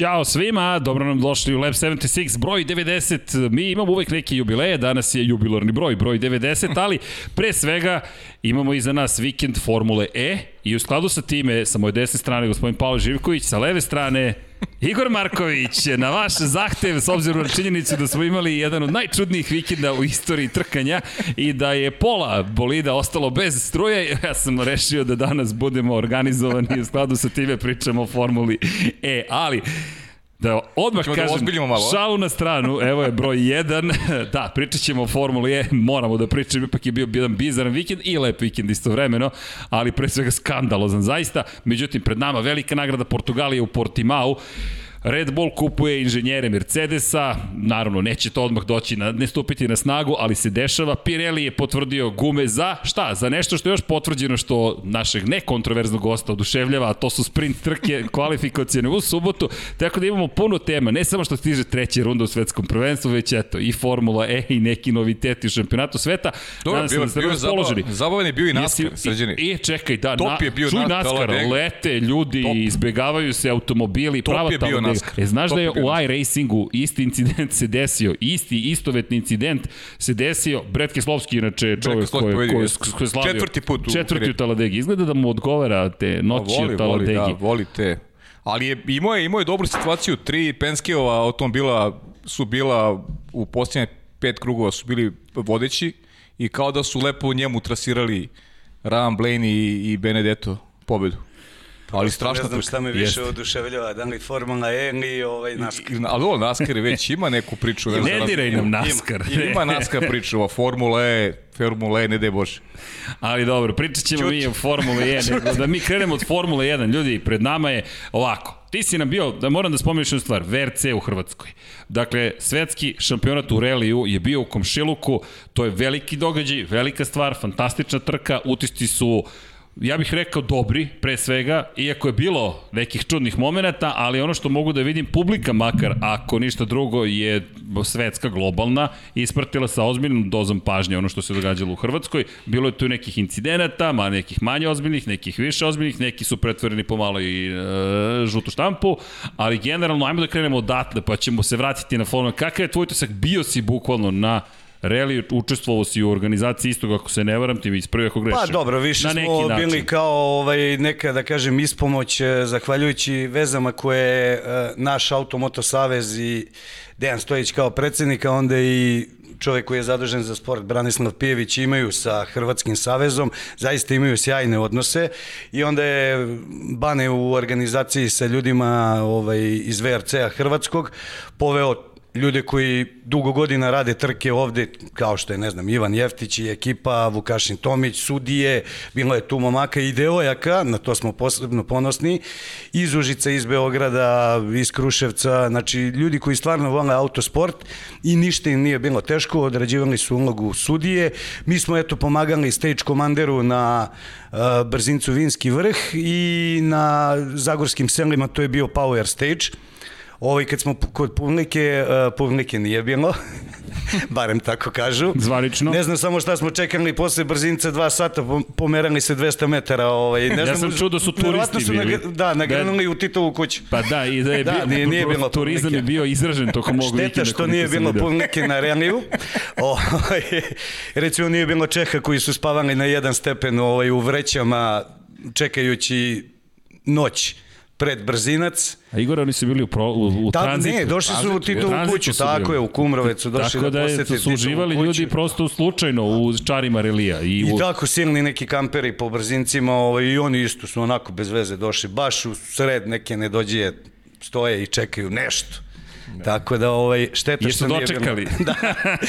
Ćao svima, dobro nam došli u Lab 76, broj 90. Mi imamo uvek neke jubileje, danas je jubilarni broj, broj 90, ali pre svega imamo iza nas vikend Formule E i u skladu sa time, sa moje desne strane gospodin Paolo Živković, sa leve strane Igor Marković, na vaš zahtev, s obzirom na činjenicu da smo imali jedan od najčudnijih vikenda u istoriji trkanja i da je pola bolida ostalo bez struje, ja sam rešio da danas budemo organizovani u skladu sa time pričamo o Formuli E, ali Da odmah Ćemo da kažem, ozbiljimo malo. šalu na stranu, evo je broj 1, da, pričat ćemo o Formuli E, moramo da pričamo, ipak je bio jedan bizaran vikend i lep vikend istovremeno, ali pre svega skandalozan zaista, međutim, pred nama velika nagrada Portugalije u Portimao, Red Bull kupuje inženjere Mercedesa, naravno neće to odmah doći na, ne stupiti na snagu, ali se dešava. Pirelli je potvrdio gume za šta? Za nešto što je još potvrđeno što našeg nekontroverznog gosta oduševljava, a to su sprint trke kvalifikacijene u subotu, tako da imamo puno tema, ne samo što stiže treća runda u svetskom prvenstvu, već eto i Formula E i neki noviteti u šampionatu sveta. Dobro, bio, da bio zabavan, zabavan je bio i NASCAR, sređeni. I, I čekaj, da, Top je bio čuj na- NASCAR, lete ljudi, Top. izbegavaju se automobili, Top prava je bio. NASCAR. E, znaš da je u iRacingu isti incident se desio, isti istovetni incident se desio, Brett Keslovski inače čovjek koji, koji, koji je slavio. Četvrti put u Četvrti u. Taladegi. Izgleda da mu odgovara te noći voli, u voli, Taladegi. da, voli te. Ali je, imao, je, imao je dobru situaciju, tri Penskeova automobila su bila u posljednje pet krugova su bili vodeći i kao da su lepo njemu trasirali Ryan Blaney i, i Benedetto pobedu. Ali strašno Ne znam šta me više oduševljava, da li Formula E ili ovaj NASCAR. Ali ovo NASCAR je već ima neku priču. Ne vezano- diraj nam ima- NASCAR. Ima NASCAR priču, a Formula E, Formula E, ne daj Bože. Ali dobro, pričat ćemo mi o Formuli 1, nego da mi krenemo od Formule 1. Ljudi, pred nama je ovako. Ti si nam bio, da moram da spomeniš jednu stvar, VRC u Hrvatskoj. Dakle, svetski šampionat u reliju je bio u Komšiluku, to je veliki događaj, velika stvar, fantastična trka, utisci su ja bih rekao dobri, pre svega, iako je bilo nekih čudnih momenata, ali ono što mogu da vidim, publika makar, ako ništa drugo, je svetska, globalna, ispratila sa ozbiljnom dozom pažnje ono što se događalo u Hrvatskoj. Bilo je tu nekih incidenata, ma nekih manje ozbiljnih, nekih više ozbiljnih, neki su pretvoreni pomalo i e, žutu štampu, ali generalno, ajmo da krenemo odatle, pa ćemo se vratiti na formu. Kakav je tvoj utisak? Bio si bukvalno na Reli učestvovao si u organizaciji istog, ako se ne varam, ti mi ispravi ako grešim. Pa dobro, više Na smo način. bili kao ovaj, neka, da kažem, ispomoć, eh, zahvaljujući vezama koje eh, naš Automoto Savez i Dejan Stojić kao predsednik, a onda i čovek koji je zadužen za sport, Branislav Pijević, imaju sa Hrvatskim savezom, zaista imaju sjajne odnose i onda je Bane u organizaciji sa ljudima ovaj, iz VRC-a Hrvatskog poveo ljude koji dugo godina rade trke ovde, kao što je, ne znam, Ivan Jeftić i ekipa, Vukašin Tomić, sudije, bilo je tu momaka i devojaka, na to smo posebno ponosni, iz Užica, iz Beograda, iz Kruševca, znači ljudi koji stvarno vole autosport i ništa im nije bilo teško, odrađivali su ulogu sudije. Mi smo eto pomagali stage komanderu na uh, brzincu Vinski vrh i na Zagorskim selima to je bio Power Stage. Ovaj, kad smo kod publike, uh, publike nije bilo, barem tako kažu. Zvanično. Ne znam samo šta smo čekali posle brzinca dva sata, pom- pomerali se 200 metara. Ovaj, ne Ja znam, sam čuo da su turisti su bili. nagr- da, nagranuli u Titovu kuću. Pa da, i da je Da, bio, nije- nije bilo turizam je publike. bio izražen tokom ovog Šteta vikenda. što koliko nije bilo publike na reliju. Ovaj, recimo nije bilo Čeha koji su spavali na jedan stepen ovaj, u vrećama čekajući noć pred brzinac. A Igor, oni su bili u, pro, u, u Ta, tranzitu. ne, došli su u Titovu kuću, tako je, u Kumrovecu došli Tako da, da, posete su uživali ljudi prosto slučajno u čarima relija. I, I u, tako silni neki kamperi po brzincima ovaj, i oni isto su onako bez veze došli, baš u sred neke nedođije stoje i čekaju nešto. Tako da ovaj šteta Jesu što nije bilo. dočekali. da.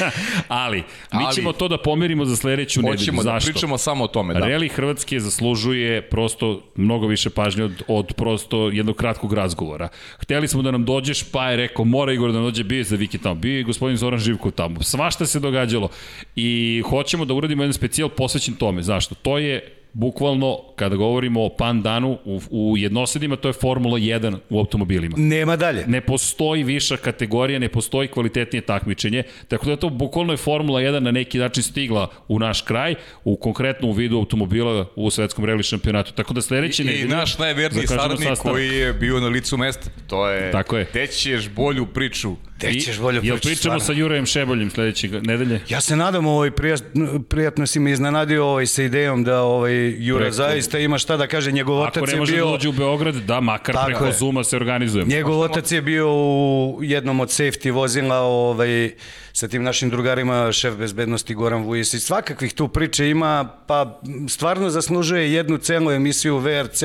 ali, mi Ali- ćemo to da pomerimo za sledeću nedelju. Hoćemo da Zašto? pričamo samo o tome, da. Reli Hrvatske zaslužuje prosto mnogo više pažnje od, od prosto jednog kratkog razgovora. Hteli smo da nam dođeš, pa je rekao, mora Igor da nam dođe, bio je za Viki tamo, bio je gospodin Zoran Živkov tamo. Svašta se događalo i hoćemo da uradimo jedan specijal posvećen tome. Zašto? To je bukvalno, kada govorimo o pandanu, u, u jednosedima to je Formula 1 u automobilima. Nema dalje. Ne postoji viša kategorija, ne postoji kvalitetnije takmičenje, tako da to bukvalno je Formula 1 na neki način stigla u naš kraj, u konkretno u vidu automobila u svetskom reli šampionatu. Tako da sledeći I, nedelje... I naš najverniji saradnik koji je bio na licu mesta. To je, Tako je. Te ćeš bolju priču. Gde ćeš bolje Jel pričati, pričamo stvarno? sa Jurajem Šeboljem sledećeg nedelje? Ja se nadam, ovaj, prijatno, prijatno si me iznenadio ovaj, sa idejom da ovaj, Jura Preko- zaista ima šta da kaže. Njegov Ako otac ne je može da bio... dođe u Beograd, da, makar Tako preko je. Zuma se organizujemo. Njegov otac je bio u jednom od safety vozila ovaj, sa tim našim drugarima, šef bezbednosti Goran Vujesić. Svakakvih tu priče ima, pa stvarno zaslužuje jednu celu emisiju VRC,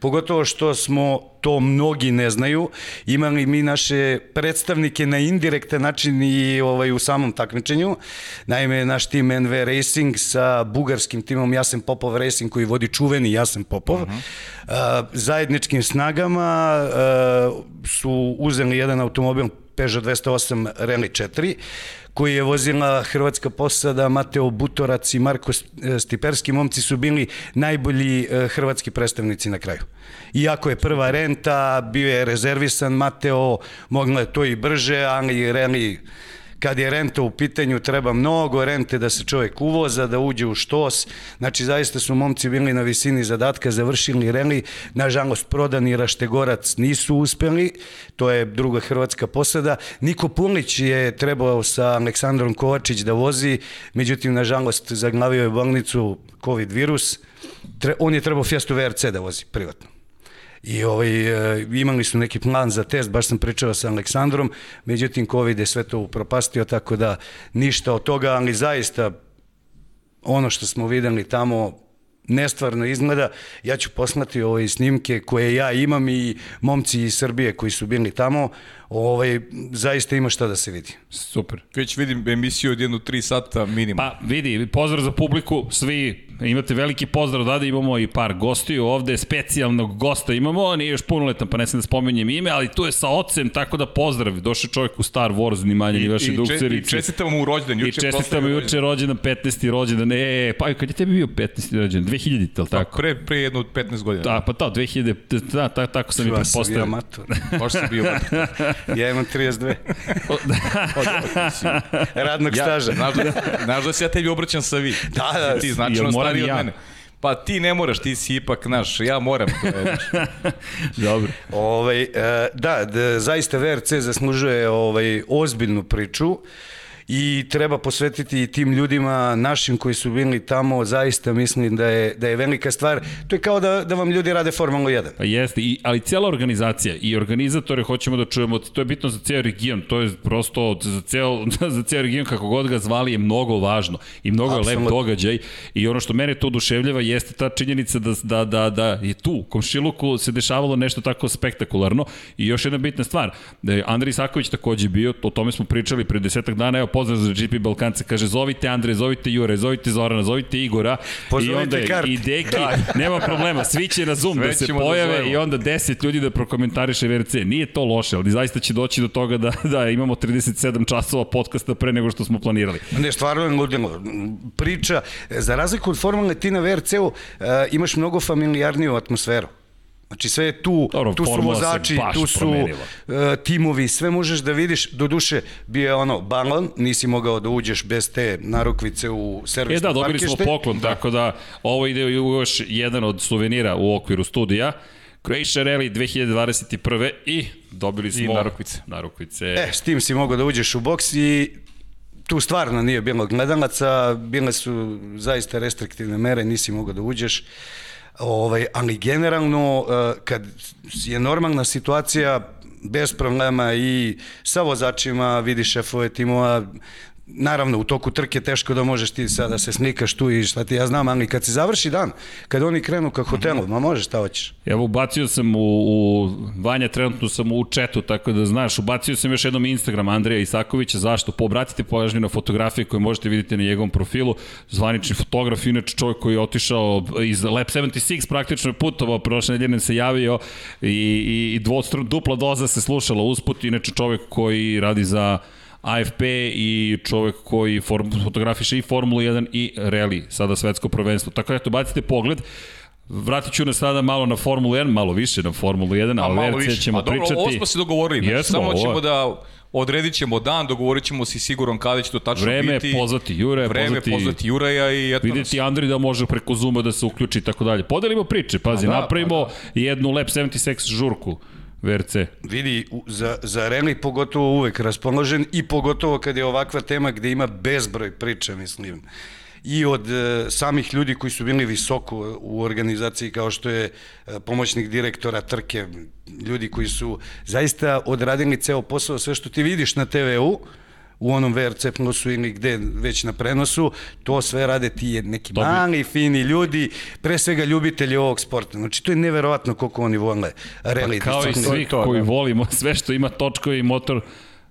pogotovo što smo to mnogi ne znaju. Imali mi naše predstavnike na indirektan način i ovaj, u samom takmičenju. Naime, naš tim NV Racing sa bugarskim timom Jasen Popov Racing koji vodi čuveni Jasen Popov. Uh -huh. zajedničkim snagama uh, su uzeli jedan automobil Peugeot 208 Rally 4 koji je vozila hrvatska posada, Mateo Butorac i Marko Stiperski, momci su bili najbolji e, hrvatski predstavnici na kraju. Iako je prva renta, bio je rezervisan Mateo, mogla je to i brže, ali reli kad je renta u pitanju treba mnogo rente da se čovjek uvoza, da uđe u štos. Znači zaista su momci bili na visini zadatka, završili reli. Nažalost, prodani Raštegorac nisu uspeli, to je druga hrvatska posada. Niko Pulić je trebao sa Aleksandrom Kovačić da vozi, međutim, nažalost, zaglavio je bolnicu COVID virus. On je trebao Fiesta VRC da vozi privatno. I ovaj, e, imali su neki plan za test, baš sam pričao sa Aleksandrom, međutim COVID je sve to upropastio, tako da ništa od toga, ali zaista ono što smo videli tamo nestvarno izgleda. Ja ću poslati ove snimke koje ja imam i momci iz Srbije koji su bili tamo. Ovaj, zaista ima šta da se vidi. Super. Već vidim emisiju od jednu tri sata minimum. Pa vidi, pozdrav za publiku, svi imate veliki pozdrav odade, imamo i par gostiju ovde, specijalnog gosta imamo, nije još punoletan, pa ne sam da spomenjem ime, ali tu je sa ocem, tako da pozdrav, došao je čovjek u Star Wars, ni manje, ni vaše I, če, I čestitam mu rođendan. I čestitam mu juče rođendan, 15. rođendan, e, pa kad je tebi bio 15. rođendan? 2000, ali tako? Pre, pre jedno od 15 godina. Da, pa to, 2000, da, ta, tako sam i Ja sam bio pretpostavio. amator. Baš sam bio. Ja imam 32 radnog ja, staža. Znaš da, znaš da se ja tebi obraćam sa vi. Da, da. Ti značajno stariji i od ja? mene. Pa ti ne moraš, ti si ipak naš, ja moram. To je. Dobro. Ovaj, e, da, da, zaista VRC zaslužuje ovaj, ozbiljnu priču i treba posvetiti i tim ljudima našim koji su bili tamo, zaista mislim da je, da je velika stvar. To je kao da, da vam ljudi rade Formulu 1. Pa jeste, i, ali cijela organizacija i organizatore hoćemo da čujemo, to je bitno za ceo region, to je prosto za ceo, za ceo region kako god ga zvali je mnogo važno i mnogo je lep događaj i ono što mene to oduševljava jeste ta činjenica da, da, da, da je tu, u komšiluku se dešavalo nešto tako spektakularno i još jedna bitna stvar, da je Andrej Isaković takođe bio, o tome smo pričali pre desetak dana, evo pozdrav za GP Balkance, kaže zovite Andre, zovite Jure, zovite Zorana, zovite Igora i Pozovite onda je- Kart. i Deki, nema problema, svi će na Zoom Sve da se da pojave zovemo. i onda 10 ljudi da prokomentariše VRC. Nije to loše, ali zaista će doći do toga da, da imamo 37 časova podcasta pre nego što smo planirali. Ne, stvarno je ludilo. Priča, za razliku od Formule ti na VRC-u uh, imaš mnogo familijarniju atmosferu. Znači sve je tu, Dobro, tu su vozači, tu su promenila. uh, timovi, sve možeš da vidiš. Do duše, bio je ono, balon, nisi mogao da uđeš bez te narukvice u servisno E da, dobili smo parkište. poklon, da. tako da ovo ide još jedan od suvenira u okviru studija. Croatia Rally 2021. i dobili smo... narukvice. Narukvice. E, s tim si mogao da uđeš u boks i tu stvarno nije bilo gledalaca, bile su zaista restriktivne mere, nisi mogao da uđeš. Ovaj, ali generalno, eh, kad je normalna situacija, bez problema i sa vozačima, vidi šefove timova, Naravno, u toku trke teško da možeš ti sada da se snikaš tu i šta ti ja znam, ali kad se završi dan, kad oni krenu ka hotelu, ma možeš, šta hoćeš. Evo, ubacio sam u, u Vanja, trenutno sam u četu, tako da znaš, ubacio sam još jednom Instagram Andreja Isakovića, zašto? Pobratite pažnju na fotografije koje možete vidjeti na njegovom profilu, zvanični fotograf, inače čovjek koji je otišao iz Lab 76, praktično je putovao, prošle nedelje se javio i, i, i dvostru, dupla doza se slušala usput, inače čovjek koji radi za AFP i čovek koji form, fotografiše i Formulu 1 i rally, sada svetsko prvenstvo. Tako da eto, bacite pogled. Vratit ću nas sada malo na Formulu 1, malo više na Formulu 1, a, a VRC ćemo a dobro, pričati. Ovo smo se dogovorili, znači, Jesmo, samo ovo ćemo da odredit ćemo dan, dogovorit ćemo si siguran kada će to tačno Vreme biti. pozvati Jure, Vreme pozvati- pozvati Juraja i eto nas. Videti Andri da može preko Zuma da se uključi i tako dalje. Podelimo priče, pazi, Pa da, napravimo pa jednu Lab 76 žurku VRC. Vidi, za, za rally pogotovo uvek raspoložen i pogotovo kad je ovakva tema gde ima bezbroj priča, mislim. I od e, samih ljudi koji su bili visoko u organizaciji kao što je e, pomoćnik direktora trke, ljudi koji su zaista odradili ceo posao, sve što ti vidiš na TV-u, u onom VRC plusu ili gde već na prenosu, to sve rade ti neki To bi- mali, fini ljudi, pre svega ljubitelji ovog sporta. Znači, to je neverovatno koliko oni vole rally. Pa Kao i svi to, koji da. volimo sve što ima točkovi i motor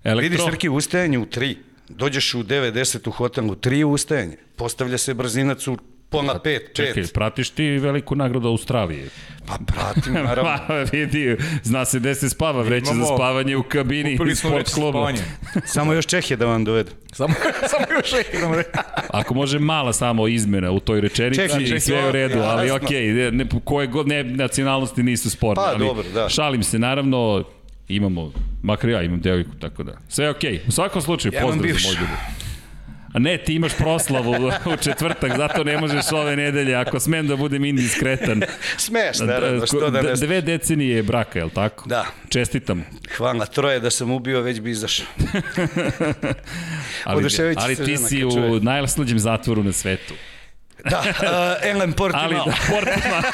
elektro. Vidi, Srki, ustajanje u 3. Dođeš u 9-10 u hotelu, 3 ustajanje. Postavlja se brzinac u pola 5, 5. Čekaj, pratiš ti veliku nagradu Australije? Pa pratim, naravno. Ma, vidi, zna se gde se spava, vreće za Imamo- spavanje u kabini iz smo sport kluba. spavanje. Samo još Čehije da vam dovedu. Samo, samo još jednom reći. Ako može mala samo izmena u toj rečenici Čekaj, i čekaj, sve je u redu, ali jasno. okej, ne, ne, koje god ne, nacionalnosti nisu sporne. Pa, ali dobro, da. Šalim se, naravno, imamo, makar ja imam devojku, tako da. Sve je okej. U svakom slučaju, Ja pozdrav za moj ljubav. A ne, ti imaš proslavu u četvrtak, zato ne možeš ove nedelje, ako smem da budem indiskretan. Smeš, naravno, što da ne D- Dve decenije braka, je li tako? Da. Čestitam. Hvala, troje da sam ubio, već bi izašao. Ali, ali ti si u najslađem zatvoru na svetu. Da, uh, Ellen Portimao. Ali da, Portima,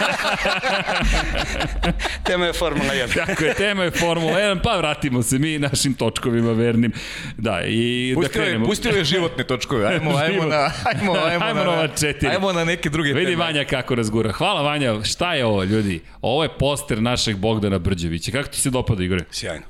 Tema je Formula 1. tako je, tema je Formula 1, pa vratimo se mi našim točkovima vernim. Da, i da Pustio je, krenemo. pustio je životne točkove. Ajmo, ajmo na, ajmo, ajmo, Ajmo na ova četiri. Ajmo na neke druge Vidi teme. Vanja kako razgura. Hvala Vanja, šta je ovo ljudi? Ovo je poster našeg Bogdana Brđevića. Kako ti se dopada Igore? Sjajno.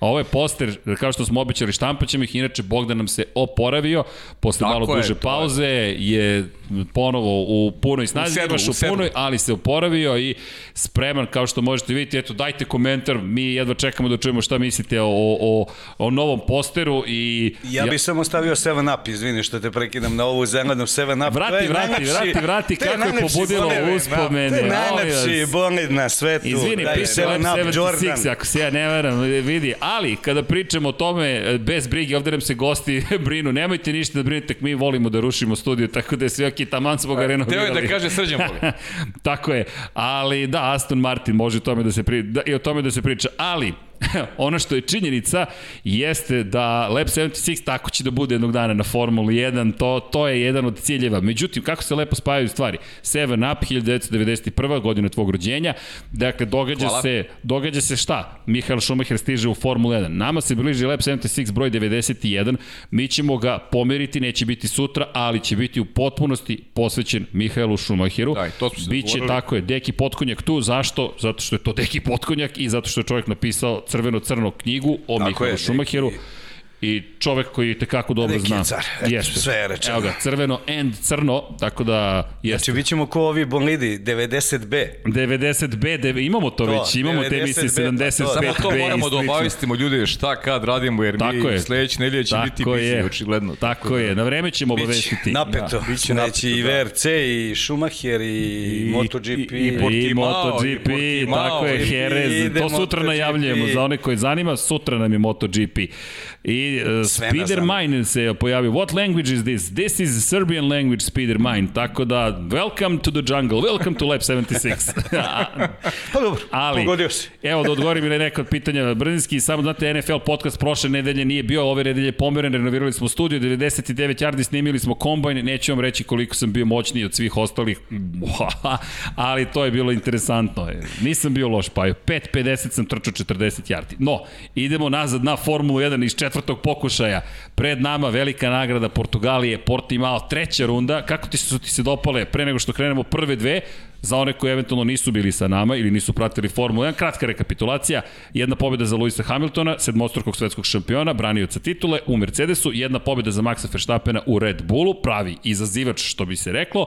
Ovo je poster, kao što smo obećali, štampaćemo ih, inače Bogdan nam se oporavio, posle Tako malo je, duže to je. pauze je ponovo u punoj snazi, sedlu, baš u u punoj, ali se oporavio i spreman, kao što možete vidjeti, eto, dajte komentar, mi jedva čekamo da čujemo šta mislite o, o, o novom posteru i... Ja bih samo stavio 7 Up, izvini što te prekidam na ovu zelenu 7 Up. Vrati, vrati, vrati, vrati, je kako je pobudilo bolid, uspomene, To je najlepši vas. bolid na svetu. Izvini, piše Lab 7 Up 76, Jordan. ako se ja ne varam, vidi, ali kada pričamo o tome, bez brige, ovde nam se gosti brinu, nemojte ništa da brinete, mi volimo da rušimo studiju, tako da je sve ok, taman smo ga Teo renovirali. je da kaže srđan voli. Tako je, ali da, Aston Martin može tome da se pri, da, i o tome da se priča, ali ono što je činjenica jeste da Lab 76 tako će da bude jednog dana na Formuli 1, to, to je jedan od ciljeva. Međutim, kako se lepo spajaju stvari? 7 Up, 1991. godina tvog rođenja, dakle, događa Hvala. se, događa se šta? Mihael Schumacher stiže u Formulu 1. Nama se bliži Lab 76 broj 91, mi ćemo ga pomeriti, neće biti sutra, ali će biti u potpunosti posvećen Mihaelu Schumacheru. Da, i to smo se Biće tako je, Deki Potkonjak tu, zašto? Zato što je to Deki Potkonjak i zato što je čovjek napisao crveno-crno knjigu o Tako Mihaelu je, Schumacheru. I čovek koji te kako dobro zna. car. Eto, Jeste. sve je rečeno. Evo ga, crveno and crno, tako da jeste. Znači, bit ćemo ko ovi bolidi, 90B. 90B, dev- imamo to, To, već, imamo te 90B, emisije pa to, 75B Samo to i moramo da obavistimo ljude šta kad radimo, jer Tako mi je. sledeće nedelje će biti Tako busy, je. očigledno. Tako je, na vreme ćemo obavestiti. napeto. Da, biće znači, i napeto, da. VRC, i Schumacher, i, MotoGP. i- i I Portimao, MotoGP, i Portimao, tako je, i- Jerez, i to sutra najavljujemo, za one koji zanima, sutra nam je MotoGP. I uh, Spider. Mine se pojavio, what language is this? This is Serbian language, Spider Mine, tako da, welcome to the jungle, welcome to Lab 76. Pa dobro, Ali, pogodio si. evo da odgovorim na neka od pitanja. Brzinski, samo znate, NFL podcast prošle nedelje nije bio, ove nedelje pomeren, renovirali smo studio, 99 yardi, snimili smo kombajn, neću vam reći koliko sam bio moćniji od svih ostalih, ali to je bilo interesantno. Nisam bio loš, pa je 5.50 sam trčao 40 yardi. No, idemo nazad na Formulu 1 iz četvrtog pokušaja. Pred nama velika nagrada Portugalije, Portimao, treća runda. Kako ti su ti se dopale pre nego što krenemo prve dve? Za one koji eventualno nisu bili sa nama ili nisu pratili Formulu 1, kratka rekapitulacija. Jedna pobjeda za Luisa Hamiltona, sedmostrukog svetskog šampiona, branioca titule u Mercedesu, jedna pobjeda za Maxa Verstappena u Red Bullu, pravi izazivač što bi se reklo.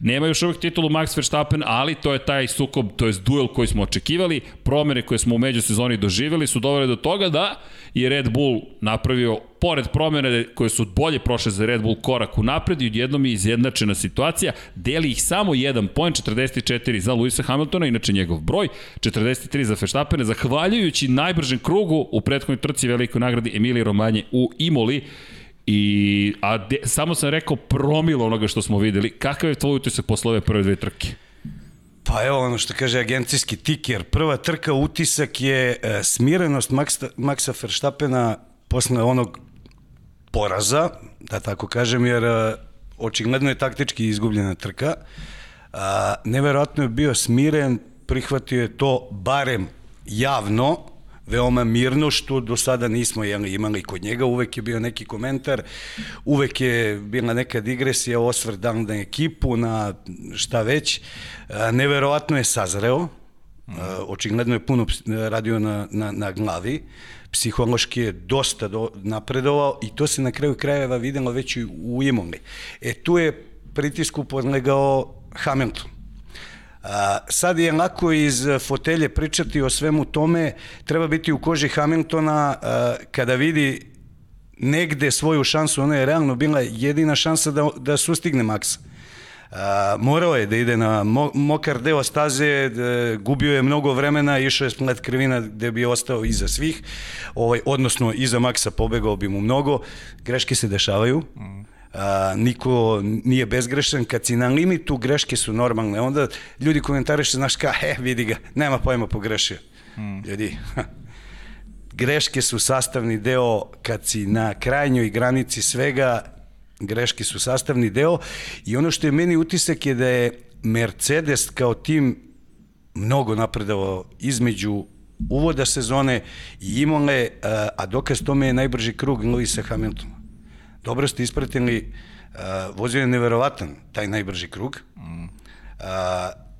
Nema još uvijek titulu Max Verstappen, ali to je taj sukob, to je duel koji smo očekivali. Promene koje smo u međusezoni doživjeli su dovele do toga da je Red Bull napravio, pored promjene koje su bolje prošle za Red Bull korak u napred i odjednom je izjednačena situacija, deli ih samo jedan poen, 44 za Luisa Hamiltona, inače njegov broj, 43 za Verstappena, zahvaljujući najbržem krugu u prethodnoj trci velikoj nagradi Emilije Romanje u Imoli, I, a de, samo sam rekao promilo onoga što smo videli. Kakav je tvoj utisak posle ove prve dve trke? Pa evo ono što kaže agencijski tiker. Prva trka utisak je e, smirenost Maxa, Maxa Verstappena posle onog poraza, da tako kažem, jer e, očigledno je taktički izgubljena trka. A, neverovatno je bio smiren, prihvatio je to barem javno, veoma mirno, što do sada nismo imali kod njega, uvek je bio neki komentar, uvek je bila neka digresija, osvrt dan na ekipu, na šta već. Neverovatno je sazreo, očigledno je puno radio na, na, na glavi, psihološki je dosta do, napredovao i to se na kraju krajeva videlo već i u Imoli. E tu je pritisku podlegao Hamilton A, sad je lako iz fotelje pričati o svemu tome, treba biti u koži Hamiltona a, kada vidi negde svoju šansu, ona je realno bila jedina šansa da, da sustigne Maxa. A, morao je da ide na mo, mokar deo staze, da, gubio je mnogo vremena, išao je splet krivina gde bi ostao iza svih, ovaj, odnosno iza Maxa pobegao bi mu mnogo, greške se dešavaju, mm a, niko nije bezgrešan, kad si na limitu, greške su normalne. Onda ljudi komentariše, znaš ka, e, vidi ga, nema pojma pogrešio. Hmm. Ljudi, greške su sastavni deo kad si na krajnjoj granici svega, greške su sastavni deo i ono što je meni utisak je da je Mercedes kao tim mnogo napredavao između uvoda sezone i Imole, a dokaz tome je najbrži krug Lewisa Hamiltona dobro ste ispratili, vozio je neverovatan taj najbrži krug.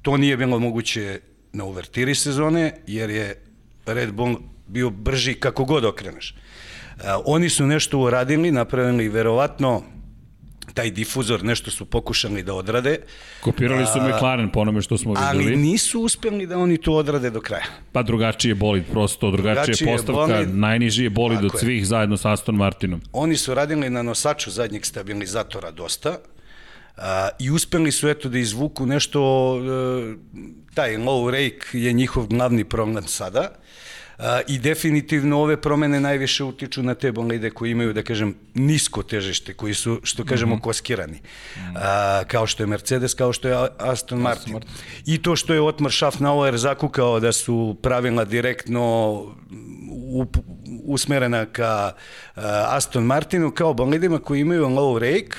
To nije bilo moguće na uvertiri sezone, jer je Red Bull bio brži kako god okreneš. Oni su nešto uradili, napravili verovatno taj difuzor, nešto su pokušali da odrade. Kopirali su McLaren po onome što smo videli. Ali nisu uspeli da oni to odrade do kraja. Pa drugačije bolid, prosto drugačije, drugačije postavka, bolid, najniži je bolid od svih je. zajedno sa Aston Martinom. Oni su radili na nosaču zadnjeg stabilizatora dosta, a, i uspeli su eto da izvuku nešto, e, taj low rake je njihov glavni problem sada, i definitivno ove promene najviše utiču na te bolide koji imaju, da kažem, nisko težište, koji su, što kažemo, mm -hmm. koskirani. A, kao što je Mercedes, kao što je Aston Martin. Martin. I to što je Otmar Schaffnauer zakukao da su pravila direktno up, usmerena ka uh, Aston Martinu, kao bolidima koji imaju low rake,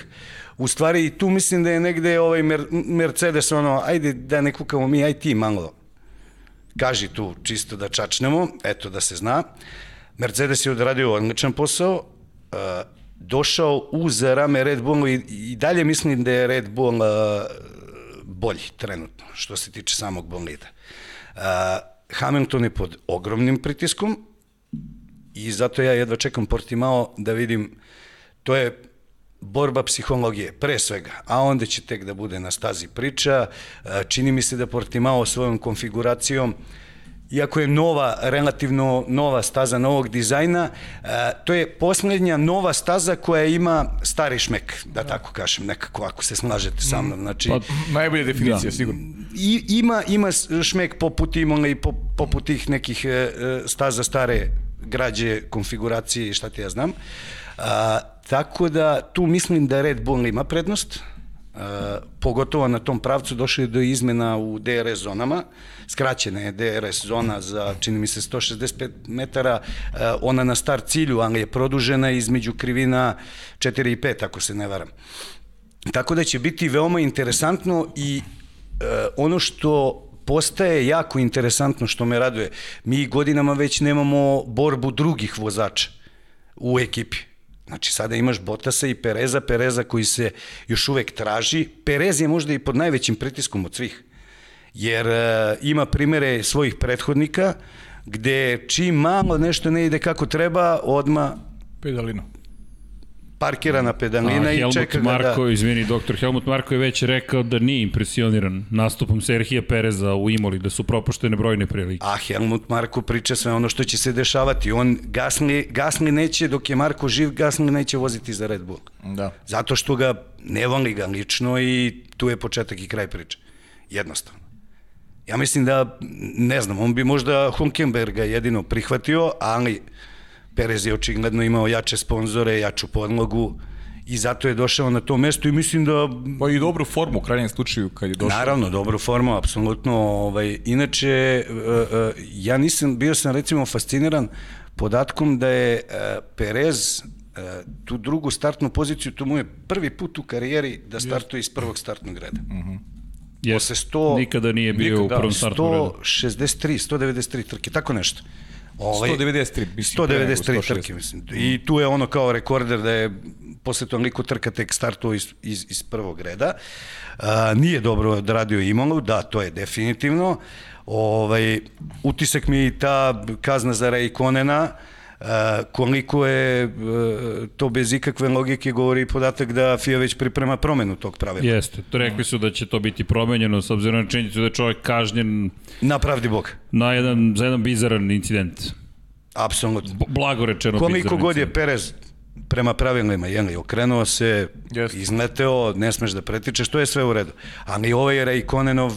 u stvari tu mislim da je negde ovaj Mer Mercedes ono, ajde da ne kukamo mi, aj ti malo kaži tu čisto da čačnemo, eto da se zna. Mercedes je odradio odličan posao, uh, došao uz rame Red Bullu i, i dalje mislim da je Red Bull uh, bolji trenutno, što se tiče samog bolida. Uh, Hamilton je pod ogromnim pritiskom i zato ja jedva čekam Portimao da vidim, to je borba psihologije, pre svega, a onda će tek da bude na stazi priča. E, čini mi se da Portimao svojom konfiguracijom iako je nova, relativno nova staza novog dizajna, e, to je poslednja nova staza koja ima stari šmek, da tako kažem, nekako, ako se slažete sa mnom. Znači, pa, najbolja definicija, da. sigurno. I, ima, ima šmek poput Imola i poput tih nekih e, staza stare građe, konfiguracije i šta ti ja znam. A, Tako da tu mislim da Red Bull ima prednost, Uh, pogotovo na tom pravcu došli do izmena u DRS zonama, skraćena je DRS zona za, čini mi se, 165 metara, uh, ona na start cilju, ali je produžena između krivina 4 i 5, ako se ne varam. Tako da će biti veoma interesantno i uh, ono što postaje jako interesantno, što me raduje, mi godinama već nemamo borbu drugih vozača u ekipi Znači sada imaš Botasa i Pereza, Pereza koji se još uvek traži. Perez je možda i pod najvećim pritiskom od svih. Jer e, ima primere svojih prethodnika gde čim malo nešto ne ide kako treba, odma pedalino. Parkirana pedalina A, i Helmut čeka ga Marko, da... izvini, doktor Helmut Marko je već rekao da nije impresioniran nastupom Serhija Pereza u Imoli, da su propuštene brojne prilike. A Helmut Marko priča sve ono što će se dešavati. On Gasli, Gasli neće, dok je Marko živ, Gasli neće voziti za Red Bull. Da. Zato što ga ne voli ga lično i tu je početak i kraj priče. Jednostavno. Ja mislim da, ne znam, on bi možda Hunkenberga jedino prihvatio, ali Perez je očigledno imao jače sponzore, jaču podlogu i zato je došao na to mesto i mislim da Pa i dobru formu u krajnjem slučaju kad je došao. Naravno, dobru formu, apsolutno. Ovaj, inače, e, e, ja nisam, bio sam recimo fasciniran podatkom da je e, Perez tu drugu startnu poziciju, to mu je prvi put u karijeri da startuje iz prvog startnog reda. Jer Posle 100 nikada nije bio nikada, u prvom startu redu. 163, 193 trke, tako nešto. Ovaj, 193, mislim. pre nego 193 trke, mislim. I tu je ono kao rekorder da je posle toliko trka tek startuo iz, iz, iz prvog reda. A, nije dobro odradio Imolu, da, to je definitivno. Ovaj, utisak mi je i ta kazna za Raikonena, Uh, koliko je uh, to bez ikakve logike govori podatak da FIA već priprema promenu tog pravila. Jeste, to rekli su da će to biti promenjeno s obzirom na činjenicu da je čovjek kažnjen Na pravdi Bog. na jedan, za jedan bizaran incident. Apsolutno. Blago rečeno Koliko bizaran god je. Perez prema pravilima, jeli, okrenuo se, Jeste. izleteo, ne smeš da pretičeš, to je sve u redu. Ali ovaj je Raikonenov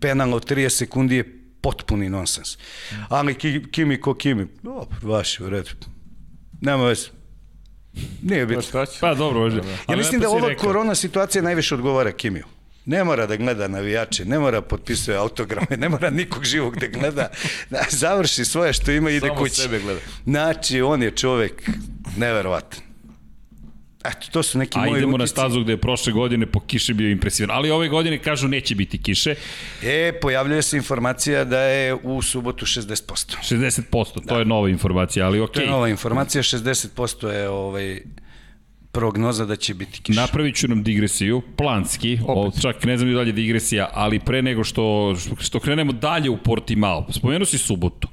penal od 30 sekundi je potpuni nonsens. Ali ki, Kimi ko Kimi, dobro, vaš u redu. Nema veze. Nije Pa bitno. šta će? Pa dobro, može. Ja mislim da ova korona situacija najviše odgovara Kimiju. Ne mora da gleda navijače, ne mora potpisuje autograme, ne mora nikog živog da gleda. Da, završi svoje što ima i ide Samo kući. sebe gleda. Znači, on je čovek neverovatan. Eto, to su neki A moji idemo na utisci. stazu gde je prošle godine po kiši bio impresivan. Ali ove godine kažu neće biti kiše. E, pojavljuje se informacija da je u subotu 60%. 60%, to je nova informacija, ali To okej. je nova informacija, 60% je ovaj, prognoza da će biti kiša. Napravit ću nam digresiju, planski, o, čak ne znam ni dalje digresija, ali pre nego što, što krenemo dalje u Portimao, spomenu si subotu.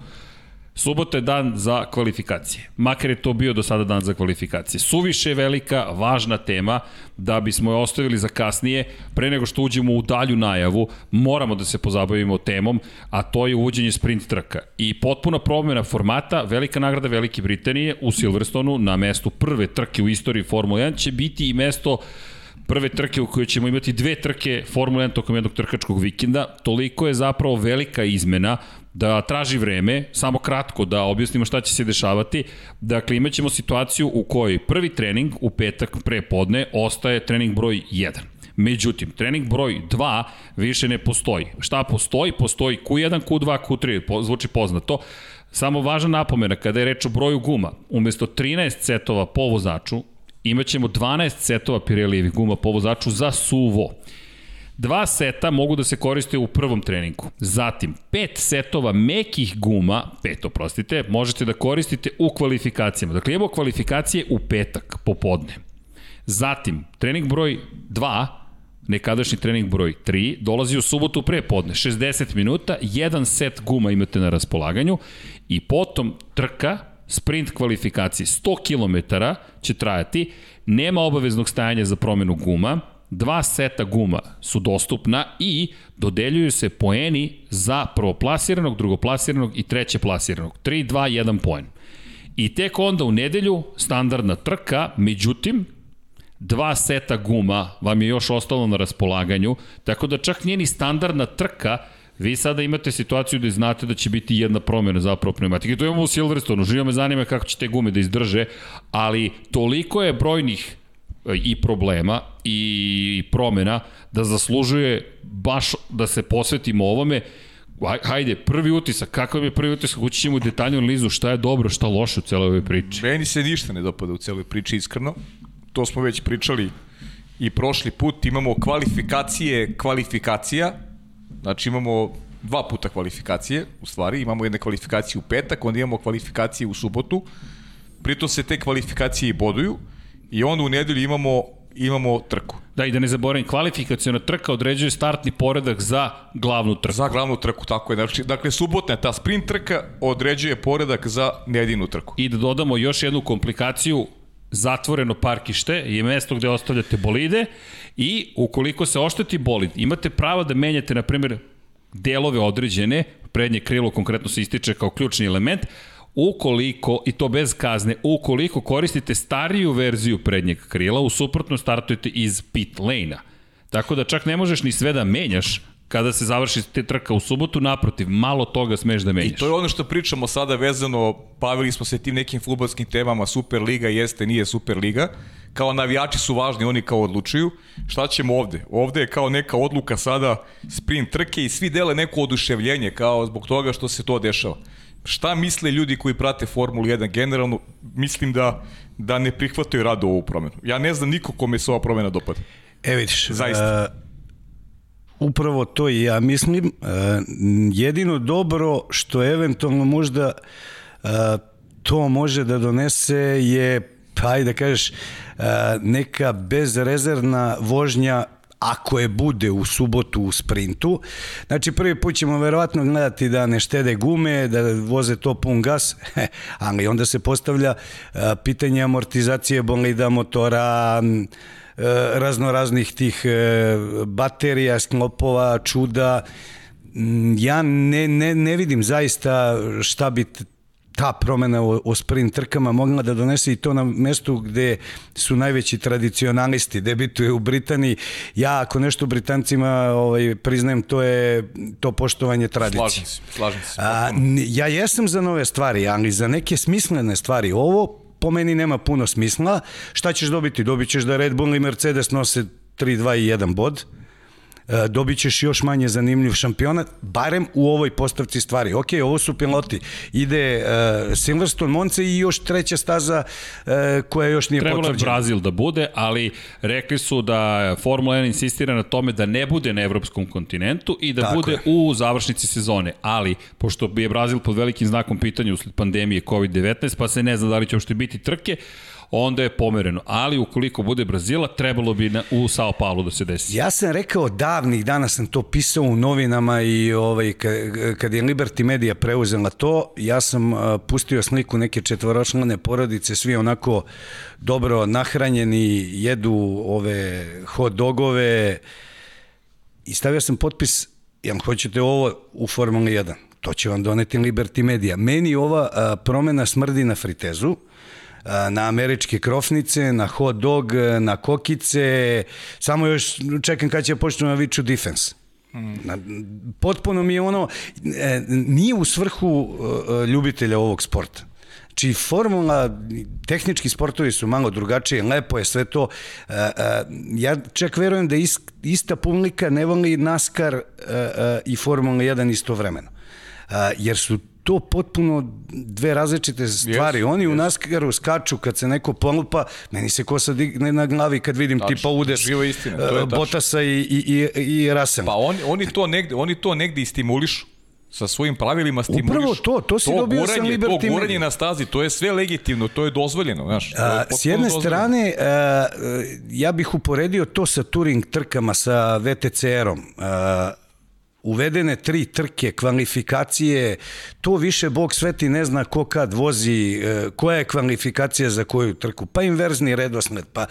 Subota je dan za kvalifikacije. Makar je to bio do sada dan za kvalifikacije. Suviše je velika, važna tema da bismo je ostavili za kasnije. Pre nego što uđemo u dalju najavu, moramo da se pozabavimo temom, a to je uvođenje sprint trka. I potpuna promjena formata, velika nagrada Velike Britanije u Silverstonu na mestu prve trke u istoriji Formule 1 će biti i mesto prve trke u kojoj ćemo imati dve trke Formule 1 tokom jednog trkačkog vikenda. Toliko je zapravo velika izmena da traži vreme, samo kratko da objasnimo šta će se dešavati. Dakle, imaćemo situaciju u kojoj prvi trening u petak pre podne ostaje trening broj 1. Međutim, trening broj 2 više ne postoji. Šta postoji? Postoji Q1, Q2, Q3, po, zvuči poznato. Samo važna napomena, kada je reč o broju guma, umesto 13 setova po vozaču, imaćemo 12 setova Pirelijevih guma po vozaču za suvo. Dva seta mogu da se koriste u prvom treningu. Zatim, pet setova mekih guma, pet oprostite, možete da koristite u kvalifikacijama. Dakle, imamo kvalifikacije u petak, popodne. Zatim, trening broj 2, nekadašnji trening broj 3, dolazi u subotu pre podne, 60 minuta, jedan set guma imate na raspolaganju i potom trka, sprint kvalifikacije 100 km će trajati, nema obaveznog stajanja za promenu guma, dva seta guma su dostupna i dodeljuju se poeni za prvoplasiranog, drugoplasiranog i treće plasiranog. 3, 2, 1 poen. I tek onda u nedelju standardna trka, međutim, dva seta guma vam je još ostalo na raspolaganju, tako da čak nije ni standardna trka, vi sada imate situaciju da znate da će biti jedna promjena zapravo pneumatike. To imamo u Silverstonu, živo me zanima kako će te gume da izdrže, ali toliko je brojnih i problema i promena da zaslužuje baš da se posvetimo ovome. Aj- Hajde, prvi utisak, kakav je prvi utisak, ući ćemo u detaljnu analizu šta je dobro, šta loše u celoj ovoj priči. Meni se ništa ne dopada u celoj priči, iskreno. To smo već pričali i prošli put. Imamo kvalifikacije kvalifikacija. Znači imamo dva puta kvalifikacije, u stvari. Imamo jedne kvalifikacije u petak, onda imamo kvalifikacije u subotu. Pritom se te kvalifikacije i boduju. I onda u nedelju imamo imamo trku. Da, i da ne zaboravim, kvalifikacijona trka određuje startni poredak za glavnu trku. Za glavnu trku, tako je. Znači, dakle, subotna ta sprint trka određuje poredak za nejedinu trku. I da dodamo još jednu komplikaciju, zatvoreno parkište je mesto gde ostavljate bolide i ukoliko se ošteti bolid, imate pravo da menjate, na primjer, delove određene, prednje krilo konkretno se ističe kao ključni element, ukoliko, i to bez kazne, ukoliko koristite stariju verziju prednjeg krila, u suprotno startujete iz pit lane-a. Tako da čak ne možeš ni sve da menjaš, kada se završi te trka u subotu, naprotiv, malo toga smeš da menjaš. I to je ono što pričamo sada vezano, bavili smo se tim nekim futbolskim temama, Superliga jeste, nije Superliga, kao navijači su važni, oni kao odlučuju. Šta ćemo ovde? Ovde je kao neka odluka sada sprint trke i svi dele neko oduševljenje kao zbog toga što se to dešava. Šta misle ljudi koji prate Formulu 1 generalno? Mislim da, da ne prihvataju rado ovu promenu. Ja ne znam niko kome se ova promena dopada. E vidiš, Zaista. Uh, upravo to i ja mislim. Uh, jedino dobro što eventualno možda uh, to može da donese je pa ajde da kažeš, neka bezrezervna vožnja ako je bude u subotu u sprintu. Znači prvi put ćemo verovatno gledati da ne štede gume, da voze to pun gas, ali onda se postavlja pitanje amortizacije bolida, motora, raznoraznih tih baterija, sklopova, čuda. Ja ne, ne, ne vidim zaista šta bi ta promena o, o sprint trkama mogla da donese i to na mestu gde su najveći tradicionalisti, debituje u Britaniji. Ja ako nešto Britancima ovaj, priznajem, to je to poštovanje tradicije. Slažem se, slažem se. A, ja jesam za nove stvari, ali za neke smislene stvari. Ovo po meni nema puno smisla. Šta ćeš dobiti? Dobit ćeš da Red Bull i Mercedes nose 3, 2 i 1 bod dobit ćeš još manje zanimljiv šampionat, barem u ovoj postavci stvari. Ok, ovo su piloti. Ide uh, Silverstone, Monce i još treća staza uh, koja još nije Trebalo potvrđena. Trebalo je Brazil da bude, ali rekli su da Formula 1 insistira na tome da ne bude na evropskom kontinentu i da Tako bude je. u završnici sezone. Ali, pošto je Brazil pod velikim znakom pitanja usled pandemije COVID-19, pa se ne zna da li će uopšte biti trke, onda je pomereno. Ali ukoliko bude Brazila, trebalo bi na, u Sao Paulo da se desi. Ja sam rekao davnih dana sam to pisao u novinama i ovaj, kad je Liberty Media preuzela to, ja sam pustio sliku neke četvoročlane porodice, svi onako dobro nahranjeni, jedu ove hot dogove i stavio sam potpis, jel hoćete ovo u Formula 1? To će vam doneti Liberty Media. Meni ova a, promena smrdi na fritezu, na američke krofnice, na hot dog, na kokice, samo još čekam kad će počnu na viču defense. Na, potpuno mi je ono, e, nije u svrhu e, ljubitelja ovog sporta. Či znači, formula, tehnički sportovi su malo drugačije, lepo je sve to. E, ja čak verujem da ista publika ne voli NASCAR i Formula 1 istovremeno. Jer su to potpuno dve različite stvari. Yes, Oni yes. u naskaru skaču kad se neko polupa, meni se kosa digne na glavi kad vidim tačno, tipa udes živa istina, to je Botasa i, i, i, i Rasela. Pa oni, oni, to negde, oni to negde i stimulišu sa svojim pravilima stimuliš. Upravo to, to si to dobio guranje, sa Liberty To guranje na stazi, to je sve legitimno, to je dozvoljeno. Znaš, to je a, s jedne dozvoljeno. strane, a, ja bih uporedio to sa Turing trkama, sa VTCR-om. Uvedene tri trke, kvalifikacije, to više Bog sveti ne zna ko kad vozi, e, koja je kvalifikacija za koju trku, pa inverzni redosled, pa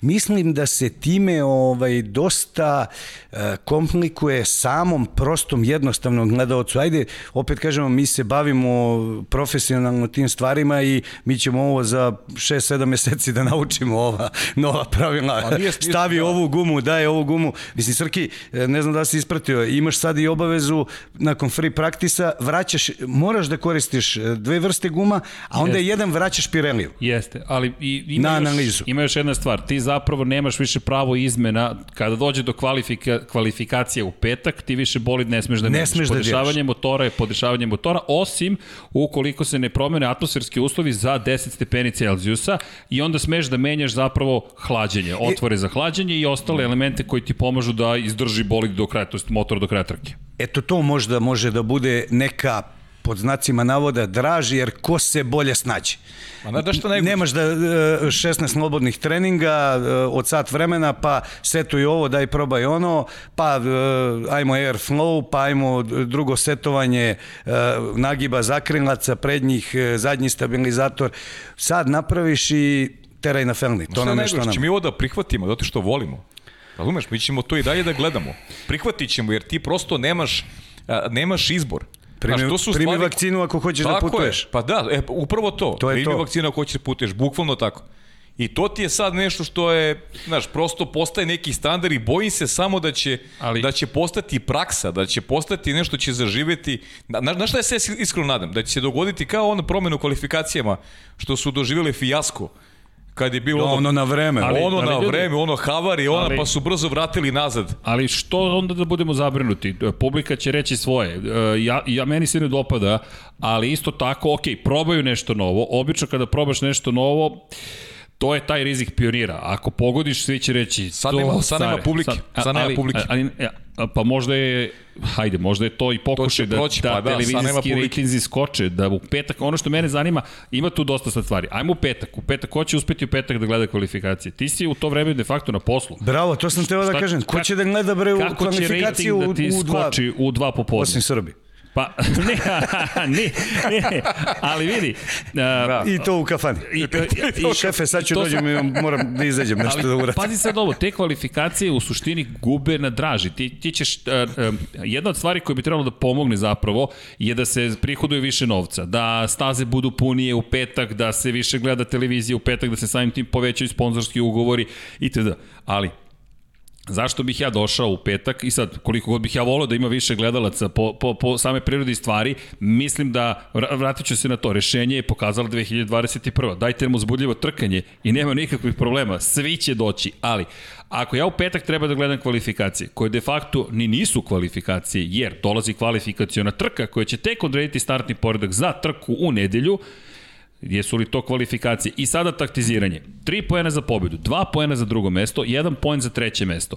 mislim da se time ovaj dosta e, komplikuje samom prostom jednostavnom gledalcu. Ajde, opet kažemo, mi se bavimo profesionalno tim stvarima i mi ćemo ovo za 6-7 meseci da naučimo ova nova pravila. Pa Stavi da. ovu gumu, daje ovu gumu. Mislim, Srki, e, ne znam da si ispratio, imaš sad i obavezu nakon free praktisa, vraćaš moraš da koristiš e, dve vrste guma, a onda Jeste. jedan vraćaš Pireliju. Jeste, ali i, ima, Na još, analizu. ima još jedna stvar, ti zapravo nemaš više pravo izmena, kada dođe do kvalifika, kvalifikacije u petak, ti više bolid ne smeš da ne smeš da Podešavanje motora je podešavanje motora, osim ukoliko se ne promene atmosferski uslovi za 10 stepeni Celzijusa i onda smeš da menjaš zapravo hlađenje, otvore za hlađenje i ostale elemente koji ti pomažu da izdrži bolid do kraja, to jest motor do kraja trke. Eto to možda može da bude neka pod znacima navoda draži, jer ko se bolje snađe. Ma da što najgore? Nemaš da e, 16 slobodnih treninga e, od sat vremena, pa setuj ovo, daj probaj ono, pa e, ajmo airflow, pa ajmo drugo setovanje e, nagiba zakrilaca, prednjih, e, zadnji stabilizator. Sad napraviš i teraj na felni. To nam je najgore, što što nam. mi ovo da prihvatimo, zato što volimo. Razumeš, mi ćemo to i dalje da gledamo. Prihvatit ćemo, jer ti prosto nemaš, nemaš izbor. Primi, Znaš, to su primi stvari- vakcinu ako hoćeš da Tako putuješ. Je. Pa da, e, upravo to. To je Primi to. vakcinu ako hoćeš da putuješ, bukvalno tako. I to ti je sad nešto što je, znaš, prosto postaje neki standard i bojim se samo da će, Ali- da će postati praksa, da će postati nešto će zaživeti. Na, na, šta ja se iskreno nadam? Da će se dogoditi kao ono promenu u kvalifikacijama, što su doživjeli fijasko kad je bilo ono, Ono na vreme. Ali- ono na ljudi- vreme, ono havari, ona Ali- pa su brzo vratili nazad. Ali što onda da budemo zabrinuti? Publika će reći svoje. E, Ja, ja meni se ne dopada, ali isto tako, ok, probaju nešto novo. Obično kada probaš nešto novo, to je taj rizik pionira. Ako pogodiš, svi će reći... Sad to, nema- sad nema publike. a- Sad nema ali- publike. Ali, a, pa možda je, hajde, možda je to i pokušaj da, proći, da, pa da, sad televizijski rejtinzi skoče, da u petak, ono što mene zanima, ima tu dosta sad stvari. Ajmo u petak, u petak, ko će uspeti u petak da gleda kvalifikacije? Ti si u to vreme de facto na poslu. Bravo, to sam teo da kažem. Ko će da gleda bre u Kako će kvalifikaciju u, da ti u dva, skoči u dva popodne? osim Srbi? Pa, ne, ne, ne, ali vidi, da. I to u kafani. I, i, I šefe, sad ću dođem i moram da izađem nešto ali da uradim. pazi sad ovo, te kvalifikacije u suštini gube na draži. Ti, ti ćeš, uh, um, jedna od stvari koja bi trebalo da pomogne zapravo je da se prihoduje više novca, da staze budu punije u petak, da se više gleda televizija u petak, da se samim tim povećaju sponzorski ugovori itd. Ali, Zašto bih ja došao u petak? I sad koliko god bih ja volao da ima više gledalaca po, po, po same prirodi stvari, mislim da, vra- vratit ću se na to, rešenje je pokazala 2021. Dajte nam uzbudljivo trkanje i nema nikakvih problema, svi će doći, ali ako ja u petak treba da gledam kvalifikacije, koje de facto ni nisu kvalifikacije, jer dolazi kvalifikaciona trka koja će tek odrediti startni poredak za trku u nedelju, Jesu li to kvalifikacije? I sada taktiziranje. 3 poena za pobedu, 2 poena za drugo mesto, 1 poen za treće mesto.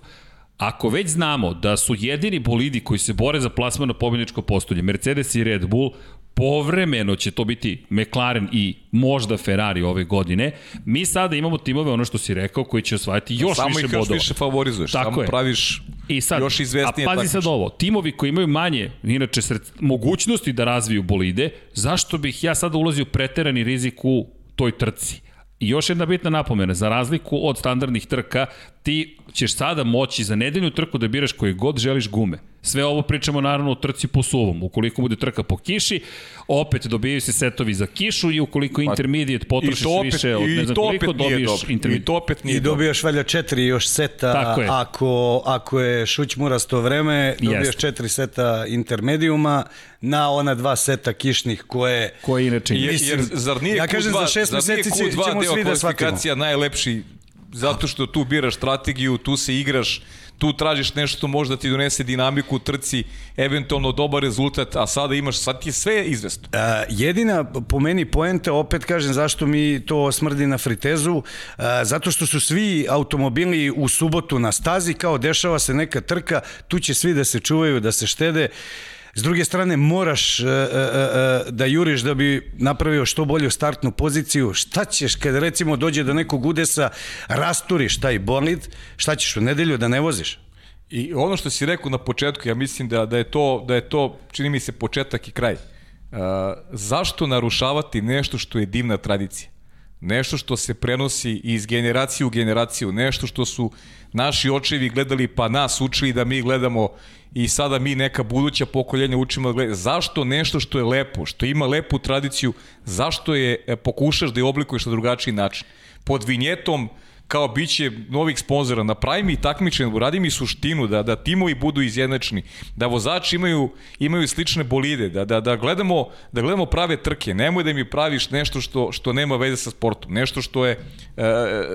Ako već znamo da su jedini bolidi koji se bore za plasman na pobedničko postolje, Mercedes i Red Bull, povremeno će to biti McLaren i možda Ferrari ove godine, mi sada imamo timove, ono što si rekao, koji će osvajati još Samo više ih još bodova. više favorizuješ, Tako samo je. praviš I sad, još izvesnije a pazi sad takmičenje. ovo, timovi koji imaju manje, inače sred, mogućnosti da razviju bolide, zašto bih ja sada ulazio preterani rizik u toj trci? I još jedna bitna napomena, za razliku od standardnih trka, ti ćeš sada moći za nedeljnu trku da biraš koje god želiš gume. Sve ovo pričamo naravno o trci po suvom. Ukoliko bude trka po kiši, opet dobijaju se setovi za kišu i ukoliko intermediate potrošiš I to opet, više od ne i znam to koliko opet nije dobiješ dobro. I to opet nije I dobijaš valjda četiri još seta Tako je. ako, ako je šućmurasto vreme, dobijaš Jeste. četiri seta intermedijuma na ona dva seta kišnih koje... Koje inače Jer, jer zar nije ja kažem, Q2, za šest meseci će- Q2 ćemo svi da shvatimo. kvalifikacija najlepši zato što tu biraš strategiju, tu se igraš, tu tražiš nešto što može da ti donese dinamiku u trci, eventualno dobar rezultat, a sada imaš, sad ti je sve izvesno. A, jedina po meni poenta, opet kažem zašto mi to smrdi na fritezu, a, zato što su svi automobili u subotu na stazi, kao dešava se neka trka, tu će svi da se čuvaju, da se štede. S druge strane, moraš e, e, e, da juriš da bi napravio što bolju startnu poziciju. Šta ćeš kad recimo dođe do nekog udesa, rasturiš taj bolid, šta ćeš u nedelju da ne voziš? I ono što si rekao na početku, ja mislim da, da, je, to, da je to, čini mi se, početak i kraj. Uh, zašto narušavati nešto što je divna tradicija? Nešto što se prenosi iz generacije u generaciju, nešto što su naši očevi gledali pa nas učili da mi gledamo i sada mi neka buduća pokoljenja učimo da gledamo. Zašto nešto što je lepo, što ima lepu tradiciju, zašto je e, pokušaš da je oblikuješ na drugačiji način? Pod vinjetom kao biće novih sponzora, napravi mi takmičenje, uradi mi suštinu, da, da timovi budu izjednačni, da vozači imaju, imaju slične bolide, da, da, da, gledamo, da gledamo prave trke, nemoj da mi praviš nešto što, što nema veze sa sportom, nešto što, je, e,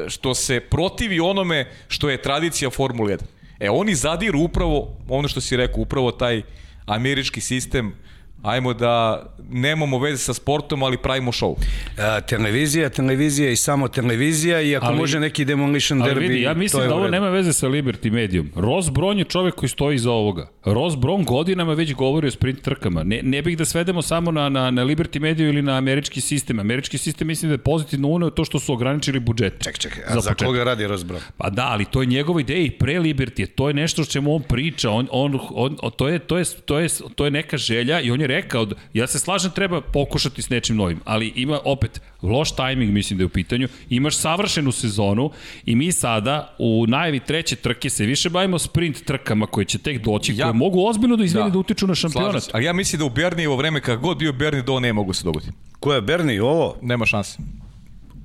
što se protivi onome što je tradicija Formule 1. E, oni zadiru upravo, ono što si rekao, upravo taj američki sistem, ajmo da nemamo veze sa sportom, ali pravimo show. A, televizija, televizija i samo televizija i ako Ali- može neki demolition Ali derbi, vidi, ja mislim da ovo nema veze sa Liberty Medijom. Ross Braun je čovek koji stoji iza ovoga. Ross Brown godinama već govori o sprint trkama. Ne, ne bih da svedemo samo na, na, na Liberty Media ili na američki sistem. Američki sistem mislim da je pozitivno uneo to što su ograničili budžet. Ček, ček, a za, za koga radi Rozbron? Pa da, ali to je njegova ideja i pre Liberty. To je nešto što čemu on priča. On, on, on, to, je, to, je, to, je, to je neka želja i on je rekao, da, ja se slažem, treba pokušati s nečim novim, ali ima opet loš tajming mislim da je u pitanju. Imaš savršenu sezonu i mi sada u najavi treće trke se više bavimo sprint trkama koje će tek doći, ja, koje mogu ozbiljno da izvini da, da utiču na šampionat. Ali ja mislim da u Bernijevo vreme, kako god bio Berni, da ovo ne mogu se dogoditi. Ko je Berni, ovo? Nema šanse.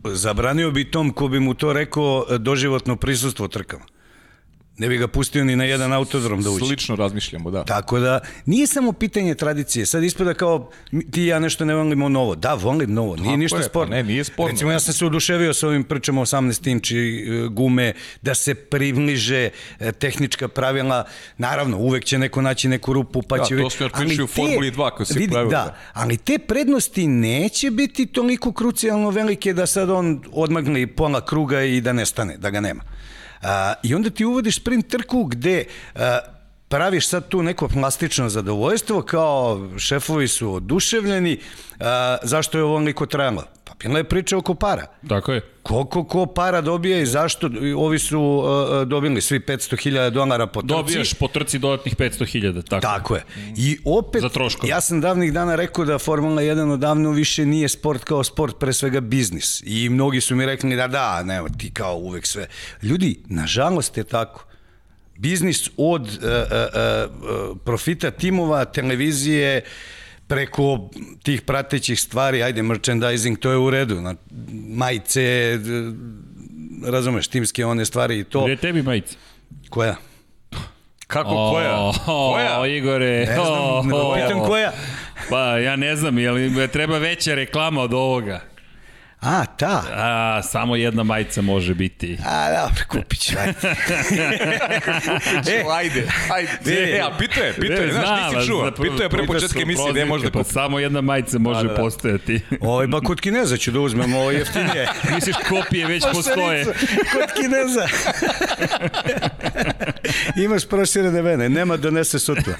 Zabranio bi tom ko bi mu to rekao doživotno prisustvo trkama ne bi ga pustio ni na jedan autodrom da uđe. Slično razmišljamo, da. Tako da, nije samo pitanje tradicije. Sad ispada kao, ti i ja nešto ne volimo novo. Da, volim novo, nije Tako ništa je, pa sporno. Pa ne, nije sporno. Recimo, ja sam se oduševio sa ovim pričama 18 inči e, gume, da se približe e, tehnička pravila. Naravno, uvek će neko naći neku rupu, pa da, će... Da, to smo pričali u Formuli 2 koji se pravila. Da, ali te prednosti neće biti toliko krucijalno velike da sad on odmagne pola kruga i da nestane, da ga nema. I onda ti uvodiš sprint trku gde praviš sad tu neko plastično zadovoljstvo, kao šefovi su oduševljeni, a, zašto je ovo ovoliko trajalo? Pa bila je priča oko para. Tako je. Koliko ko para dobija i zašto ovi su uh, dobili svi 500.000 dolara po trci. Dobijaš po trci dodatnih 500.000, tako. Tako je. I opet, Za troškove. ja sam davnih dana rekao da Formula 1 odavno više nije sport kao sport, pre svega biznis. I mnogi su mi rekli da da, ne, ti kao uvek sve. Ljudi, nažalost je tako biznis od uh, uh, uh, profita timova, televizije, preko tih pratećih stvari, ajde, merchandising, to je u redu, na, majice, razumeš, timske one stvari i to. Gde je tebi majica? Koja? Kako, oh, koja? Koja? O, Igore. Ne znam, ne pitam koja. Pa, ja ne znam, jel treba veća reklama od ovoga? A, ta. A, samo jedna majica može biti. A, dobro, kupit ću, ajde. e, ajde, ajde. E, a pito je, pito je, znaš, nisi čuo. Pito je pre početka emisije, gde može da kupi. Pa samo jedna majica može da, da. postojati. Oj, ba kod Kineza ću da uzmem, ovo jeftinije. Misliš, kopije već postoje. kod Kineza. Imaš proširene vene, nema donese sutra.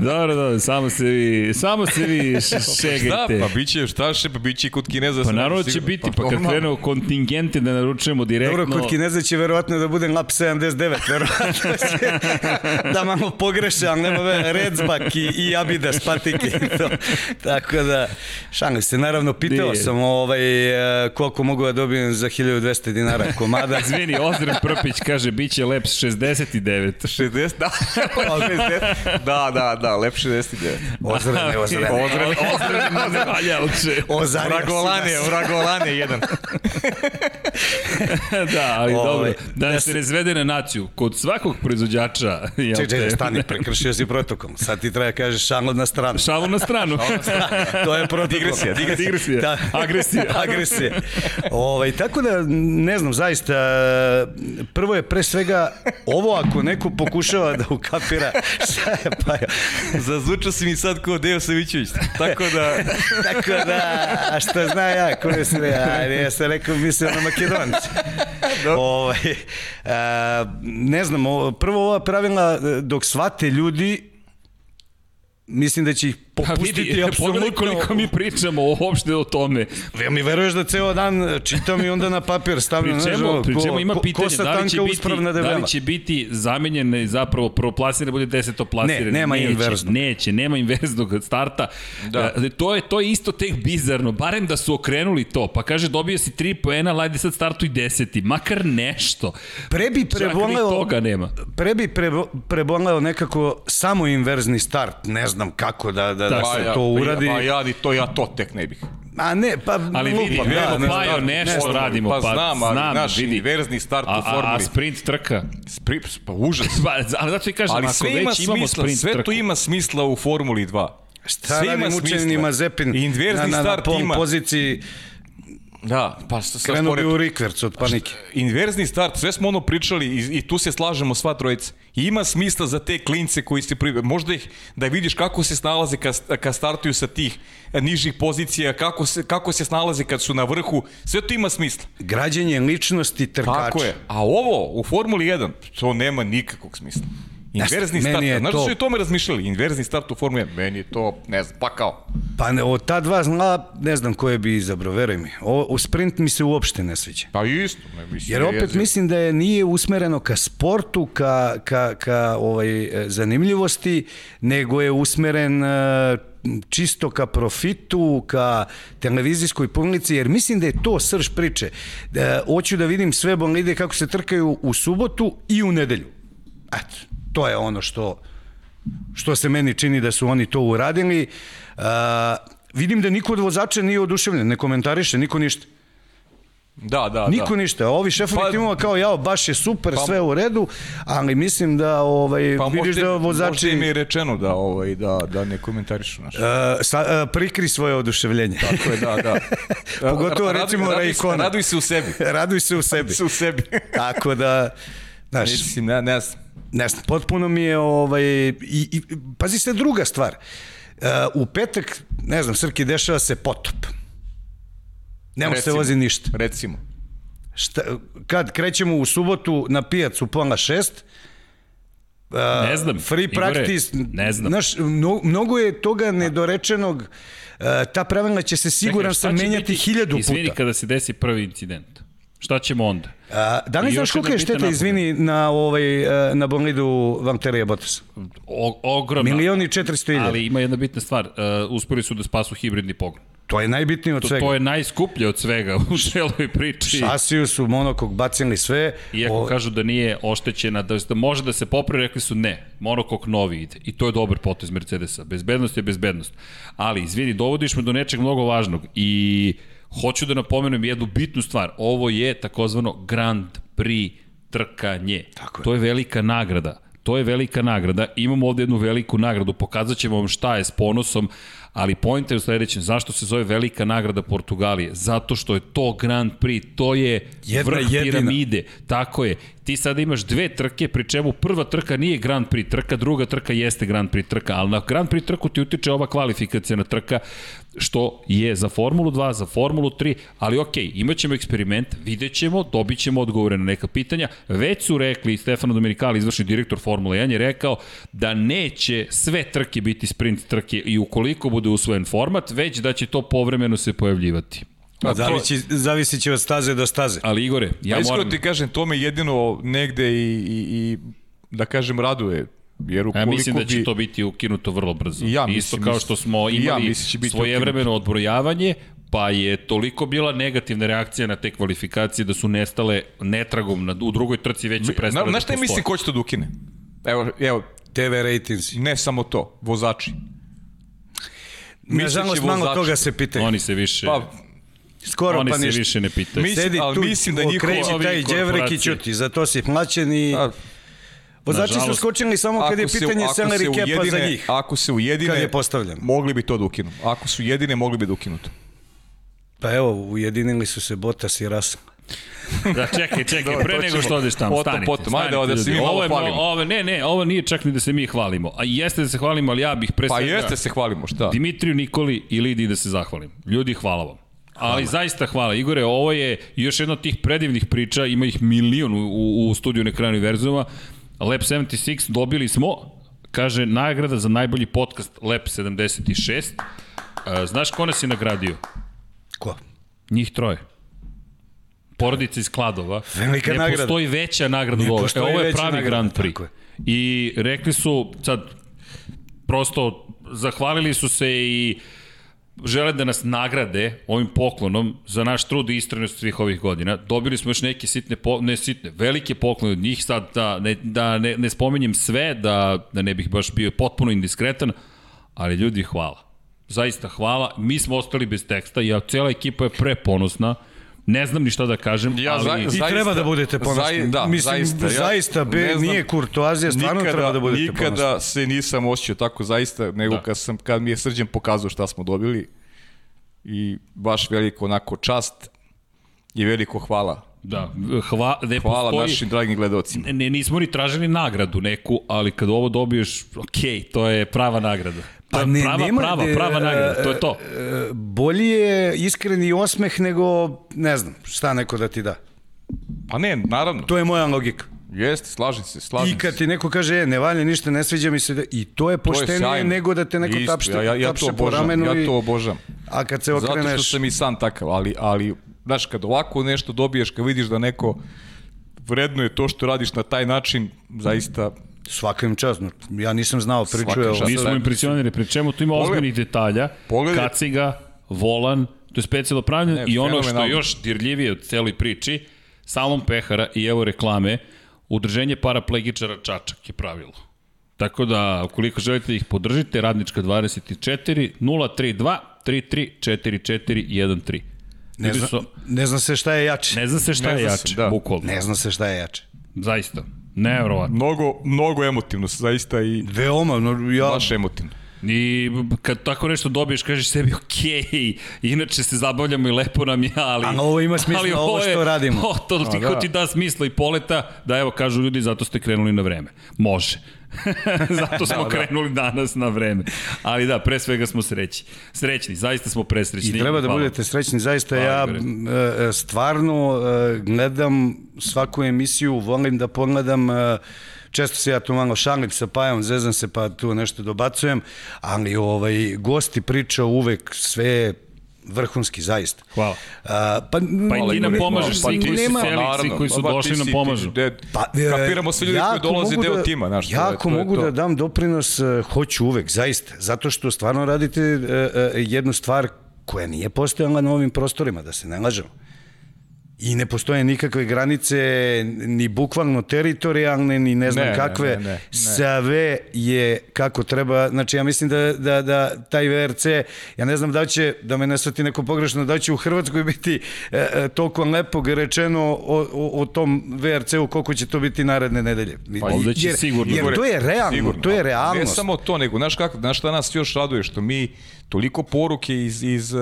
Dobro, dobro, samo se vi, samo se vi šegajte. Šta, pa biće, šta še, pa biće kod Kineza. Pa naravno će biti, pa, pa kad krenu kontingente da naručujemo direktno. Dobro, kod Kineza će verovatno da bude lap 79, verovatno će da malo pogreše, ali nema ve, Redzbak i, i Abidas patike. To. Tako da, šalim se, naravno, pitao Nije. sam ovaj, e, koliko mogu da dobijem za 1200 dinara komada. Izvini, Ozren Prpić kaže, biće lep 69. 60, da, 60, da, da, da, lep 69. Ozrene, ozrene. Ozrene, ozrene, ne valjalče. Vragolane, vragolane, jedan. da, ali Ove, dobro. Da, da se razvede na naciju. Kod svakog proizvođača... Ček, ček, stani, prekršio si protokol. Sad ti treba da kažeš šalu na stranu. Šalu na stranu. to je protokol. Digresija, digresija. digresija. Da. Agresija. Agresija. Ovaj, tako da, ne znam, zaista, prvo je pre svega ovo ako neko pokušava da ukapira šta je pa Zazvučao si mi sad kao Deo Savićević. Tako da... Tako da, a šta zna ja, ko je sve, a ja sam rekao, mislim na Makedonci. ovaj, a, ne znam, prvo ova pravila, dok svate ljudi, mislim da će ih popustiti apsolutno. koliko mi pričamo uopšte o tome. Ja mi veruješ da ceo dan čitam i onda na papir stavljam. Pričemo, znaš, pričemo ko, ima pitanje, ko, da, li će biti, da li će biti zamenjen zapravo prvoplasirane da bude desetoplasirane. Ne, nema neće, inverznog. Neće, nema inverznog starta. Da. E, to, je, to je isto tek bizarno, barem da su okrenuli to. Pa kaže, dobio si 3 poena, lajde sad startuj deseti. Makar nešto. Pre bi preboleo, toga nema. Pre bi pre, preboleo nekako samo inverzni start. Ne znam kako da, da, da, se ja, to uradi. Pa ja, pa to, ja to tek ne bih. A ne, pa ali vidi, lupam, da, ne, Pajo, nešto ne, radimo, pa, pa znam, ali znam, naš vidi. inverzni start u formuli. A, a sprint trka? Sprint, pa užas. pa, ali zato i kažem, ali ako sve već ima smisla, imamo sprint sve trku. to ima smisla u Formuli 2. Šta sve radim učenima Zepin Inverzni na, na, start na pol poziciji Da, pa Krenuo bi u rikverc od panike. Inverzni start, sve smo ono pričali i, i tu se slažemo sva trojica. I ima smisla za te klince koji se pri... možda ih da vidiš kako se snalaze kad, kad startuju sa tih nižih pozicija, kako se, kako se snalaze kad su na vrhu, sve to ima smisla. Građenje ličnosti trkača. Tako je. A ovo u Formuli 1, to nema nikakvog smisla. Inverzni start, je znaš to- su i o tome razmišljali, inverzni start u Formuli 1, meni je to, ne znam, pa kao. Pa ne, od ta dva zla ne znam koje bi izabrao, veruj mi. O, u sprint mi se uopšte ne sviđa. Pa isto, ne mislim. Jer opet jezivo. mislim da je nije usmereno ka sportu, ka, ka, ka ovaj, e, zanimljivosti, nego je usmeren e, čisto ka profitu, ka televizijskoj publici, jer mislim da je to srž priče. Da, hoću da vidim sve bolide kako se trkaju u subotu i u nedelju. Eto, to je ono što, što se meni čini da su oni to uradili. Uh, vidim da niko od vozača nije oduševljen, ne komentariše, niko ništa. Da, da, Niko da. ništa. Ovi šefovi Pa- timova kao jao, baš je super, Pa- sve u redu, ali mislim da ovaj Pa vidiš možda, da možda vozači im je rečeno da, ovaj, da, da ne komentarišu naš. uh, sa, uh, prikri svoje oduševljenje. Tako je, da, da. Pogotovo, recimo, Raikkonen. Raduj se u sebi. Raduj se u sebi. Se u sebi. Tako da, znaš, Mislim, ne, ne znam. ne znam, potpuno mi je, ovaj, i, i, pazi se druga stvar. Uh, u petak, ne znam, Srki, dešava se potop. Ne može se vozi ništa. Recimo. Šta, kad krećemo u subotu na pijacu pola šest, uh, Ne znam, free Igore, practice, ne znam. Znaš, mno, mnogo je toga nedorečenog, uh, ta pravila će se siguran šta sam menjati biti- hiljadu Izvini puta. kada se desi prvi incident. Šta ćemo onda? A, da li znaš jedna je šteta, izvini, na, ovaj, uh, na bolidu Valterija Bottas? O, ogromna. Milion i četiristo hiljada. Ali ima jedna bitna stvar. Uh, uspeli su da spasu hibridni pogon. To je najbitnije od To, svega. to je najskuplje od svega u celoj priči. Šasiju su monokog bacili sve. Iako O- kažu da nije oštećena, da, da može da se popravi, rekli su ne, monokok novi ide. I to je dobar potez Mercedesa. Bezbednost je bezbednost. Ali, izvini, dovodiš me do nečeg mnogo važnog i hoću da napomenem jednu bitnu stvar. Ovo je takozvano Grand Prix trkanje. Tako je. To je velika nagrada. To je velika nagrada. Imamo ovde jednu veliku nagradu. Pokazat ćemo vam šta je s ponosom, ali point je u sledećem. Zašto se zove velika nagrada Portugalije? Zato što je to Grand Prix. To je Jedna vrh jedina. piramide. Tako je. Ti sada imaš dve trke, pri čemu prva trka nije Grand Prix trka, druga trka jeste Grand Prix trka, ali na Grand Prix trku ti utiče ova kvalifikacijana trka, što je za Formulu 2, za Formulu 3, ali ok, imat ćemo eksperiment, vidjet ćemo, dobit ćemo odgovore na neka pitanja. Već su rekli, Stefano Domenicali, izvršni direktor Formule 1, je rekao da neće sve trke biti sprint trke i ukoliko bude usvojen format, već da će to povremeno se pojavljivati. A to- Zavisi, zavisi će od staze do staze. Ali Igore, ja Ja iskreno moram... ti kažem, to me jedino negde i, i, i da kažem raduje. Jer Ja mislim da će bi... to biti ukinuto vrlo brzo. I ja Isto mislim, kao mislim. što smo ja imali mislim će biti svojevremeno odbrojavanje, pa je toliko bila negativna reakcija na te kvalifikacije da su nestale netragom na, u drugoj trci već su prestale Na, da znaš šta postoje. mislim ko će to da ukine? Evo, evo, TV ratingsi. ne samo to, vozači. Nažalost, malo vozači. toga se pitaju. Oni se više... Pa, Skoro oni pa se ništa. više ne pitaju. Mi- Sedi ali tu, mislim da njihovo- okreći taj đevrek i ćuti, za to si plaćen i... a, Vozači su skočili samo kad je se- pitanje ako salary se capa za ujedine- njih. Ako se ujedine, Kad je postavljen. mogli bi to da ukinu. Ako su jedine, mogli bi da ukinu to. Pa evo, ujedinili su se Bottas i Russell. Da, čekaj, čekaj, pre nego što odeš tamo, Potom, stanite. potom, ajde, stanite, da se mi malo ovo je, hvalimo. Ovo, ne, ne, ovo nije čak ni da se mi hvalimo. A jeste da se hvalimo, ali ja bih pre Pa svega... jeste se hvalimo, šta? Dimitriju Nikoli i Lidiji da se zahvalim. Ljudi, hvala vam. Ali zaista hvala. Igore, ovo je još jedna od tih predivnih priča, ima ih milion u, u, u studiju na kraju univerzuma. Lab 76 dobili smo, kaže, nagrada za najbolji podcast Lab 76. E, znaš ko nas je nagradio? Ko? Njih troje. Porodica iz Kladova. Velika ne nagrada. postoji veća nagrada od ove. E, ovo je pravi nagrada, Grand Prix. I rekli su, sad, prosto zahvalili su se i žele da nas nagrade ovim poklonom za naš trud i istranost svih ovih godina. Dobili smo još neke sitne, po, ne sitne, velike poklone od njih, sad da ne, da ne, ne spomenjem sve, da, da ne bih baš bio potpuno indiskretan, ali ljudi hvala. Zaista hvala. Mi smo ostali bez teksta, ja, cela ekipa je preponosna. Ne znam ni šta da kažem, Ja ali... za- I Zaista- treba da budete ponosni. zai- da, Mislim, zaista, ja zaista, be, ne znam, nije kurtoazija, stvarno nikada, treba da budete nikada ponosni. se nisam osjećao tako zaista, nego Da. kad, sam, kad mi je srđan pokazao šta smo dobili i baš veliko onako čast i veliko hvala. Da, hva, ne Hvala postoji, našim dragim gledalcima. Ne, nismo ni tražili nagradu neku, ali kad ovo dobiješ, ok, to je prava nagrada. Pa ne, prava, nema, prava, ne, prava nagrada, to je to. E, Bolji je iskreni osmeh nego, ne znam, šta neko da ti da. Pa ne, naravno. To je moja logika. Jeste, slažem se, slažem I kad se. ti neko kaže, e, ne valja ništa, ne sviđa mi se, da, i to je poštenije sjajno. nego da te neko Isto, tapšte, ja, ja, ja tapše to po ramenu. ja i- to obožavam. A kad se Zato okreneš... što sam i sam takav, ali, ali znaš, kad ovako nešto dobiješ, kad vidiš da neko vrednuje to što radiš na taj način, zaista Svaka im čast. no, Ja nisam znao, priču Svaka je o... čast. Mi smo impresionirani, pri čemu tu ima ozbiljnih detalja, pogledaj- kaciga, volan, to je specijalno pravljeno Ne, i ono što je još dirljivije od celoj priči, salon pehara i evo reklame, udrženje paraplegičara Čačak je pravilo. Tako da, ukoliko želite da ih podržite, radnička 24 032 33 44 13. Ne zna, su- ne zna se šta je jače. ne zna se šta Ne je jače, da. bukvalno. Ne zna se šta je jače. Zaista. Nevjerovatno. mnogo, mnogo emotivno, zaista i Veoma, no, ja... baš emotivno. I kad tako nešto dobiješ, kažeš sebi, okej, inače se zabavljamo i lepo nam je, ali... Ali ovo ima smisla, ali ovo što radimo. O, to ti, da. ti da smisla i poleta, da evo, kažu ljudi, zato ste krenuli na vreme. Može. zato smo Da, da. krenuli danas na vreme. Ali da, pre svega smo sreći. Srećni, zaista smo presrećni. I treba da Hvala. budete srećni, zaista Hvala, ja m, e, stvarno e, gledam svaku emisiju, volim da pogledam, e, često se ja tu malo šalim sa Pajom, zezam se pa tu nešto dobacujem, ali ovaj, gosti priča uvek sve vrhunski, zaista. Hvala. A, pa, Pa i ti nam ne- pomažeš, pa svi koji su svi koji su došli nam pomažu. Ti, de, Pa, e, kapiramo svi ljudi koji dolaze deo da- tima, to je- Jako to je mogu to. da dam doprinos, e, hoću uvek, zaista. Zato što stvarno radite e, e, jednu stvar koja nije postojala na ovim prostorima, da se ne lažemo. I ne postoje nikakve granice, ni bukvalno teritorijalne, ni ne znam Ne, ne, kakve. ne, ne, ne. Sve je kako treba. Znači, ja mislim da, da, da taj VRC, ja ne znam da će, da me ne svati neko pogrešno, da će u Hrvatskoj biti e, e, toliko lepog rečeno o, o, o tom VRC-u, koliko će to biti naredne nedelje. Pa ovde će jer, sigurno. Jer to je realno, Sigurno. to je Ne realnost. samo to, nego, znaš, kako, znaš šta nas još raduje, što mi toliko poruke iz, iz uh,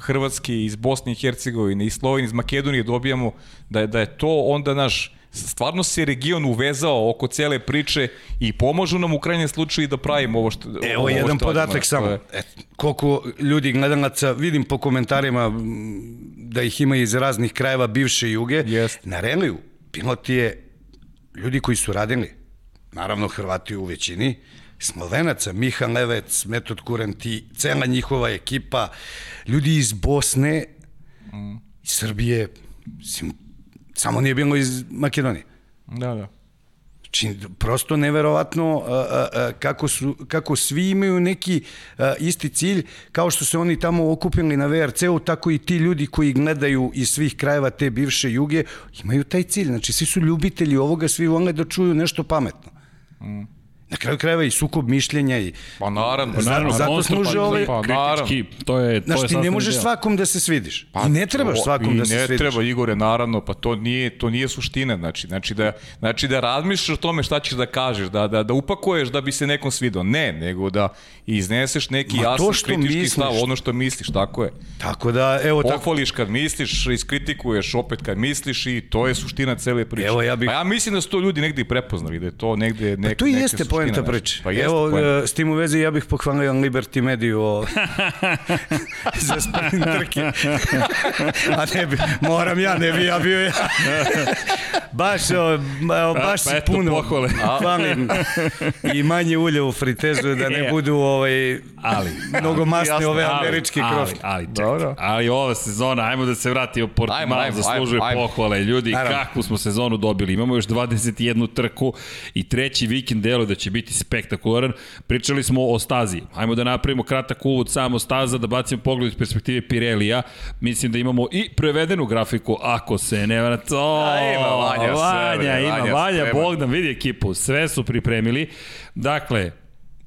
Hrvatske, iz Bosne i Hercegovine, iz Slovenije, iz Makedonije dobijamo, da je, da je to onda naš stvarno se region uvezao oko cele priče i pomažu nam u krajnjem slučaju da pravimo ovo što Evo ovo jedan što podatak samo. je- E, koliko ljudi gledalaca, vidim po komentarima da ih ima iz raznih krajeva bivše juge. Jest. Na reliju pilot je ljudi koji su radili, naravno Hrvati u većini, Slovenaca, Miha Levec, Metod Kurenti, cela njihova ekipa, ljudi iz Bosne, iz Srbije, mislim, samo nije bilo iz Makedonije. Da, da. Znači, prosto neverovatno a, a, a, kako, su, kako svi imaju neki a, isti cilj, kao što se oni tamo okupili na VRC-u, tako i ti ljudi koji gledaju iz svih krajeva te bivše juge, imaju taj cilj. Znači, svi su ljubitelji ovoga, svi vole da čuju nešto pametno. Na kraju krajeva i sukob mišljenja i... Pa naravno. Zato- Naravno, zato služe pa, ove- pa, Pa, naravno. kritički, to je, to je Znaš, ti ne možeš deo. svakom da se svidiš. I ne trebaš To- svakom i da se ne svidiš. treba Igore naravno, pa to nije to nije suština, znači znači da znači da razmišljaš o tome šta ćeš da kažeš, da da da upakuješ da bi se nekom svidao. Ne, nego da izneseš neki Ma jasan kritički misliš. stav, ono što misliš, tako je. Tako da, evo tako... Pohvališ kad misliš, iskritikuješ opet kad misliš i to je suština cele priče. Evo, ja bih- Pa ja mislim da su to ljudi negde i prepoznali, da je to negde nek, Pa to i jeste poenta priče. Pa jeste Evo, poenta. e, s tim u vezi ja bih pohvalio Liberty Mediju o... za sprint trke. A ne bi, moram ja, ne bi ja bio ja. baš, o, baš pa si eto, puno pohvale. hvalim i manje ulje u fritezu da ne budu ovaj, Ali, mnogo masne jasno, ove ali, američke ali, krofte. ali, čekaj, Dobro. ali ova sezona, ajmo da se vratimo, Portimao Ajmo, ajmo, zaslužuje pohvale. Ljudi, Naravno. kakvu smo sezonu dobili? Imamo još 21 trku i treći vikend delo da će biti spektakularan. Pričali smo o stazi. Ajmo da napravimo kratak uvod samo staza, da bacimo pogled iz perspektive Pirelija. Mislim da imamo i prevedenu grafiku, ako se ne vrat... O, A, ima Vanja Vanja, sve, ima Vanja Vanja. Bogdan, vidi ekipu, sve su pripremili. Dakle,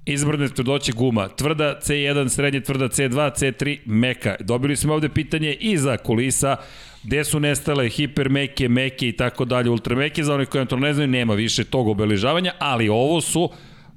Izbrne tvrdoće guma, tvrda C1, srednje tvrda C2, C3, meka. Dobili smo ovde pitanje i za kulisa, gde su nestale hipermeke, meke i tako dalje, ultrameke, za onih koji to ne znaju, nema više tog obeležavanja, ali ovo su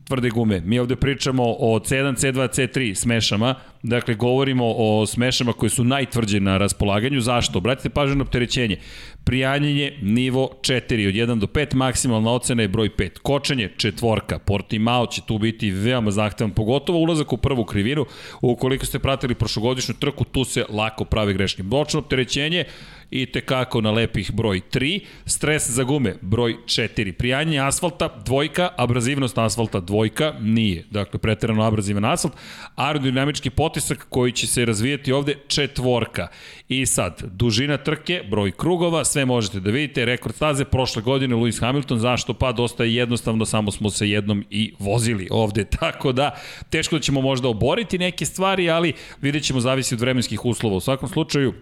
tvrde gume. Mi ovde pričamo o C1, C2, C3 smešama, dakle govorimo o smešama koje su najtvrđe na raspolaganju. Zašto? Obratite pažnju na opterećenje. Prijanjenje nivo 4 od 1 do 5, maksimalna ocena je broj 5. Kočenje četvorka. Portimao će tu biti veoma zahtevan, pogotovo ulazak u prvu krivinu. Ukoliko ste pratili prošlogodišnju trku, tu se lako pravi greške. Bočno opterećenje i tekako na lepih broj 3, stres za gume broj 4, prijanje asfalta dvojka, abrazivnost asfalta dvojka, nije, dakle preterano abrazivan asfalt, aerodinamički potisak koji će se razvijeti ovde četvorka. I sad, dužina trke, broj krugova, sve možete da vidite, rekord staze prošle godine Lewis Hamilton, zašto? Pa dosta je jednostavno, samo smo se jednom i vozili ovde, tako da teško da ćemo možda oboriti neke stvari, ali vidjet ćemo zavisi od vremenskih uslova. U svakom slučaju,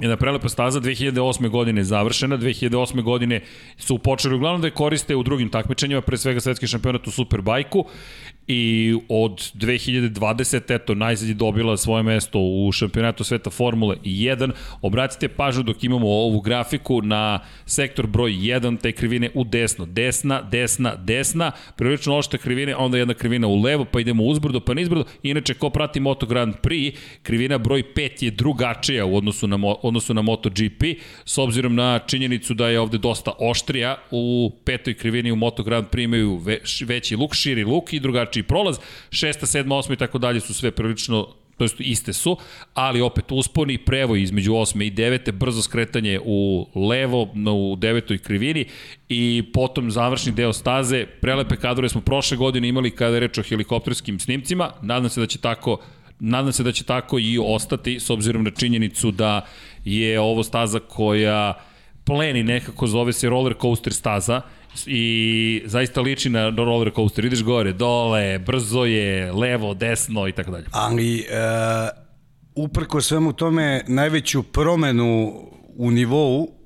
Jedna prelepa staza 2008. godine završena, 2008. godine su počeli uglavnom da je koriste u drugim takmičenjima, pre svega svetski šampionat u Superbajku i od 2020. eto, najzad je dobila svoje mesto u šampionatu sveta Formule 1. Obratite pažnju dok imamo ovu grafiku na sektor broj 1, te krivine u desno. Desna, desna, desna, prilično ošte krivine, onda jedna krivina u levo, pa idemo uzbrdo, pa nizbrdo. Inače, ko prati Moto Grand Prix, krivina broj 5 je drugačija u odnosu na, odnosu na MotoGP, s obzirom na činjenicu da je ovde dosta oštrija. U petoj krivini u Moto Grand Prix imaju veći luk, širi luk i drugačiji drugačiji prolaz, šesta, sedma, osma i tako dalje su sve prilično to jest iste su, ali opet usponi prevoj između 8. i 9. brzo skretanje u levo u devetoj krivini i potom završni deo staze. Prelepe kadrove smo prošle godine imali kada je reč o helikopterskim snimcima. Nadam se da će tako nadam se da će tako i ostati s obzirom na činjenicu da je ovo staza koja pleni nekako zove se roller coaster staza i zaista liči na roller coaster. Ideš gore, dole, brzo je, levo, desno i tako dalje. Ali, uh, uprko svemu tome, najveću promenu u nivou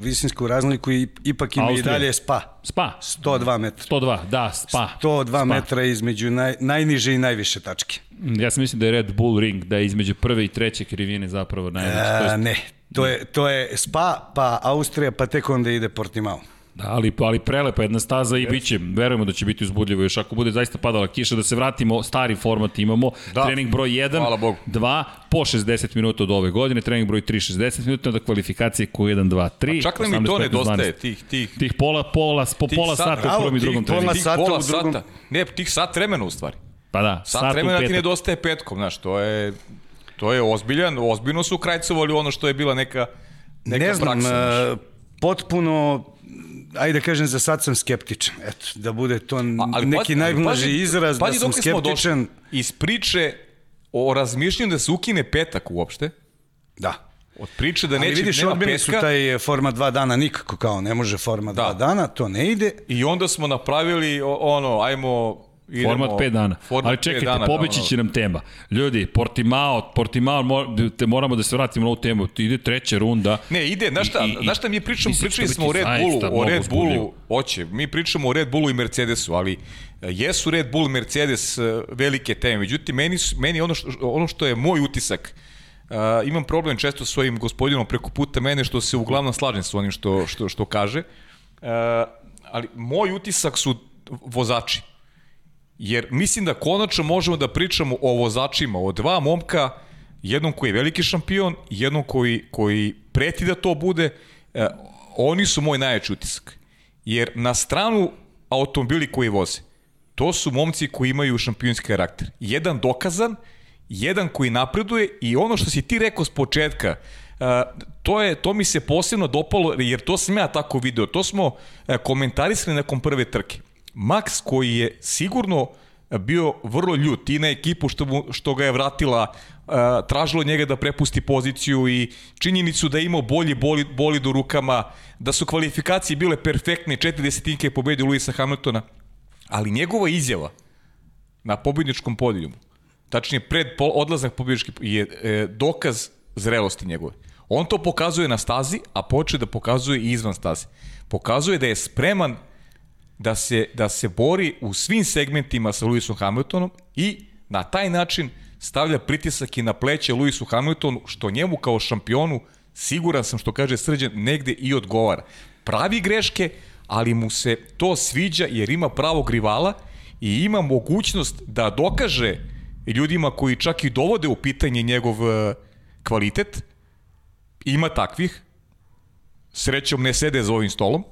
visinsku razliku i ipak ima Austrija. i dalje spa. Spa. 102 metra. 102, da, spa. 102 spa. metra između naj, najniže i najviše tačke. Ja sam mislim da je Red Bull Ring, da je između prve i treće krivine zapravo najveće. E. Ne, to je, to je spa, pa Austrija, pa tek onda ide Portimao. Da, ali, ali prelepa jedna staza i biće, verujemo da će biti uzbudljivo još ako bude zaista padala kiša, da se vratimo, stari format imamo, da. trening broj 1, 2, po 60 minuta od ove godine, trening broj 3, 60 minuta, da kvalifikacije ko 1, 2, 3. A čak nam i to nedostaje, tih, tih... Tih pola, pola, po tih pola sata, sata u prvom i drugom treningu. Tih pola sata, ne, tih sat vremena u stvari. Pa da, sat, sat vremena ti nedostaje petkom, znaš, to je, to je ozbiljan, ozbiljno su krajcovali ono što je bila neka, neka ne znam, praksa. Uh, potpuno ajde da kažem, za sad sam skeptičan. Eto, da bude to ali, neki najblaži izraz, da sam skeptičan. Iz priče o razmišljanju da se ukine petak uopšte. Da. Od priče da neće, Ali vidiš, nema petka. su taj forma dva dana nikako kao, ne može forma da. dva dana, to ne ide. I onda smo napravili ono, ajmo Idemo, format 5 dana. Format Ali čekajte, dana, pobeći da, će nam tema. Ljudi, Portimao, Portimao, te moramo da se vratimo na ovu temu. Ide treća runda. Ne, ide, znaš šta, znaš šta mi pričamo, pričali smo o Red Bullu, o Red Bullu, hoće, mi pričamo o Red Bullu i Mercedesu, ali e, jesu Red Bull, Mercedes e, velike teme. Međutim, meni, meni ono, što, ono što je moj utisak, Uh, imam problem često s svojim gospodinom preko puta mene što se uglavnom slažem s onim što, što, što kaže. Uh, ali moj utisak su vozači. Jer mislim da konačno možemo da pričamo o vozačima, o dva momka, jednom koji je veliki šampion, jednom koji, koji preti da to bude, e, oni su moj najjači utisak. Jer na stranu automobili koji voze, to su momci koji imaju šampionski karakter. Jedan dokazan, jedan koji napreduje i ono što si ti rekao s početka, Uh, to je to mi se posebno dopalo jer to sam ja tako video. To smo uh, komentarisali nakon prve trke. Max koji je sigurno bio vrlo ljut i na ekipu što, mu, što ga je vratila uh, tražilo njega da prepusti poziciju i činjenicu da je imao bolji boli, boli do rukama, da su kvalifikacije bile perfektne, četiri desetinke je pobedio Luisa Hamiltona, ali njegova izjava na pobedničkom podijumu, tačnije pred odlazak pobednički je e, dokaz zrelosti njegove. On to pokazuje na stazi, a poče da pokazuje i izvan staze. Pokazuje da je spreman da se, da se bori u svim segmentima sa Lewisom Hamiltonom i na taj način stavlja pritisak i na pleće Lewisu Hamiltonu, što njemu kao šampionu, siguran sam što kaže Srđan, negde i odgovara. Pravi greške, ali mu se to sviđa jer ima pravog rivala i ima mogućnost da dokaže ljudima koji čak i dovode u pitanje njegov e, kvalitet, ima takvih, srećom ne sede za ovim stolom,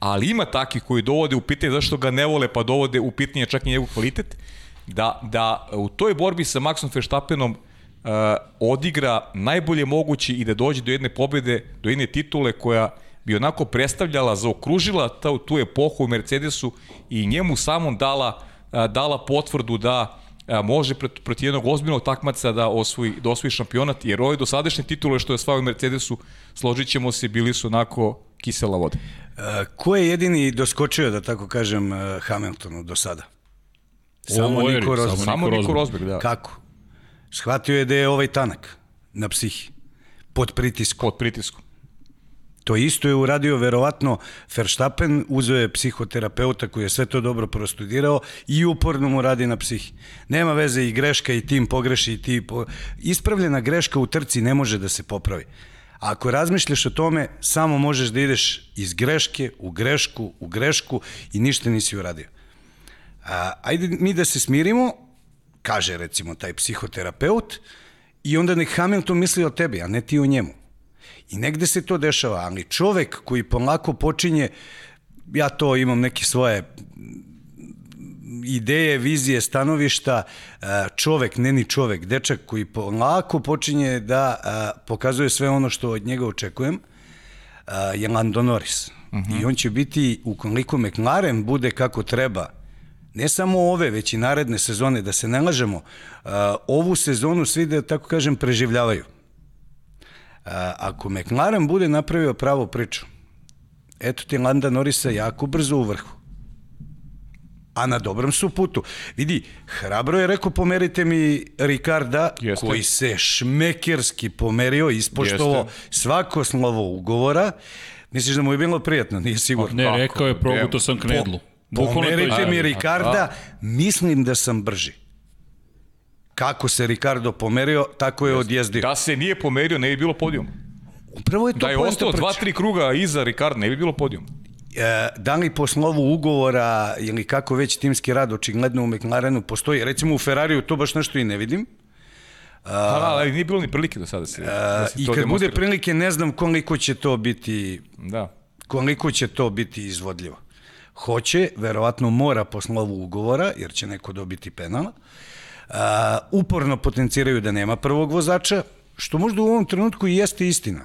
ali ima takih koji dovode u pitanje zašto ga ne vole pa dovode u pitanje čak i njegov kvalitet, da, da u toj borbi sa Maxom Verstappenom odigra najbolje mogući i da dođe do jedne pobede, do jedne titule koja bi onako predstavljala, zaokružila tu, tu epohu u Mercedesu i njemu samom dala, a, dala potvrdu da a, može pret, protiv jednog ozbiljnog takmaca da osvoji, da osvoji šampionat, jer ove dosadašnje titule što je osvajao u Mercedesu, složit ćemo se, bili su onako kisela voda. Ko je jedini doskočio, da tako kažem, a, Hamiltonu do sada? Samo Niko Niko Rosberg. Samo Niko Rosberg, da. Kako? Shvatio je da je ovaj tanak na psihi, pod pritiskom. Pod pritiskom. To isto je uradio verovatno Verstappen, uzeo je psihoterapeuta koji je sve to dobro prostudirao i uporno mu radi na psihi. Nema veze i greška i tim pogreši i ti po... Ispravljena greška u trci ne može da se popravi. Ako razmišljaš o tome, samo možeš da ideš iz greške u grešku, u grešku i ništa nisi uradio. A, ajde mi da se smirimo, kaže recimo taj psihoterapeut, i onda nek Hamilton misli o tebi, a ne ti o njemu. I negde se to dešava, ali čovek koji polako počinje, ja to imam neke svoje ideje, vizije, stanovišta, e, čovek, ne ni čovek, dečak koji polako počinje da e, pokazuje sve ono što od njega očekujem, e, je Lando Norris. Uh -huh. I on će biti, ukoliko McLaren bude kako treba, ne samo ove, već i naredne sezone, da se ne lažemo, ovu sezonu svi, da tako kažem, preživljavaju. Ako McLaren bude napravio pravu priču, eto ti Landa Norisa jako brzo u vrhu. A na dobrom su putu. Vidi, hrabro je rekao pomerite mi Ricarda, Jeste. koji se šmekerski pomerio, ispoštovo Jeste. svako slovo ugovora. Misliš da mu je bilo prijatno? Nije sigurno. Ne, rekao je, probuto sam knedlu. Po, pomerite mi Ricarda, mislim da sam brži kako se Ricardo pomerio, tako je odjezdio. Da se nije pomerio, ne bi bilo podijum. Upravo je to Da je ostao dva, tri kruga iza Ricardo, ne bi bilo podijum. E, da li po slovu ugovora ili kako već timski rad očigledno u McLarenu postoji, recimo u Ferrariju to baš nešto i ne vidim. A, da, ali nije bilo ni prilike do sada se, da se I kad bude prilike ne znam koliko će to biti da. koliko će to biti izvodljivo. Hoće, verovatno mora po slovu ugovora, jer će neko dobiti penala. Uh, uporno potenciraju da nema prvog vozača, što možda u ovom trenutku i jeste istina.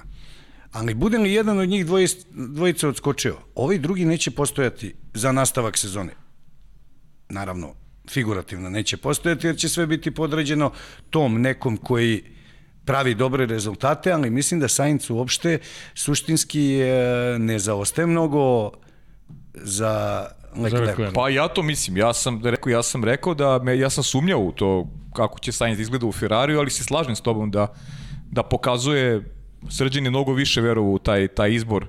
Ali bude li jedan od njih dvojic, dvojica odskočio, ovaj drugi neće postojati za nastavak sezone. Naravno, figurativno neće postojati jer će sve biti podređeno tom nekom koji pravi dobre rezultate, ali mislim da Sainz uopšte suštinski ne zaostaje mnogo za Leclerc. Pa ja to mislim, ja sam rekao, ja sam rekao da me ja sam sumnjao u to kako će Sainz da izgleda u Ferrariju, ali se slažem s tobom da da pokazuje Srđan je mnogo više verovao u taj taj izbor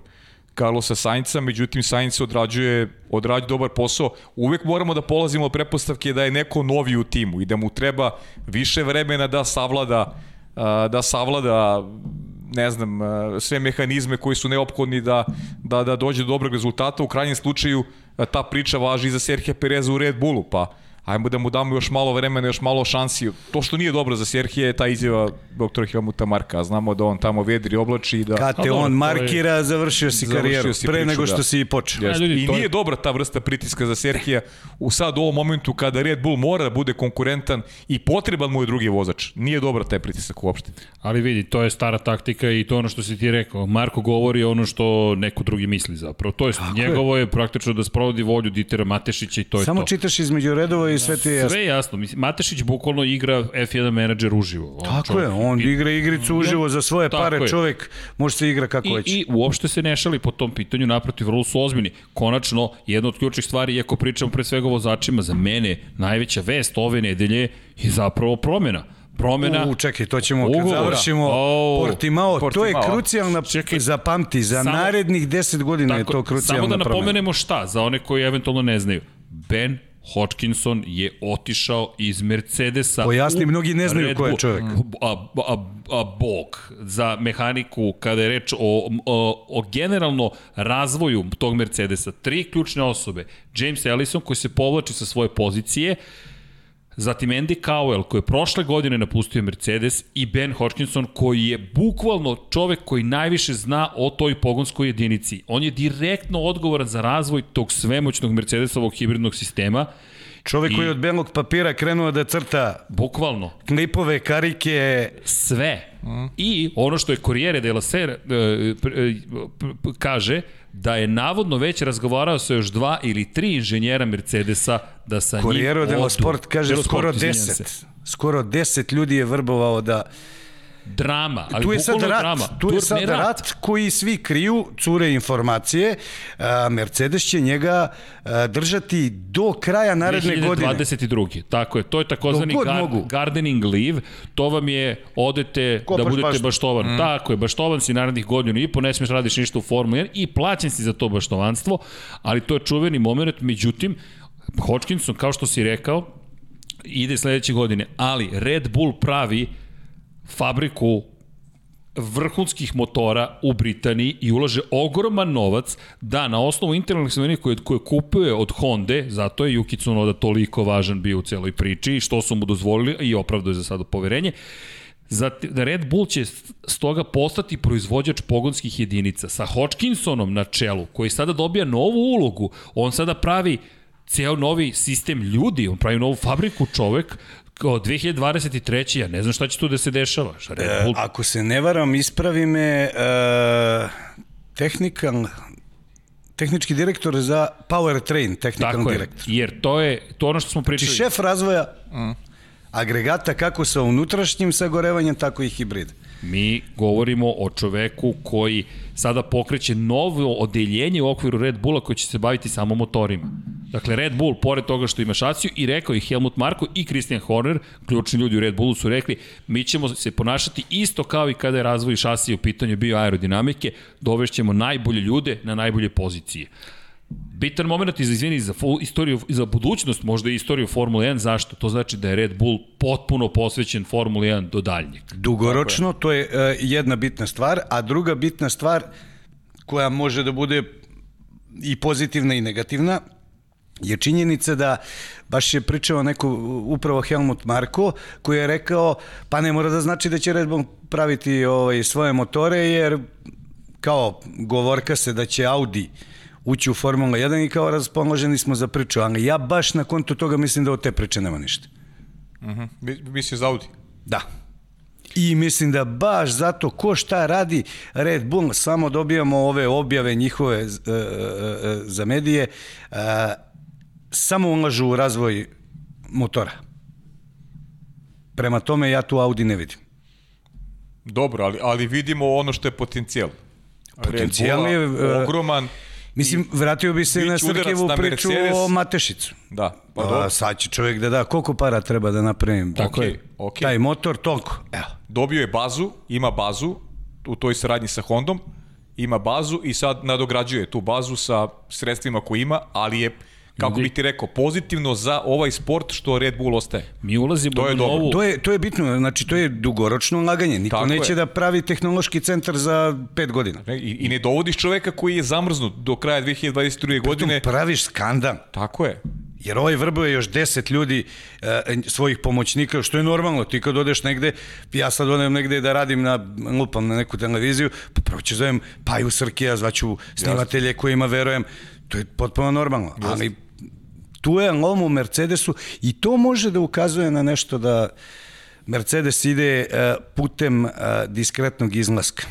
Carlosa Sainca, međutim Sainz odrađuje odrađuje dobar posao. Uvek moramo da polazimo od prepostavke da je neko novi u timu i da mu treba više vremena da savlada da savlada ne znam, sve mehanizme koji su neophodni da, da, da dođe do dobrog rezultata. U krajnjem slučaju ta priča važi i za Serhija Pereza u Red Bullu, pa ajmo da mu damo još malo vremena, još malo šansi. To što nije dobro za Serhije je ta izjava doktora Helmuta Marka. Znamo da on tamo vedri oblači i da... Kad te on markira, je... završio si završio karijeru, si pre priču, nego što da. si i počeo. Ja, I nije je... dobra ta vrsta pritiska za Serhija u sad u ovom momentu kada Red Bull mora da bude konkurentan i potreban mu je drugi vozač. Nije dobra taj pritisak uopšte. Ali vidi, to je stara taktika i to ono što si ti rekao. Marko govori ono što neko drugi misli zapravo. To je njegovo je. je praktično da sprovodi volju Ditera Matešića i to je Samo to. Samo čitaš između redova i sve ti je jasno. Sve je jasno. Mislim, Matešić bukvalno igra F1 menadžer uživo. On Tako čovjek, je, on i, igra igricu uživo za svoje pare, je. čovjek može se igra kako već. I uopšte se ne šali po tom pitanju, naprotiv, vrlo su ozbiljni. Konačno, jedna od ključnih stvari, iako pričamo pre svega o vozačima, za mene najveća vest ove nedelje je zapravo promjena promena. U, čekaj, to ćemo kad Ugovora. završimo oh, Portimao, Portimao. To je krucijalna, čekaj, za pamti, za samo, narednih 10 godina tako, je to krucijalna promena. Samo da napomenemo šta, za one koji eventualno ne znaju. Ben Hodgkinson je otišao iz Mercedesa. Pojasni, mnogi ne znaju ko je čovjek. A, a, a, bog za mehaniku kada je reč o, o, o generalno razvoju tog Mercedesa. Tri ključne osobe. James Ellison koji se povlači sa svoje pozicije, Zatim Andy Cowell koji je prošle godine napustio Mercedes i Ben Hodgkinson koji je bukvalno čovek koji najviše zna o toj pogonskoj jedinici. On je direktno odgovoran za razvoj tog svemoćnog Mercedesovog hibridnog sistema Čovek I- koji je od belog papira krenuo da crta Bukvalno. klipove, karike, sve. I ono što je Corriere della Sera e, e, kaže da je navodno već razgovarao sa još dva ili tri inženjera Mercedesa da sa njim Corriere dello odu. Sport kaže skoro Sport, izvinjam se. 10. Skoro 10 ljudi je vrbovao da... Drama, ali tu je sad rat, drama. tu je sad rat koji svi kriju, cure informacije. A, Mercedes će njega a, držati do kraja naredne godine. 2022. Tako je, to je takozvani gar, mogu. gardening leave, to vam je odete Kopaš da budete baštu. baštovan. Mm. Tako je, baštovan si narednih godinu i po, ne smiješ radiš ništa u Formuli 1 i plaćen si za to baštovanstvo, ali to je čuveni moment, međutim, Hodgkinson, kao što si rekao, ide sledeće godine, ali Red Bull pravi fabriku vrhunskih motora u Britaniji i ulaže ogroman novac da na osnovu internalnih svojine koje, koje kupuje od Honda, zato je Yuki Tsunoda toliko važan bio u celoj priči i što su mu dozvolili i opravduje za sada poverenje, da Red Bull će stoga postati proizvođač pogonskih jedinica sa Hodgkinsonom na čelu, koji sada dobija novu ulogu. On sada pravi ceo novi sistem ljudi, on pravi novu fabriku čovek, kao 2023. Ja ne znam šta će tu da se dešava. Šta Red E, Bull ako se ne varam, ispravi me e, tehnikal, tehnički direktor za Powertrain, tehnikalni Tako je, direktor. jer to je to ono što smo pričali. Znači šef razvoja agregata kako sa unutrašnjim sagorevanjem, tako i hibrida. Mi govorimo o čoveku koji sada pokreće novo odeljenje u okviru Red Bulla koji će se baviti samo motorima. Dakle, Red Bull, pored toga što ima šasiju, i rekao i Helmut Marko i Christian Horner, ključni ljudi u Red Bullu su rekli, mi ćemo se ponašati isto kao i kada je razvoj šasije u pitanju bio aerodinamike, dovešćemo najbolje ljude na najbolje pozicije. Bitan moment izvini, za full istoriju, za budućnost, možda i istoriju Formule 1, zašto? To znači da je Red Bull potpuno posvećen Formuli 1 do daljnjeg. Dugoročno, to je e, jedna bitna stvar, a druga bitna stvar koja može da bude i pozitivna i negativna, je činjenica da baš je pričao neko upravo Helmut Marko koji je rekao pa ne mora da znači da će Red Bull praviti ovaj, svoje motore jer kao govorka se da će Audi ući u Formula 1 i kao raspoloženi smo za priču, ali ja baš na kontu toga mislim da od te priče nema ništa. Mi- Misliš za Audi? Da. I mislim da baš zato ko šta radi Red Bull, samo dobijamo ove objave njihove e, e, e, za medije, e, samo ulažu u razvoj motora. Prema tome ja tu Audi ne vidim. Dobro, ali, ali vidimo ono što je potencijal. Potencijal je, e, ogroman. Mislim, vratio bi se na Srkevu na priču Mercedes. o Matešicu. Da, pa dobro. sad će čovjek da da, koliko para treba da napravim? Tako je. okej. Taj motor, toliko. Evo. Dobio je bazu, ima bazu u toj saradnji sa Hondom, ima bazu i sad nadograđuje tu bazu sa sredstvima koje ima, ali je, kako bih ti rekao, pozitivno za ovaj sport što Red Bull ostaje. Mi ulazimo To je u dobro. novu... To je, to je bitno, znači to je dugoročno ulaganje. Niko Tako neće je. da pravi tehnološki centar za pet godina. Ne, I, I ne dovodiš čoveka koji je zamrznut do kraja 2022. godine. Praviš skandal. Tako je. Jer ovaj vrbuje još deset ljudi e, svojih pomoćnika, što je normalno. Ti kad odeš negde, ja sad odem negde da radim na, lupam na neku televiziju, pa prvo ću zovem Paju Srkija, zvaću snimatelje kojima verujem. To je potpuno normalno. Ali tu je lom u Mercedesu i to može da ukazuje na nešto da Mercedes ide e, putem e, diskretnog izlaska.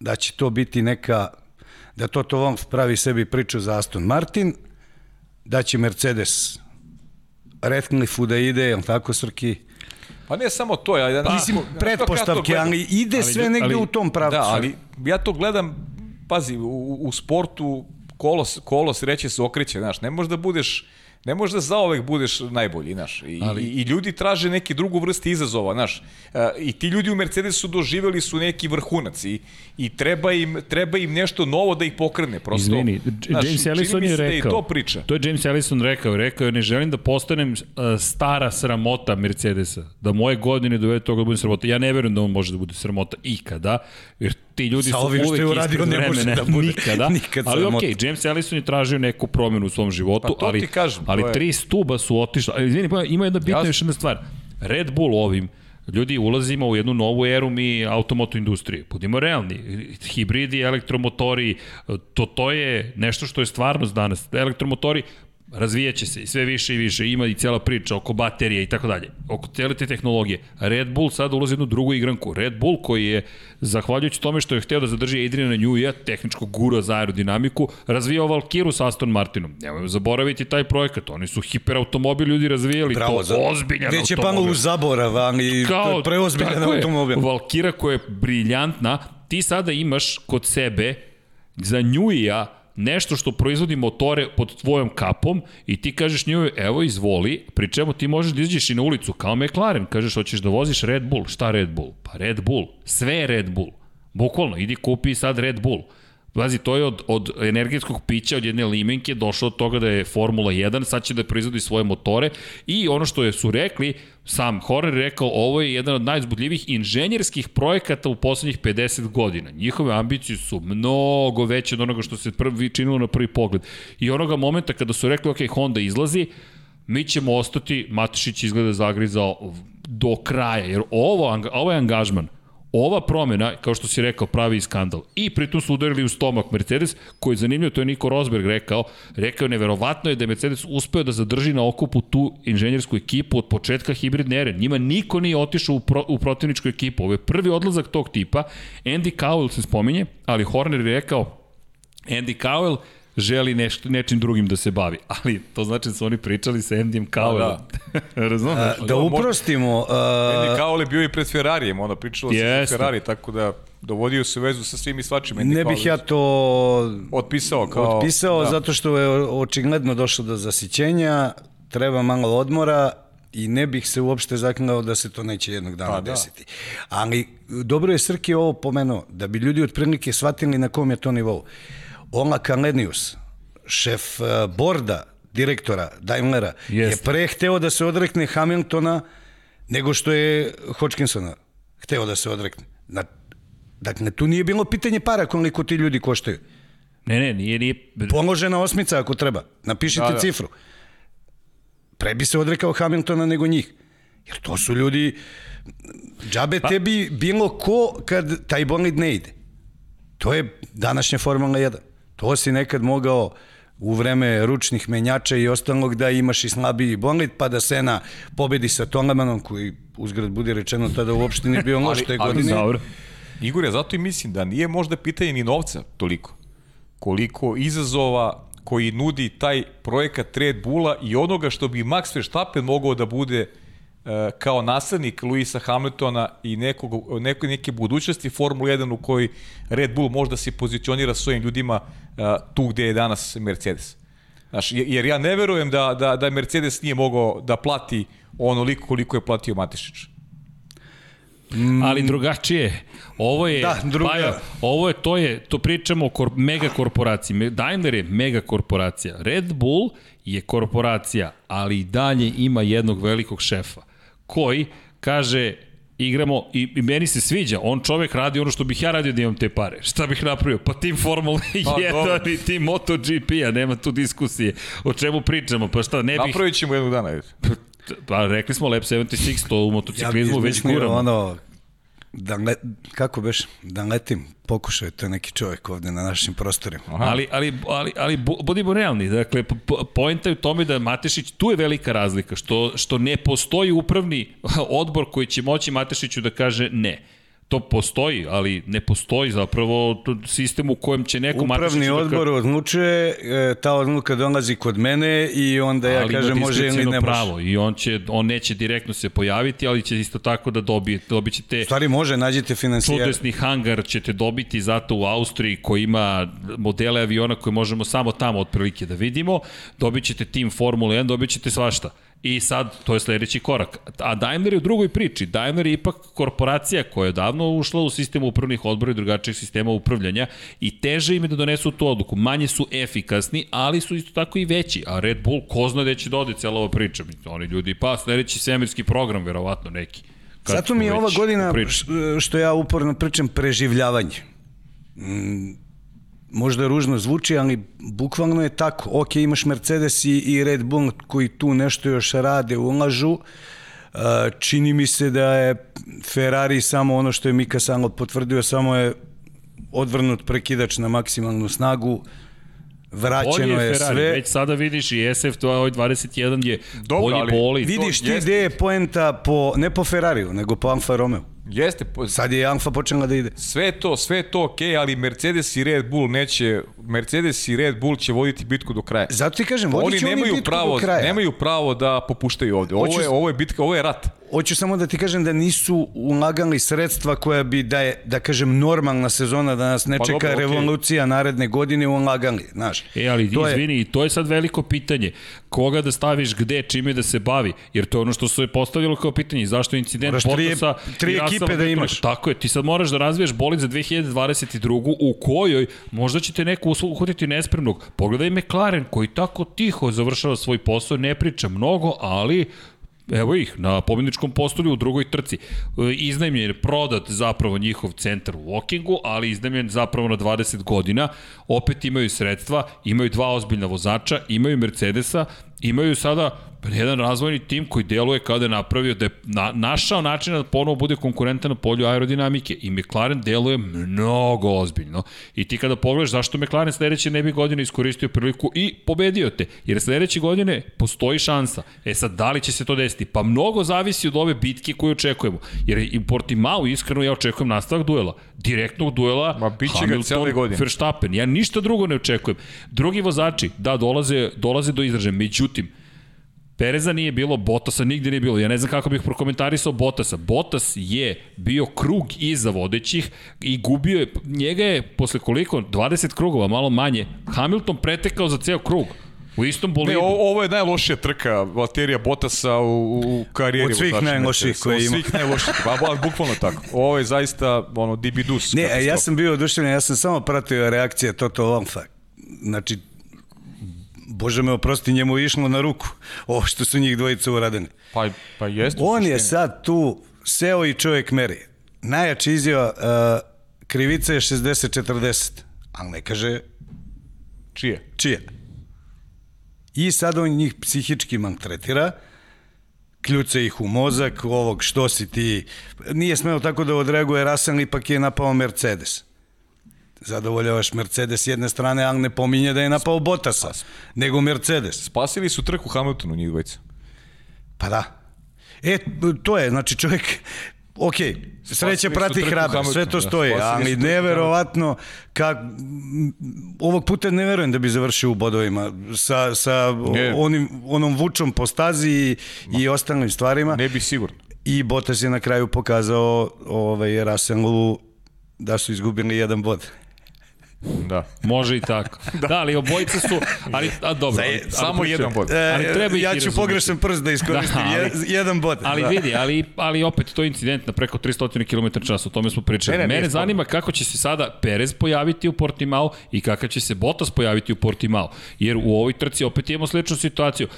Da će to biti neka, da Toto Wolff pravi sebi priču za Aston Martin, da će Mercedes Redcliffe da ide, jel tako Srki? Pa ne samo to, ja, Pa, Mislim, pretpostavke, ali ide Ali sve negde ali- u tom pravcu. Da, ali ja to gledam, pazi, u, u sportu kolos, kolos reće se okreće, znaš, ne možeš da budeš Ne možeš da zaovek budeš najbolji, znaš. I, Ali- i, ljudi traže neke drugu vrste izazova, znaš. E, I ti ljudi u Mercedesu doživeli su neki vrhunac i, i treba, im, treba im nešto novo da ih pokrene. Prosto, Izvini, znaš, James Ellison je da rekao. i to priča. To je James Ellison rekao. Rekao je, ne želim da postanem uh, stara sramota Mercedesa. Da moje godine dovede toga da bude sramota. Ja ne verujem da on može da bude sramota ikada, jer ti ljudi Sa su ovim uvek ispred ne može vremena. da bude nikada. nikad ali okej, okay, James Ellison je tražio neku promenu u svom životu, Pa to ali, ti kažem, ali je- tri stuba su otišla. Ali, Izvini, pa ima jedna bitna Jasno. još jedna stvar. Red Bull ovim Ljudi, ulazimo u jednu novu eru mi automoto industrije. Budimo realni. Hibridi, elektromotori, to, to je nešto što je stvarnost danas. Elektromotori, razvijaće se i sve više i više, ima i cela priča oko baterije i tako dalje, oko cele te tehnologije. Red Bull sada ulazi jednu drugu igranku. Red Bull koji je, zahvaljujući tome što je hteo da zadrži Adriana Njuja, tehničkog gura za aerodinamiku, razvijao Valkiru sa Aston Martinom. Nemojmo zaboraviti taj projekat, oni su hiperautomobil ljudi razvijali, Bravo, to za- ozbiljan će automobil. palo u zaborav, ali to je preozbiljan tako je, automobil. Valkira koja je briljantna, ti sada imaš kod sebe za Njuija nešto što proizvodi motore pod tvojom kapom i ti kažeš njoj, evo izvoli, pri čemu ti možeš da izađeš i na ulicu kao McLaren, kažeš hoćeš da voziš Red Bull, šta Red Bull? Pa Red Bull, sve je Red Bull. Bukvalno, idi kupi sad Red Bull. Pazi, to je od, od energetskog pića, od jedne limenke, došlo od toga da je Formula 1, sad će da proizvodi svoje motore i ono što je su rekli, sam Horner rekao, ovo je jedan od najzbudljivih inženjerskih projekata u poslednjih 50 godina. Njihove ambicije su mnogo veće od onoga što se prvi činilo na prvi pogled. I onoga momenta kada su rekli, ok, Honda izlazi, mi ćemo ostati, Matišić izgleda zagrizao do kraja, jer ovo, ovo je angažman. Ova promena, kao što si rekao, pravi skandal. I pritom su udarili u stomak Mercedes, koji je zanimljivo, to je Niko Rosberg rekao, rekao neverovatno je da je Mercedes uspeo da zadrži na okupu tu inženjersku ekipu od početka hibridne ere. Njima niko nije otišao u, pro, u protivničku ekipu. Ovo je prvi odlazak tog tipa. Andy Cowell se spominje, ali Horner je rekao, Andy Cowell želi nešto, nečim drugim da se bavi. Ali to znači da su oni pričali sa Andyjem Cowellom. Da. Razumeš? A, da uprostimo, Andy uh, Cowell je bio i pred Ferrarijem, ono pričalo se sa Ferrari, tako da dovodio se u vezu sa svim i svačim. Andy ne bih ja to Otpisao kao... otpisao da. zato što je očigledno došlo do zasićenja, treba malo odmora i ne bih se uopšte zaklinao da se to neće jednog dana Pa da. desiti. Ali dobro je Srki ovo pomenuo, da bi ljudi otprilike shvatili na kom je to nivou. Ola Kalenius, šef uh, borda direktora Daimlera, Jeste. je pre hteo da se odrekne Hamiltona nego što je Hodgkinsona hteo da se odrekne. Na, dakle, tu nije bilo pitanje para koliko ti ljudi koštaju. Ne, ne, nije, nije... Položena osmica ako treba. Napišite da. da. cifru. Pre bi se odrekao Hamiltona nego njih. Jer to su ljudi... Džabe pa. tebi bilo ko kad taj bolid ne ide. To je današnja Formula 1. To si nekad mogao u vreme ručnih menjača i ostalog da imaš i slabiji bolid, pa da Sena pobedi sa Tolemanom, koji uzgrad budi rečeno tada uopšte nije bio loš Ali- te ali godine. Dobro. Igor, ja zato i mislim da nije možda pitanje ni novca toliko. Koliko izazova koji nudi taj projekat Red Bulla i onoga što bi Max Verstappen mogao da bude kao naslednik Luisa Hamiltona i nekog, neko, neke budućnosti Formula 1 u kojoj Red Bull možda se pozicionira s svojim ljudima e, tu gde je danas Mercedes. Znaš, jer ja ne verujem da, da, da Mercedes nije mogao da plati onoliko koliko je platio Matišić. ali drugačije. Ovo je Da, druga- Paja, ovo je to je to pričamo o kor, mega korporaciji. Daimler je mega korporacija. Red Bull je korporacija, ali i dalje ima jednog velikog šefa koji kaže igramo i, i meni se sviđa, on čovek radi ono što bih ja radio da imam te pare. Šta bih napravio? Pa tim Formula 1 dobro. i tim MotoGP-a, nema tu diskusije. O čemu pričamo? Pa šta, ne bih... Napravit ćemo jednog dana. vidite. Pa rekli smo Lab 76, to u Ja motociklizmu već izmislio guramo. ono, da le, kako beš, da letim, pokušao je to neki čovjek ovde na našim prostorima. Ali, ali, ali, ali bu- budimo realni, dakle, po- po- poenta je u tome da Matešić, tu je velika razlika, što, što ne postoji upravni odbor koji će moći Matešiću da kaže ne. To postoji, ali ne postoji zapravo sistem u kojem će neko Upravni odbor da odlučuje, e, ta odluka dolazi kod mene i onda ja ali kažem može ili ne može. pravo i on će on neće direktno se pojaviti, ali će isto tako da dobije dobit ćete stvari može, nađite financijera. čudesni hangar ćete dobiti zato u Austriji koji ima modele aviona koje možemo samo tamo otprilike da vidimo, dobit ćete tim Formula 1, dobit ćete svašta. I sad, to je sledeći korak. A Daimler je u drugoj priči. Daimler je ipak korporacija koja je davno ušla u sistem upravnih odbora i drugačijih sistema upravljanja i teže im je da donesu tu odluku. Manje su efikasni, ali su isto tako i veći. A Red Bull, ko zna gde će dode cijela ova priča. Oni ljudi, pa sledeći svemirski program, verovatno neki. Kad Zato mi je ova godina, što ja uporno pričam, preživljavanje. Mm, možda ružno zvuči, ali bukvalno je tako. Ok, imaš Mercedes i, i Red Bull koji tu nešto još rade, ulažu. Uh, čini mi se da je Ferrari samo ono što je Mika Salo potvrdio, samo je odvrnut prekidač na maksimalnu snagu. vraćeno Bolje je Ferrari, sve. Već sada vidiš i SF, to ovaj 21 je Dobro, bolji ali bolid. Vidiš ti gde je poenta po, ne po Ferrariju, nego po Alfa Romeo. Jeste, po- Sad je Alfa počela da ide. sve to, sve to okej, ali Mercedes i Red Bull neće, Mercedes i Red Bull će voditi bitku do kraja. Zato ti kažem, vodit Oni će oni nemaju bitku pravo, do kraja. nemaju pravo da popuštaju ovde. Ovo Hoću- je, ovo je bitka, ovo je rat. Hoću samo da ti kažem da nisu ulagali sredstva koja bi da je, da kažem, normalna sezona, da nas ne Pa čeka dobro, okej. revolucija naredne godine ulagali, znaš. E, ali To je- izvini, i to je sad veliko pitanje. Koga da staviš gde, čime da se bavi? Jer to je ono što se je postavilo kao pitanje. Zašto incident Moraš tri- Bottasa tri i Russella ekipe da imaš. Tako je, ti sad moraš da razviješ bolid za 2022. u kojoj možda će te neko uhvatiti nespremnog. Pogledaj McLaren koji tako tiho završava svoj posao, ne priča mnogo, ali Evo ih, na pobjedničkom postolju u drugoj trci. E, Iznajmljen je prodat zapravo njihov centar u Wokingu, ali iznajmljen zapravo na 20 godina. Opet imaju sredstva, imaju dva ozbiljna vozača, imaju Mercedesa, imaju sada jedan razvojni tim koji deluje kada je napravio da je na, našao način da ponovo bude konkurentan na polju aerodinamike i McLaren deluje mnogo ozbiljno i ti kada pogledaš zašto McLaren sledeće ne bi godine iskoristio priliku i pobedio te, jer sledeće godine postoji šansa. E sad, da li će se to desiti? Pa mnogo zavisi od ove bitke koju očekujemo, jer i Portimao iskreno ja očekujem nastavak duela, direktnog duela Ma, godine. Verstappen, ja ništa drugo ne očekujem. Drugi vozači, da, dolaze, dolaze do izražaja, međutim, Pereza nije bilo, Bottasa nigde nije bilo. Ja ne znam kako bih prokomentarisao Bottasa. Bottas je bio krug iza vodećih i gubio je, njega je posle koliko, 20 krugova, malo manje, Hamilton pretekao za ceo krug. U istom Ne, bolidu. o, ovo je najlošija trka Valterija Botasa u, u karijeri. Od svih Mercedesa. koje Od ima. svih najlošijih, ba, ba, bukvalno tako. Ovo je zaista ono, dibidus. Ne, ja sam bio oduševljen, ja sam samo pratio reakcije Toto Wolffa. Znači, Bože me oprosti, njemu je išlo na ruku ovo što su njih dvojica uradili. Pa, pa jeste. On je sad tu seo i čovjek meri. Najjači izjava, uh, krivica je 60-40, ali ne kaže Čije? čija. I sad on njih psihički maltretira, kljuca ih u mozak, ovog što si ti, nije smeo tako da odreaguje Rasan, ipak je napao Mercedes. Zadovoljavaš Mercedes s jedne strane, ali ne pominje da je napao Bottasa, nego Mercedes. Spasili su trku Hamiltonu njih dvojica. Pa da. E, to je, znači čovjek, ok, sreća su prati hrabro, sve to da, stoji, ali neverovatno, kak, ovog puta ne verujem da bi završio u bodovima sa, sa Ne. onim, onom vučom po stazi i, i ostalim stvarima. Ne bi sigurno. I Bottas je na kraju pokazao ovaj, Russellu da su izgubili jedan bod. Da. Može i tako. da. ali obojice su, ali, a dobro. Ali, ali, Samo pričaj- jedan bod. E, Ali treba ja ću pogrešan prst da iskoristim, Da, ali- je- jedan bod. Ali da. vidi, ali, ali opet to je incident na preko 300 km čas, o tome smo pričali. Ne, ne, Mene zanima kako će se sada Perez pojaviti u Portimao i kakav će se Bottas pojaviti u Portimao. Jer u ovoj trci opet imamo sličnu situaciju.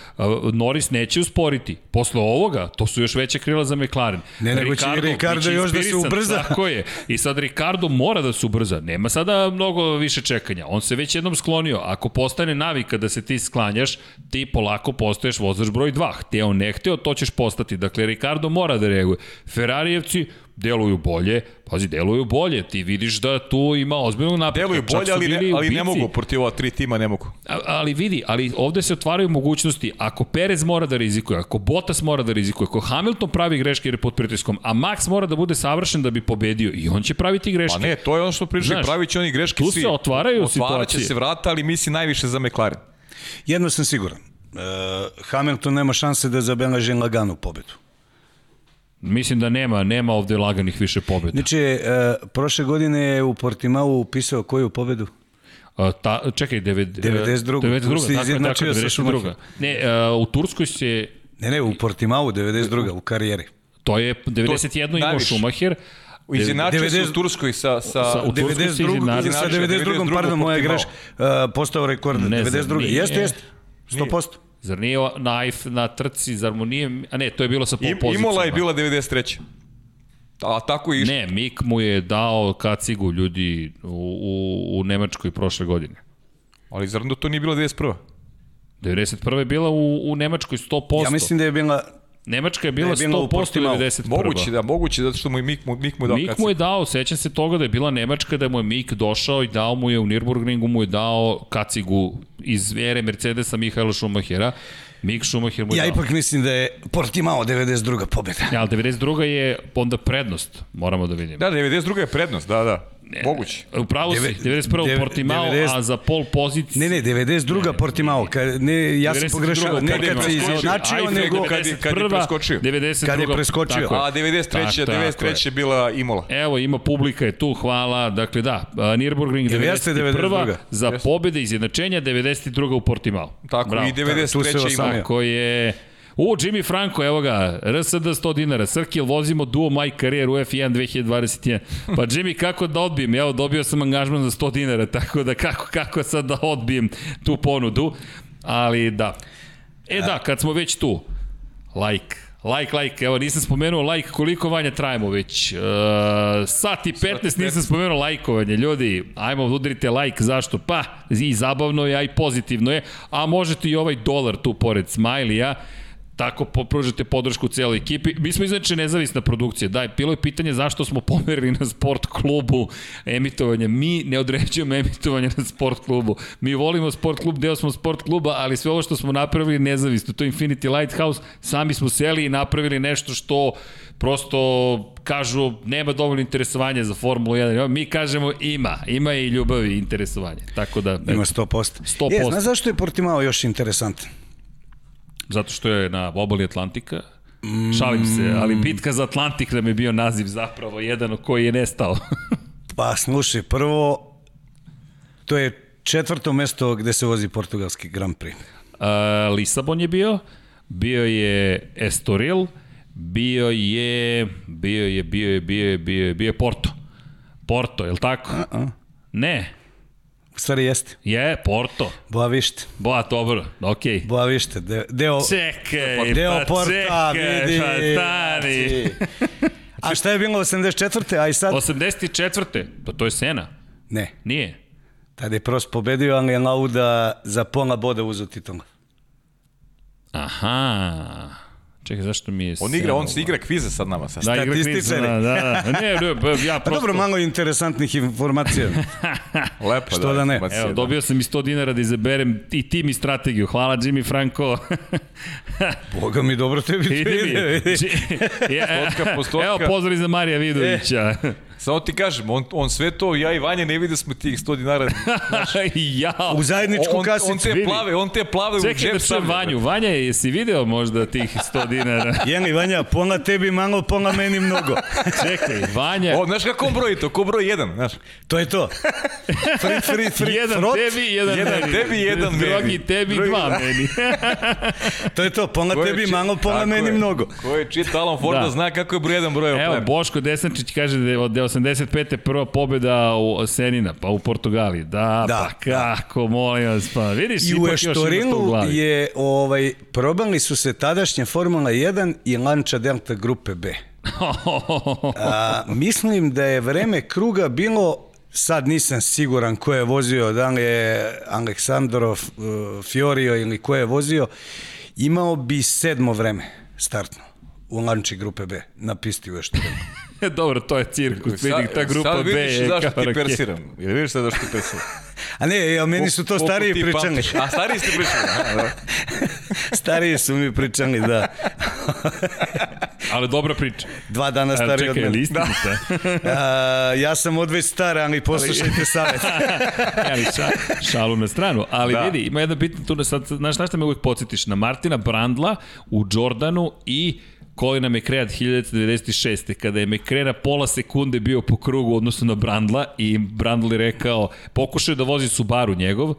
Norris neće usporiti. Posle ovoga, to su još veće krila za McLaren. Ne, nego će Ricardo biće još da se ubrza. Tako je. I sad Ricardo mora da se ubrza. Nema sada mnogo više čekanja. On se već jednom sklonio. Ako postane navika da se ti sklanjaš, ti polako postaješ vozač broj 2. Hteo, ne hteo, to ćeš postati. Dakle, Ricardo mora da reaguje. Ferarijevci deluju bolje, pazi, deluju bolje. Ti vidiš da tu ima ozbiljnog napretka. Deluju Čak bolje, ali, ne, ali ne mogu, protiv ova tri tima ne mogu. A- ali vidi, ali ovde se otvaraju mogućnosti, ako Perez mora da rizikuje, ako Bottas mora da rizikuje, ako Hamilton pravi greške jer je pod pritiskom, a Max mora da bude savršen da bi pobedio i on će praviti greške. Pa ne, to je ono što pričali, Znaš, pravit će oni greške tu svi. se otvaraju Otvarat će situacije. se vrata, ali misli najviše za McLaren. Jedno sam siguran. E, Hamilton nema šanse da zabeleži laganu pobedu. Mislim da nema, nema ovde laganih više pobjeda. Znači, e, prošle godine je u Portimao upisao koju pobedu? A, ta, čekaj, deved, 92.. 92. Tu se tako je, tako 92. Ne, a, u Turskoj se, Ne, ne, u Portimao 92. u karijeri. to je 91. imao najviše. Schumacher, Izjednačio se 90 u Turskoj sa... sa, Sa- u Turskoj se 92. izjednačio. sa 92. 92. pardon, moja greška. Uh, postao rekord Ne znam, 92. nije. Jeste, jeste. 100%. Zar nije na, na trci, zar mu nije, a ne, to je bilo sa pol pozicijama. Imola je bila 93. A tako je išlo. Ne, Mik mu je dao kacigu ljudi u, u, u Nemačkoj prošle godine. Ali zar da to nije bila 91. 91. je bila u, u Nemačkoj 100%. Ja mislim da je bila Nemačka je bila Da je bila u 100% Portimao. 91. Moguće, da, moguće, zato što mu je Mik, mu, Mik mu je dao Mik mu je dao, sećam se toga da je bila Nemačka, da mu je Mik došao i dao mu je u Nürburgringu mu je dao kacigu iz ere Mercedesa Mihaela Schumachera. Mik Schumacher mu je Ja dao. ipak mislim da je Portimao 92. pobjeda. Ja, ali 92. je onda prednost, moramo da vidimo. Da, 92. je prednost, da, da. Moguće. U pravu si, Deve- 91. deve- Portimao, 90 a za pol pozicije... Ne, ne, 92. Portimao. Kad, ne, ja sam 92. pogrešao. Ne kad se izjednačio, nego... kad je- kad je 91., preskočio. 92. Kad je preskočio. A 93. Tako, tako 93. je bila Imola. Evo, ima publika je tu, hvala. Dakle, da, Nürburgring Jel jeste 91. 92.? za pobjede izjednačenja, 92. u Portimao. Tako, Bravo. i tu se 93. osamio. Imola. Tako je... U, Jimmy Franco, evo ga, RSD 100 dinara, Srkil, vozimo duo My Career u F1 2021. Pa Jimmy, kako da odbijem? Evo, dobio sam angažman za 100 dinara, tako da kako, kako sad da odbijem tu ponudu? Ali da. E da, kad smo već tu, like, Like, like, evo nisam spomenuo like, koliko vanja trajemo već? Uh, sat i 15 nisam spomenuo lajkovanje, ljudi, ajmo udarite like, zašto? Pa, i zabavno je, a i pozitivno je, a možete i ovaj dolar tu pored Smiley-a, tako pružate podršku celoj ekipi. Mi smo inače nezavisna produkcija. Daj, bilo je pitanje zašto smo pomerili na sport klubu emitovanje. Mi ne određujemo emitovanje na sport klubu. Mi volimo sport klub, deo smo sport kluba, ali sve ovo što smo napravili nezavisno. To je Infinity Lighthouse. Sami smo seli i napravili nešto što prosto kažu nema dovoljno interesovanja za Formulu 1. Mi kažemo ima. Ima i ljubavi i interesovanje. Tako da, Ima 100%. 100%. E, znaš zašto je Portimao još interesantan? Zato što je na obali Atlantika. Šalim se, ali bitka za Atlantik nam je bio naziv zapravo jedan koji je nestao. Pa slušaj, prvo, to je četvrto mesto gde se vozi portugalski Grand Prix. Uh, Lisabon je bio, bio je Estoril, bio je, bio je, bio je, bio je, bio je, bio je Porto. Porto, je li tako? A, a. Ne, stvari jeste. je Porto. Boavište. Ba, dobro, okej. Okay. Boavište, de, deo... Čekaj, Deo pa Porta, čekaj, vidi. pa stani. A šta je bilo 84. A i sad? 84. Pa to je Sena. Ne. Nije. Tada je Prost pobedio, ali je Lauda za pola boda uzeo titulu. Aha. Čekaj, zašto mi je On igra, on se igra kvize sad nama. Sad. Da, igra Statističari. da, da. Ne, ne, ba, ja Pa prosto... dobro, malo interesantnih informacija. Lepo, Što da ne? informacija, Evo, dobio sam i 100 dinara da izaberem i tim i strategiju. Hvala Jimmy Franco. Boga mi dobro tebi to Ide. Evo, pozdrav za Marija Vidovića. Samo ti kažem, on, on sve to, ja i Vanja ne vidi da smo tih 100 dinara. ja. U zajedničku on, kasicu. on te vidi. plave, on te plave u Čekaj džep da stavlja. Vanju. Vanja, jesi video možda tih 100 dinara? Jeli, Vanja, pola tebi malo, pola meni mnogo. Čekaj, Vanja, O, znaš kako on broji to? Ko broj jedan, znaš? To je to. Frit, frit, frit, jedan frot. tebi, jedan, Jedan meni. tebi, jedan meni. Drugi tebi, Drugi- dva meni. To je to, pola Ko je tebi či- malo, pola meni je. mnogo. Ko je čita Alan Forda Da. zna kako je broj jedan broj Evo, Boško Desančić kaže da je od 85. prva pobjeda u Senina, pa u Portugaliji. Da, Da, pa kako, molim vas, pa vidiš, I u ipak još ima to u Eštorilu glavi. je, ovaj, probali su se tadašnja Formula 1 i Lancia Delta grupe B. A, mislim da je vreme kruga bilo, sad nisam siguran ko je vozio, da li je Aleksandro uh, Fiorio ili ko je vozio, imao bi sedmo vreme startno u Lanči grupe B na pisti u Eštorilu. Dobro, to je cirkus, vidi, ta grupa sad B vidiš je zašto kao ti raketa. persiram. Jel vidiš sad zašto ti persiram? A ne, ja, meni su to Koliko stariji ti pričali. pamtiš? A stariji ste pričali, da. stariji su mi pričali, da. Ali dobra priča. Dva dana Evo, stariji od čekaj, mene. li istinita? A, ja sam odveć star, ali poslušajte savjet. ali ša, šalu na stranu. Ali Da. vidi, ima jedna bitna tu, sad, znaš na šta me uvijek podsjetiš? Na Martina Brandla u Jordanu i Colina McRae 1996. kada je McRae na pola sekunde bio po krugu u odnosu na Brandla i Brandl je rekao, pokušao je da vozi Subaru njegov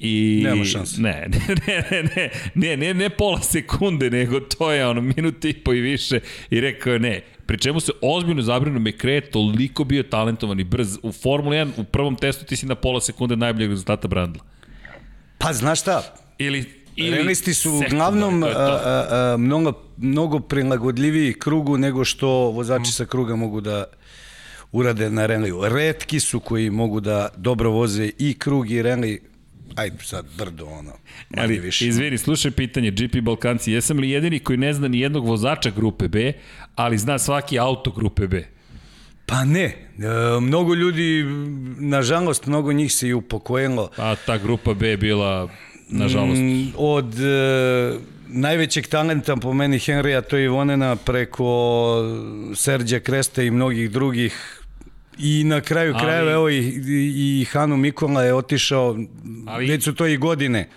I Nema šanse. Ne, ne, ne, ne, ne, ne, ne pola sekunde, nego to je ono minut i po i više i rekao je ne. Pri čemu se ozbiljno zabrinuo McRae toliko bio talentovan i brz. U Formuli 1 u prvom testu ti si na pola sekunde najboljeg rezultata Brandla. Pa znaš šta, Ili, ili Realisti su uglavnom a, a, a, mnogo, mnogo prilagodljiviji krugu nego što vozači sa kruga mogu da urade na reliju. Redki su koji mogu da dobro voze i krug i reli ajde sad brdo, ono, Ali, više. izvini, slušaj pitanje, GP Balkanci, jesam li jedini koji ne zna ni jednog vozača grupe B, ali zna svaki auto grupe B? Pa ne, e, mnogo ljudi, nažalost, mnogo njih se i upokojilo. A ta grupa B je bila, nažalost, Mm, Od e, najvećeg talenta po meni Henrya to Ivonena preko Serđa Kreste i mnogih drugih. I na kraju Ali- krajeva, evo i, i, i Hanu Mikola je otišao, Ali- već su to i godine.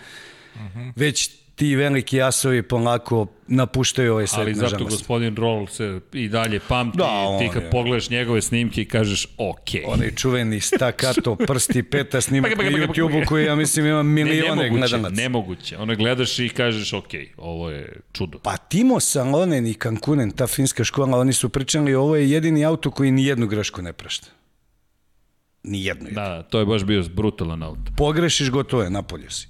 Već ti veliki asovi polako napuštaju ovaj svet, ali zato nažalost. gospodin Roll se i dalje pamti, Da, ti kad je- pogledaš njegove snimke i kažeš ok. Onaj čuveni stakato, prsti, peta snimak na. YouTube-u koji ja mislim ima Ne, milione nemoguće, gledalaca. nemoguće. Ono gledaš i kažeš ok, ovo je čudo. Pa Timo Salonen i Cancunen, ta finska škola, oni su pričali ovo je jedini auto koji ni jednu grešku ne prašta. Ni jednu. Da. Da, to je baš bio brutalan auto. Pogrešiš, gotovo je, napolju si.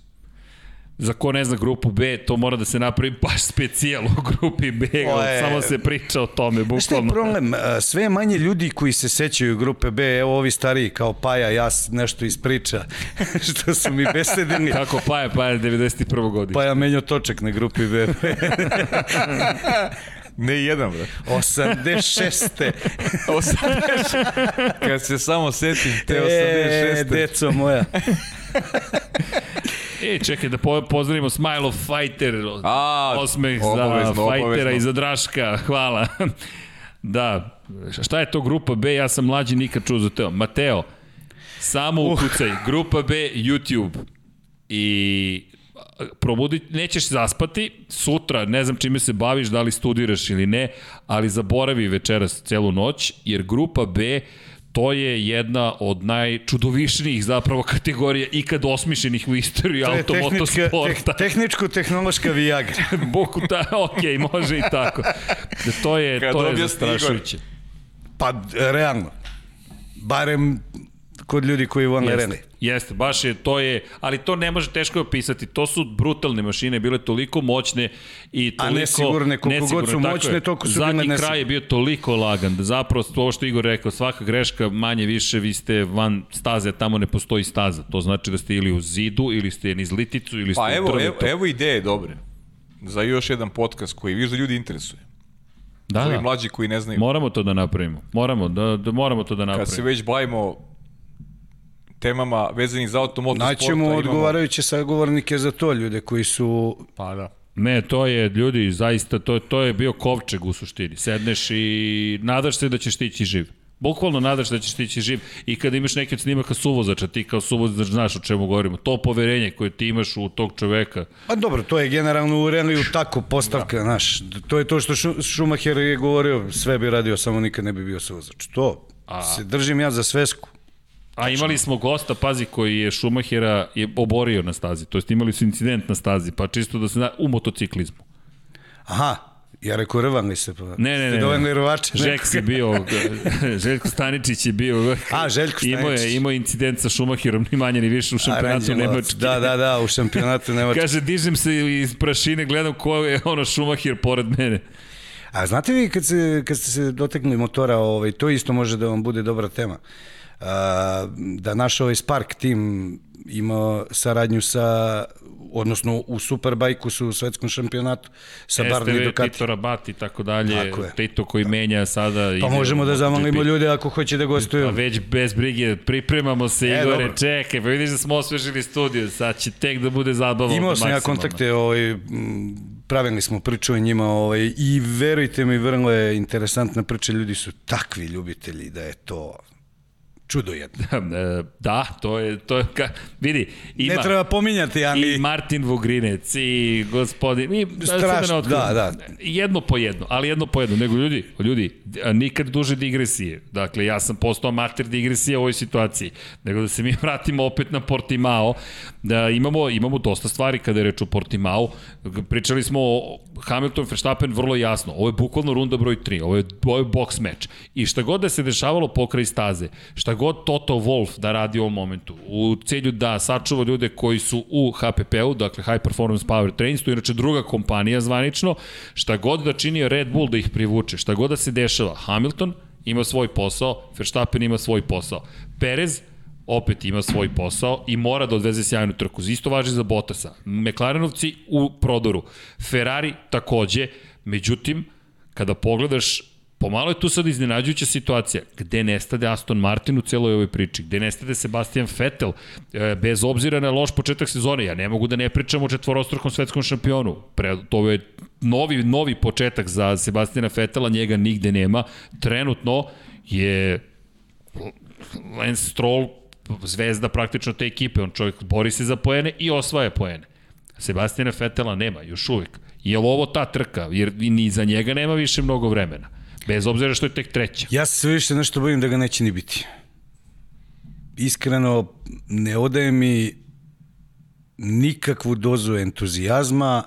Za ko ne zna grupu B, to mora da se napravi baš specijal u grupi B, je- samo se priča o tome, Šta je bukvalno. problem? A, Sve je manje ljudi koji se sećaju grupe B, evo ovi stariji kao Paja, ja nešto iz priča, što su mi besedili. Kako Paja, Paja 91. godine. Paja menio točak na grupi B. Ne jedan, bre. 86. 80. Kad se samo setim te E, 86. deco moja. E, čekaj da po, pozdravimo Smile of Fighter, A, osmeh za obavezno, Fightera obavezno. i za Draška, hvala. da, šta je to grupa B, ja sam mlađi nikad čuo za teo. Mateo, samo ukucaj, grupa B, YouTube. I probudi, nećeš zaspati, sutra ne znam čime se baviš, da li studiraš ili ne, ali zaboravi večeras celu noć, jer grupa B to je jedna od najčudovišnijih zapravo kategorija ikad osmišljenih u istoriji automotosporta. teh, tehničko-tehnološka Viagra. Boku ta, ok, može i tako. Da to je, Kad to je objasni Igor. zastrašujuće. Pa, realno. Barem kod ljudi koji vole rene. Jeste, jeste, baš je, to je, ali to ne može teško opisati. To su brutalne mašine, bile toliko moćne i A toliko... nesigurne, koliko god su tako moćne, je. toliko su Zadnji bile nesigurne. kraj je bio toliko lagan, da zapravo ovo što Igor rekao, svaka greška manje više vi ste van staze, a tamo ne postoji staza. To znači da ste ili u zidu, ili ste niz liticu, ili ste Pa u evo, drvetu. evo, evo ideje dobre. Za još jedan podcast koji viš da ljudi interesuje. da, da. mlađi koji ne znaju. Moramo to da napravimo. Moramo da, da moramo to da napravimo. Kad se već bavimo temama vezanih za automotosporta. Naćemo imamo- odgovarajuće sagovornike za to, ljude koji su... Pa da. Ne, to je, ljudi, zaista, to, to je bio kovčeg u suštini. Sedneš i nadaš se da ćeš stići živ. Bukvalno nadaš se da ćeš stići živ i kada imaš neke od snimaka suvozača, ti kao suvozač znaš o čemu govorimo. To poverenje koje ti imaš u tog čoveka, Pa dobro, to je generalno u Renliju tako postavka, da. znaš. To je to što Šu- Schumacher je govorio, sve bi radio, samo nikad ne bi bio suvozač. To A... se držim ja za svesku. A imali smo gosta, pazi, koji je Schumachera je oborio na stazi, to jest imali su incident na stazi, pa čisto da se zna, u motociklizmu. Aha, ja rekao rvali se. Pa. Ne, ne, ne. Ste dovoljni rvače. Žeks je bio, Željko Staničić je bio, A, Željko imao Staničić. je, imao je incident sa Schumacherom, ni manje ni više u šampionatu. Nemačke. Da, da, da, u šampionatu Nemačke. Kaže, dižem se iz prašine, gledam ko je ono Schumacher pored mene. A znate vi kad, se, kad ste se dotekli motora, ovaj, to isto može da vam bude dobra tema. A, da naš ovaj Spark tim ima saradnju sa odnosno u Superbajku su u svetskom šampionatu sa Barney STV, Ducati. Tito Rabat i tako dalje, Tako. Tito koji menja sada... Pa možemo da zamolimo ljude ako hoće da gostuju. A već bez brige, pripremamo se, E, Igore, dobro. čekaj, pa vidiš da smo osvežili studiju, sad će tek da bude zabavno. Imao sam ja kontakte, ovaj, pravili smo priču o njima ovaj, i verujte mi, vrlo je interesantna priča, ljudi su takvi ljubitelji da je to čudo jedno. E, Da, to je, to je, ka, vidi, ima... Ne treba pominjati, ali... I Martin Vugrinec i gospodin i Strašno, otkrivam. da, da. Jedno po jedno, ali jedno po jedno. Nego ljudi, ljudi, nikad duže digresije. Dakle, ja sam postao amater digresije u ovoj situaciji. Nego da se mi vratimo opet na Portimao, da imamo, imamo dosta stvari kada je reč o Portimao. Pričali smo o Hamilton Verstappen vrlo jasno. Ovo je bukvalno runda broj 3. Ovo je, ovo je box meč. I šta god da se dešavalo pokraj staze, šta god Toto Wolf da radi u ovom momentu, u cilju da sačuva ljude koji su u HPP-u, dakle High Performance Power Trains, to je inače druga kompanija zvanično, šta god da čini Red Bull da ih privuče, šta god da se dešava, Hamilton ima svoj posao, Verstappen ima svoj posao. Perez opet ima svoj posao i mora da odveze sjajnu trku. Isto važi za Bottasa. McLarenovci u prodoru. Ferrari takođe, međutim, kada pogledaš Pomalo je tu sad iznenađujuća situacija. Gde nestade Aston Martin u celoj ovoj priči? Gde nestade Sebastian Vettel? E, bez obzira na loš početak sezone, ja ne mogu da ne pričam o četvorostrukom svetskom šampionu. Pre, to je novi, novi početak za Sebastiana Vettela, njega nigde nema. Trenutno je Lance Stroll zvezda praktično te ekipe, on čovjek bori se za poene i osvaja poene. Sebastiana Vettela nema, još uvijek. Je li ovo ta trka? Jer ni za njega nema više mnogo vremena. Bez obzira što je tek treća. Ja se sve više nešto bojim da ga neće ni biti. Iskreno, ne odaje mi nikakvu dozu entuzijazma,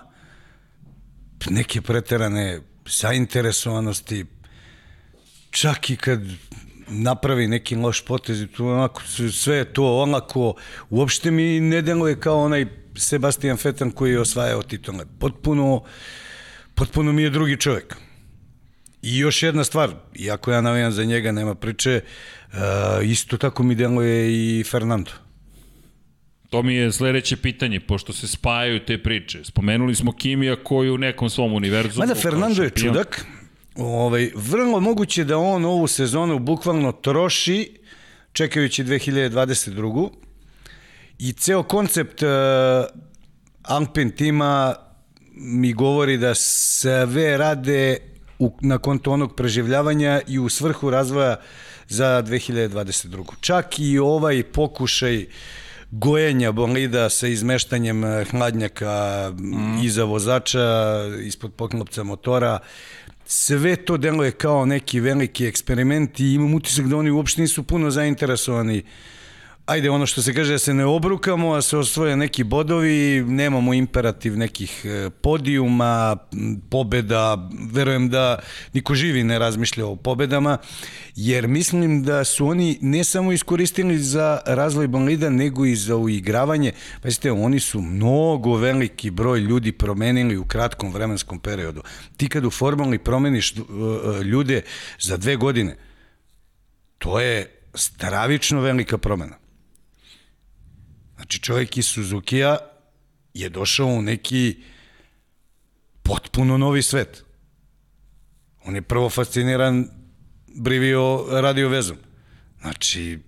neke preterane zainteresovanosti, čak i kad napravi neki loš potez i tu onako, sve je to onako, uopšte mi ne deluje kao onaj Sebastian Fetan koji je osvajao titule. Potpuno, potpuno mi je drugi čovjek. I još jedna stvar, iako ja navijam za njega, nema priče, uh, isto tako mi deluje i Fernando. To mi je sledeće pitanje, pošto se spajaju te priče. Spomenuli smo Kimija koji u nekom svom univerzumu... Mada Fernando je čudak, ovaj, vrlo moguće da on ovu sezonu bukvalno troši čekajući 2022. I ceo koncept uh, Alpin tima mi govori da sve rade u, na konto onog preživljavanja i u svrhu razvoja za 2022. Čak i ovaj pokušaj gojenja bolida sa izmeštanjem eh, hladnjaka mm. iza vozača, ispod poklopca motora, sve to deluje kao neki veliki eksperiment i imam utisak da oni uopšte nisu puno zainteresovani uh, ajde ono što se kaže da se ne obrukamo, a se osvoje neki bodovi, nemamo imperativ nekih e, podijuma, pobeda, verujem da niko živi ne razmišlja o pobedama, jer mislim da su oni ne samo iskoristili za razvoj bolida, nego i za uigravanje. Pazite, oni su mnogo veliki broj ljudi promenili u kratkom vremenskom periodu. Ti kad u formalni promeniš e, e, ljude za dve godine, to je stravično velika promena. Znači čovjek iz Suzuki-a je došao u neki potpuno novi svet. On je prvo fasciniran brivio radio vezom. Znači,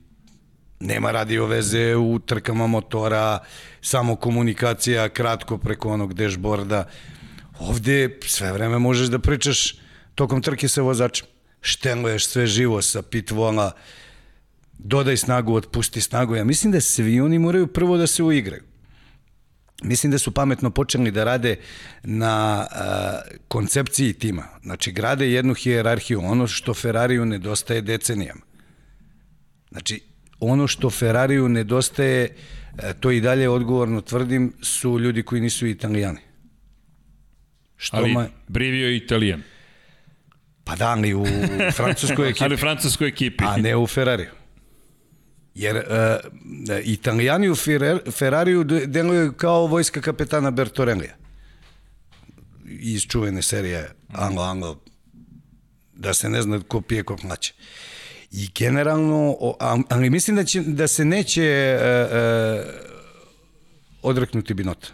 nema radio veze u trkama motora, samo komunikacija kratko preko onog dashboarda. Ovde sve vreme možeš da pričaš tokom trke sa vozačem. Štenluješ sve živo sa pit vola, dodaj snagu, otpusti snagu. Ja mislim da svi oni moraju prvo da se uigraju. Mislim da su pametno počeli da rade na a, koncepciji tima. Znači, grade jednu hijerarhiju, ono što Ferrariju nedostaje decenijama. Znači, ono što Ferrariju nedostaje, a, to i dalje odgovorno tvrdim, su ljudi koji nisu italijani. Što Ali ma... Brivio je italijan. Pa da, ali u francuskoj ekipi. ali u francuskoj ekipi. A ne u Ferrariju. Jer uh, italijani u Ferrariju deluju kao vojska kapetana Bertorellija iz čuvene serije Anglo Anglo da se ne zna ko pije ko hlače. I generalno, ali mislim da, će, da se neće uh, uh, odreknuti Binota.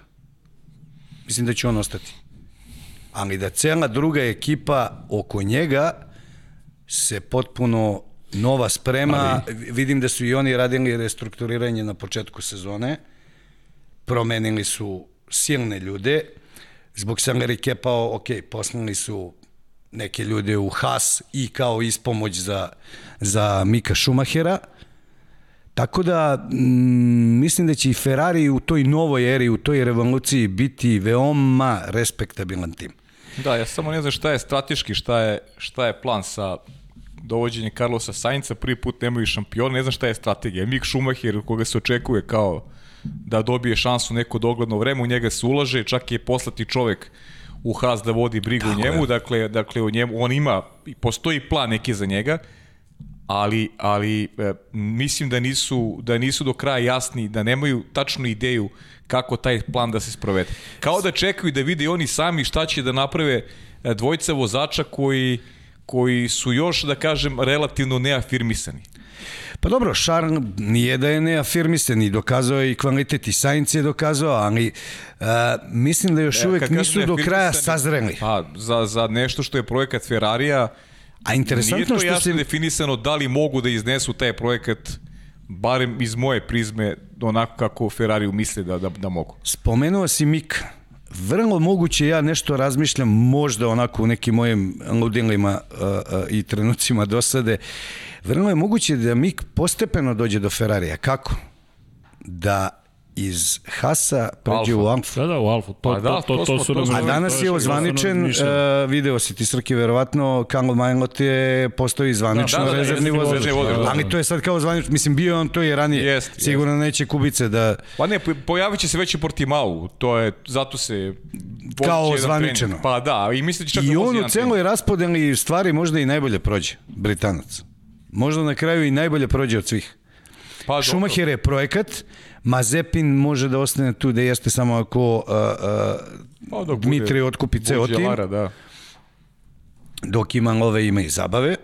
Mislim da će on ostati. Ali da cela druga ekipa oko njega se potpuno nova sprema, Ali... vidim da su i oni radili restrukturiranje na početku sezone, promenili su silne ljude, zbog sam rekepao, ok, poslali su neke ljude u Haas i kao ispomoć za, za Mika Šumahera, Tako da, mm, mislim da će i Ferrari u toj novoj eri, u toj revoluciji biti veoma respektabilan tim. Da, ja samo ne znam šta je strateški, šta je, šta je plan sa dovođenje Carlosa Sainca, prvi put nemaju šampiona, ne znam šta je strategija. Mik Schumacher, koga se očekuje kao da dobije šansu neko dogledno vreme, u njega se ulaže, čak je poslati čovek u Haas da vodi brigu Tako njemu, je. dakle, dakle u njemu, on ima, postoji plan neki za njega, ali, ali e, mislim da nisu, da nisu do kraja jasni, da nemaju tačnu ideju kako taj plan da se sprovede. Kao da čekaju da vide oni sami šta će da naprave dvojica vozača koji koji su još, da kažem, relativno neafirmisani. Pa dobro, Šarn nije da je neafirmisten ni dokazao je i kvalitet i Sainz je dokazao, ali uh, mislim da još E, uvek nisu do kraja neafirmisani- sazreli. Pa, za, za nešto što je projekat Ferrarija, A nije interesantno to što jasno se... definisano da li mogu da iznesu taj projekat, barem iz moje prizme, onako kako Ferrari misle da, da, da mogu. Spomenuo si Mik. Vrlo moguće ja nešto razmišljam, možda onako u nekim mojim ludilima uh, uh, i trenucima dosade, vrlo je moguće da Mik postepeno dođe do Ferrarija. Kako? Da iz Hasa pređe Alfa. u Alfa. Da, da, u Alfu. To, Pa da, to, to, to to, su to smo- A to danas je to ozvaničen, uh, video si ti Srki, verovatno, Karlo Majlot je postoji zvanično Da, da, da, rezervni vozač. da. Ali to je sad kao zvanično, mislim bio je on to i ranije. Jest, jest. Sigurno neće kubice da... Pa ne, po- pojavit će se već i Portimao, to je, zato se... Kao trening. Pa da, i mislim da će čak I da on u celoj raspodeli stvari možda i najbolje prođe, Britanac. Možda na kraju i najbolje prođe od svih. Pa. Schumacher je projekat, Mazepin može da ostane tu da jeste samo ako uh, Pa, uh, dok bude Dmitri otkupi ceo tim, Lara, da. dok ima love ima i zabave.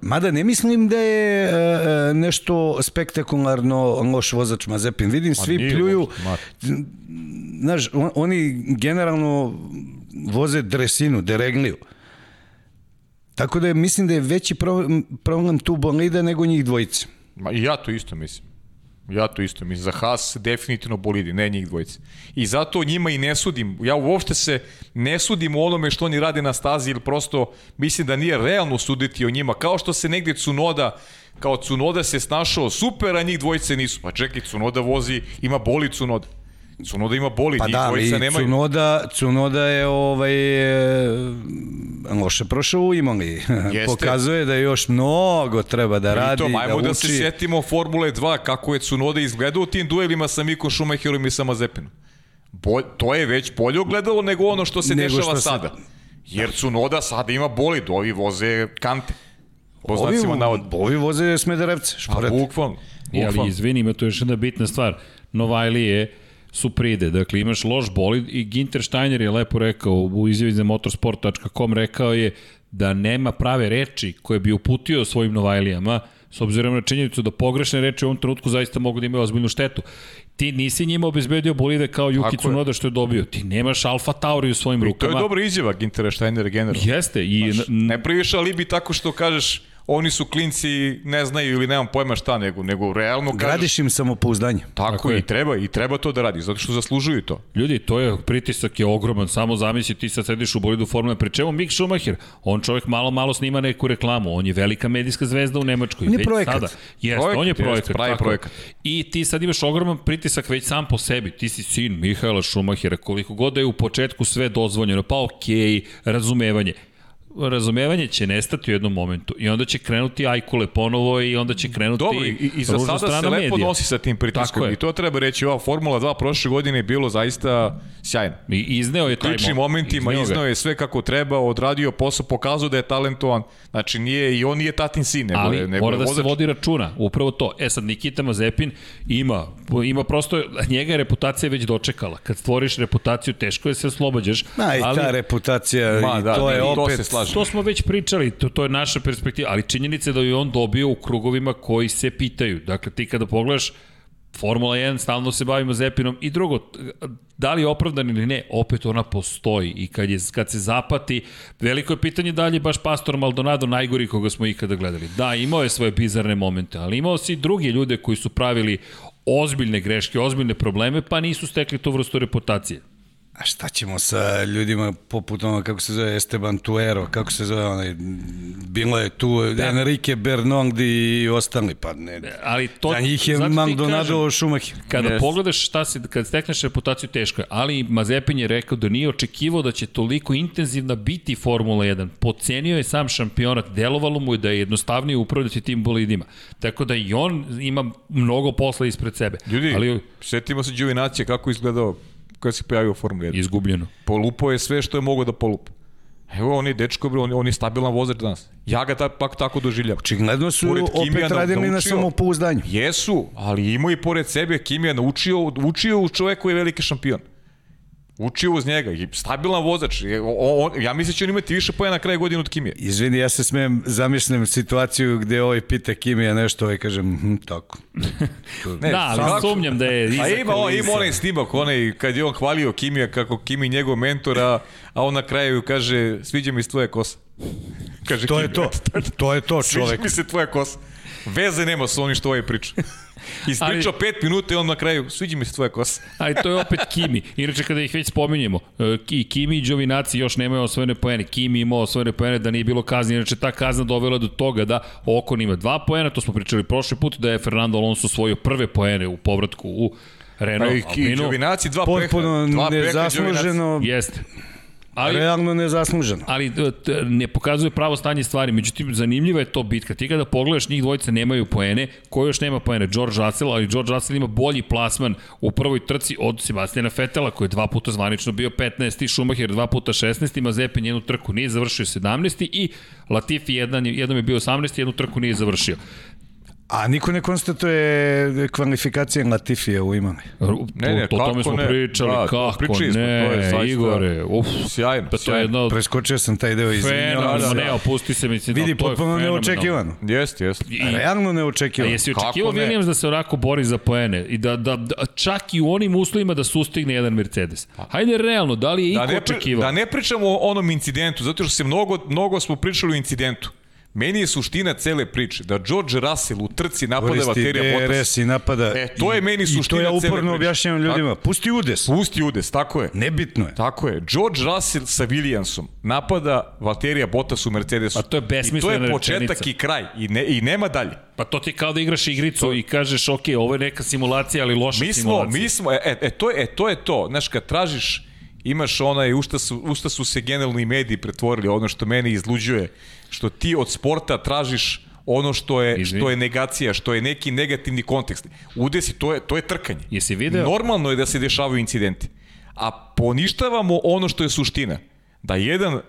Mada ne mislim da je uh, uh, nešto spektakularno loš vozač Mazepin. Vidim, svi pljuju. Znaš, on, oni generalno voze dresinu, deregliju. Tako da je, mislim da je veći problem, problem tu bolida nego njih dvojice. Ma, I ja to isto mislim. Ja to isto mislim. Za Haas definitivno bolidi, ne njih dvojice. I zato njima i ne sudim. Ja uopšte se ne sudim u onome što oni rade na stazi, ili prosto mislim da nije realno suditi o njima. Kao što se negde Cunoda, kao Cunoda se snašao super, a njih dvojice nisu. Pa čekaj, Cunoda vozi, ima boli Cunoda. Cunoda ima boli, Pa njih da, dvojica nemaju. Cunoda, Cunoda je ovaj, e, loše prošao u Imali. Jeste. Pokazuje da još mnogo treba da radi, Pritom, ajmo da da, uči. se sjetimo Formule 2, kako je Cunoda izgledao u tim duelima sa Mikom Schumacherom i sa Mazepinom. Bo, to je već bolje ogledalo nego ono što se Nego dešava što se- sada. Jer Cunoda sada ima bolid, ovi voze kante. Po Ovi, znacima navod. ovi voze Smederevce, šporet. bukvalno. I, ali izvini, ima tu još jedna bitna stvar. Novajlije su pride. Dakle, imaš loš bolid i Ginter Steiner je lepo rekao u izjavi za motorsport.com rekao je da nema prave reči koje bi uputio svojim Novajlijama s obzirom na činjenicu da pogrešne reči u ovom trenutku zaista mogu da imaju ozbiljnu štetu. Ti nisi njima obezbedio bolide kao je. Tsunoda što je dobio. Ti nemaš Alfa Tauri u svojim To rukama. je dobra izjava Gintera Steinera generalno. Jeste. I, n- Ne praviš alibi tako što kažeš oni su klinci, ne znaju ili nemam pojma šta, nego, nego realno kažeš Gradiš im samopouzdanje. tako, Tako i je. treba, i treba to da radi, zato što zaslužuju to. Ljudi, to je pritisak je ogroman, samo zamisli ti sad sediš u bolidu Formule, pri čemu Mick Schumacher, on čovjek malo malo snima neku reklamu, on je velika medijska zvezda u Nemačkoj. On je već projekat. Sada. Jeste, Projekat, on je projekat. pravi tako. projekat. I ti sad imaš ogroman pritisak već sam po sebi. Ti si sin Mihaela Schumachera, koliko god da je u početku sve dozvoljeno, pa okej, razumevanje razumevanje će nestati u jednom momentu i onda će krenuti ajkule ponovo i onda će krenuti Dobro, i, i za sada se lepo medija. nosi sa tim pritiskom je. i to treba reći, ova Formula 2 prošle godine je bilo zaista sjajno. I izneo je taj ključnim moment. momentima Izneo ga. iznao je sve kako treba, odradio posao, pokazao da je talentovan. Znači nije i on nije tatin sin, nego ali je nego mora je da se vozač. vodi računa, upravo to. E sad Nikita Mazepin ima, ima prosto, njega je reputacija već dočekala. Kad stvoriš reputaciju, teško je se oslobađaš. Ma i ali, ta reputacija, Ma, i da, to je i to opet... slažem. To smo već pričali, to, to je naša perspektiva, ali činjenica je da je on dobio u krugovima koji se pitaju. Dakle, ti kada pogledaš Formula 1, stalno se bavimo Zepinom i drugo, da li je opravdan ili ne, opet ona postoji i kad, je, kad se zapati, veliko je pitanje da li je baš Pastor Maldonado najgori koga smo ikada gledali. Da, imao je svoje bizarne momente, ali imao si i druge ljude koji su pravili ozbiljne greške, ozbiljne probleme, pa nisu stekli tu vrstu reputacije. A šta ćemo sa ljudima poput ono, kako se zove, Esteban Tuero, kako se zove onaj, bilo je tu da. Enrique Bernoldi i ostali, pa ne. Ali to, Za njih je Maldonado Schumacher. Kada Yes. pogledaš šta se, kad stekneš reputaciju teško je, ali Mazepin je rekao da nije očekivao da će toliko intenzivna biti Formula 1. Pocenio je sam šampionat, delovalo mu je da je jednostavnije upravljati tim bolidima. Tako da i on ima mnogo posla ispred sebe. Ljudi, ali setimo se Đuvinacija kako izgledao kada se pojavio u Formuli 1. izgubljeno. Polupao je sve što je mogao da polupa. Evo, on je dečko, on, on je stabilan vozač danas. Ja ga ta, pak tako doživljavam. Očigledno su Pored opet radili na naučio- samopouzdanju. Jesu, ali imao i pored sebe Kimija naučio, učio u čoveku je veliki šampion. Učio uz njega i stabilan vozač. Je- o- on- ja mislim da će on imati više pojena na kraju godine od Kimija. Izvini, ja se smijem, zamišljam situaciju gde ovaj pita Kimija nešto, ovaj kažem, hm, tako. Ne, da, ali svakako. sumnjam da je iza A ima, on, ima onaj snimak, onaj, kad je on hvalio Kimija kako Kimi njegov mentor, a, a on na kraju kaže, sviđa mi se tvoja kosa. Kaže To je Kimi. to, to je to Sviđa čovek. mi se tvoja kosa. Veze nema sa onim što ovaj priča. Ispričao Ali- pet minuta i on na kraju, sviđa mi se tvoja kosa. Ali to je opet Kimi. Inače, kada ih već spominjemo, e, i Kimi i Đovinaci još nemaju osvojene poene. Kimi imao osvojene poene da nije bilo kazni. Inače, ta kazna dovela do toga da Okon ima dva poena, to smo pričali prošli put, da je Fernando Alonso osvojio prve poene u povratku u Renault Pa i, i. Đovinaci dva Potpuno peha Đovinaci. nezasluženo, Jeste. Ali, realno nezasluženo. ali e, ne pokazuje pravo stanje stvari. Međutim, zanimljiva je to bitka. Ti kada pogledaš, njih dvojica nemaju poene. Ko još nema poene? George Russell, ali George Russell ima bolji plasman u prvoj trci od Sebastiana Fetela, koji je dva puta zvanično bio 15. Schumacher dva puta 16. Mazepin jednu trku nije završio 17. I Latifi jedan, je- jednom je bio 18. jednu trku nije završio. A niko ne konstatuje kvalifikacije Latifija u imame. Ne, ne, to, o tome kako smo ne? pričali, Da, kako pričali smo, ne, to je zaista- Igore, uf, Sjajno, pa to je sjajno. jedno Preskočio sam taj deo, izvinjavam se. ne, opusti se, mislim, Vidi, da, to je potpuno neočekivano. Jeste, jeste. I, Realno A neočekivano. jesi Kako očekivao ne? Williams da se onako bori za poene i da, da, da čak i u onim uslovima da sustigne jedan Mercedes? Hajde realno, da li je Da iko očekivao? da ne pričamo o onom incidentu, zato što se mnogo, mnogo smo pričali o incidentu. Meni je suština cele priče da George Russell u trci napada baterija Bottas. DRS i napada. E, to je meni I suština to ja cele uporno priče. objašnjavam ljudima. Pusti udes. Pusti udes, tako je. Nebitno je. Tako je. George Russell sa Williamsom napada Valterija Bottas u Mercedesu. Pa to je besmislena I to je početak rečenica. i kraj. I, ne, I nema dalje. Pa to ti kao da igraš igricu i kažeš, ok, ovo je neka simulacija, ali loša Mi smo, simulacija. mi smo, e, e, e, to je, e, to je to. Znaš, kad tražiš, imaš onaj, u šta su, u šta su se generalno i mediji pretvorili, ono što mene izluđuje, što ti od sporta tražiš ono što je, Izvini. što je negacija, što je neki negativni kontekst. Udesi, to je, to je trkanje. Jesi video? Normalno je da se dešavaju incidenti. A poništavamo ono što je suština. Da jedan e,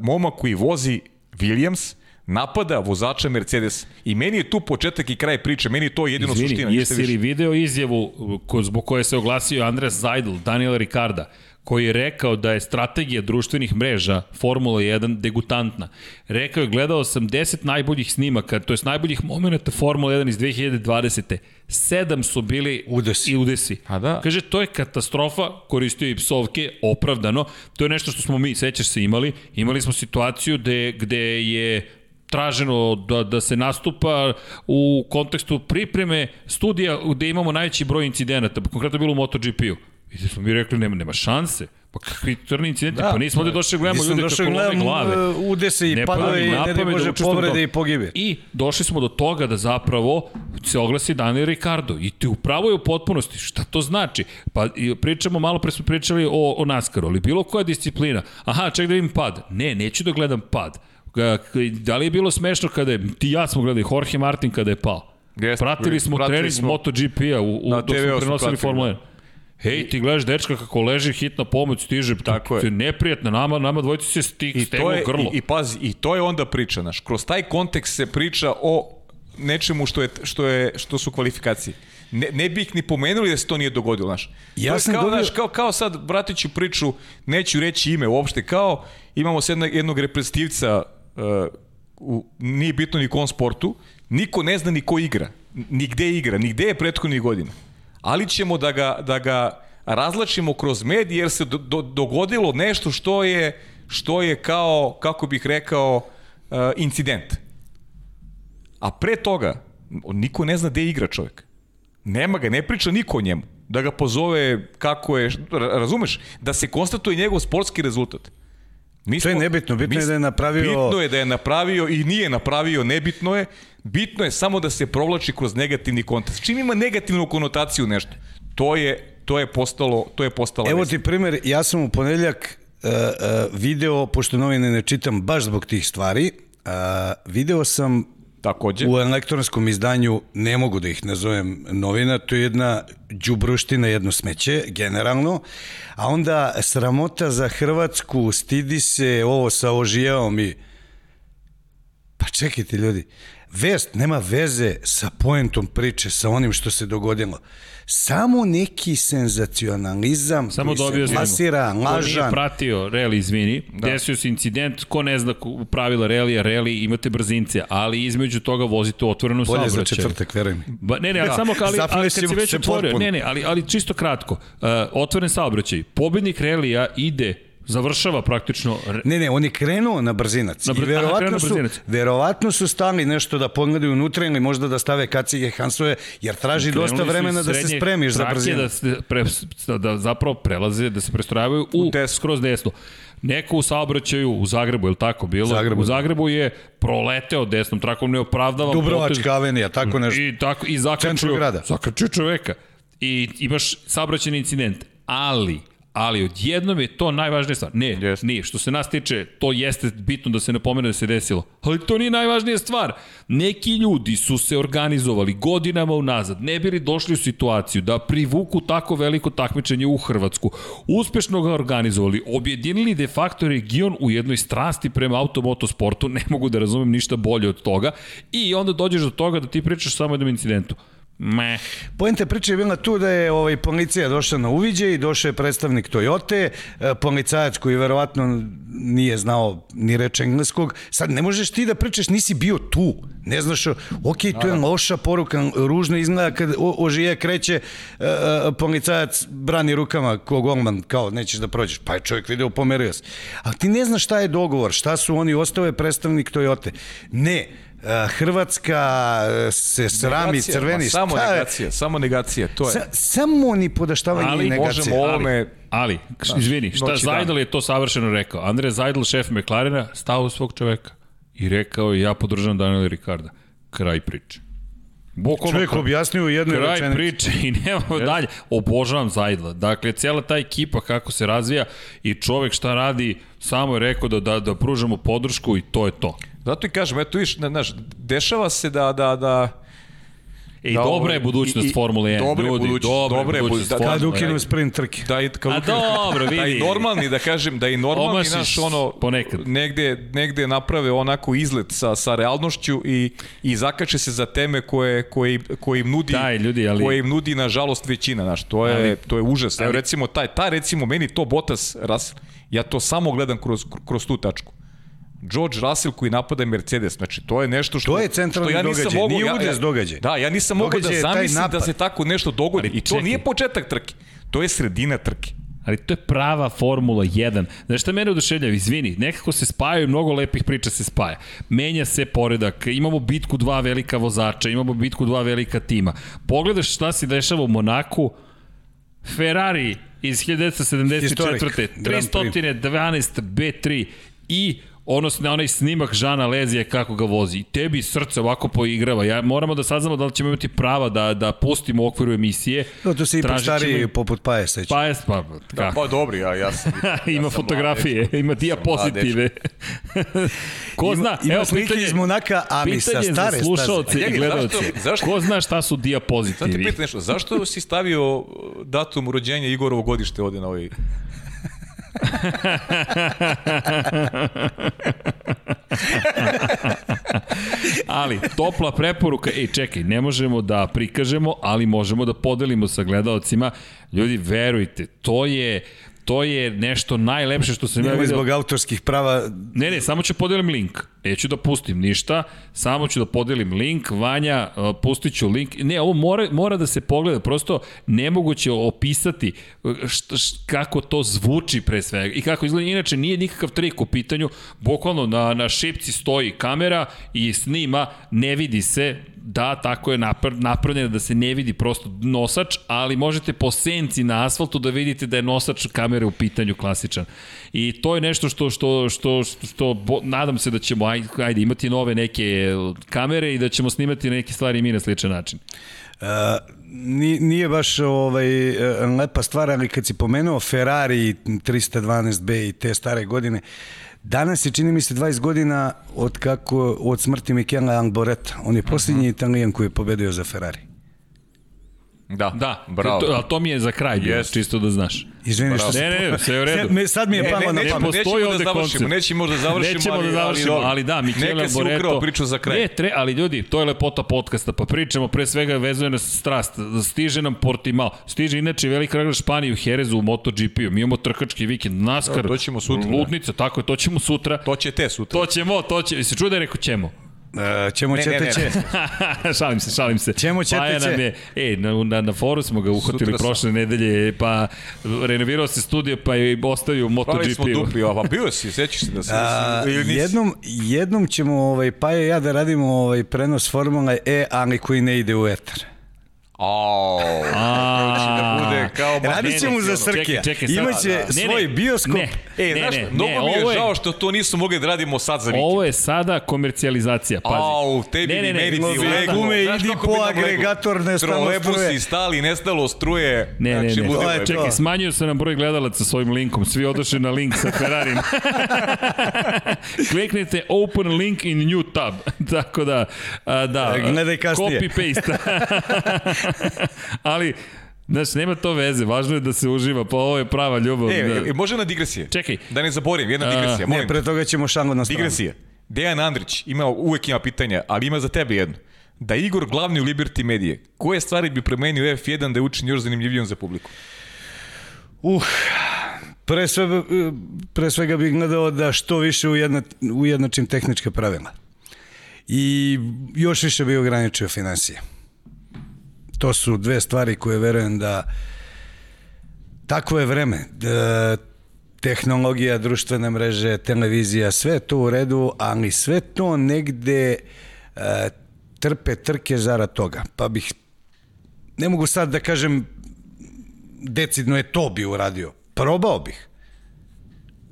momak koji vozi Williams napada vozača Mercedes. I meni je tu početak i kraj priče. Meni je to jedino Izvini, suština. jesi li video izjavu ko, zbog koje se oglasio Andres Zajdl, Daniel Ricarda, koji je rekao da je strategija društvenih mreža Formula 1 degutantna. Rekao je, gledao sam 10 najboljih snimaka, to je najboljih momenta Formula 1 iz 2020. Sedam su bili Udesi. i udesi. A da. Kaže, to je katastrofa, koristio i psovke, opravdano. To je nešto što smo mi, sećaš se, imali. Imali smo situaciju gde, gde je traženo da, da se nastupa u kontekstu pripreme studija gde imamo najveći broj incidenata, konkretno je bilo u MotoGP-u. I gde smo mi rekli, nema, nema šanse. Pa kakvi crni incidenti, da, pa nismo ovde došli da gledamo ljude kako lome glave. uh, udese i Ne padove i ne da u povrede i pogibe. I došli smo do toga da zapravo se oglasi Daniel Ricardo. I ti upravo je u potpunosti. Šta to znači? Pa pričamo, malo pre smo pričali o, o NASCAR-u, ali bilo koja disciplina. Aha, ček da vidim pad. Ne, neću da gledam pad. Da li je bilo smešno kada je, ti ja smo gledali, Jorge Martin kada je pao. Jeste, Pratili smo pratili trening. MotoGP-a u, u, Na dok smo prenosili Formula 1. Hej, ti gledaš dečka kako leži, hitna pomoć stiže. Tako je. neprijatno, nama, nama dvojici se stig, I to je, grlo. i, i pazi, i to je onda priča, znaš. Kroz taj kontekst se priča o nečemu što je što je što su kvalifikacije. Ne, ne bi ih ni pomenuli da se to nije dogodilo, znaš. Ja sam kao, dobio- znaš, kao, kao sad, vratit ću priču, neću reći ime uopšte, kao imamo sad jednog, jednog reprezentativca uh, u, nije bitno ni kom sportu, niko ne zna ni ko igra, ni gde igra, ni gde je prethodnih godina. Ali ćemo da ga, da ga razlačimo kroz medije jer se do, do, dogodilo nešto što je što je kao, kako bih rekao, uh, incident. A pre toga, niko ne zna gde igra čovjek. Nema ga, ne priča niko o njemu. Da ga pozove kako je, ra- razumeš? Da se konstatuje njegov sportski rezultat. Mi To je nebitno, bitno je da je napravio- Bitno je da je napravio i nije napravio, nebitno je. Bitno je samo da se provlači kroz negativni kontekst. Čim ima negativnu konotaciju nešto, to je, to je postalo, to je postala Evo ti primer, ja sam u ponedeljak uh, uh, video, pošto novine ne čitam baš zbog tih stvari, uh, video sam Takođe. u elektronskom izdanju, ne mogu da ih nazovem novina, to je jedna đubruština, jedno smeće, generalno, a onda sramota za Hrvatsku, stidi se ovo sa ožijavom i Pa čekajte ljudi, vest nema veze sa poentom priče, sa onim što se dogodilo. Samo neki senzacionalizam Samo koji dobio se plasira, Ko nije lažan. pratio reli, izvini, da. desio se incident, ko ne zna ko- pravila relija, reli imate brzince, ali između toga vozite u otvorenu Bolje za saobraćaj. četvrtak, veruj mi. Ba, ne, ne, ali Da, samo ali, ali kad si već otvorio, potpuno. ne, ne, ali, ali čisto kratko, uh, otvoren saobraćaj, pobednik relija ide, završava praktično Ne, ne, on je krenuo na brzinac. Na I br- aha, krenuo verovatno na su, brzinac. verovatno su stali nešto da pogledaju unutra ili možda da stave kacige Hansove, jer traži dosta Krenuli su vremena da se spremiš za brzinu. Da, se pre, da zapravo prelaze, da se prestrojavaju u, desno. skroz desno. Neko u saobraćaju u Zagrebu, je li tako bilo? Zagrebu. U Zagrebu je proleteo desnom trakom, ne opravdavam Dubrovačka avenija, tako nešto. I tako i grada. zakačio čoveka. I imaš saobraćajni incident, ali ali odjednom je to najvažnija stvar. Ne, Jeste. nije. Što se nas tiče, to jeste bitno da se napomene da se desilo. Ali to nije najvažnija stvar. Neki ljudi su se organizovali godinama unazad, ne bili došli u situaciju da privuku tako veliko takmičenje u Hrvatsku. Uspešno ga organizovali, objedinili de facto region u jednoj strasti prema automotosportu, ne mogu da razumem ništa bolje od toga, i onda dođeš do toga da ti pričaš samo jednom incidentu. Meh. Poenta priče je bila tu da je ovaj, policija došla na uviđaj, došao je predstavnik Toyote, e, policajac koji verovatno nije znao ni reč engleskog. Sad ne možeš ti da pričaš, nisi bio tu. Ne znaš, ok, to je loša poruka, ružno izgleda kad ožije kreće, e, e, policajac brani rukama ko golman, kao nećeš da prođeš. Pa je čovjek video, pomerio se. Ali ti ne znaš šta je dogovor, šta su oni, ostao je predstavnik Toyote. Ne, Hrvatska e, se srami, Negacija, crveni. ma, Samo šta je? negacija, samo negacija, to je. Sa, samo ni podaštavanje Ali negacije. možemo ovo- ovome- Ali, ali izvini, šta. Zajdel je to savršeno rekao. Andre Zajdel, šef McLarena, stao u svog čoveka i rekao ja podržavam Daniela Ricarda. Kraj priče. Bukvalno Čovjek kraj- objasnio u jednoj Kraj rečenici. priče i nemamo dalje. Obožavam Zajdla. Dakle, cijela ta ekipa kako se razvija i čovek šta radi, samo je rekao da, da, da pružamo podršku i to je to. Zato i kažem, eto viš, znaš, dešava se da, da, da, I Da, dobra je budućnost i- Formule 1. dobra je ljudi, budućnost, dobra je dobra je budućnost. Da, Kad Formule ukinu 1. sprint trke. da i kao A dobro, da i vidi. normalni da kažem da i normalni Omašiš naš ono ponekad. negde negde naprave onako izlet sa sa realnošću i i zakače se za teme koje koje koje im nudi Daj, ljudi, ali- koje im nudi nažalost većina naš to je Ali- to je užas Evo ali- recimo taj ta recimo meni to Bottas Russell ja to samo gledam kroz kroz tu tačku George Russell koji napada Mercedes, znači to je nešto što To je centralni što ja nisam događaj, mogao, nije udes ja, događaj. Da, ja nisam mogao da zamislim da se tako nešto dogodi Ali i to čekaj. nije početak trke. To je sredina trke. Ali to je prava Formula 1. Znaš šta mene oduševljava? Izvini, nekako se spajaju, mnogo lepih priča se spaja. Menja se poredak, imamo bitku dva velika vozača, imamo bitku dva velika tima. Pogledaš šta se dešava u Monaku, Ferrari iz 1974. Historik, Grand Prix. 312 B3 i odnosno onaj snimak Žana Lezije kako ga vozi. Tebi srce ovako poigrava. Ja moramo da saznamo da li ćemo imati prava da da pustimo u okviru emisije. No, to se i Tražit ćemo poput Paje seća. Pa je, pa? Pa dobri, ja, ja sam... ima fotografije, ima diapozitive. Ko zna? ima Evo, slike pitanje, iz Monaka, ali sa stare za slušalce staze. i gledalce. zašto- zašto- Ko zna šta su Sad te diapozitivi? pitan nešto, zašto si stavio datum rođenja Igorovo godište ovde na ovaj... Ali, topla preporuka, ej, čekaj, ne možemo da prikažemo, ali možemo da podelimo sa gledalcima. Ljudi, verujte, to je to je nešto najlepše što sam ja Nema vidio. zbog autorskih prava. Ne, ne, samo ću podelim link. Neću da pustim ništa, samo ću da podelim link. Vanja, uh, pustit ću link. Ne, ovo mora, mora da se pogleda, prosto nemoguće opisati št, št, kako to zvuči pre svega i kako izgleda. Inače, nije nikakav trik u pitanju, bukvalno na, na šipci stoji kamera i snima, ne vidi se, da, tako je napr napravljeno da se ne vidi prosto nosač, ali možete po senci na asfaltu da vidite da je nosač kamere u pitanju klasičan. I to je nešto što, što, što, što, što bo, nadam se da ćemo ajde, ajde, imati nove neke kamere i da ćemo snimati neke stvari i mi na sličan način. Uh, ni- nije baš ovaj, e, lepa stvar, ali kad si pomenuo Ferrari 312B i te stare godine, danas je čini mi se 20 godina od, kako, od smrti Michela Alboreta. On je posljednji italijan koji je pobedio za Ferrari. Da, Da, bravo. To, ali to mi je za kraj bilo, Jest. čisto da znaš. Izvini što Ne, ne, sve je u redu. Sad, me- sad mi je palo ne, na nećemo, pamet. postoji nećemo da ovde završimo, koncept. nećemo da završimo, Nećemo ali, da završimo, dobro. ali, da, Michele Neka si Boreto... ukrao priču za kraj. Ne, tre, ali ljudi, to je lepota podcasta, pa pričamo pre svega vezuje nas strast. Stiže nam Portimao, stiže inače velika regra Španije u Herezu u MotoGP-u. Mi imamo trkački vikend, NASCAR, Da, to ćemo sutra, da. Ludnica, tako je, to ćemo sutra. To će te sutra. To ćemo, to će, se čuo da je rekao ćemo. E, ćemo Ne, ne, ćete ne. će. šalim se, šalim se. Ćemo, ćete, Paja nam će. je, e, na, na, na foru smo ga uhvatili Sutra sam. prošle nedelje, pa renovirao se studio, pa je ostavio Pravili smo dupli, a pa bio si, sećaš se da si, A, ili nisi? jednom, jednom ćemo, ovaj, pa je ja da radimo ovaj, prenos Formula E, ali koji ne ide u etar. Da bude kao... Radit ćemo za Srkija. Imaće Ne, svoj ne, bioskop. Ne, E, ne, znaš, ne, mnogo ne, mi je žao što to nismo mogli da radimo sad za vikend. Ovo je sada komercijalizacija, pazi. Au, tebi Ne, ne, ne, ne, meni ti gume, lego. gume, Znaš idi po agregator, nestalo Trolebusi struje. stali, nestalo struje. Ne, ne, znači, ne. to. Čekaj, smanjuju se nam broj gledalaca svojim linkom. Svi odošli na link sa Ferrarim. Kliknite open link in new tab. Tako da, a, da. E, gledaj kasnije. Copy paste. Ali, znaš, nema to veze. Važno je da se uživa. Pa ovo je prava ljubav. E, da. e, može na digresije? Čekaj. Da ne zaborim, jedna A, digresija, molim. Ne, pre toga ćemo šango na stranu. Digresija. Dejan Andrić ima, uvek ima pitanja, ali ima za tebe jedno. Da je Igor glavni u Liberty Medije, koje stvari bi promenio F1 da je učin još zanimljivijom za publiku? Uh, pre svega, pre svega bih gledao da što više ujedna, ujednačim tehničke pravila. I još više bih ograničio financije. To su dve stvari koje verujem da takvo je vreme. Da, tehnologija, društvene mreže, televizija, sve to u redu, ali sve to negde e, trpe trke zarad toga. Pa bih, ne mogu sad da kažem decidno je to bi uradio. Probao bih.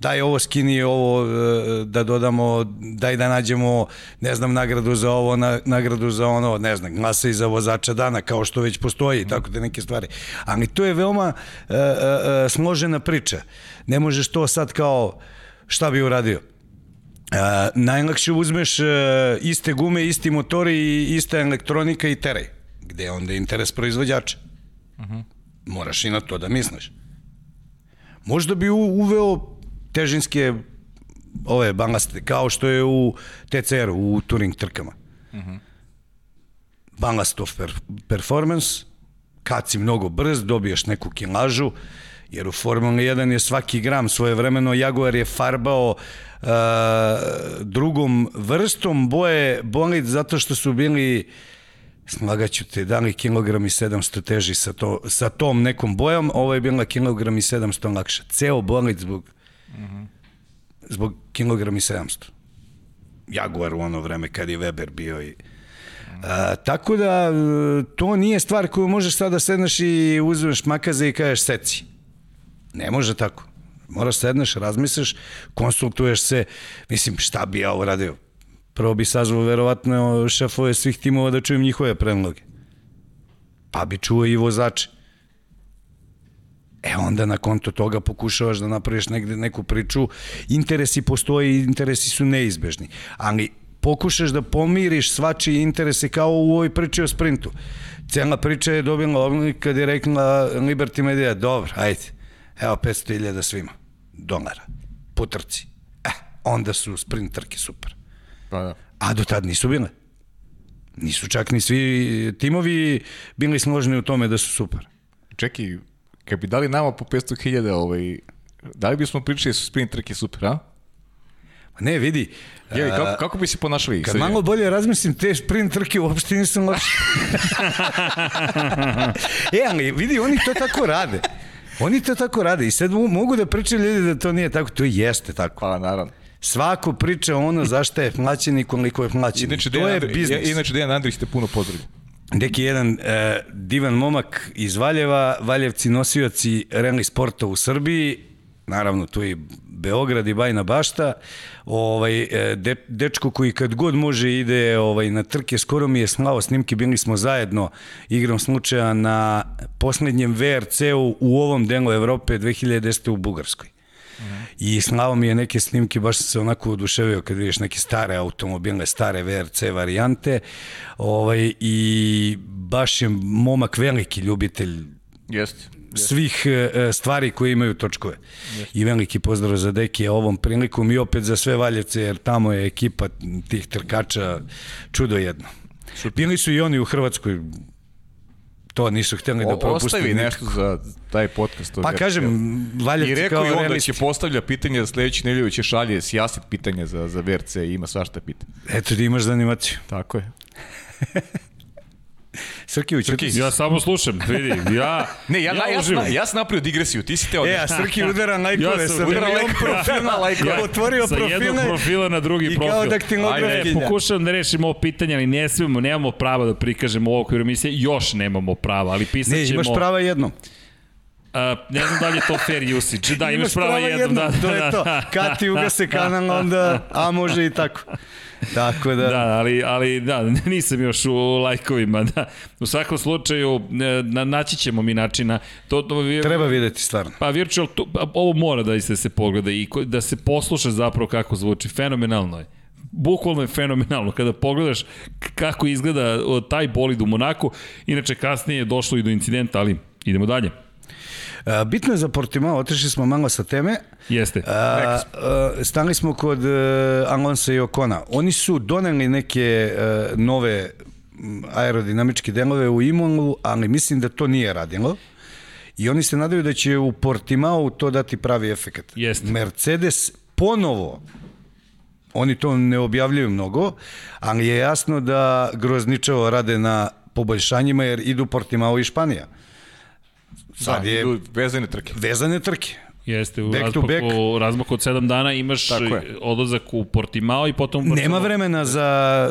Daj ovo skini, ovo e, da dodamo, daj da nađemo, ne znam, nagradu za ovo, na, nagradu za ono, ne znam, glasa i za vozača dana, kao što već postoji, tako da neke stvari. Ali to je veoma e, e, e, složena priča. Ne možeš to sad kao, šta bi uradio? Uh, najlakše uzmeš uh, iste gume, isti motori i ista elektronika i teraj. Gde je onda interes proizvođača? Moraš i na to da misliš. Možda bi uveo težinske ove balaste, kao što je u TCR-u, u Turing trkama. Ballast of per, performance, kad si mnogo brz, dobiješ neku kilažu, jer u Formuli 1 je svaki gram svoje vremeno, Jaguar je farbao uh, drugom vrstom boje bolid zato što su bili slagaću te, da li kilogram i 700 teži sa, to, sa tom nekom bojom, ovo je bila kilogram i 700 lakše. Ceo bolid zbog, zbog kilogram i 700. Jaguar u ono vreme kad je Weber bio i A, tako da e, to nije stvar koju možeš sada da sedneš i uzmeš makaze i kažeš seci. Ne može tako. Moraš sedneš, razmisliš, konsultuješ se, mislim šta bi ja ovo radio? Prvo bi sazvao verovatno šefove svih timova da čujem njihove predloge. Pa bi čuo i vozače. E onda na konto toga pokušavaš da napraviš negde neku priču, interesi postoje i interesi su neizbežni, ali pokušaš da pomiriš svačije interese kao u ovoj priči o sprintu. Cela priča je dobila oblik kad je rekla Liberty Media, dobro, ajde, evo 500.000 svima, dolara, po trci. Eh, onda su sprint trke super. Pa da. A do tad nisu bile. Nisu čak ni svi timovi bili složni u tome da su super. Čekaj, kad bi dali nama po 500.000, ovaj, da li bismo pričali su sprint trke super, a? Ne, vidi, Je, kako, kako bi se ponašali? Kad malo bolje razmislim, te sprint trke uopšte nisu loše. e, ali vidi, oni to tako rade. Oni to tako rade i sad mo- mogu da pričaju ljudi da to nije tako, to jeste tako. Pa, naravno. Svako priča ono zašto je plaćen i koliko je plaćen. Inače, to Dejan, je biznis. inače Dejan Andrić te puno pozdravlja. Neki jedan e, divan momak iz Valjeva, Valjevci nosioci rally sporta u Srbiji, naravno tu je Beograd i Bajna Bašta, ovaj, e, de, dečko koji kad god može ide ovaj, na trke, skoro mi je slao snimke, bili smo zajedno igrom slučaja na poslednjem VRC-u u ovom delu Evrope 2010. u Bugarskoj. I slao mi je neke snimke, baš sam se onako oduševio kad vidiš neke stare automobilne, stare VRC varijante. Ovaj, I baš je momak veliki ljubitelj Jeste. svih e, stvari koje imaju točkove. I veliki pozdrav za Deki ovom prilikom i opet za sve Valjevce, jer tamo je ekipa tih trkača čudo jedno. Bili su i oni u Hrvatskoj, to nisu htjeli da propuste. ostavi nešto za taj podcast. Pa kažem, I Valjevci rekao kao i on da realisti. će postavlja pitanja za sledeći nedelju će šalje sjastit pitanja za, za VRC i ima svašta pitanja. Eto da imaš za animaciju. Tako je. Srki, Srki, Ja samo slušam, vidi, ja, Ne, ja, ja, ja, sam, ja sam napravio digresiju, ti si teo E, da... a Srki udara lajkove Ja sam sa udarao milion lajkove. profila, Lajkove. ja, otvorio sa jednog profile profila na drugi i profil. kao Ajde, daktilografkinja. pokušavam da rešimo ovo pitanje, ali ne smemo, nemamo prava da prikažemo ovo okviru emisije, još nemamo prava, ali pisat Ne, ćemo... imaš prava jednom. A, ne znam da li je to fair usage. Da, imaš, Imaš prava, jednom. Da, to da, je to. da. Kad ti ugase kanal, onda, a može i tako. Tako da, Da, ali, ali da, nisam još u lajkovima. Da. U svakom slučaju, e, na, naći ćemo mi načina. To, to, vir- treba videti stvarno. Pa Virtual, tu, pa, ovo mora da se, se pogleda i da se posluša zapravo kako zvuči. Fenomenalno je. Bukvalno je fenomenalno kada pogledaš kako izgleda taj bolid u Monaku. Inače, kasnije je došlo i do incidenta, ali idemo dalje. Bitno je za Portimao, otišli smo malo sa teme. Jeste. A, a, stali smo kod uh, Alonso i Okona. Oni su doneli neke uh, nove aerodinamičke delove u Imolu, ali mislim da to nije radilo. I oni se nadaju da će u Portimao to dati pravi efekat. Jeste. Mercedes ponovo oni to ne objavljuju mnogo, ali je jasno da grozničavo rade na poboljšanjima jer idu Portimao i Španija. Sad Da, je vezane trke. vezane trke. Jeste, u Back to razmaku, back. razmaku od 7 dana imaš odlazak u Portimao i potom u Nema vremena za,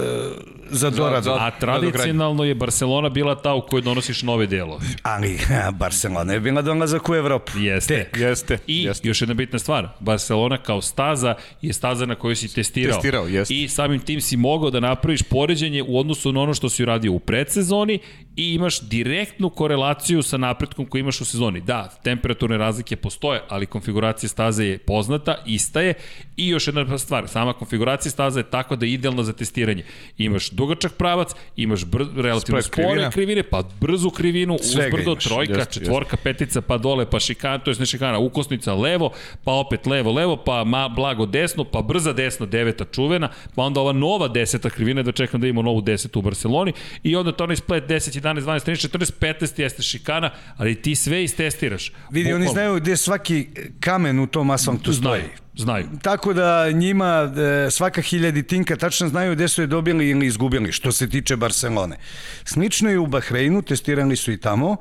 za doradu. za- A tradicionalno je Barcelona bila ta u kojoj donosiš nove delove. Ali Barcelona je bila dolazak u Evropu. Jeste. Tek. Jeste. I jeste. još jedna bitna stvar, Barcelona kao staza je staza na kojoj si testirao. Testirao, jeste. I samim tim si mogao da napraviš poređenje u odnosu na ono što si uradio u predsezoni i imaš direktnu korelaciju sa napretkom koji imaš u sezoni. Da, temperaturne razlike postoje, ali konfiguracija staze je poznata, ista je i još jedna stvar, sama konfiguracija staze je takva da je idealna za testiranje. Imaš dugačak pravac, imaš br relativno spore krivina. krivine, pa brzu krivinu, Svega uzbrdo, imaš, trojka, jeste, četvorka, petica, pa dole, pa šikana, to je ne šikana, ukosnica levo, pa opet levo, levo, pa ma, blago desno, pa brza desno, deveta čuvena, pa onda ova nova deseta krivina, da čekam da imamo novu desetu u Barceloni, i onda to onaj splet 10, 11, 12, 13, 14, 15 jeste šikana, ali ti sve istestiraš. Vidi, oni Bukvalno. znaju gde svaki kamen u tom asfaltu stoji. Znaju. Tako da njima e, svaka hiljaditinka tačno znaju gde su je dobili ili izgubili, što se tiče Barcelone. Slično je u Bahreinu, testirali su i tamo, e,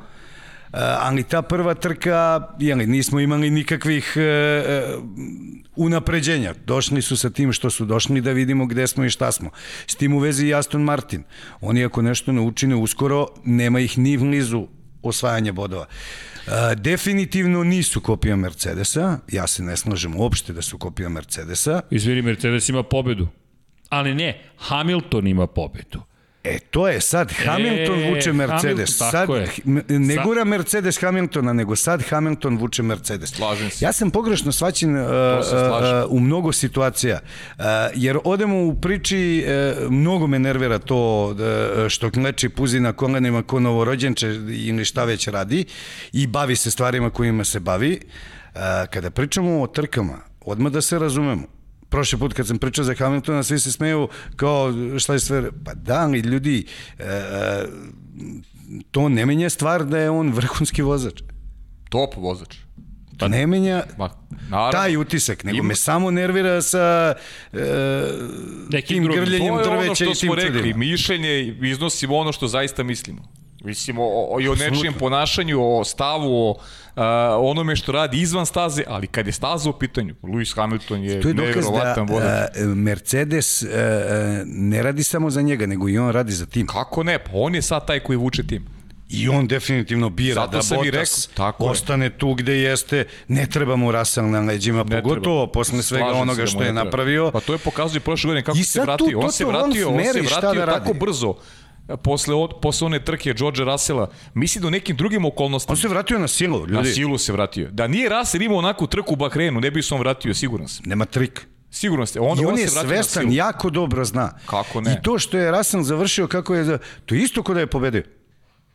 ali ta prva trka, jeli, nismo imali nikakvih e, unapređenja. Došli su sa tim što su došli da vidimo gde smo i šta smo. S tim u vezi i Aston Martin. Oni ako nešto ne učine uskoro, nema ih ni blizu osvajanja bodova. E, definitivno nisu kopija Mercedesa, ja se ne slažem uopšte da su kopija Mercedesa. Izvini, Mercedes ima pobedu. Ali ne, Hamilton ima pobedu. E, to je sad, Hamilton E, vuče Mercedes. Hamilton, sad, je. ne Sad- gura Mercedes Hamiltona, nego sad Hamilton vuče Mercedes. Slažem se. Ja sam pogrešno svaćen uh, uh, u mnogo situacija, uh, jer odemo u priči, uh, mnogo me nervira to uh, što kleči puzi na kolenima ko novorođenče ili šta već radi i bavi se stvarima kojima se bavi. Uh, kada pričamo o trkama, odmah da se razumemo, Prošli put kad sam pričao za Hamiltona, svi se smeju kao šta je sve... Pa da, ali ljudi, e, e, to ne menja stvar da je on vrhunski vozač. Top vozač. Pa ne menja Ma, naravno. taj utisak, nego Ima- me samo nervira sa e, Nekim tim drugim. grljenjem To je ono drveća što i tim smo rekli, mišljenje, iznosimo ono što zaista mislimo. Mislimo o, o, i o nečijem ponašanju, o stavu, o a, onome što radi izvan staze, ali kad je staza u pitanju, Lewis Hamilton je, To je da nevjerovatan vozač. e, Mercedes e, e, ne radi samo za njega, nego i on radi za tim. Kako ne? Pa on je sad taj koji vuče tim. I on definitivno bira Zato da Bottas rekao, tako je. ostane tu gde jeste, ne treba mu Russell na leđima, Ne pogotovo treba. posle svega Slažem se onoga da što je napravio. Pa to je pokazuje prošle godine kako I se vratio. On se vratio, on se meri šta vratio da tako brzo posle, od, posle one trke George Russella, misli da u nekim drugim okolnostima On se vratio na silu, ljudi. na silu se vratio. Da nije Russell imao onakvu trku u Bahreinu, ne bi se on vratio, siguran sam. Nema trik. Siguran ste. On, I on, on je svestan, jako dobro zna. Kako ne? I to što je Russell završio kako je, to je isto kod da je pobedio.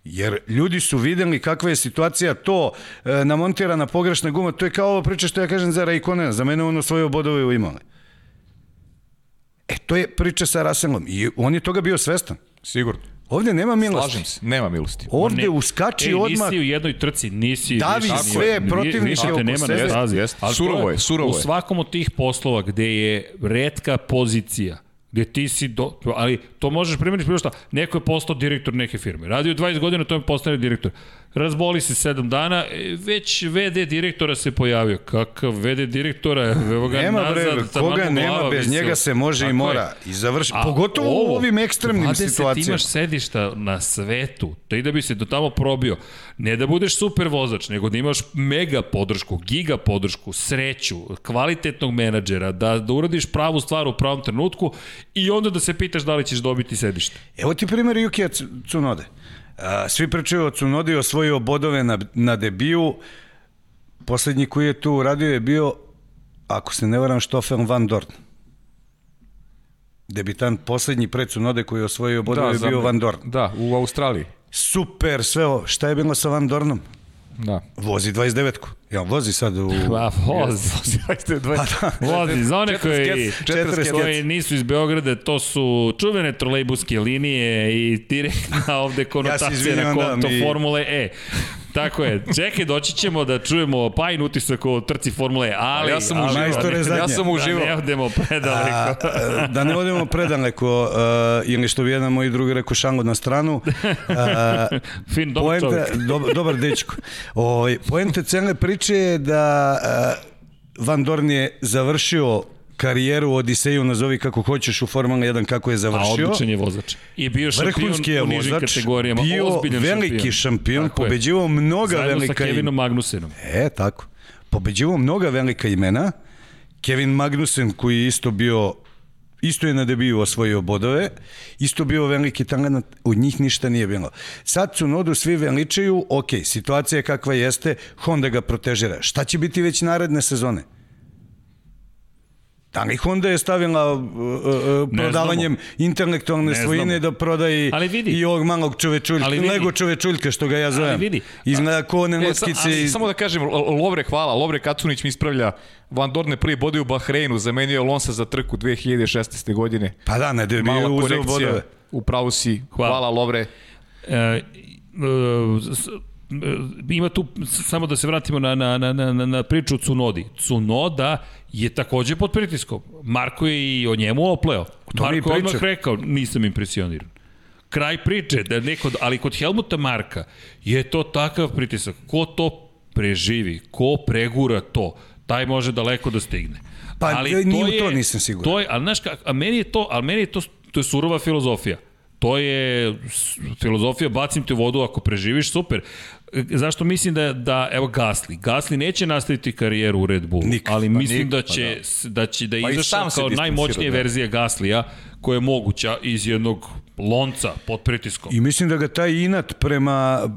Jer ljudi su videli kakva je situacija, to e, namontirana pogrešna guma, to je kao ovo priča što ja kažem za Raikkonena, za mene on osvojio bodove u imale. E, to je priča sa Russellom i on je toga bio svestan. Sigurno. Ovde nema milosti. Slažem se. Nema milosti. Ovde Ne- uskači Ej, odmah. Nisi u jednoj trci, nisi... Davi više sve nije- protivnike oko nema sebe. stazi. Jeste. Ali Surovo je, surovo U je. svakom od tih poslova gde je redka pozicija, gde ti si do, ali to možeš primjeriti bilo šta. Neko je postao direktor neke firme. Radio 20 godina, to je postane direktor. Razboli se 7 dana, e, već VD direktora se pojavio. Kakav VD direktora? Evo ga Nema nazad, bre, taman koga nema, glava bez visela. njega se može Tako i je. mora. I završi, A pogotovo u ovo, ovim ekstremnim 20 situacijama. imaš sedišta na svetu, da i da bi se do tamo probio. Ne da budeš super vozač, nego da imaš mega podršku, giga podršku, sreću, kvalitetnog menadžera, da, da uradiš pravu stvar u pravom trenutku i onda da se pitaš da li ćeš dobiti sedište. Evo ti primjer Jukija C- Tsunode. Svi pričaju o Tsunodi, osvojio bodove na, na debiju. Poslednji koji je tu uradio je bio, ako se ne varam, Stoffel Van Dorn. Debitant poslednji pred Tsunode koji je osvojio bodove je za- bio Van Dorn. Da, u Australiji. Super, sve ovo. Šta je bilo sa Van Dornom? Da. Vozi 29-ku. Ja, vozi sad u... Pa, vozi. Vozi, za one koji, 40 koji nisu iz Beograda, to su čuvene trolejbuske linije i direktna ovde konotacija na izvinjavam, da, konto mi- Formule E. Tako je. Čekaj, doći ćemo da čujemo Pajin utisak o trci Formule E, ali... ja sam ali- uživao. Ja sam Da uživao. ne odemo predaleko. A, da ne odemo predaleko, uh, ili što bi jedan moj drugi rekao šango na stranu, uh, fin, dobar Poenta, čovjek. do, dobar dečko. O, poenta cele priče je da uh, Van Dorn je završio karijeru u Odiseju, nazovi kako hoćeš u Formula 1, kako je A završio. odličan je vozač. I bio šampion je u nižim vozač, kategorijama. bio ozbiljan veliki šampion, je. pobeđivao mnoga Zajedno sa velika Kevinom imena. Magnusenom. E, tako. Pobeđivao mnoga velika imena. Kevin Magnussen koji je isto bio isto je na debiju osvojio bodove, isto bio veliki talent, od njih ništa nije bilo. Sad su nodu svi veličaju, ok, situacija je kakva jeste, Honda ga protežira. Šta će biti već naredne sezone? Da li Honda je stavila uh, uh, prodavanjem intelektualne Ne svojine znamo. da prodaji Ali vidi. i ovog malog čovečuljka, Ali vidi. Lego čovečuljka što ga ja zovem. vidi. Izgleda ko one E, sa, lockice ali, iz... samo da kažem, Lovre hvala, Lovre Kacunić mi ispravlja Van Dorne prvi bode u Bahreinu, zamenio je Alonso za trku 2016. godine. Pa da, ne da je bio uzeo bodove. u pravu si. Hvala. Hvala, Lovre. E, e, s- e, ima tu, samo da se vratimo na, na, na, na, na- priču o Cunodi. Cunoda je takođe pod pritiskom. Marko je i o njemu opleo. i Marko je odmah rekao, nisam impresioniran. Kraj priče, da neko, ali kod Helmuta Marka je to takav pritisak. Ko to preživi, ko pregura to, taj može daleko da stigne. Pa, ni u to nisam siguran. To je, ali znaš, kak- a meni je to, ali meni je to, to je surova filozofija. To je filozofija, bacim te u vodu ako preživiš, super. Zašto mislim da, da evo Gasli, Gasli neće nastaviti karijeru u Red Bullu, Nikad, ali pa mislim nikad, da pa će, s- da će da Pa izašao kao najmoćnija da. verzija Gaslija, koja je moguća iz jednog lonca pod pritiskom. I mislim da ga taj inat prema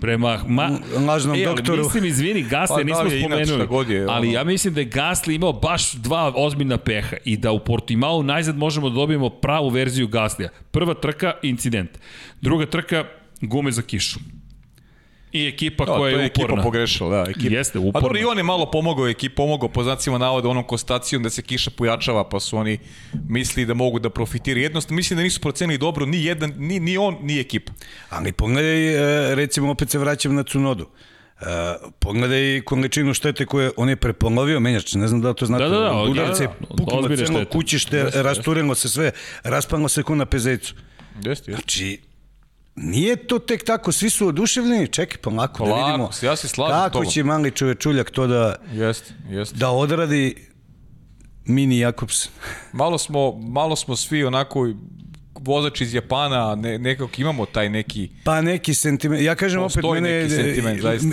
Prema ma, lažnom e, doktoru. Mislim, izvini, Gasli, Pa da nismo inače spomenuli. god je, ali ja mislim da je Gasli imao baš dva ozbiljna peha i da u Portimao najzad možemo da dobijemo pravu verziju Gaslija. Prva trka, incident. Druga trka, gume za kišu. I ekipa Da, koja je, je ekipa uporna. pogrešila, da. Ekipa. Jeste, A uporna. dobro, i on je malo pomogao ekipi, pomogao po znacima navoda onom konstacijom da se kiša pojačava, pa su oni mislili da mogu da profitiraju. Jednostavno, mislim da nisu procenili dobro ni jedan, ni, ni on, ni ekipa. Ali pogledaj, e, recimo, opet se vraćam na Cunodu. Uh, pogledaj količinu štete koje on je prepolovio menjač, ne znam da li to znate. Da, da, da, od udarca je da, da, ozbiljne celo štete. kućište, Jeste, rasturilo se sve, raspalo se ko na pezejcu. Jeste, Znači, nije to tek tako, svi su oduševljeni, čekaj polako, da Polako, vidimo ja se slažem kako tobom. će mali čovečuljak to da, Jeste, jeste. da odradi mini Jakobs. Malo smo, malo smo svi onako vozač iz Japana, ne, nekako imamo taj neki... Pa neki sentiment, ja kažem opet, mene,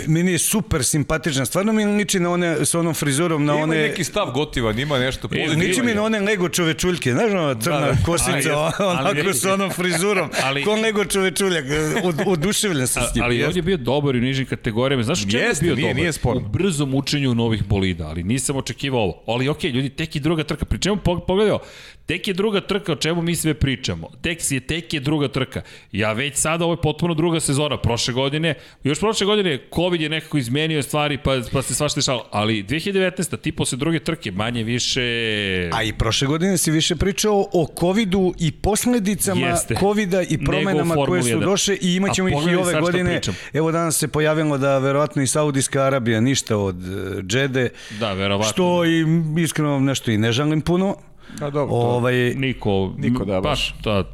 meni je super simpatična, stvarno mi liči na one, sa onom frizurom, na Ima one... neki stav gotivan, ima nešto pozitivno. Liči mi na one Lego čovečuljke, znaš ono, crna Da, da. kosica, Ali- onako ali- sa onom frizurom, Ali- ko Lego čovečuljak, od, oduševljen sam s njim. ali ovdje je bio dobar u nižim kategorijama. Znaš čemu je bio nije- dobar? nije sporno. U brzom učenju novih bolida, ali nisam očekivao ovo. Ali okej, ljudi, tek je druga trka. Pri čemu pog- pogledao, tek je druga trka, o čemu mi sve pričamo. Tek je, tek je druga trka. Ja već sada, ovo je potpuno druga sezona. Prošle godine, još prošle godine, COVID je nekako izmenio stvari, pa, pa se svašta dešalo. Ali 2019. ti posle druge trke, manje više... A i prošle godine si više pričao o covidu i posledicama Jeste. covida i promenama koje su 1. došle i imat ćemo A ih i ove godine. pričam. Evo danas se pojavilo da verovatno i Saudijska Arabija ništa od e, Džede. Da, verovatno. Što i iskreno nešto i ne žalim puno. A dobro, to- Ovaj, Niko, Niko da, pa, baš. ta,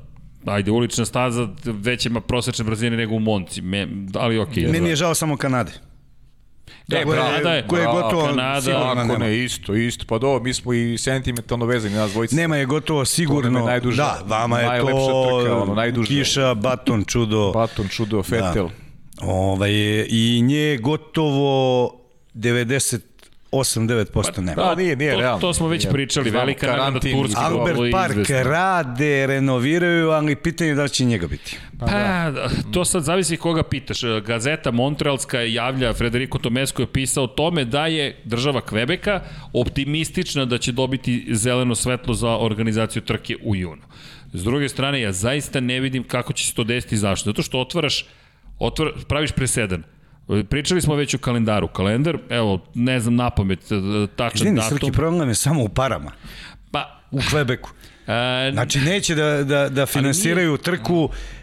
ajde, ulična staza već ima prosečne brzine nego u Monci, Me, ali okej. meni je žao samo Kanade. Da, koje- Kanada je, koje je gotovo Kanada, sigurno nema. ne, isto, isto. Pa dobro, mi smo i sentimentalno vezani, nas dvojica. Nema je gotovo sigurno. je najduža- da, vama je to trka, ono, kiša, baton, čudo. Baton, čudo, Fetel. Ovaj, I nje gotovo 98-9% nema. Da, nije, nije, to, realno. to smo već Nije. pričali, Znamo, velika nagrada karantin, Turska. Albert Park izvesna. rade, renoviraju, ali pitanje je da li će njega biti. Pa, da. to sad zavisi koga pitaš. Gazeta Montrealska javlja, Frederico Tomesko je pisao o tome da je država Kvebeka optimistična da će dobiti zeleno svetlo za organizaciju trke u junu. S druge strane, ja zaista ne vidim kako će se to desiti i zašto. Zato što otvaraš, otvara, praviš presedan. Pričali smo već o kalendaru. Kalendar, evo, ne znam na pamet, tačan Izvini, datum. Srki, problem je samo u parama. Pa, U Kvebeku. e, Znači, neće da, da, da finansiraju trku e, e,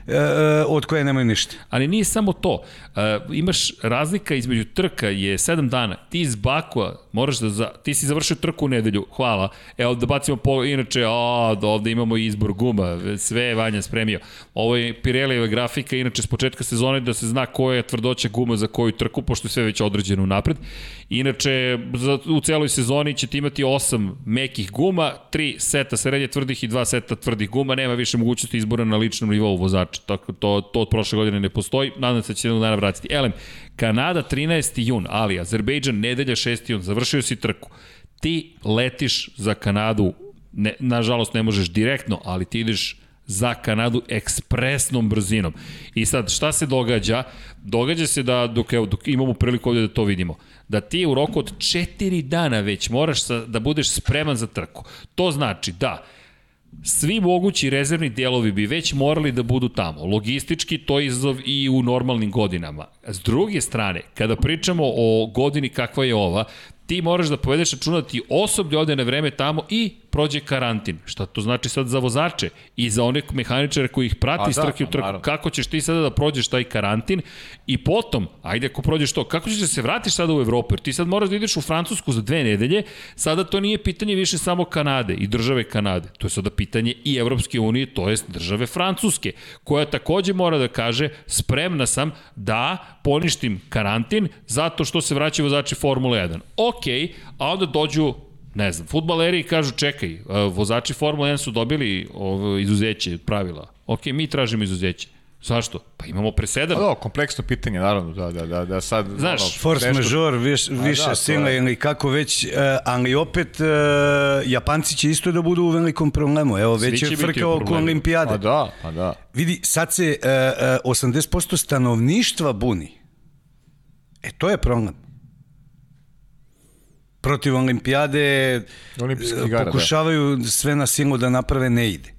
od koje nemaju ništa. Ali nije samo to. E, imaš razlika između trka je 7 dana. Ti iz Bakua moraš da... Za, ti si završio trku u nedelju. Hvala. Evo da bacimo po... Inače, a, da ovde imamo izbor guma. Sve je Vanja spremio. Ovo je Pirelijeva grafika. Inače, s početka sezone da se zna koja je tvrdoća guma za koju trku, pošto je sve već određeno napred. Inače, za, u celoj sezoni ćete imati 8 mekih guma, 3 seta srednje tvrdih i 2 seta tvrdih guma. Nema više mogućnosti izbora na ličnom nivou vozača. Tako to, to od prošle godine ne postoji. Nadam se da će jednog dana vratiti. Elem, Kanada 13. jun, ali Azerbejdžan nedelja 6. jun. Završio si trku. Ti letiš za Kanadu, ne, nažalost ne možeš direktno, ali ti ideš za Kanadu ekspresnom brzinom. I sad, šta se događa? Događa se da, dok, evo, dok imamo priliku ovdje da to vidimo, da ti u roku od četiri dana već moraš sa, da budeš spreman za trku. To znači da svi mogući rezervni delovi bi već morali da budu tamo. Logistički to je izazov i u normalnim godinama. S druge strane, kada pričamo o godini kakva je ova, ti moraš da povedeš računa da osoblje ode na vreme tamo i prođe karantin. Šta to znači sad za vozače i za one mehaničare koji ih prati iz da, trke u trku. Kako ćeš ti sada da prođeš taj karantin i potom, ajde ako prođeš to, kako ćeš da se vratiš sada u Evropu? Jer ti sad moraš da ideš u Francusku za dve nedelje, sada to nije pitanje više samo Kanade i države Kanade. To je sada pitanje i Evropske unije, to jest države Francuske, koja takođe mora da kaže spremna sam da poništim karantin zato što se vraćaju vozači Formule 1. Ok, a onda dođu ne znam, futbaleri kažu čekaj, e, vozači Formule 1 su dobili ovo, izuzeće od pravila. Ok, mi tražimo izuzeće. Zašto? Pa imamo presedan. Pa da, kompleksno pitanje, naravno, da, da, da, da sad... Znaš, ono, Force nešto- majeure, viš, više da, sile je. ili kako već, e, ali opet e, Japanci će isto da budu u velikom problemu. Evo, Svi već je frka oko olimpijade. Pa da, pa da. Vidi, sad se e, 80% stanovništva buni. E, to je problem. Protiv olimpijade e, igara, da. pokušavaju sve na silu da naprave, ne ide.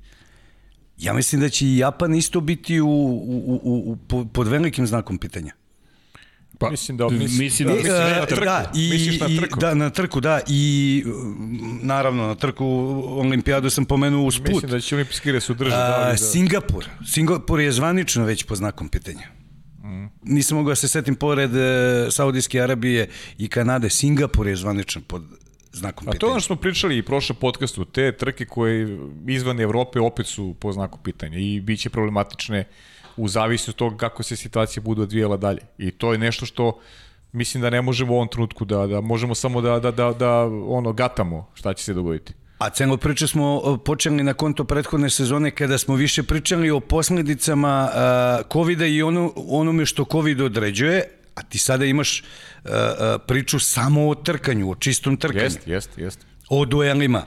Ja mislim da će i Japan isto biti u, u, u, u, po- pod velikim znakom pitanja. Pa, Mislim da- mislim- mislim da- da, mislim E, na trku. Da, i, Misliš na i- trku? Da, na trku, da. I naravno, na trku olimpijadu sam pomenuo uz put. Mislim da će olimpijski igre se održati. da, da, Singapur. Singapur je zvanično već po znakom pitanja. Nisam mogao da se setim pored e, Saudijske Arabije i Kanade. Singapur je zvanično pod znakom A to je pitanja. ono što smo pričali i prošle podcastu, te trke koje izvan Evrope opet su po znaku pitanja i bit će problematične u zavisnosti od toga kako se situacija bude odvijela dalje. I to je nešto što mislim da ne možemo u ovom trenutku da, da možemo samo da, da, da, da ono gatamo šta će se dogoditi. A celo priče smo uh, počeli na konto prethodne sezone kada smo više pričali o posledicama uh, COVID-a i ono, onome što COVID određuje, a ti sada imaš uh, priču samo o trkanju, o čistom trkanju. Jest, jest, jest. O duelima.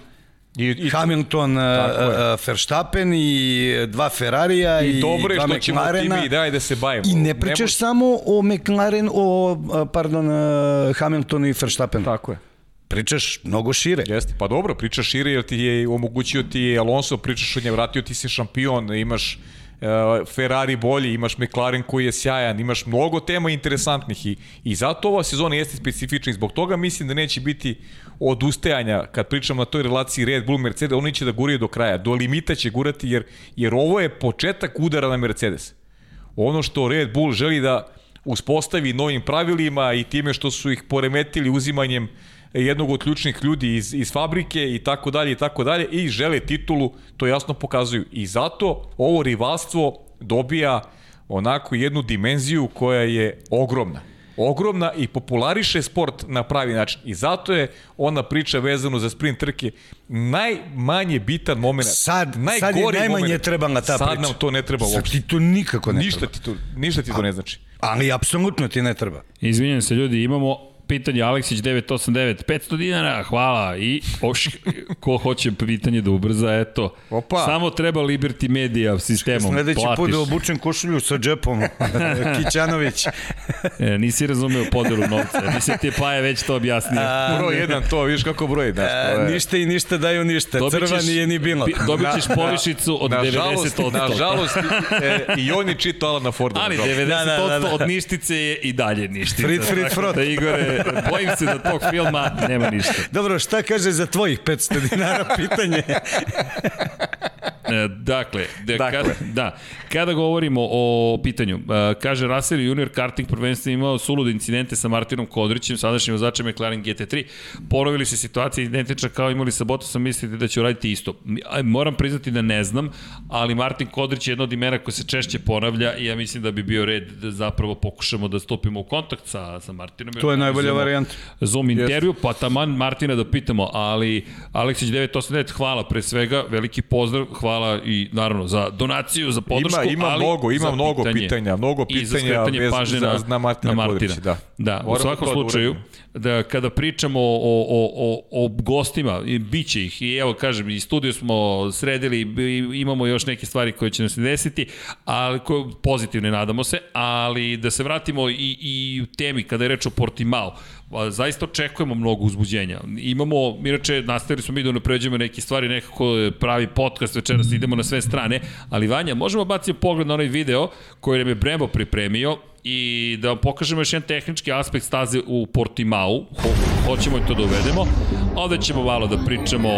I, i, Hamilton, uh, Verstappen i dva Ferrarija i, i dobro je što ćemo McLarena. time i dalje da se bavimo. I ne pričaš samo o McLaren, o, pardon, Hamiltonu i Verstappenu. Tako je. Pričaš mnogo šire. Jeste, pa dobro, pričaš šire jer ti je omogućio ti je Alonso, pričaš od nje, vratio ti si šampion, imaš uh, Ferrari bolji, imaš McLaren koji je sjajan, imaš mnogo tema interesantnih i, i zato ova sezona jeste specifična i zbog toga mislim da neće biti odustajanja kad pričamo na toj relaciji Red Bull Mercedes, oni će da guraju do kraja, do limita će gurati jer, jer ovo je početak udara na Mercedes. Ono što Red Bull želi da uspostavi novim pravilima i time što su ih poremetili uzimanjem jednog od ključnih ljudi iz, iz fabrike i tako dalje i tako dalje i žele titulu, to jasno pokazuju. I zato ovo rivalstvo dobija onako jednu dimenziju koja je ogromna. Ogromna i populariše sport na pravi način. I zato je ona priča vezano za sprint trke najmanje bitan moment. Sad, sad je najmanje moment. trebala ta sad priča. nam to ne treba Sad uopšte. ti to nikako ne Ništa treba. ti to, ništa ti to ne znači. Ali apsolutno ti ne treba. Izvinjam se ljudi, imamo pitanje Aleksić 989, 500 dinara, hvala. I oš, ko hoće pitanje da ubrza, eto. Opa. Samo treba Liberty Media sistemom, Sledeći put platiš. da obučem košulju sa džepom. Kićanović. E, nisi razumeo podelu novca. Mislim ti je Paja već to objasnio. Broj jedan, to, vidiš kako broj, da. A, ništa i ništa daju ništa. Dobit ćeš- Crva nije ni bilo. Dobit ćeš povišicu od 90%. Nažalost, e, i on je čitao Alana Forda. Ali nažalost. 90% Da, da, da, da. od ništice je i dalje ništica. Frit, frit, frot. Da, Igore, bojim se da tog filma nema ništa. Dobro, šta kaže za tvojih 500 dinara pitanje? E, dakle, da, Dakle. Kada, da, kada govorimo o pitanju, e, kaže Russell junior karting prvenstvo imao sulude incidente sa Martinom Kodrićem, sadašnjim vozačem McLaren GT3. Ponovili se situacija identična kao imali sa Bottasom, mislite da će uraditi isto. Moram priznati da ne znam, ali Martin Kodrić je jedna od imena koja se češće ponavlja i ja mislim da bi bio red da zapravo pokušamo da stupimo u kontakt sa, sa Martinom. To je najbolja varijanta. Zoom intervju, pa taman Martina da pitamo, ali Aleksić 989, hvala pre svega, veliki pozdrav, hvala i naravno za donaciju, za podršku, Ima- ima ali mnogo, ima za mnogo pitanja, mnogo i za pitanja skretanje vezano pažnje za- na, na Martina na Kodrića, da. Da, u svakom da slučaju, da kada pričamo o, o, o, o gostima, i bit će ih, i evo kažem, i studio smo sredili, i imamo još neke stvari koje će nam se desiti, ali koje, pozitivne nadamo se, ali da se vratimo i, i u temi kada je reč o Portimao, zaista očekujemo mnogo uzbuđenja. Imamo, inače, nastavili smo mi da unapređujemo neke stvari, nekako pravi podcast večeras, idemo na sve strane, ali Vanja, možemo baciti pogled na onaj video koji nam je Brembo pripremio i da vam pokažemo još jedan tehnički aspekt staze u Portimao, Ho, hoćemo i to da uvedemo, a onda ćemo malo da pričamo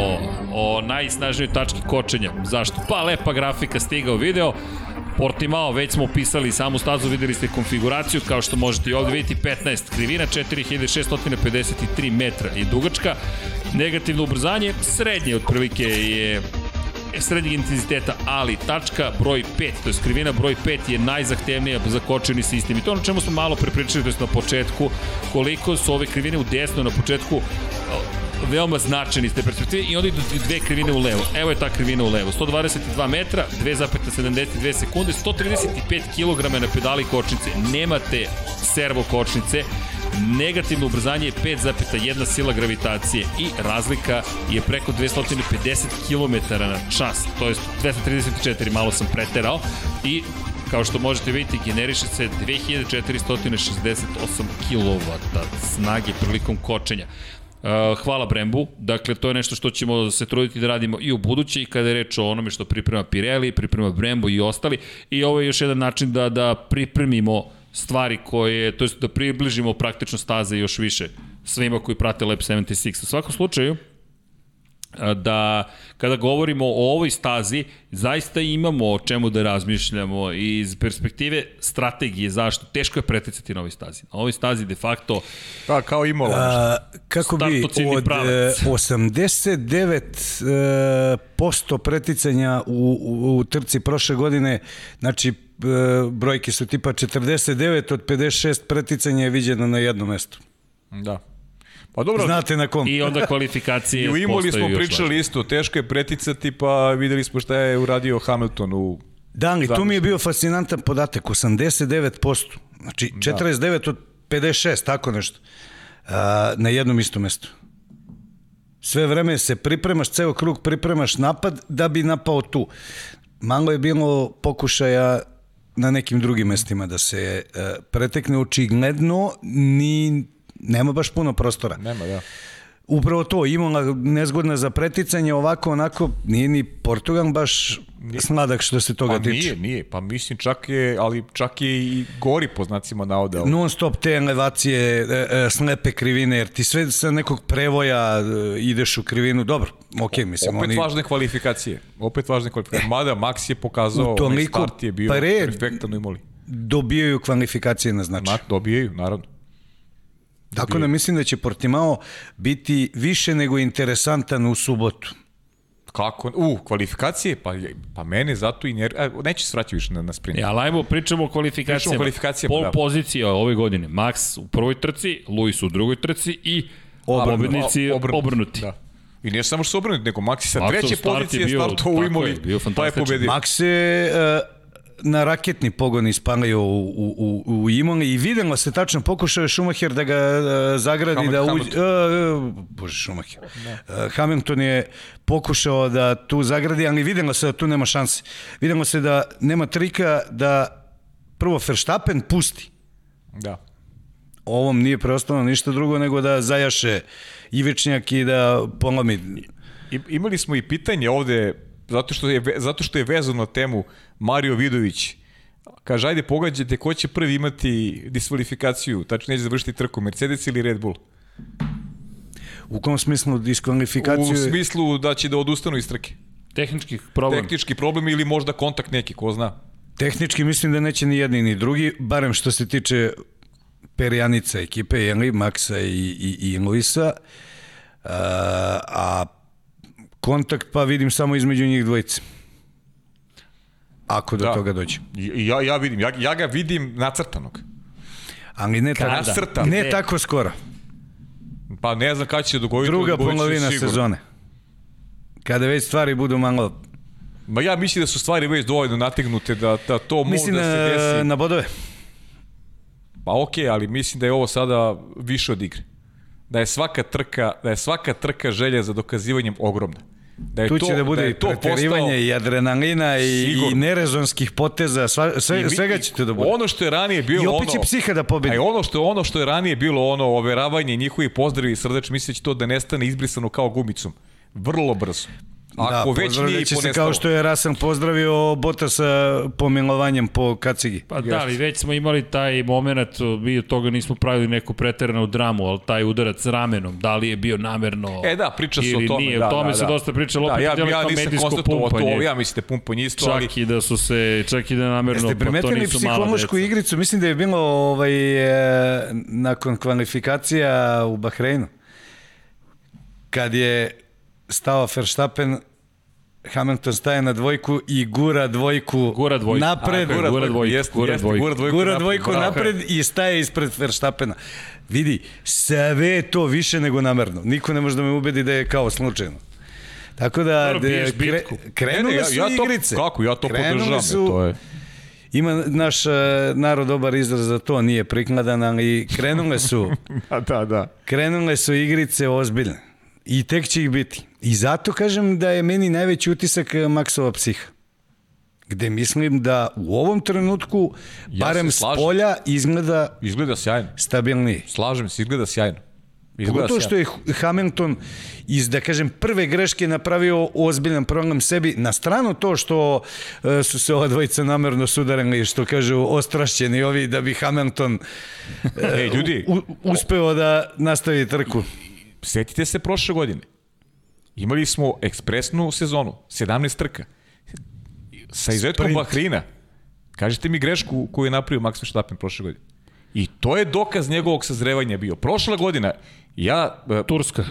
o najsnažnijoj tački kočenja. Zašto? Pa lepa grafika stigao video, Portimao, već smo opisali samu stazu, videli ste konfiguraciju, kao što možete i ovde vidjeti, 15 krivina, 4653 metra i dugačka, negativno ubrzanje, srednje otprilike je srednjeg intenziteta, ali tačka broj 5, to je skrivina broj 5 je najzahtevnija za kočeni sistem. I to ono čemu smo malo prepričali, to je na početku, koliko su ove krivine u desno na početku veoma značajni iz te perspektive i onda idu dve krivine u levo. Evo je ta krivina u levo. 122 metra, 2,72 sekunde, 135 kg na pedali kočnice. Nemate servo kočnice, negativno ubrzanje je 5,1 sila gravitacije i razlika je preko 250 km na čas, to je 234, malo sam preterao i kao što možete vidjeti generiše se 2468 kW snage prilikom kočenja. Uh, hvala Brembu, dakle to je nešto što ćemo se truditi da radimo i u buduće i kada je reč o onome što priprema Pirelli, priprema Brembo i ostali i ovo je još jedan način da, da pripremimo stvari koje, to jest da približimo praktično staze još više svima koji prate Lab 76. U svakom slučaju, da kada govorimo o ovoj stazi zaista imamo o čemu da razmišljamo iz perspektive strategije zašto teško je preticati na ovoj stazi. Na ovoj stazi de facto Pa, kao Imola. A, kako bi od pravac. e, 89% posto preticanja u, u, u trci prošle godine, znači e, brojke su tipa 49 od 56 preticanja je viđeno na jednom mestu. Da. Pa dobro, Znate na kom. I onda kvalifikacije i u Imoli smo pričali isto, teško je preticati, pa videli smo šta je uradio Hamilton u... Da, ali tu mi je bio fascinantan podatak, 89%, znači 49 od 56, tako nešto, a, na jednom istom mestu. Sve vreme se pripremaš, ceo krug pripremaš napad da bi napao tu. Malo je bilo pokušaja na nekim drugim mestima da se e, pretekne očigledno ni nema baš puno prostora. Nema, da. Upravo to, Imola nezgodna za preticanje, ovako onako nije ni Portugal baš sladak što se toga Pa tiče. nije, nije, pa mislim čak je, ali čak je i gori po znacima navoda. ali- non stop te elevacije, e, e, slepe krivine, jer ti sve sa nekog prevoja e, ideš u krivinu, dobro, ok, mislim, Opet oni... važne kvalifikacije. Opet važne kvalifikacije. Mada Max je pokazao, onaj start je bio pre- perfektan u Imoli. dobijaju kvalifikacije na značaj. Na, dobijaju, naravno. Tako da mislim da će Portimao biti više nego interesantan u subotu. Kako? U, kvalifikacije? Pa, je- pa mene zato i njer... A, neće se vraćati više na, na sprint. Ja, ali ajmo pričamo o kvalifikacijama. Pričamo o kvalifikacijama, Pol da. pozicija ove godine. Max u prvoj trci, Luis u drugoj trci i Obrnuto. pobednici A, obrnuti. Da. I ne samo što su obrnuti, nego Maxi sa Maxov treće je pozicije bio- startao u Imoli, je, pa je pobedio. Max se e, na raketni pogon ispalio u, u, u, u Imoli i videlo se tačno, pokušao je Schumacher da ga e, zagradi, Hamil- da uđe... E, bože, Schumacher. E, Hamilton je pokušao da tu zagradi, ali videlo se da tu nema šanse. Videlo se da nema trika da prvo Verstappen pusti. Da. Ovom nije preostalo ništa drugo nego da zajaše Ivičnjak i da polomi. I, imali smo i pitanje ovde, zato što je, zato što je vezano na temu Mario Vidović. Kaže, ajde pogađajte ko će prvi imati diskvalifikaciju, tačno neće završiti trku, Mercedes ili Red Bull? U kom smislu diskvalifikaciju? U smislu da će da odustanu iz trke. Tehnički problem. Tehnički problem ili možda kontakt neki, ko zna. Tehnički mislim da neće ni jedni ni drugi, barem što se tiče perjanica ekipe, jeli, Maksa i, i, i Luisa, a, a kontakt pa vidim samo između njih dvojice. Ako do Da. toga dođe. Ja, ja vidim, ja, ja ga vidim nacrtanog. Ali ne, tako, Nacrtan. ne tako skoro. Pa ne znam kada će se dogoditi. Druga polovina sigurno. sezone. Kada već stvari budu malo... Ma ja mislim da su stvari već dovoljno nategnute da, da to može Mislim da se desi. na bodove. Pa okej, ali mislim da je ovo sada više od igre. Da je svaka trka, da je svaka trka želja za dokazivanjem ogromna. Da je Tu to, će da bude da i to postao- i adrenalina i, i nerezonskih poteza, sva, sve, I mi- svega će tu da bude. Ono što je ranije bilo I opet ono... će psiha da pobedi. Ono što, ono što je ranije bilo ono overavanje njihovi pozdravi i srdeč, mislim da to da nestane izbrisano kao gumicom. Vrlo brzo. Ako da, već nije pozdravljaće se kao što je Rasan pozdravio Bota sa pomilovanjem po kacigi. Pa da, ali već smo imali taj moment, mi od toga nismo pravili neku preteranu dramu, ali taj udarac ramenom, da li je bio namerno E da, priča se o tome. nije, da, o tome da, se da. dosta pričalo, da, opet ja, ja kao nisam konstatovao pumpanje. to, ja mislim da je pumpanje isto, ali... Čak i da su se, čak i da namerno, Jeste pa to primetili nisu mala psihološku igricu? Mislim da je bilo ovaj, e, nakon kvalifikacija u Bahreinu. Kad je stao Verstappen, Hamilton staje na dvojku i gura dvojku, Gura dvojku. napred. A, gura dvojku, jeste, gura dvojku. Gura dvojku, Gura dvojku napred i staje ispred Verstappena. Vidi, sve je to više nego namerno. Niko ne može da me ubedi da je kao slučajno. Tako da de- kre, krenule Ne, ne, ja- su ja to- igrice. kako, ja to Krenule podržavam, Su, to je- Ima naš e, narod dobar izraz za to, nije prikladan, ali krenule su, Da, da, da. krenule su igrice ozbiljne. I tek će ih biti. I zato kažem da je meni najveći utisak e, Maksova psiha. Gde mislim da u ovom trenutku, Ja barem s polja, izgleda Izgleda sjajno. stabilniji. Slažem se, izgleda sjajno. Izgleda Pogotovo što je Hamilton iz, da kažem, prve greške napravio ozbiljan problem sebi. Na stranu to što e, su se ova dvojica namerno sudarili, što kažu, ostrašćeni ovi, da bi Hamilton Ej, ljudi, u, uspeo da nastavi trku. setite se prošle godine. Imali smo ekspresnu sezonu, 17 trka. Sa izuzetkom Sprint. Bahreina. Kažite mi grešku koju je napravio Max Verstappen prošle godine. I to je dokaz njegovog sazrevanja bio. Prošla godina, ja... e, Turska.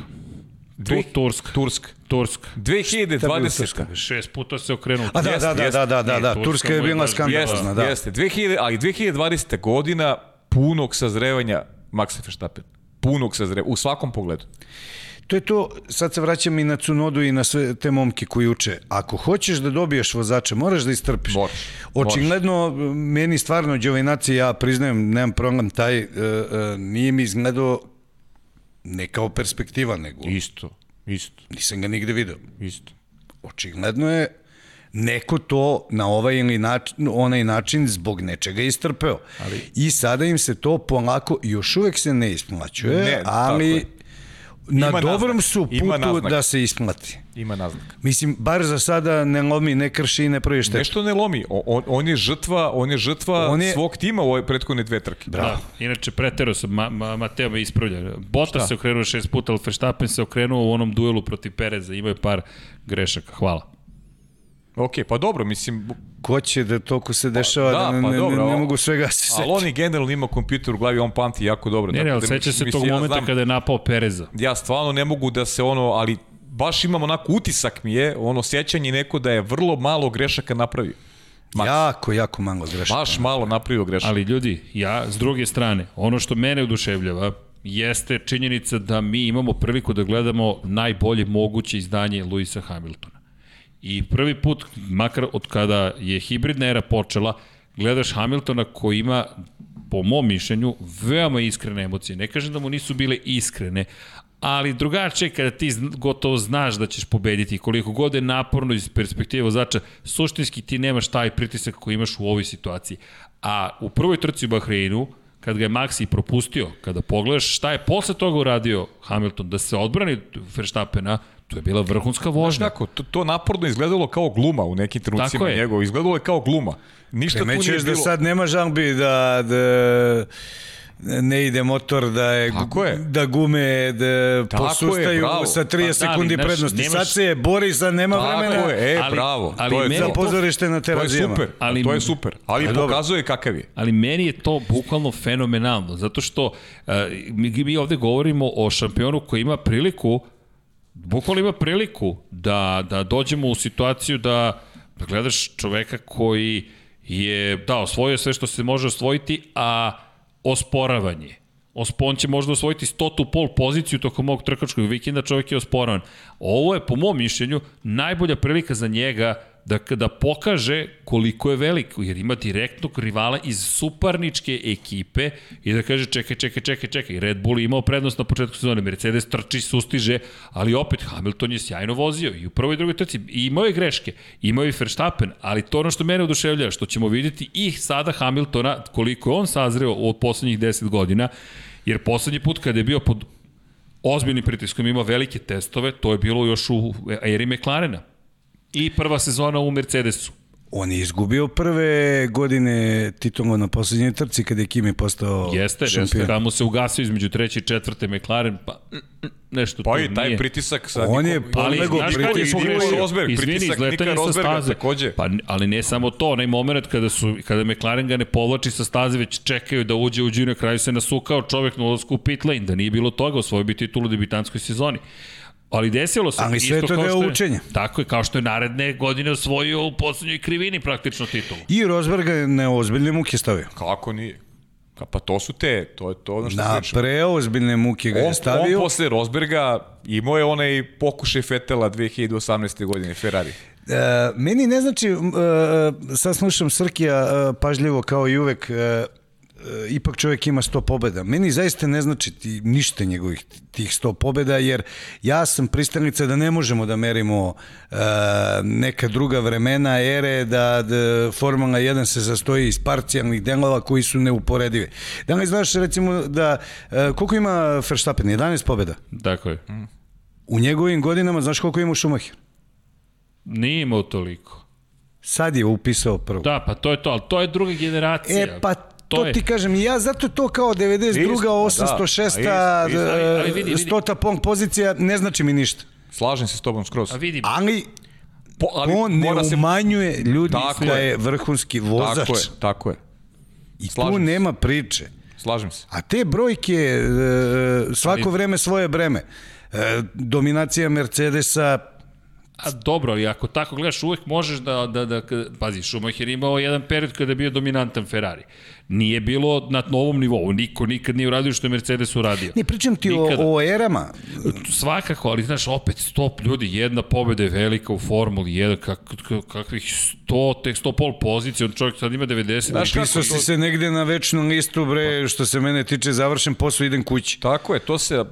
dve- Tu, Turska. Turska. Turska. 2020. Šest puta se okrenuo. A da, Jeste, da, da, jeste. da, da, da, da, Turska Turska je bila skandalozna, Jeste, da. jeste. 2000, ali 2020. godina punog sazrevanja Maxa Verstappen. punog sazre, u svakom pogledu. To je to, sad se vraćam i na Cunodu i na sve te momke koji uče. Ako hoćeš da dobiješ vozača, moraš da istrpiš. Moraš, Očigledno, meni stvarno Đovinaci, ja priznajem, nemam problem, taj uh, uh, nije mi izgledao ne kao perspektiva, nego Isto, isto, nisam ga nigde video. isto. Očigledno je neko to na ovaj ili način, onaj način zbog nečega istrpeo. Ali, I sada im se to polako, još uvek se ne isplaćuje, Ne, ali. Na Ima dobrom naznaka, su putu da se isplati. Ima naznaka. Mislim, bar za sada ne lomi, ne krši i ne pravi štetu. Nešto ne lomi, o, on, on je žrtva, on je žrtva On je- svog tima u ove prethodne dve trke. Da, inače pretero sam, ma, ma, Mateo me ispravlja. Bota se okrenuo šest puta, ali Verstappen se okrenuo u onom duelu protiv Pereza, imao je par grešaka. Hvala. Ok, pa dobro, mislim, Ko će da toliko se dešava da, da, ne, pa ne, dobro, ne, ne mogu svega se ali seći. on i generalno ima kompjuter u glavi, on pamti jako dobro. Ne, ne, ali Dakle, seća se mislim, tog ja momenta znam- kada je napao Pereza. ja stvarno ne mogu da se ono, ali baš imam onako utisak mi je, ono sjećanje neko da je vrlo malo grešaka napravio. Max. Jako, jako malo grešaka. Baš malo napravio grešaka. Ali ljudi, ja s druge strane, ono što mene oduševljava jeste činjenica da mi imamo priliku da gledamo najbolje moguće izdanje Luisa Hamiltona. I prvi put, makar od kada je hibridna era počela, gledaš Hamiltona koji ima, po mom mišljenju, veoma iskrene emocije. Ne kažem da mu nisu bile iskrene, ali drugačije kada ti gotovo znaš da ćeš pobediti, koliko god je naporno iz perspektive vozača, suštinski ti nemaš taj pritisak koji imaš u ovoj situaciji. A u prvoj trci u Bahreinu, kad ga je Maxi propustio, kada pogledaš šta je posle toga uradio Hamilton, da se odbrani od Verstappena, to je bila vrhunska vožnja. Tako, to, to naporno izgledalo kao gluma u nekim Tako trenucima je. njegov. Izgledalo je kao gluma. Ništa tu nije Primećuješ bilo. da sad nema žalbi da, da ne ide motor, da, je, Tako je. da gume da Tako je, posustaju bravo. sa 30 Pa da, ali, sekundi znaš, prednosti. nemaš- Sad se bori, sad nema Tako vremena. je, e, Ali- bravo. ali to je. Za pozorište na To je terazijama. super, Ali- ali, to je super. Ali dobro. pokazuje kakav je. Ali meni je to bukvalno fenomenalno, zato što uh, mi, mi ovde govorimo o šampionu koji ima priliku, bukvalno ima priliku da, da dođemo u situaciju da, da gledaš čoveka koji je, da, osvojio sve što se može osvojiti, a osporavanje. Ospon će možda osvojiti stotu pol poziciju tokom ovog trkačkog vikenda, čovjek je osporavan. Ovo je, po mom mišljenju, najbolja prilika za njega da, da pokaže koliko je veliko, jer ima direktnog rivala iz suparničke ekipe i da kaže čekaj, čekaj, čekaj, čekaj, Red Bull je imao prednost na početku sezone, Mercedes trči, sustiže, ali opet Hamilton je sjajno vozio i u prvoj i drugoj trci i imao je greške, imao je Verstappen, ali to ono što mene oduševljava, što ćemo videti i sada Hamiltona, koliko je on sazreo od poslednjih 10 godina, jer poslednji put kada je bio pod ozbiljnim pritiskom, imao velike testove, to je bilo još u eri McLarena. I prva sezona u Mercedesu. On je izgubio prve godine titula na poslednjoj trci kada je Kimi postao Jeste, jeste. šampion. Tamo se ugasio između treće i četvrte McLaren, pa mm, mm, nešto Pa tu i taj nije. pritisak sad... On je pritisku. Niko pogrešio? Rosberg, Izvini, pritisak izletanje Nika sa Rosberga staze. takođe. Pa, ali ne samo to, onaj moment kada, su, kada McLaren ga ne povlači sa staze, već čekaju da uđe u džinu, na kraju se nasukao čovek na ulazku u pit lane, da nije bilo toga, osvojio bi titulu u debitanskoj sezoni. Ali desilo se. Ali sve to kao deo što je- učenja. Tako je, kao što je naredne godine osvojio u poslednjoj krivini praktično titulu. I Rosberg je na ozbiljne muke stavio. Kako nije? Ka- Pa to su te, to je to ono što Na pričam. preozbiljne muke ga On, je stavio. on posle Rosberga imao je onaj pokušaj Fetela 2018. godine, Ferrari. E, meni ne znači, e, sad slušam Srkija e, pažljivo kao i uvek, e, e, ipak čovjek ima 100 pobjeda. Meni zaista ne znači ti, ništa njegovih tih 100 pobjeda, jer ja sam pristanica da ne možemo da merimo e, neka druga vremena, ere, da, da Formula 1 se sastoji iz parcijalnih delova koji su neuporedivi. Da li znaš recimo da, e, koliko ima Verstappen? 11 pobjeda. Tako je. U njegovim godinama, znaš koliko ima Schumacher? Nije imao toliko. Sad je upisao prvo. Da, pa to je to, ali to je druga generacija. E, pa to, je. ti kažem, ja zato to kao 92. Isto, pa da, 806. a isto, isto, ali- vidi, vidi. 100. pong pozicija ne znači mi ništa. Slažem se s tobom skroz. A vidi, Ali, Po, ali on ne mora se... umanjuje ljudi Tako da je. vrhunski vozač. Tako je, tako je. I tu se. nema priče. Slažem se. A te brojke, e, svako vreme svoje breme. E, dominacija Mercedesa, A dobro, ali ako tako gledaš, uvek možeš da, da, da, da pazi, Schumacher imao jedan period kada je bio dominantan Ferrari. Nije bilo na novom nivou, niko nikad nije uradio što je Mercedes uradio. Ne, pričam ti o, Nikada. o erama. Svakako, ali znaš, opet, stop ljudi, jedna pobeda je velika u Formuli 1, kak, kak, kakvih 100, tek 100 pol pozicija, on čovjek sad ima 90. Znaš kako Pisao si to- se negde na večnu listu, bre, što se mene tiče, završen posao, idem kući. Tako je, to se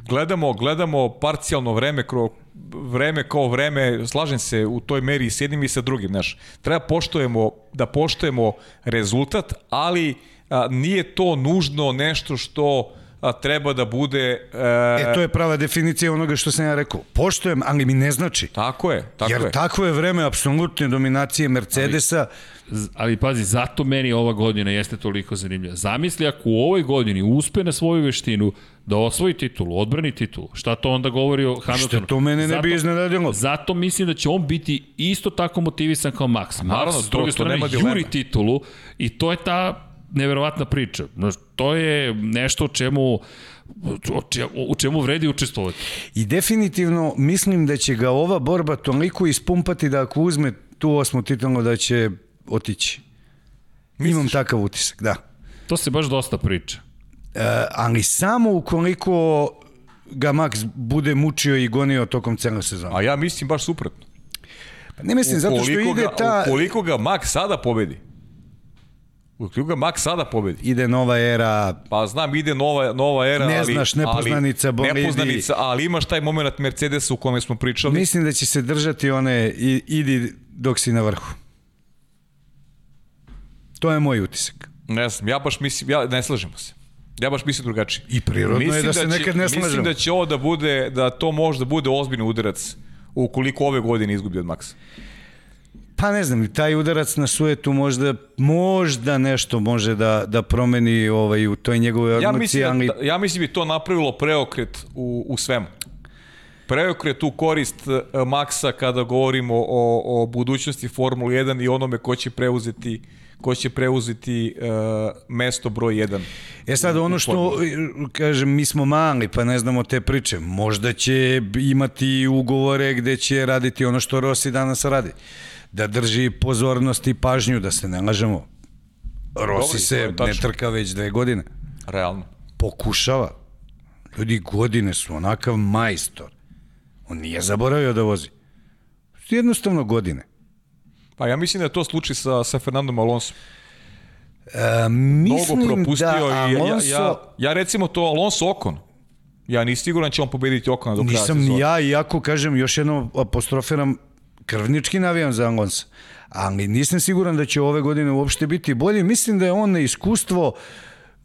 gledamo, gledamo parcijalno vreme kro, vreme kao vreme, slažem se u toj meri i s jednim i sa drugim, znaš. Treba poštujemo, da poštujemo rezultat, ali a, nije to nužno nešto što a, treba da bude... E, E, to je prava definicija onoga što sam ja rekao. Poštojem, ali mi ne znači. Tako je, tako Jer je. takvo je vreme apsolutne dominacije Mercedesa. Z- ali pazi, zato meni ova godina jeste toliko zanimljiva. Zamisli ako u ovoj godini uspe na svoju veštinu da osvoji titulu, odbrani titulu, šta to onda govori o Hamiltonu? to mene ne bi iznenadilo. Zato mislim da će on biti isto tako motivisan kao Max. Max, naravno, s druge strane, juri titulu i to je ta neverovatna priča. To je nešto o čemu u čemu vredi učestvovati. I definitivno mislim da će ga ova borba toliko ispumpati da ako uzme tu osmu titulu da će otići. Imam takav utisak, da. To se baš dosta priča. E, ali samo ukoliko ga Max bude mučio i gonio tokom cele sezone. A ja mislim baš suprotno. Pa ne mislim, zato što Ukoliko ide ga, ta... Ukoliko ga Max sada pobedi, ukoliko ga Max sada pobedi, Ide nova era, Pa znam, ide nova, nova era, Ne ali... znaš, nepoznanica, ali, bolidi. Nepoznanica, ali imaš taj moment Mercedesa u kome smo pričali. mislim da će se držati one i, idi dok si na vrhu. To je moj utisak. Ne znam, ja baš mislim, ja ne slažemo se. Ja baš mislim drugačije. I prirodno je da se će, nekad ne Mislim slažemo. da će ovo da bude, da to može da bude ozbiljni udarac ukoliko ove godine izgubi od Maxa. Pa ne znam, taj udarac na sujetu možda, možda nešto može da, da promeni ovaj, u toj njegovoj Ja odmociji, mislim, ali da, ja mislim bi to napravilo preokret u, u svemu. Preokret u korist uh, Maxa kada govorimo o, o budućnosti Formule 1 i onome ko će preuzeti ko će preuzeti uh, mesto broj 1. E sad ono što, kažem, mi smo mali pa ne znamo te priče. Možda će imati ugovore gde će raditi ono što Rossi danas radi. Da drži pozornost i pažnju, da se ne lažemo. Rossi se ne trka već dve godine. Realno. Pokušava. Ljudi godine su onakav majstor. On nije zaboravio da vozi. Jednostavno godine. Pa ja mislim da je to slučaj sa, sa Fernandom Alonso. E, Mnogo mislim propustio da i ja, Alonso... ja, ja, ja recimo to Alonso Okon. Ja nisam siguran da će on pobediti Okona do kraja Nisam ni sezone. ja, iako kažem, još jednom apostrofiram, krvnički navijam za Alonso. Ali nisam siguran da će ove godine uopšte biti bolji. Mislim da je on na iskustvo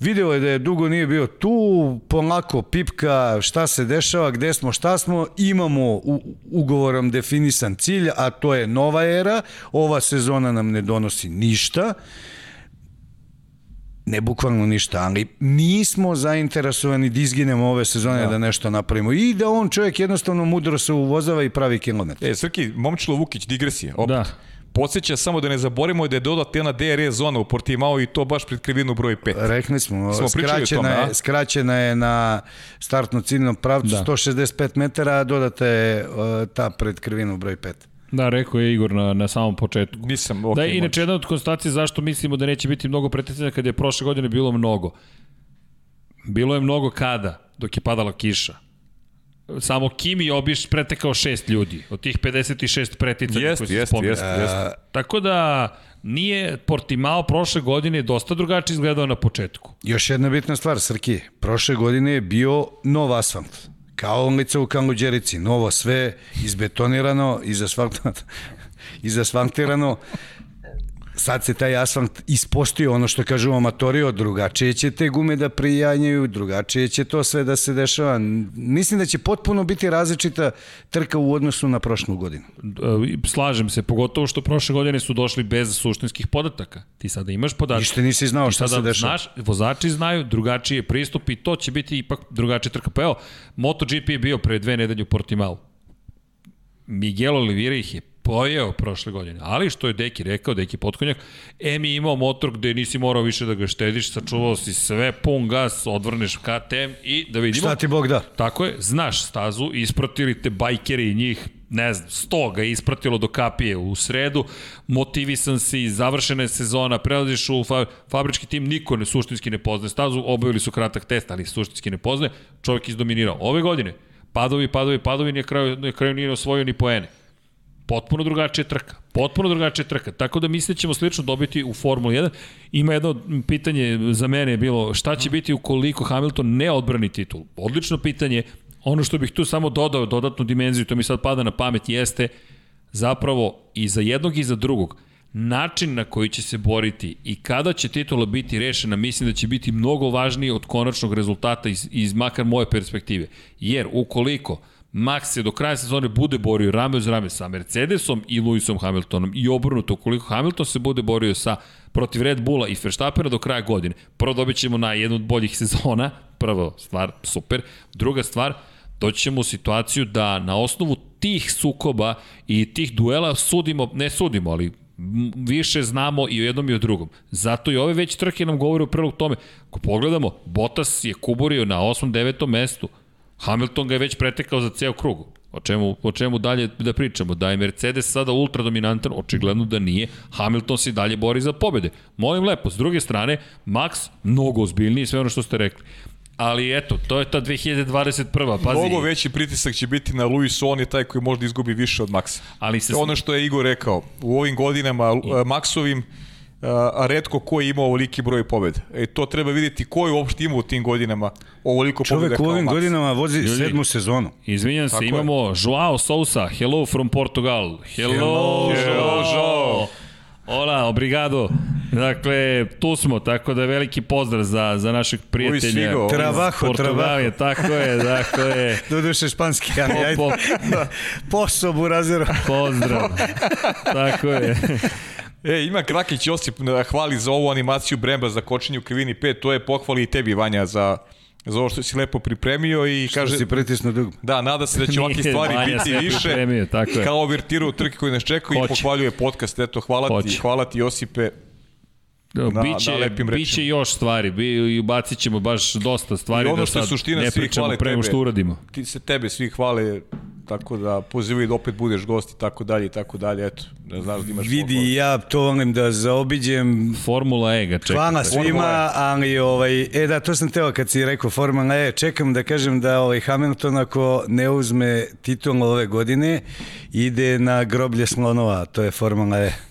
Video je da je dugo nije bio tu, polako pipka šta se dešava, gde smo, šta smo, imamo u, ugovorom definisan cilj, a to je nova era, ova sezona nam ne donosi ništa, ne bukvalno ništa, ali nismo zainteresovani da izginemo ove sezone da. da nešto napravimo i da on čovjek jednostavno mudro se uvozava i pravi kilometar. E, Srki, Momčilo Vukić, digresija. Opet. Da. Podsjeća samo da ne zaborimo da je dodata jedna DRE zona u Portimao i to baš pred krivinu broj 5. Rekli smo, Smo skraćena, tome, a? je, skraćena je na startno ciljnom pravcu da. 165 metara, a dodata je uh, ta pred krivinu broj 5. Da, rekao je Igor na, na samom početku. Nisam, ok. da, inače, jedna od konstatacija zašto mislimo da neće biti mnogo preticanja kad je prošle godine bilo mnogo. Bilo je mnogo kada, dok je padala kiša. Samo Kimi je obiš pretekao šest ljudi, od tih 56 preticanja Jeste, koji se jeste, spominju. jeste, jeste. Tako da nije Portimao prošle godine dosta drugačije izgledao na početku. Još jedna bitna stvar, Srki, prošle godine je bio nov asfalt. Kao ulica u Kanluđerici, novo sve, izbetonirano, izasfaltirano, izasfaltirano. Sad se taj asfalt ispostio, ono što kažu amatorio, drugačije će te gume da prijanjaju, drugačije će to sve da se dešava. Mislim da će potpuno biti različita trka u odnosu na prošlu godinu. E, Slažem se, pogotovo što prošle godine su došli bez suštinskih podataka. Ti sada imaš podatke. Ništa nisi znao šta se dešava. Znaš, vozači znaju, drugačiji je pristup i to će biti ipak drugačija trka. Pa evo, MotoGP je bio pre dve nedelje u Portimao. Miguel Oliveira ih je pojeo prošle godine. Ali što je Deki rekao, Deki potkonjak, M je imao motor gde nisi morao više da ga štediš, sačuvao si sve, pun gas, odvrneš KTM i da vidimo. Šta ti Bog da? Tako je, znaš stazu, ispratili te bajkeri i njih ne znam, 100 ga ispratilo do kapije u sredu, motivisan si, završena je sezona, prelaziš u fa fabrički tim, niko ne suštinski ne poznaje stazu, obavili su kratak test, ali suštinski ne poznaje, čovjek izdominirao. Ove godine, padovi, padovi, padovi, nije kraju, nije kraju nije osvojio ni poene. Potpuno drugačija trka. Potpuno drugačija trka. Tako da mislim da ćemo slično dobiti u Formuli 1. Ima jedno pitanje za mene je bilo šta će biti ukoliko Hamilton ne odbrani titul. Odlično pitanje. Ono što bih tu samo dodao dodatnu dimenziju, to mi sad pada na pamet, jeste zapravo i za jednog i za drugog način na koji će se boriti i kada će titula biti rešena, mislim da će biti mnogo važniji od konačnog rezultata iz, iz makar moje perspektive. Jer ukoliko Max se do kraja sezone bude borio rame uz rame sa Mercedesom i Lewisom Hamiltonom i obrnuto, ukoliko Hamilton se bude borio sa protiv Red Bulla i Verstappena do kraja godine, prvo dobit ćemo na jednu od boljih sezona, prva stvar, super, druga stvar, doći ćemo u situaciju da na osnovu tih sukoba i tih duela sudimo, ne sudimo, ali više znamo i o jednom i o drugom. Zato i ove već trke nam govore u prilog tome. Ako pogledamo, Bottas je kuburio na 8. 9. mestu, Hamilton ga je već pretekao za ceo krug. O čemu, o čemu dalje da pričamo? Da je Mercedes sada ultra dominantan? Očigledno da nije. Hamilton se dalje bori za pobede. Molim lepo, s druge strane, Max mnogo ozbiljniji, sve ono što ste rekli. Ali eto, to je ta 2021. Pazi. Mnogo veći pritisak će biti na Luis, on je taj koji možda izgubi više od Maxa. Ali se... Ono što je Igor rekao, u ovim godinama I... Maxovim a redko ko je imao ovoliki broj pobjeda. E, to treba vidjeti ko je uopšte imao u tim godinama ovoliko pobjeda kao Čovek u ovim godinama vozi Ljudi, sedmu sezonu. Izvinjam se, Tako imamo je. Joao Sousa, hello from Portugal. Hello, hello, hello Joao. Hola, obrigado. Dakle, tu smo, tako da je veliki pozdrav za, za našeg prijatelja. Travaho, travaho. Tako je, dakle. Doduše španski, ali ajde. Po, po, Posobu razero. Pozdrav. tako je. E, ima Krakić Josip hvali za ovu animaciju Bremba za kočenje u krivini 5, to je pohvali i tebi Vanja za za ovo što si lepo pripremio i što kaže... si pritisnuo dug. Da, nada se da će ovakve stvari biti više. Tako je. Kao overtiru u trke koji nas čekaju i pohvaljuje podcast. Eto, hvala Hoće. ti, hvala ti Josipe. Da, na, biće, na lepim biće još stvari, bi, i bacit ćemo baš dosta stvari I ono da što da sad suština, ne pričamo pre nego što uradimo. Ti se tebe svi hvale tako da pozivaju da opet budeš gost i tako dalje i tako dalje, eto, ne znaš da imaš Vidi, formula. ja to volim da zaobiđem. Formula E ga čekam. Hvala svima, e. ali ovaj, e da, to sam teo kad si rekao Formula E, čekam da kažem da ovaj Hamilton ako ne uzme titul ove godine, ide na groblje slonova, to je Formula E.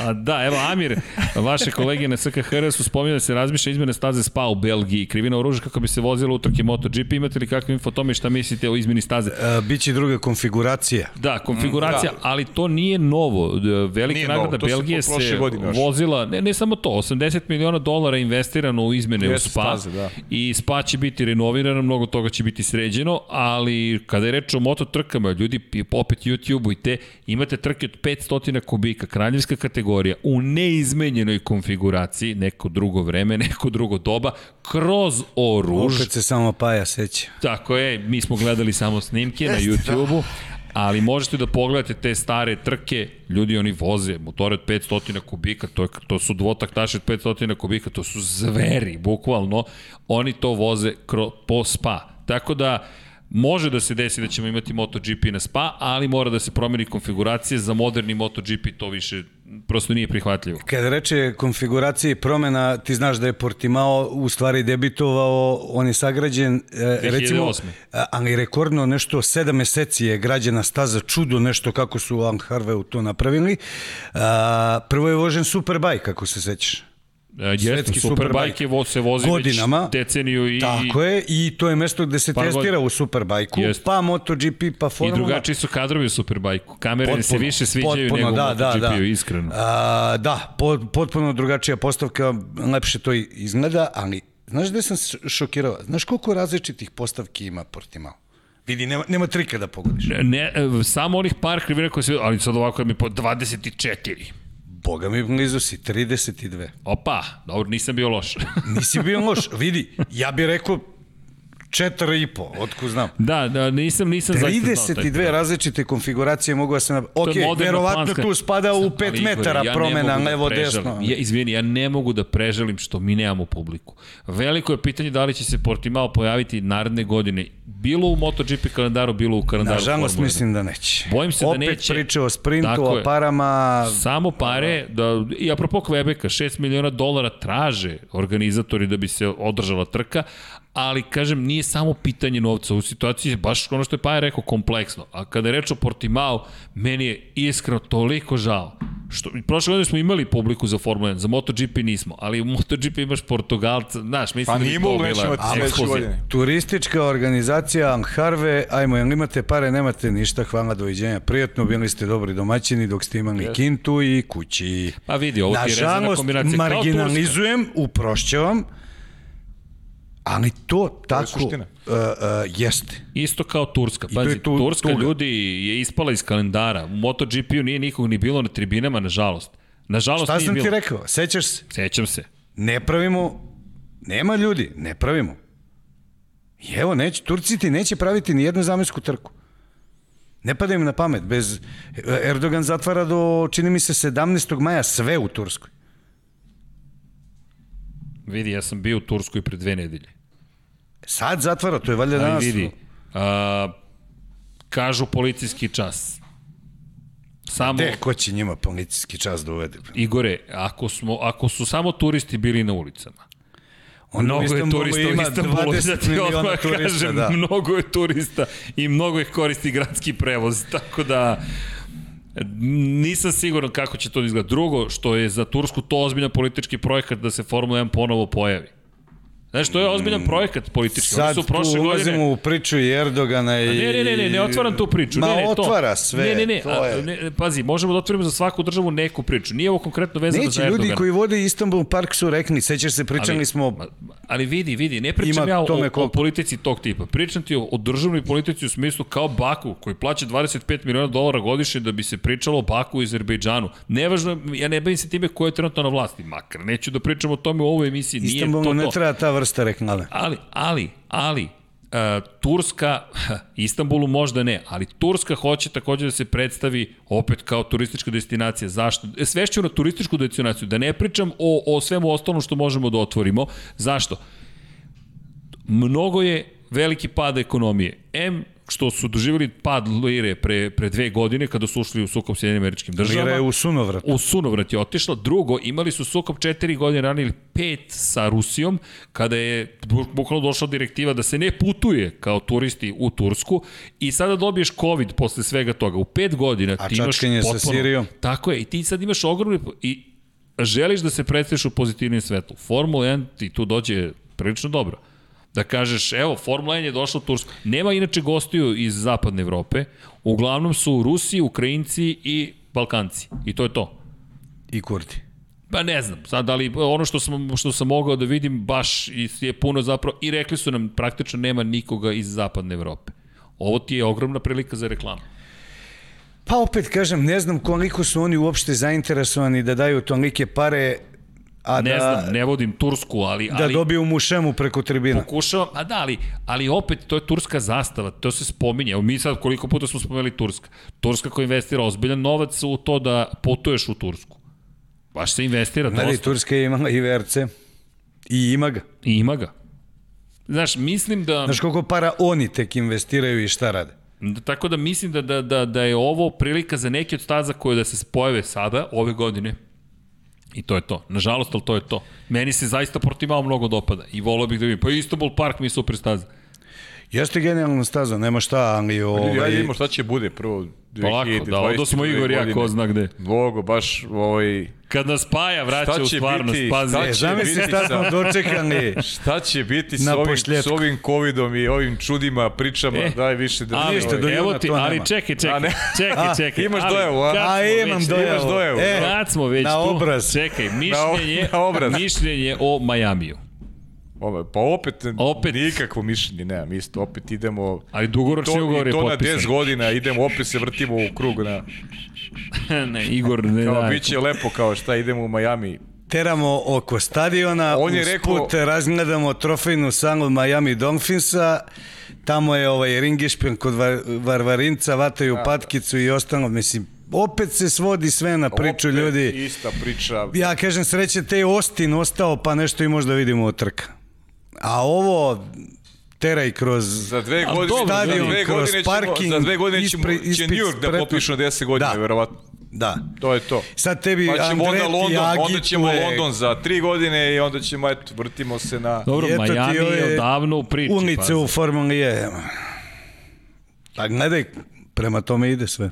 A, da, evo Amir, vaše kolege na SKHR su spominjali da se razmišlja izmene staze SPA u Belgiji, krivina oružja kako bi se vozilo utrke MotoGP. Imate li kakve info o tome šta mislite o izmeni staze? A, biće druga konfiguracija. Da, konfiguracija, mm, da. ali to nije novo. Velika nije nagrada novo, Belgije se, se vozila, ne, ne samo to, 80 miliona dolara investirano u izmene Jesu u SPA staze, da. i SPA će biti renovirano, mnogo toga će biti sređeno, ali kada je reč o moto trkama, ljudi opet YouTube-u i te, imate trke od 500 kubika, kraljevska kategorija, kategorija u neizmenjenoj konfiguraciji, neko drugo vreme, neko drugo doba, kroz oruž. Opet se samo Paja seća. Tako je, mi smo gledali samo snimke na da. YouTube-u. Ali možete da pogledate te stare trke, ljudi oni voze motore od 500 kubika, to, je, to su dvotaktaše od 500 kubika, to su zveri, bukvalno. Oni to voze kro, po spa. Tako da, Može da se desi da ćemo imati MotoGP na Spa, ali mora da se promeni konfiguracija za moderni MotoGP, to više prosto nije prihvatljivo. Kada reče konfiguracije promena, ti znaš da je Portimao u stvari debitovao, on je sagrađen, e, 2008. recimo, ali rekordno nešto, 7 meseci je građena staza, čudo nešto kako su u Harveu to napravili. Prvo je vožen Superbike, kako se sećaš. E, Jeste, Superbike je se vozi godinama, već deceniju i... Tako je, i to je mesto gde se testira u Superbike-u, pa MotoGP, pa Formula. I drugačiji su kadrovi u Superbike-u. Kamere potpuno, se više sviđaju potpuno, nego da, u MotoGP-u, da, da. iskreno. A, da, potpuno drugačija postavka, lepše to izgleda, ali znaš gde sam šokirao? Znaš koliko različitih postavki ima Portimao? Vidi, nema, nema trika da pogodiš. Ne, ne, samo onih par krivina koje se... Ali sad ovako mi po 24. Boga mi blizu si, 32. Opa, dobro, nisam bio loš. Nisi bio loš, vidi, ja bih rekao Četiri i po, otko znam. Da, da, nisam, nisam zaista znao taj 32 različite konfiguracije mogu da se... Na... Ok, je verovatno planska- tu spada u 5 Ali, Igore, metara ja ne promena da levo prežalim. desno. Ja, izvini, ja ne mogu da preželim što mi nemamo publiku. Veliko je pitanje da li će se Portimao pojaviti naredne godine, bilo u MotoGP kalendaru, bilo u kalendaru Nažalost, Formule 1. mislim da neće. Bojim se da Opet neće. priče o sprintu, Tako o je. parama. Samo pare, da, i apropo Quebeca, 6 miliona dolara traže organizatori da bi se održala trka, ali kažem, nije samo pitanje novca, u situaciji je baš ono što je Paja rekao, kompleksno. A kada je reč o Portimao, meni je iskreno toliko žao. Što, prošle godine smo imali publiku za Formula 1, za MotoGP nismo, ali u MotoGP imaš Portugalca, znaš, mislim Pa da bi to bila ekskluzija. godine. Turistička organizacija Harve, ajmo, jel imate pare, nemate ništa, hvala, doviđenja, prijatno, bili ste dobri domaćini dok ste imali yes. kintu i kući. Pa vidi, ovo ti je Nažalost, kombinacija Turska. marginalizujem, uprošćavam, ali to tako suština. uh, uh, jeste. Isto kao Turska. To je Pazi, tu- Turska tuga. ljudi je ispala iz kalendara. U MotoGP-u nije nikog ni bilo na tribinama, nažalost. Nažalost Šta nije sam bilo. ti rekao? Sećaš se? Sećam se. Ne pravimo, nema ljudi, ne pravimo. I evo, neće, Turci ti neće praviti ni jednu zamensku trku. Ne pada im na pamet. Bez, Erdogan zatvara do, čini mi se, 17. maja sve u Turskoj. Vidi, ja sam bio u Turskoj pre dve nedelje. Sad zatvara, to je valjda danas. Ali vidi, a, kažu policijski čas. Samo, Te, ko će njima policijski čas da uvede? Igore, ako, smo, ako su samo turisti bili na ulicama, On mnogo je turista u Istanbulu, da ti odmah kažem, da. mnogo je turista i mnogo ih koristi gradski prevoz, tako da nisam siguran kako će to da izgleda. Drugo, što je za Tursku to ozbiljan politički projekat da se Formula 1 ponovo pojavi. Znaš, to je ozbiljan projekat politički. Oni Sad su tu prošle ulazimo godine... u priču i Erdogana i... Ne, ne, ne, ne, ne otvaram tu priču. Ma, ne, ne, to. otvara sve. Ne, ne, ne, to je. a, ne, pazi, možemo da otvorimo za svaku državu neku priču. Nije ovo konkretno vezano za Neće, Erdogana. ljudi koji vode Istanbul Park su rekli, sećaš se, pričali ali, smo... Ali vidi, vidi, ne pričam ja o, tome o koliko. politici tog tipa. Pričam ti o, o državnoj politici u smislu kao Baku, koji plaća 25 miliona dolara godišnje da bi se pričalo o Baku i Azerbejdžanu. Nevažno, ja ne bavim se time ko je trenutno na vlasti, makar neću da pričam o tome u ovoj emisiji. Nije Istanbulu to ne treba ta vrsta reklame. Ali, ali, ali, uh, Turska, Istanbulu možda ne, ali Turska hoće takođe da se predstavi opet kao turistička destinacija. Zašto? E, Svešću na turističku destinaciju, da ne pričam o, o svemu ostalom što možemo da otvorimo. Zašto? Mnogo je veliki pad ekonomije. M što su doživjeli pad lire pre, pre dve godine kada su ušli u sukob s Sjedinim američkim državama. Lira je u sunovrat. U sunovrat je otišla. Drugo, imali su sukob četiri godine ranije ili pet sa Rusijom, kada je bu- bukvalno došla direktiva da se ne putuje kao turisti u Tursku i sada dobiješ COVID posle svega toga. U pet godina A ti imaš čačkanje sa potpuno... Sirijom? Tako je, i ti sad imaš ogromni... I želiš da se predstaviš u pozitivnim svetlu. Formula 1 ti tu dođe prilično dobro. Da kažeš, evo, Formula 1 je došla u Tursku. Nema inače gostiju iz zapadne Evrope. Uglavnom su Rusi, Ukrajinci i Balkanci. I to je to. I Kurti. Pa ne znam, sad ali ono što sam, što sam mogao da vidim baš je puno zapravo i rekli su nam praktično nema nikoga iz zapadne Evrope. Ovo ti je ogromna prilika za reklamu. Pa opet kažem, ne znam koliko su oni uopšte zainteresovani da daju tolike pare, a Ne da, znam, ne vodim Tursku, ali... da ali... dobiju mušemu preko tribina. Pokušavam, a da, ali, ali opet, to je turska zastava, to se spominje. Evo mi sad koliko puta smo spomenuli Turska. Turska koja investira ozbiljan novac u to da putuješ u Tursku. Baš se investira Gledaj, dosta. Turska je imala i VRC. I ima ga. I ima ga. Znaš, mislim da... Znaš koliko para oni tek investiraju i šta rade? Da, Tako da mislim da, da, da, da je ovo prilika za neke od staza koje da se pojave sada, ove godine. I to je to. Nažalost, ali to je to. Meni se zaista Portimao mnogo dopada i volio bih da vidim. Pa Istanbul Park mi je super staza. Jeste genijalna staza, nema šta, ali Ljudi, ovaj... ajde vidimo šta će bude prvo 2022. Polako, da, odo smo Igor ja, ko zna gde. Bogo, baš ovaj... Kad nas Paja vraća Šta u stvarnost, biti? pazi. Šta E, će zamisli biti šta sa- smo dočekali. Šta će biti s Na ovim, s ovim covidom i ovim čudima, pričama, E, daj više da... Ali, Ništa, do evo ti, ali nema. čekaj, A, čekaj, ne. čekaj, čekaj. imaš ali, dojavu, a? A imam dojavu. imaš dojavu. E, Kad smo već na tu, obraz. čekaj, mišljenje, na obraz. mišljenje o Majamiju. Ovo, pa opet, Opet. nikakvo mišljenje nemam, isto, opet idemo... Ali dugoročni to, ugovor i je to na potpisan. 10 godina, idemo, opet se vrtimo u krug na... ne, Igor, ne Kao, daj. bit će lepo kao šta idemo u Miami, teramo oko stadiona, On je rekao- put razgledamo trofejnu salu Miami Dolphinsa, tamo je ovaj ringišpin kod var, Varvarinca, vataju patkicu i ostalo, mislim, opet se svodi sve na priču Opet ljudi. Ista priča. Ja kažem sreće te je Ostin ostao pa nešto i možda vidimo od trka. A ovo teraj kroz Za dve godine, dobro, za stadion, dve kroz godine ćemo, parking, za dve godine ćemo, ispre- će ispit New York da na 10 godina, Da. verovatno. Da. To je to. Sad tebi Pa ćemo onda Andretti London, onda agituje- ćemo London za tri godine i onda ćemo, eto, vrtimo se na... Dobro, I eto ti Miami je ove odavno u priči. Unice pazi. u Formuli E. Pa gledaj, prema tome ide sve.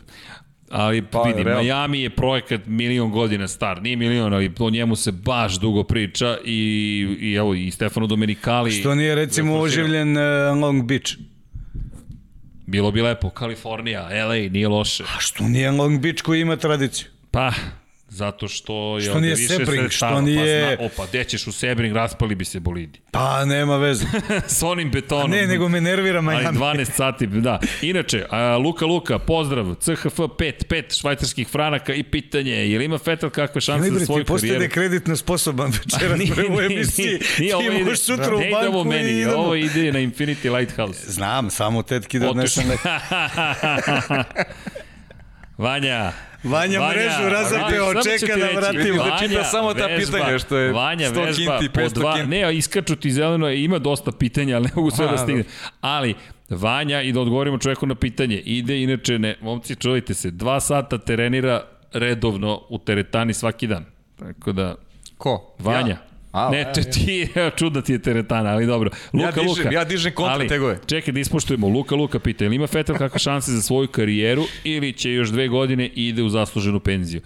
Ali Pa, vidi, realno. Miami je projekat milion godina star. Nije milion, ali o njemu se baš dugo priča i, i evo i Stefano Domenicali. Što nije recimo oživljen uh, Long Beach. Bilo bi lepo, Kalifornija, LA, nije loše. A što nije Long Beach koji ima tradiciju? Pa, zato što je Što nije više Sebring, sredstava, što nije- Pa zna, opa, gde ćeš u Sebring, raspali bi se bolidi. Pa nema veze. S onim betonom. Ne, nego me nervira Ali Miami. 12 sati, da. Inače, a, Luka Luka, pozdrav, CHF 5, 5 švajcarskih franaka i pitanje, je li ima Fetel kakve šanse za svoju ti postade karijeru? kreditno sposoban večeras Nije, pre u nije, emisiji. nije, nije, ovo Ti možeš sutra u ide ovo banku i meni, idemo. ovo ide na Infinity Lighthouse. Znam, samo tetki da odnesem Otišao. Vanja, Vanja mrežu razapeo, čeka da vratimo. Da Vanja čita samo ta vežba, pitanja, što je Vanja 100 vežba kinti, po 500 dva, kinti. ne, iskaču ti zeleno, ima dosta pitanja, ali ne mogu sve A, da stigne. Ali, Vanja, i da odgovorimo čoveku na pitanje, ide inače, ne, momci, čuvajte se, dva sata terenira redovno u teretani svaki dan. Tako da, Ko? Vanja. Ja? A, ne, ja, te, ja. ti, čudna ti je teretana, ali dobro. Luka, dižem- Luka. ja dižem kontra ali, tegove. Čekaj da ispoštujemo. Luka, Luka pita, ili ima Fetel kakve šanse za svoju karijeru ili će još dve godine i ide u zasluženu penziju?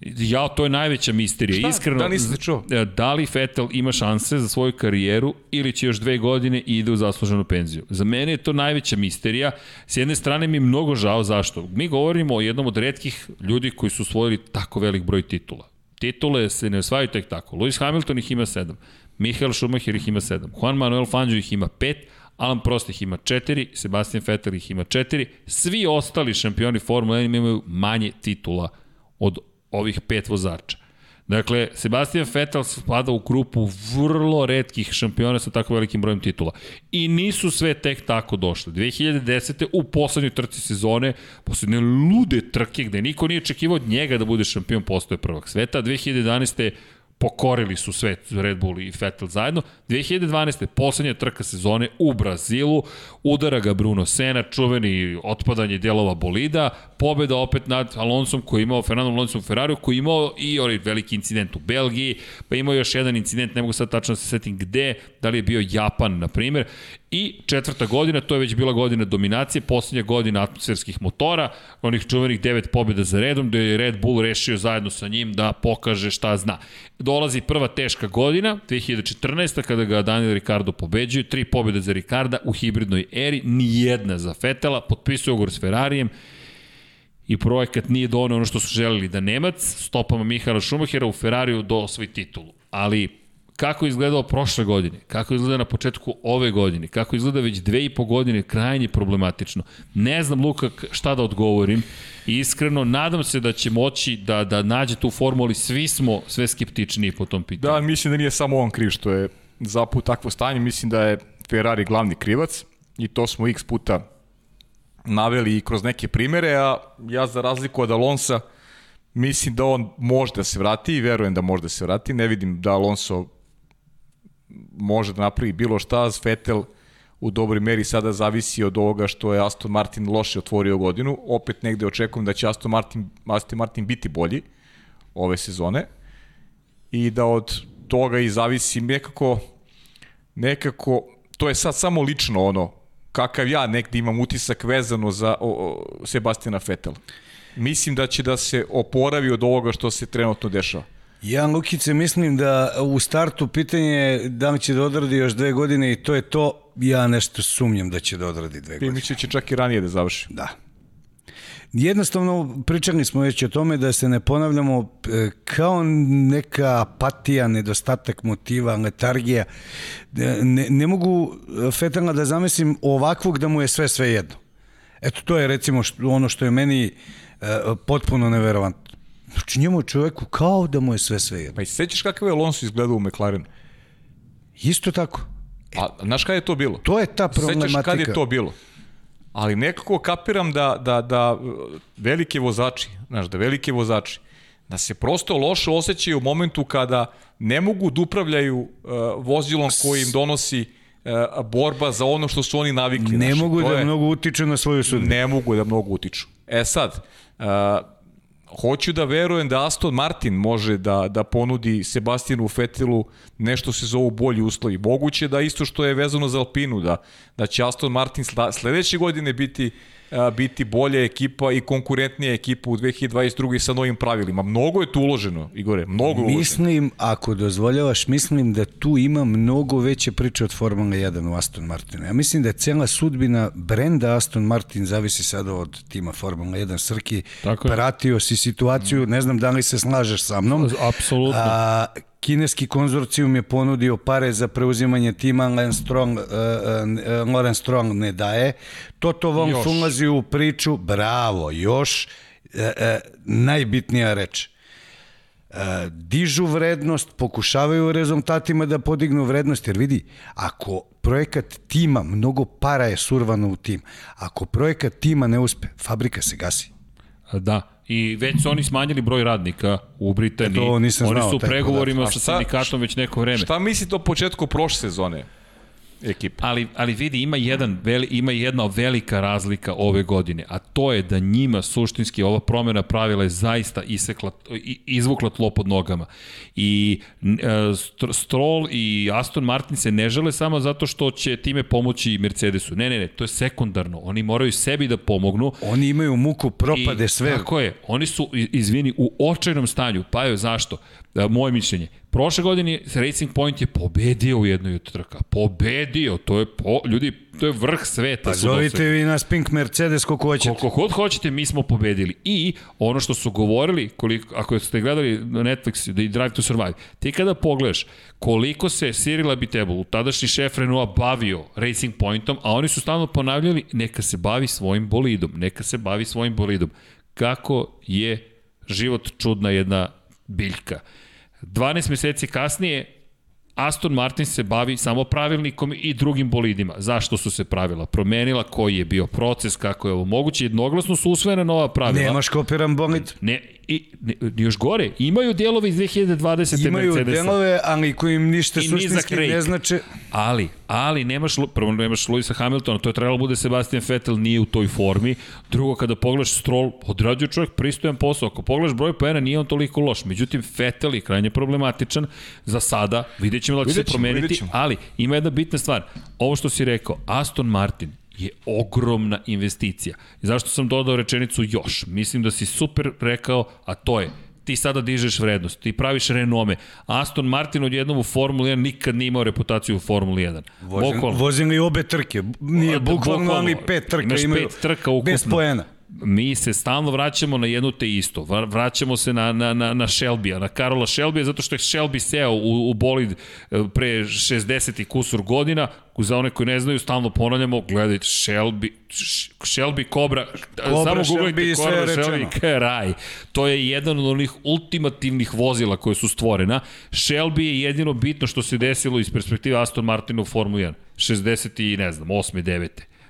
Ja, to je najveća misterija. Šta? Iskreno, Da, nisam te čuo. z- Da li Fetel ima šanse za svoju karijeru ili će još dve godine i ide u zasluženu penziju? Za mene je to najveća misterija. S jedne strane mi je mnogo žao zašto. Mi govorimo o jednom od redkih ljudi koji su osvojili tako velik broj titula. Titule se ne osvajaju tek tako. Lewis Hamilton ih ima sedam. Michael Schumacher ih ima sedam. Juan Manuel Fangio ih ima pet. Alan Prost ih ima četiri. Sebastian Vettel ih ima četiri. Svi ostali šampioni Formule 1 imaju manje titula od ovih pet vozača. Dakle, Sebastian Vettel spada u grupu vrlo redkih šampiona sa tako velikim brojem titula. I nisu sve tek tako došle. 2010. u poslednjoj trci sezone, poslednje lude trke gde niko nije očekivao od njega da bude šampion postoje prvog sveta, 2011 pokorili su svet Red Bull i Vettel zajedno. 2012. poslednja trka sezone u Brazilu, udara ga Bruno Sena, čuveni otpadanje delova bolida, pobeda opet nad Alonsom koji je imao, Fernando Alonso u Ferrariju, koji je imao i onaj veliki incident u Belgiji, pa imao još jedan incident, ne mogu sad tačno da se setim gde, da li je bio Japan, na primer, I četvrta godina, to je već bila godina dominacije, poslednja godina atmosferskih motora, onih čuvenih devet pobjeda za redom, gde je Red Bull rešio zajedno sa njim da pokaže šta zna. Dolazi prva teška godina, 2014. kada ga Daniel Ricardo pobeđuje, tri pobjede za Ricarda u hibridnoj eri, ni jedna za Fetela, potpisuje ugovor s Ferrarijem, i projekat nije donio ono što su želeli da Nemac stopama Mihaela Schumachera u Ferrariju do osvoji titulu. Ali kako je izgledao prošle godine, kako izgleda na početku ove godine, kako izgleda već dve i po godine, krajnje problematično. Ne znam, Luka, šta da odgovorim. Iskreno, nadam se da će moći da, da nađe tu formu, ali svi smo sve skeptičniji po tom pitanju. Da, mislim da nije samo on kriv što je zaput takvo stanje, mislim da je Ferrari glavni krivac i to smo x puta naveli i kroz neke primere, a ja za razliku od Alonsa mislim da on može da se vrati i verujem da može da se vrati. Ne vidim da Alonso može da napravi bilo šta, Vettel u dobroj meri sada zavisi od ovoga što je Aston Martin loše otvorio godinu. Opet negde očekujem da će Aston Martin, Aston Martin biti bolji ove sezone i da od toga i zavisi nekako nekako to je sad samo lično ono kakav ja negde imam utisak vezano za o, o, Sebastiana Vettel. Mislim da će da se oporavi od ovoga što se trenutno dešava. Ja, Lukice, mislim da u startu pitanje je da li će da odradi još dve godine i to je to. Ja nešto sumnjam da će da odradi dve godine. da će čak i ranije da završi. Da. Jednostavno, pričali smo već o tome da se ne ponavljamo e, kao neka apatija, nedostatak motiva, letargija. E, Ne, ne mogu Fetelna da zamislim ovakvog da mu je sve sve jedno. Eto, to je recimo ono što je meni e, potpuno neverovatno. Znači njemu je čoveku kao da mu je sve sve jedno. Pa i se sećaš kakav je Alonso izgledao u McLarenu? Isto tako. A znaš kada je to bilo? To je ta problematika. Sećaš kad je to bilo? Ali nekako kapiram da, da, da velike vozači, znaš, da velike vozači, da se prosto loše osjećaju u momentu kada ne mogu da upravljaju uh, vozilom koji im donosi uh, borba za ono što su oni navikli. Ne znaš, mogu da je- mnogo utiču na svoju sudbinu. ne mogu da mnogo utiču. E sad, uh, hoću da verujem da Aston Martin može da, da ponudi Sebastijanu Fetelu nešto se zovu bolji uslovi. Moguće da isto što je vezano za Alpinu, da, da će Aston Martin sledeće godine biti biti bolja ekipa i konkurentnija ekipa u 2022. sa novim pravilima. Mnogo je tu uloženo, Igore, mnogo uloženo. Mislim, ako dozvoljavaš, mislim da tu ima mnogo veće priče od Formula 1 u Aston Martinu. Ja mislim da je cela sudbina brenda Aston Martin zavisi sada od tima Formula 1 Srki. Tako je. Pratio si situaciju, ne znam da li se slažeš sa mnom. Apsolutno. A, kineski konzorcijum je ponudio pare za preuzimanje tima, Lance Strong, uh, uh, Lawrence Strong ne daje. Toto Wolff Još. ulazi u priču, bravo, još. Uh, uh, najbitnija reč. Uh, dižu vrednost, pokušavaju rezultatima da podignu vrednost, jer vidi, ako projekat tima, mnogo para je survano u tim, ako projekat tima ne uspe, fabrika se gasi. Da. I već su oni smanjili broj radnika u Britaniji. E, to nisam oni znao, su u pregovorima podatak. A sa sindikatom već neko vreme. Šta mislite o početku prošle sezone ekipe? Ali, ali vidi, ima, jedan, veli, ima jedna velika razlika ove godine, a to je da njima suštinski ova promjena pravila je zaista isekla, izvukla tlo pod nogama. I e, Str- Stroll i Aston Martin se ne žele samo zato što će time pomoći Mercedesu. Ne, ne, ne, to je sekundarno. Oni moraju sebi da pomognu, Oni imaju muku, propade I, sve. Tako je. Oni su, izvini, u očajnom stanju. Pa evo zašto? E, moje mišljenje. Prošle godine Racing Point je pobedio u jednoj od trka. Pobedio. To je, po, ljudi, to je vrh sveta. Pa zovite vi nas Pink Mercedes koliko hoćete. Koliko god hoćete, mi smo pobedili. I ono što su govorili, koliko, ako ste gledali na Netflix da i Drive to Survive, ti kada pogledaš koliko se Cyril Abiteboul, tadašnji šef Renaulta, bavio Racing Pointom, a oni su stalno ponavljali neka se bavi svojim bolidom, neka se bavi svojim bolidom. Kako je život čudna jedna biljka. 12 meseci kasnije Aston Martin se bavi samo pravilnikom i drugim bolidima. Zašto su se pravila promenila, koji je bio proces, kako je ovo moguće, jednoglasno su usvojene nova pravila. Nemaš kopiran bolid. Ne, i, još gore, imaju dijelove iz 2020. Imaju Mercedesa. delove, ali koji im ništa suštinski ne znače. Ali, ali nemaš, prvo nemaš Luisa Hamiltona, to je trebalo bude Sebastian Vettel, nije u toj formi. Drugo, kada pogledaš Stroll, odrađuje čovjek pristojan posao. Ako pogledaš broj poena, nije on toliko loš. Međutim, Vettel je krajnje problematičan za sada. Vidjet ćemo da će se promeniti. Ali, ima jedna bitna stvar. Ovo što si rekao, Aston Martin je ogromna investicija. I zašto sam dodao rečenicu još? Mislim da si super rekao, a to je ti sada dižeš vrednost, ti praviš renome. Aston Martin odjednom u Formuli 1 nikad nije imao reputaciju u Formuli 1. Vozim, Bukvalno. vozili obe trke. Nije bukvalno, ali pet trka Imaš imaju. pet trka ukupno. Bez poena. Mi se stalno vraćamo na jednu te isto. Vra- Vraćamo se na, na, na, na Shelbya, na Karola Shelbya, zato što je Shelby seo u, u bolid e, pre 60 i kusur godina. Za one koji ne znaju, stalno ponavljamo, gledajte Shelby, Shelby Cobra, Cobra, samo googlajte Cobra. Shelby, kraj. To je jedan od onih ultimativnih vozila koje su stvorena. Shelby je jedino bitno što se desilo iz perspektive Aston Martina u Formula 1. 60 i ne znam, 8. 9.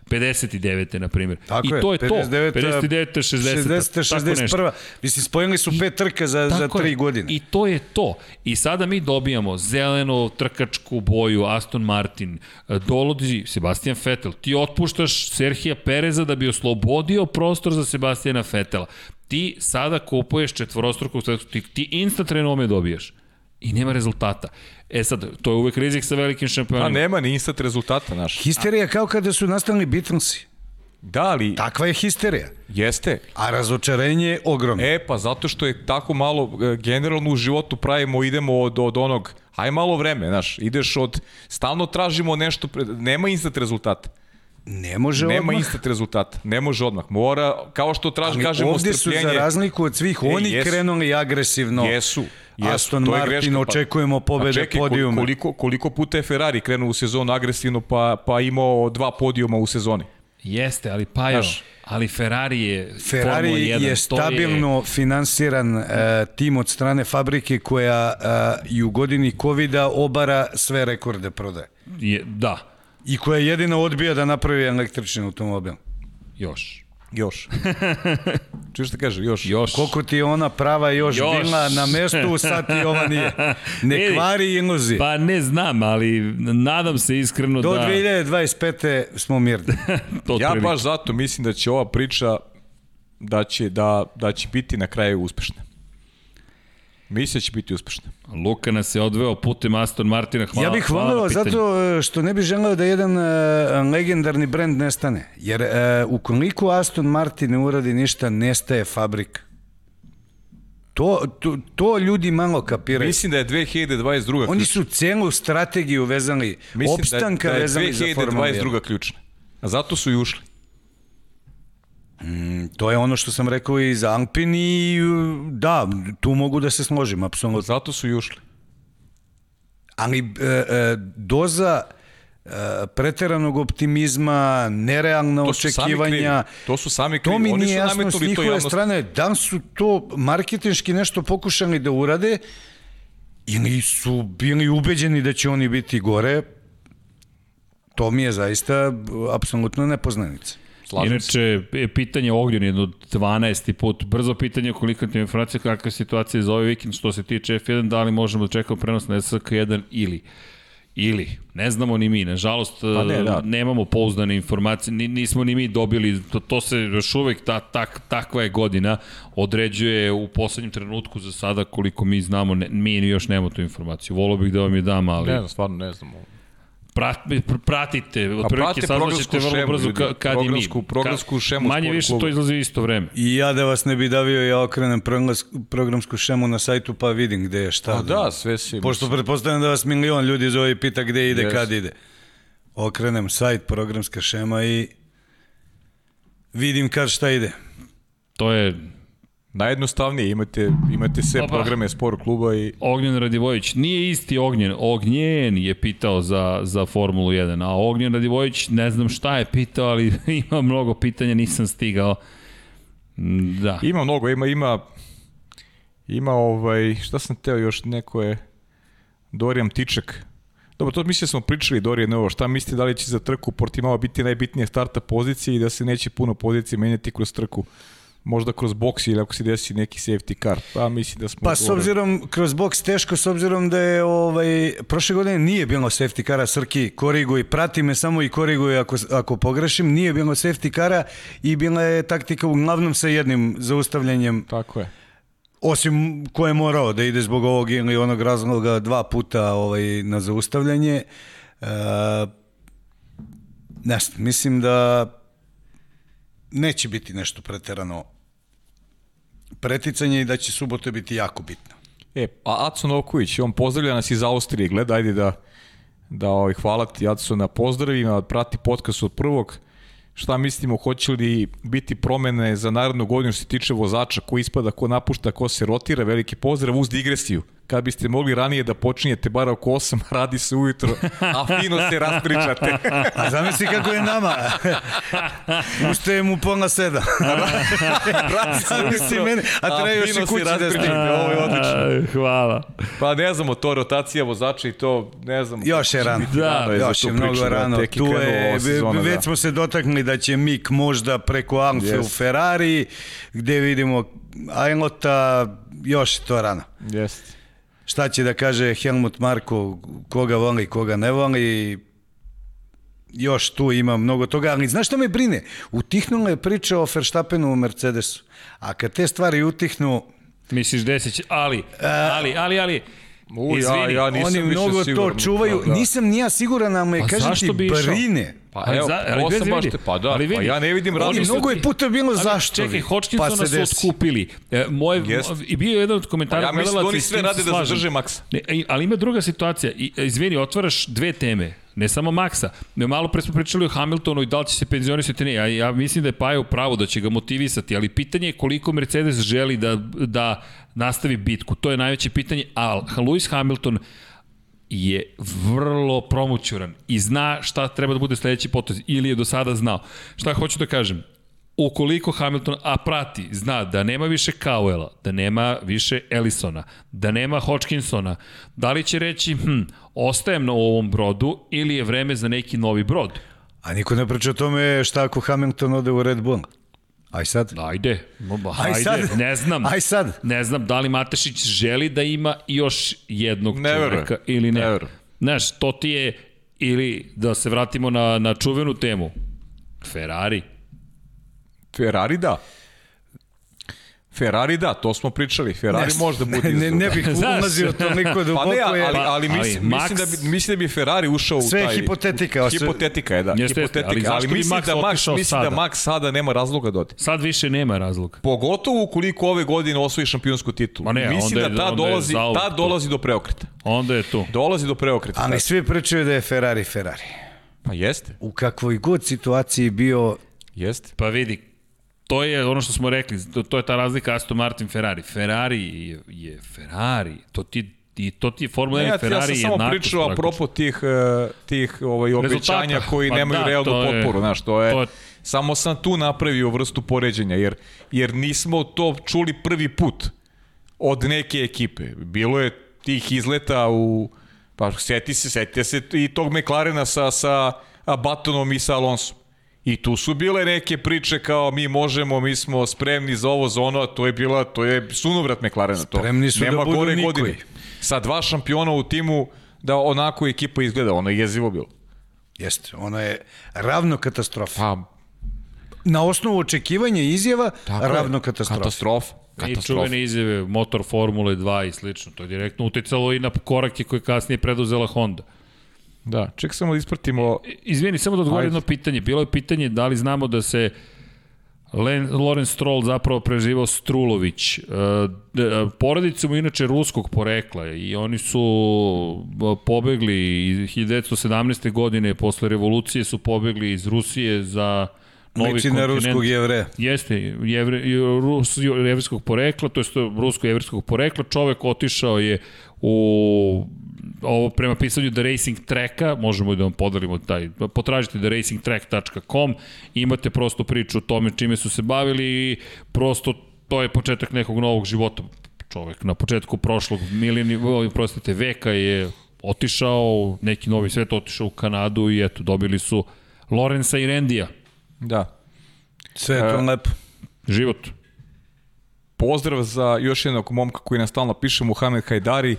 59. na primjer. Tako I je. to je to. 59, 59. 60. 60. tako nešto. 61. Mislim, spojili su pet trka za, za tri je. godine. I to je to. I sada mi dobijamo zelenu trkačku boju Aston Martin, e, dolazi Sebastian Vettel, ti otpuštaš Serhija Pereza da bi oslobodio prostor za Sebastiana Vettela. Ti sada kupuješ četvorostrukog svetskog, ti, ti instant renome dobijaš. I nema rezultata. E sad, to je uvek rizik sa velikim A šampionima. nema ni instant rezultata, naš. Histerija kao kada su nastali Beatlesi. Da, ali Takva je histerija. jeste. A razočarenje je ogromno. E, pa zato što je tako malo, e, generalno u životu pravimo, idemo od, od onog, aj malo vreme, znaš, ideš od, stalno tražimo nešto, pre- nema instant rezultata. ne može Nema odmah. instant rezultata, ne može odmah. Mora, kao što traži, Ali kažemo, ovde su strpljenje. za razliku od svih, E, oni jesu. krenuli agresivno. Jesu, jesu. Aston to je Martin, greška, pa- očekujemo pobede, Pa čekaj, podijume. Koliko, koliko puta je Ferrari krenuo u sezonu agresivno pa, pa imao dva podijuma u sezoni? Jeste, ali pa još, ali Ferrari je Ferrari Formula 1, je stabilno je... finansiran uh, tim od strane fabrike koja uh, i u godini covid obara sve rekorde prodaje. Je, da, I koja jedina odbija da napravi električni automobil. još. Još. Čuješ šta kaže? Još. Još. Koliko ti je ona prava još, Još. bila na mestu, sad ti ova nije. Ne Vidi, kvari iluzije. Pa ne znam, ali nadam se iskreno Do da... 2025. smo mirni. to Ja baš zato mislim da će ova priča da će, da, da će biti na kraju uspešna. Mislim da će biti uspešna. Luka nas je odveo putem Aston Martina. Hvala, ja bih voleo zato e, što ne bih želeo da jedan uh, legendarni brend nestane. Jer uh, ukoliko Aston Martin ne uradi ništa, nestaje fabrika. To, to, to ljudi malo kapiraju. Mislim da je 2022. Oni su celu strategiju vezali, Mislim opstanka da, je- da vezali je za Formulu 1. 2022. ključna. A zato su i ušli. To je ono što sam rekao i za Alpin i da, tu mogu da se složim, apsolutno. Zato su i ušli. Ali e, e, doza e, preteranog optimizma, nerealna To očekivanja. To su sami to krivi. mi Oni nije su jasno s to njihove javnosti. strane. Da su to marketinški nešto pokušali da urade ili su bili ubeđeni da će oni biti gore, to mi je zaista apsolutno nepoznanica. Slažem se. Inače, je pitanje Ognjen jedno 12. put. Brzo pitanje koliko ti je informacija, kakva je situacija za ovaj vikend što se tiče F1, da li možemo da čekamo prenos na SK1 ili ili, ne znamo ni mi, nažalost Pa ne, da. nemamo pouzdane informacije, ni, nismo ni mi dobili, to, to se još uvek, ta, tak, takva je godina, određuje u poslednjem trenutku za sada koliko mi znamo, ne, mi još nemamo tu informaciju, volio bih da vam je dam, ali Ne znam, stvarno ne znam. Prat, pr- pratite, otprilike saznaćete vrlo brzo ka, kad i mi. programsku- programsku Ka- šemu Manje više kluba. to izlazi u isto vreme. I ja da vas ne bi davio, ja okrenem programsku šemu na sajtu pa vidim gde je šta. A da, sve si. Pošto pretpostavljam da vas milion ljudi zove i pita gde ide, Yes. kad ide. Okrenem sajt, programska šema i vidim kad šta ide. To je Najjednostavnije, imate, imate sve Opa. programe sport kluba i Ognjen Radivojić. Nije isti Ognjen. Ognjen je pitao za, za Formulu 1, a Ognjen Radivojić ne znam šta je pitao, ali ima mnogo pitanja, nisam stigao. Da. ima mnogo, ima, ima, ima ovaj, šta sam teo još, neko je, Dorijan Tičak. Dobro, to mislim da smo pričali, Dorijan, ovo, šta mislite da li će za trku Portimao biti najbitnija starta pozicije i da se neće puno pozicije menjati kroz trku? Možda kroz boks ili ako se desi neki safety car. Pa mislim da smo... Pa s obzirom, kroz boks teško, s obzirom da je ovaj, prošle godine nije bilo safety kara, Srki, koriguj, prati me samo i koriguj ako, ako pogrešim, nije bilo safety kara i bila je taktika uglavnom sa jednim zaustavljanjem Tako je. osim ko je morao da ide zbog ovog ili onog razloga dva puta ovaj, na zaustavljanje. E, ne mislim da neće biti nešto preterano preticanje i da će subote biti jako bitno. E, a Aco Novković, on pozdravlja nas iz Austrije, gleda, ajde da, da ovaj, hvala ti Aco na pozdravima, prati podcast od prvog. Šta mislimo, hoće li biti promene za narednu godinu što se tiče vozača, ko ispada, ko napušta, ko se rotira, veliki pozdrav uz digresiju. Kad biste mogli ranije da počinjete bar oko 8, radi se ujutro, a fino se raspričate. A zamisli kako je nama. Ustajem u pola sedam. radi se Zamisli mene, a treba još i kući da stigne. Ovo je odlično. Hvala. Pa ne znamo, to rotacija vozača i to, ne znam. Još je rano. Da, Rano je Još je mnogo da, rano. je Tu je, ova sezona, već da. smo se dotakli da će Mik možda preko Alfe Yes. u Ferrari, gde vidimo Ajlota, još je to rano. Jeste. Šta će da kaže Helmut Marko, koga voli, koga ne voli, još tu ima mnogo toga, ali znaš šta me brine? Utihnula je priča o Verstappenu u Mercedesu, a kad te stvari utihnu, Misliš desit će, ali, ali, ali, ali, U, ja- izvini. ja nisam oni više mnogo siguran. to čuvaju, Da, da. nisam ni ja siguran, ali me, Pa kažem ti, brine. Pa Ali evo, za- ali vidi, baš te, pa da, Ali pa vidi. ja ne vidim Oni razlog. su mnogo je puta bilo Ali zašto. Čekaj, Hodgkinsona pa se su desi. otkupili. E, moj, Jest. I bio je jedan od komentara Pa ja mislim da oni sve rade da zadrže Maxa. Ne, i- ali ima druga situacija. I, e, izvini, otvaraš dve teme. Ne samo Maxa. Malo pre smo pričali o Hamiltonu i da li će se penzionisati ne. Ja, ja mislim da je Paja u pravu da će ga motivisati, ali pitanje je koliko Mercedes želi da, da nastavi bitku. To je najveće pitanje. A Lewis Hamilton je vrlo promućuran i zna šta treba da bude sledeći potez ili je do sada znao. Šta hoću da kažem? Ukoliko Hamilton, a prati, zna da nema više Cowella, da nema više Ellisona, da nema Hodgkinsona, da li će reći, hm, ostajem na ovom brodu ili je vreme za neki novi brod? A niko ne priča o tome šta ako Hamilton ode u Red Bull. Aj sad. Ajde, Aj ajde, sad. ne znam. Aj sad. Ne znam da li Matešić želi da ima još jednog Ne čoveka verujem. ili ne. Ne verujem. Znaš, to ti je, ili da se vratimo na, na čuvenu temu, Ferrari. Ferrari da. Ferrari da, to smo pričali. Ferrari Ne, možda bude ne, ne bih ulazio toliko duboko. Pa ne, ali, ali, Pa, mislim, ali mislim, da Max- bi, mislim da bi Ferrari ušao Sve u je taj... hipotetika, sve- Hipotetika je, da. Jeste, jeste, hipotetika, ali zašto bi mislim Max da Max, mislim da sada? Max sada nema razloga da ode. Sad više nema razloga. Pogotovo ukoliko ove godine osvoji šampionsku titulu. Ma ne, mislim onda da je- ta onda je dolazi, ta dolazi do preokreta. Onda je tu. Dolazi do preokreta. Ali svi pričaju da je Ferrari Ferrari. Pa jeste, U kakvoj god situaciji bio, jeste. Pa vidi, to je ono što smo rekli, to, to je ta razlika Aston Martin Ferrari. Ferrari je, je Ferrari, to ti i to ti je Formula 1 Ne, ja, Ferrari ja sam samo pričao apropo tih, eh, tih ovaj, obećanja Rezultata. koji Pa nemaju da, realnu to je- potporu. Znaš, to je, to je- Samo sam tu napravio vrstu poređenja, jer, jer nismo to čuli prvi put od neke ekipe. Bilo je tih izleta u... Pa seti se, setite se i tog McLarena sa, sa Batonom i sa Alonsom. I tu su bile neke priče kao mi možemo, mi smo spremni za ovo, za ono, a to je bila, to je sunovrat McLarena. To. Spremni su da Nema budu gore nikoji. godine. Sa dva šampiona u timu da onako ekipa izgleda, ono je jezivo bilo. jeste, ono je ravno katastrofa. Pa, Na osnovu očekivanja i izjava, tako ravno katastrofa. Katastrofa. I Katastrofa. čuvene izjave, motor Formule 2 i slično. To je direktno uticalo i na korake koje je kasnije preduzela Honda. Da, ček samo da ispratimo Izvini, samo da odgovorim jedno pitanje. Bilo je pitanje da li znamo da se Len, Lorenz Stroll zapravo preživao Strulović. E, d- porodice mu inače ruskog porekla i oni su e, pobegli iz 1917. godine posle revolucije su pobegli iz Rusije za novi Liči kontinent. ruskog jevreja. Jeste, jevre, rus, jevrijskog porekla, to je rusko-jevrijskog porekla. Čovek otišao je u ovo prema pisanju The Racing Tracka, možemo i da vam podelimo taj, potražite theracingtrack.com, imate prosto priču o tome čime su se bavili i prosto to je početak nekog novog života. Čovek na početku prošlog milijeni, prostite, veka je otišao, neki novi svet otišao u Kanadu i eto, dobili su Lorenza i Rendija. Da. Sve je to E, lepo. Život. Pozdrav za još jednog momka koji nam stalno piše, Muhamed Hajdari.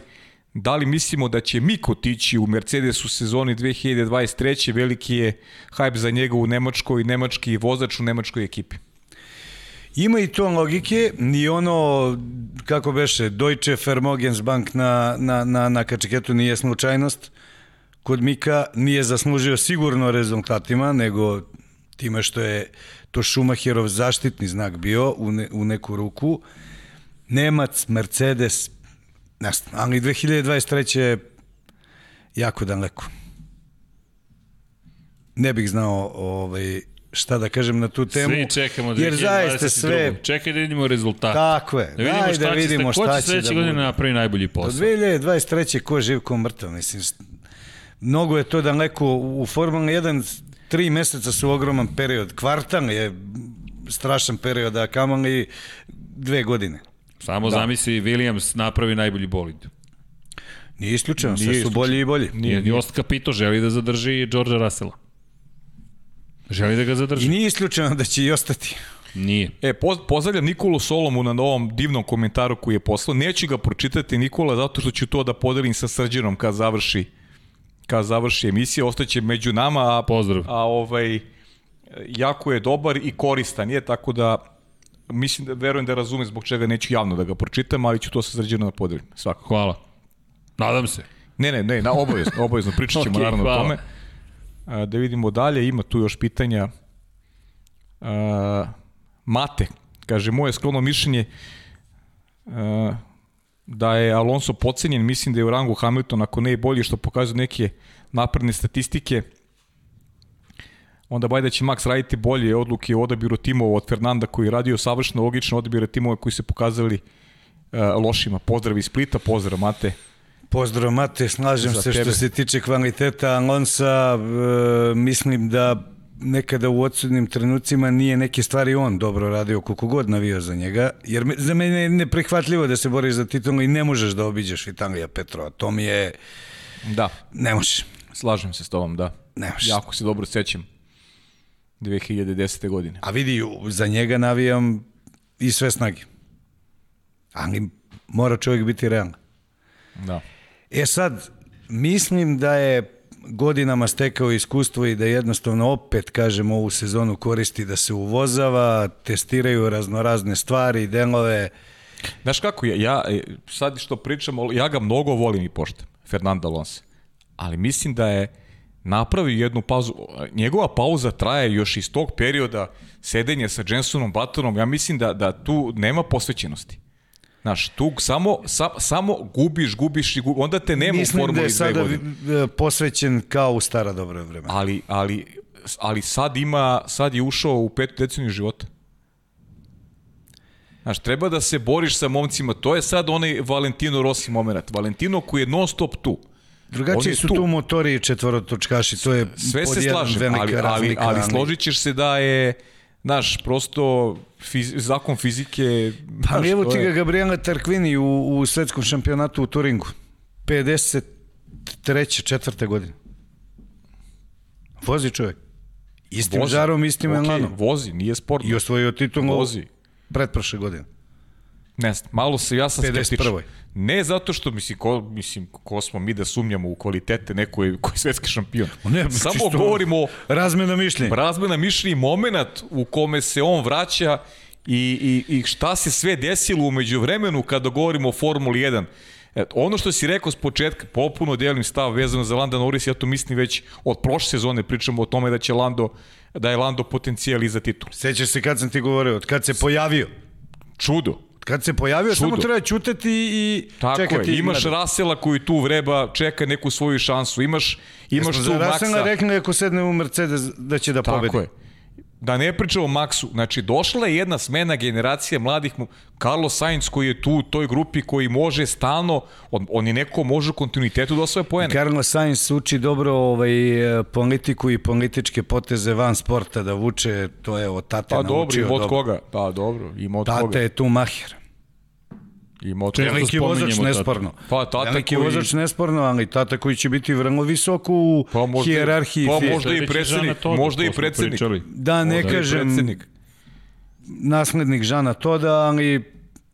Da li mislimo da će Miko tići u Mercedes u sezoni 2023. Veliki je hype za njega u Nemačkoj, nemački vozač u nemačkoj ekipi. Ima i to logike, ni ono, kako beše, Deutsche Vermogensbank na, na, na, na kačeketu nije slučajnost. Kod Mika nije zaslužio sigurno rezultatima, nego time što je to Schumacherov zaštitni znak bio u, ne, u neku ruku. Nemac, Mercedes, ne znam, ali 2023. je jako daleko. Ne bih znao ovaj, šta da kažem na tu temu. Svi čekamo 2022. Jer zaista sve... Čekaj da vidimo rezultat. Tako je. Da vidimo Daj šta da će, vidimo ko šta će će sledeće da godine bude. napravi najbolji Do posao. 2023. ko živ, ko mrtav, mislim. Mnogo je to daleko u Formula 1, tri meseca su ogroman period. Kvartal je strašan period, a kamali dve godine. Samo Da. zamisli Williams napravi najbolji bolid. Nije isključeno, sve Nije su bolji i bolji. Nije, I Ost Capito želi da zadrži Georgea Russella. Želi da ga zadrži. I nije isključeno da će i ostati. Nije. E, poz, pozdravljam Nikolu Solomu na ovom divnom komentaru koji je poslao. Neću ga pročitati Nikola zato što ću to da podelim sa Srđanom kad završi kad završi emisija, ostaće među nama, a, Pozdrav. a ovaj, jako je dobar i koristan je, tako da mislim da verujem da razume zbog čega neću javno da ga pročitam, ali ću to sa Srđanom da podelim, svakako. Hvala. Nadam se. Ne, ne, ne, na, obavezno, obavezno, pričat ćemo Okej, naravno hvala. o tome. A, da vidimo dalje, ima tu još pitanja. A, Mate, kaže, moje skromno mišljenje a, da je Alonso pocenjen, mislim da je u rangu Hamilton, ako ne i bolji, što pokazuju neke napredne statistike, onda baj da će Max raditi bolje odluke o odabiru timova od Fernanda koji je radio savršeno logično odabire timova koji se pokazali uh, lošima. Pozdrav iz Splita, pozdrav Mate. Pozdrav Mate, slažem se tebe. što se tiče kvaliteta Alonsa, e, mislim da nekada u odsudnim trenucima nije neke stvari on dobro radio koliko god navio za njega, jer me, za mene je neprihvatljivo da se boriš za titulu i ne možeš da obiđeš Vitalija Petrova, to mi je, Da, ne možeš. slažem se s tobom, da. Ne može. Jako se dobro sećam. 2010. godine. A vidi, za njega navijam i sve snage. Ali mora čovjek biti realan. Da. E sad, mislim da je godinama stekao iskustvo i da jednostavno opet, kažem, ovu sezonu koristi da se uvozava, testiraju raznorazne stvari, delove. Znaš kako, ja, ja e, sad što pričam, ja ga mnogo volim i poštem, Fernanda Alonso. Ali mislim da je napravio jednu pauzu. Njegova pauza traje još iz tog perioda sedenja sa Jensonom Buttonom. Ja mislim da, da tu nema posvećenosti. Znaš, tu samo, sa, samo gubiš, gubiš i gubiš. Onda te nema u mislim da formuli je sada e, posvećen kao u stara dobra vremena. Ali, ali, ali sad ima, sad je ušao u petu deceniju života. Znaš, treba da se boriš sa momcima. To je sad onaj Valentino Rossi moment. Valentino koji je non stop tu. Drugačiji su tu. tu motori i četvorotočkaši, to je Sve pod se jedan slažem, velika ali, ali, razlika, ali složit ćeš se da je, znaš, prosto fiz, zakon fizike... Pa znaš, evo ti je- ga Gabriela Tarquini u, u svetskom šampionatu u Turingu. 53. četvrte godine. Vozi čovjek. Istim Vozi. žarom, istim Okej, elanom. Vozi, nije sportno. I osvojio titulu Vozi. pretprošle godine. Ne znam, malo se, ja sam 51.. skeptičan. Ne zato što, mislim, ko, mislim, ko smo mi da sumnjamo u kvalitete neko koji je svetski šampion. Ne, Samo čisto govorimo Razmena mišljenja. razmena mišljenja i moment u kome se on vraća i, i, i šta se sve desilo umeđu vremenu kada govorimo o Formuli 1. E, ono što si rekao s početka, popuno delim stav vezano za Landa Norris, ja to mislim već od prošle sezone pričamo o tome da će Lando, da je Lando potencijal i za titul. Sećaš se kad sam ti govorio, od kad se pojavio. Čudo. Kad se pojavio, Čudo. samo treba ćutati i Tako čekati. je, imaš gledati. Rasela koji tu vreba, čeka neku svoju šansu, imaš, imaš Jesmo tu za Rasela rekli ako sedne u Mercedes da će da pobedi. Tako je. Da ne pričamo o Maxu, znači došla je jedna smena generacije mladih, mu- Carlos Sainz koji je tu u toj grupi koji može stalno, on, on je neko ko može u kontinuitetu da osvoje poene. Carlos Sainz uči dobro ovaj, politiku i političke poteze van sporta da vuče, to je od tate Pa dobro, naučio od dobro. koga? Pa dobro, ima od Tata koga. je tu mahir. Često koga. Veliki vozač nesporno. Pa, tata Veliki koji- vozač nesporno, ali tata koji će biti vrlo visoko u Pa možda, i- hijerarhiji. pa možda i predsednik, možda i predsednik. Da ne Možda i kažem predsednik. naslednik Žana Toda, ali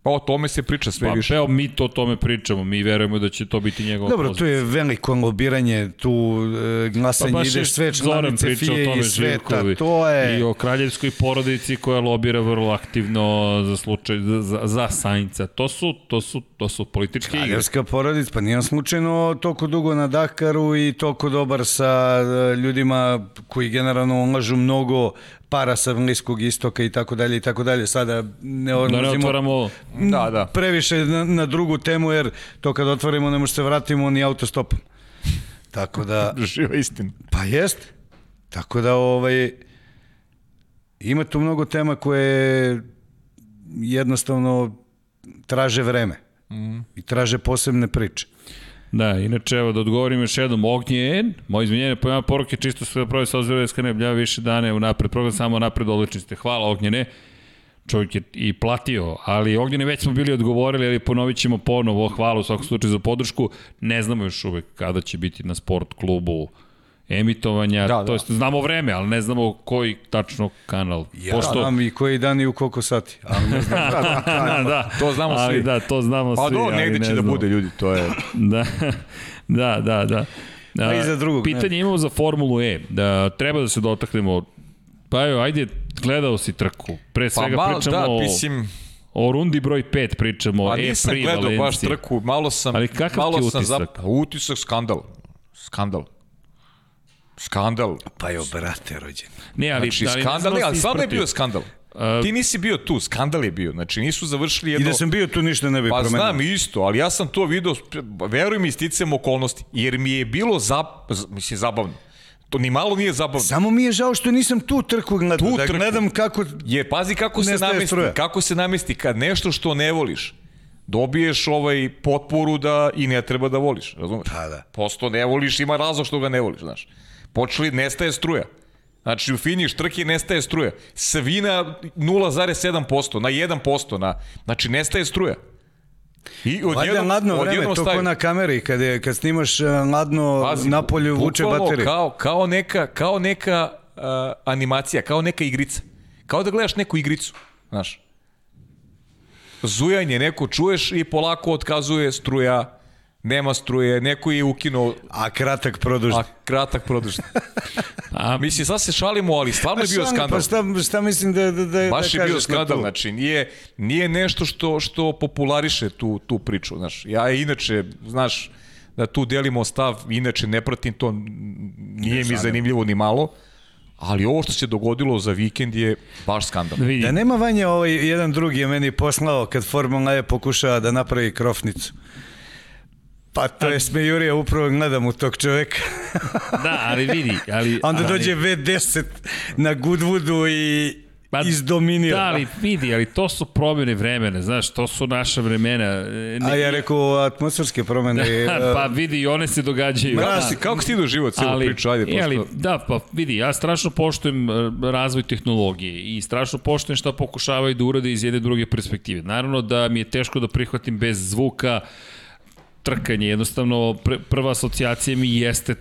Pa o tome se priča sve Pa, više. evo, mi to o tome pričamo, mi verujemo da će to biti njegov Dobro, tu je veliko lobiranje, tu e, glasanje Pa ide sve članice tome i sveta, Živkovi. to je... I o kraljevskoj porodici koja lobira vrlo aktivno za slučaj za, za, Sainca. To su to su to su političke igre. Kraljevska porodica, pa nije slučajno toliko dugo na Dakaru i toliko dobar sa e, ljudima koji generalno ulažu mnogo para sa Bliskog istoka i tako dalje i tako dalje. Sada ne Da ne odlazimo otvaramo Da, da. previše na, na drugu temu jer to kad otvorimo ne može se vratimo ni autostopom. Tako da, Živa istina. pa jest. Tako da ovaj ima tu mnogo tema koje jednostavno traže vreme. Mm. I traže posebne priče. Da, inače, evo, da odgovorim još jednom, Ognjen, moj izvinjenje, pojama poruke, čisto sve proje sa ozirove skane, blja više dane u napred, program samo napred odlični ste. Hvala Ognjene, čovjek je i platio, ali Ognjene već smo bili odgovorili, ali ponovit ćemo ponovo, hvala u svakom slučaju za podršku, ne znamo još uvek kada će biti na sport klubu emitovanja, Da, da, da. to jest znamo vreme, ali ne znamo koji tačno kanal. Ja Pošto... znam i koji dan i u koliko sati, ali ne znam. da, da, To znamo ali svi. da, to znamo Pa svi. do, ali negde ne će da bude ljudi, to je... Da, da, da, da. Pa i za drugog, Pitanje ne. imamo za Formulu E. Da, treba da se dotaknemo Pa evo, ajde, gledao si trku. Pre Pa svega malo, pričamo da, o, mislim, o rundi broj 5 pričamo, pa E nisam Free gledao baš trku, malo sam... Ali kakav malo sam utisak? Zap... Utisak skandal. Skandal. Skandal. Pa jo, brate, rođen. Ne, ali, Znači, ali ne skandal, da ne, li ali stvarno je bio skandal. A- Ti nisi bio tu, skandal je bio. Znači, nisu završili I jedno... da sam bio tu ništa ne bi Pa promenio. znam isto, ali ja sam to video, veruj mi, sticam okolnosti, jer mi je bilo, zab, z- mislim, zabavno. To ni malo nije zabavno. Samo mi je žao što nisam tu trku gledao. Tu da trku. gledam kako... Jer pazi kako se namesti, struja. kako se namesti kad nešto što ne voliš dobiješ ovaj potporu da i ne treba da voliš, razumeš? Pa da. Posto ne voliš, ima razlog što ga ne voliš, znaš. Počeli, nestaje struja. Znači, u finiš trke nestaje struja. Svina 0,7%, na 1%, na, znači nestaje struja. I Valjda ladno vreme, to ko na kameri, kad, je, kad snimaš uh, ladno Pazi, napolju vuče baterije. Kao, kao neka, kao neka uh, animacija, kao neka igrica. Kao da gledaš neku igricu, znaš. Zujanje, neko čuješ i polako otkazuje struja, nema struje, neko je ukinuo, A kratak produžni. a kratak produžni. A, Mislim, sad se šalimo, ali stvarno je bio skandal. Pa šta, šta mislim da, da, da, Baš da je bio skandal, znači nije, nije nešto što, što populariše tu, tu priču, znaš. Ja inače, znaš, da tu delimo stav, inače ne pratim to, nije mi zanimljivo ni malo, ali ovo što se dogodilo za vikend je baš skandal. vidi, Da nema vanja ovaj jedan drugi je meni poslao kad Formula E pokušava da napravi krofnicu. Pa to je smejurija, upravo gledam u tog čoveka. da, ali vidi, ali... Onda ali, dođe V10 na Goodwoodu i Pa, izdominira. Da, ali vidi, ali to su promjene vremena, znaš, to su naša vremena. e, A ja rekao atmosferske promene. e, pa vidi, i one se događaju. Kako Da. si, kako si ti doživao cijelu priču? Ajde, e, pošto... ali, da, pa vidi, ja strašno poštujem e, razvoj tehnologije i strašno poštujem šta pokušavaju da urade iz jedne druge perspektive. Naravno da mi je teško da prihvatim bez zvuka trkanje, jednostavno pr prva asocijacija mi jeste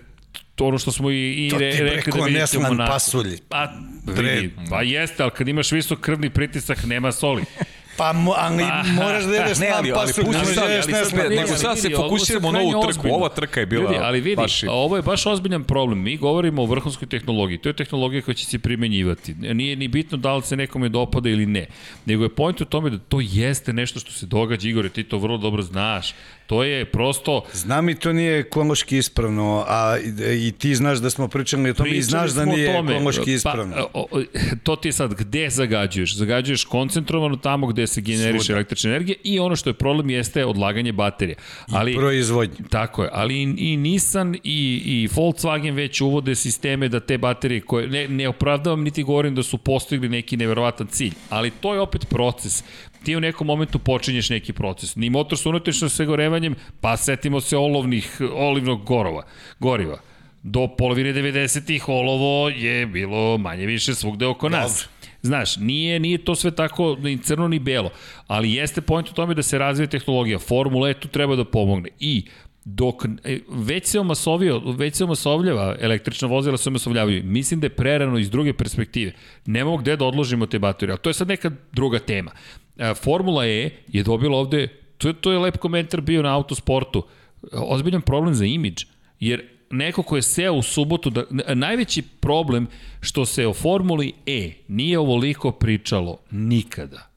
to ono što smo i, i re, rekli da vidite u Monaku. pasulj. Pa, vidi, pa jeste, ali kad imaš visok krvni pritisak, nema soli. Pa, mo, ali moraš da jedeš Ne, na ali, ali pasulj, pusti sad, da jedeš ali sad, nego sad se fokusiramo na ovu trku. ozbiljno. Ova trka je bila Ljudi, ali vidi, baš i- ovo je baš ozbiljan problem. Mi govorimo o vrhunskoj tehnologiji. To je tehnologija koja će se primenjivati. Nije ni bitno da li se nekome dopada ili ne. Nego je point u tome da to jeste nešto što se događa, Igore, ti to vrlo dobro znaš. To je prosto... Znam i to nije ekološki ispravno, a i, i ti znaš da smo pričali o tome i Pričali znaš da nije tome. ekološki ispravno. Pa, o, o, to ti sad, gde zagađuješ? Zagađuješ koncentrovano tamo gde se generiše Svuda. električna energija i ono što je problem jeste odlaganje baterije. Ali, Proizvodnje. Tako je, ali i, i Nissan i, i Volkswagen već uvode sisteme da te baterije koje, ne, ne opravdavam niti govorim da su postigli neki neverovatan cilj, ali to je opet proces. Ti u nekom momentu počinješ neki proces. Ni motor sa unutrašnjim sagorevanjem, pa setimo se olovnih, olivnog gorova, goriva. Do polovine 90-ih olovo je bilo manje više svugde oko nas. Znaš, nije, nije to sve tako ni crno ni belo, ali jeste point u tome da se razvije tehnologija. Formula E tu treba da pomogne. I dok e, već se omasovio, već se omasovljava, električna vozila se omasovljavaju. Mislim da je prerano iz druge perspektive. Nemamo gde da odložimo te baterije, ali to je sad neka druga tema. E, Formula E je dobila ovde, to je, to je lep komentar bio na autosportu, ozbiljan problem za imidž, jer neko ko je seo u subotu, da, najveći problem što se o Formuli E nije ovoliko pričalo nikada.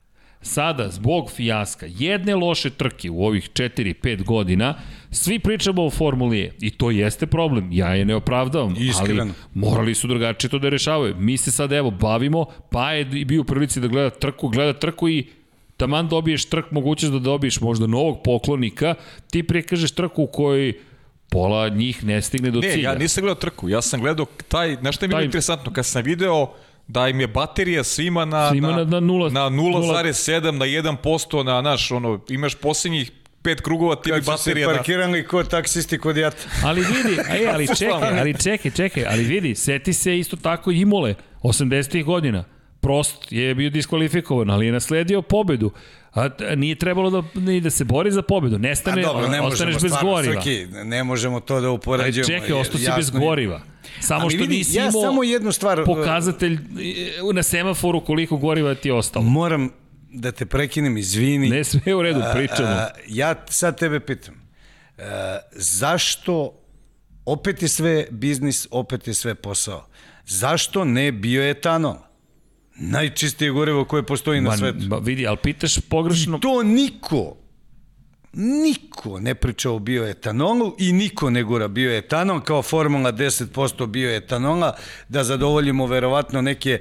Sada, zbog fijaska, jedne loše trke u ovih 4-5 godina, svi pričamo o Formuli E i to jeste problem. Ja je ne opravdavam, Iskreno. ali morali su drugačije to da rešavaju. Mi se sad evo bavimo, pa je bio u prilici da gleda trku, gleda trku i taman dobiješ trk, mogućnost da dobiješ možda novog poklonika, ti prikažeš trku u kojoj pola njih ne stigne do Ne, cilja. ja nisam gledao trku, ja sam gledao taj, znaš šta je bilo Taj- interesantno, kad sam video da im je baterija svima na, Svima na- na nula- na 0,7, na 1%, na, naš, ono, imaš posljednjih pet krugova, ti se baterija na... parkirali kod taksisti kod jata. Ali vidi, aj, ali čekaj, ali čekaj, čekaj, ali vidi, seti se isto tako Imole, 80-ih godina. Prost je bio diskvalifikovan, ali je nasledio pobedu. A nije trebalo da, ni da se bori za pobedu. Nestane, A dobro, ne možemo ostaneš bez stvarno, goriva. Srki, ne možemo to da upoređujemo. čekaj, ostao si bez goriva. Samo Ali što vidi, nisi ja imao samo jednu stvar, uh, pokazatelj e, na semaforu koliko goriva ti je ostalo. Moram da te prekinem, izvini. Ne sve u redu, pričamo. A, ja sad tebe pitam, e, zašto opet je sve biznis, opet je sve posao? Zašto ne bioetanol? Najčistije gorivo koje postoji na svetu. ba, vidi, ali pitaš pogrešno... To niko, niko ne priča o bioetanolu i niko ne gura bioetanol kao formula 10% bioetanola da zadovoljimo verovatno neke e,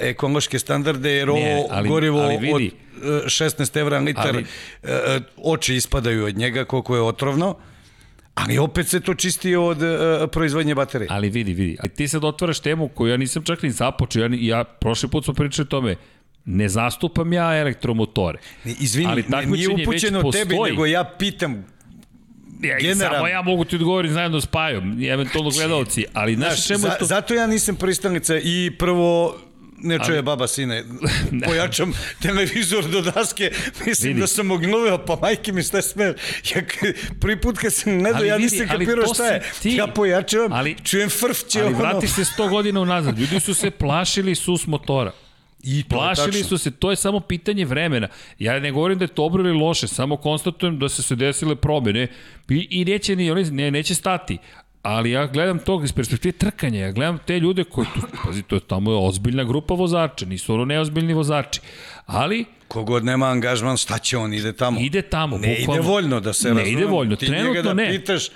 ekološke standarde jer Ne, ovo ali- gorivo ali od vidi. e, 16 evra litar Ali- e, oči ispadaju od njega koliko je otrovno ali opet se to čisti od e, proizvodnje baterije. Ali vidi, vidi. Ali ti sad otvaraš temu koju ja nisam čak ni započeo. Ja, ja prošli put smo pričali o tome. Ne zastupam ja elektromotore. Ne, Izvini, Ali ne, nije upućeno tebi, nego ja pitam Ja, Generalno. samo ja mogu ti odgovoriti zajedno s Pajom, eventualno gledalci, ali znaš Znaš, čemu za, to? zato ja nisam pristalica i prvo ne čuje Ali- baba sine. Pojačam televizor do daske, mislim Vidi. da sam ognovio, pa majke mi šta sme. Ja, prvi put kad sam gledao, ja nisam kapirao šta je. ti. Ja pojačavam, Ali- čujem frfće. Ali ono. vrati se 100 godina unazad. Ljudi su se plašili sus motora. I Plašili su se, to je samo pitanje vremena. Ja ne govorim da je to dobro ili loše, samo konstatujem da su se desile promene i, i neće, ni, oni- ne, neće stati. Ali ja gledam to iz perspektive trkanja, ja gledam te ljude koji, tu, pazi, to je tamo je ozbiljna grupa vozača, nisu ono neozbiljni vozači. Ali Kogod nema angažman, šta će on, ide tamo. ide tamo. Ne ide bukvalno. voljno da se Ne razumemo. ide voljno, Ti njega trenutno da ne. pitaš,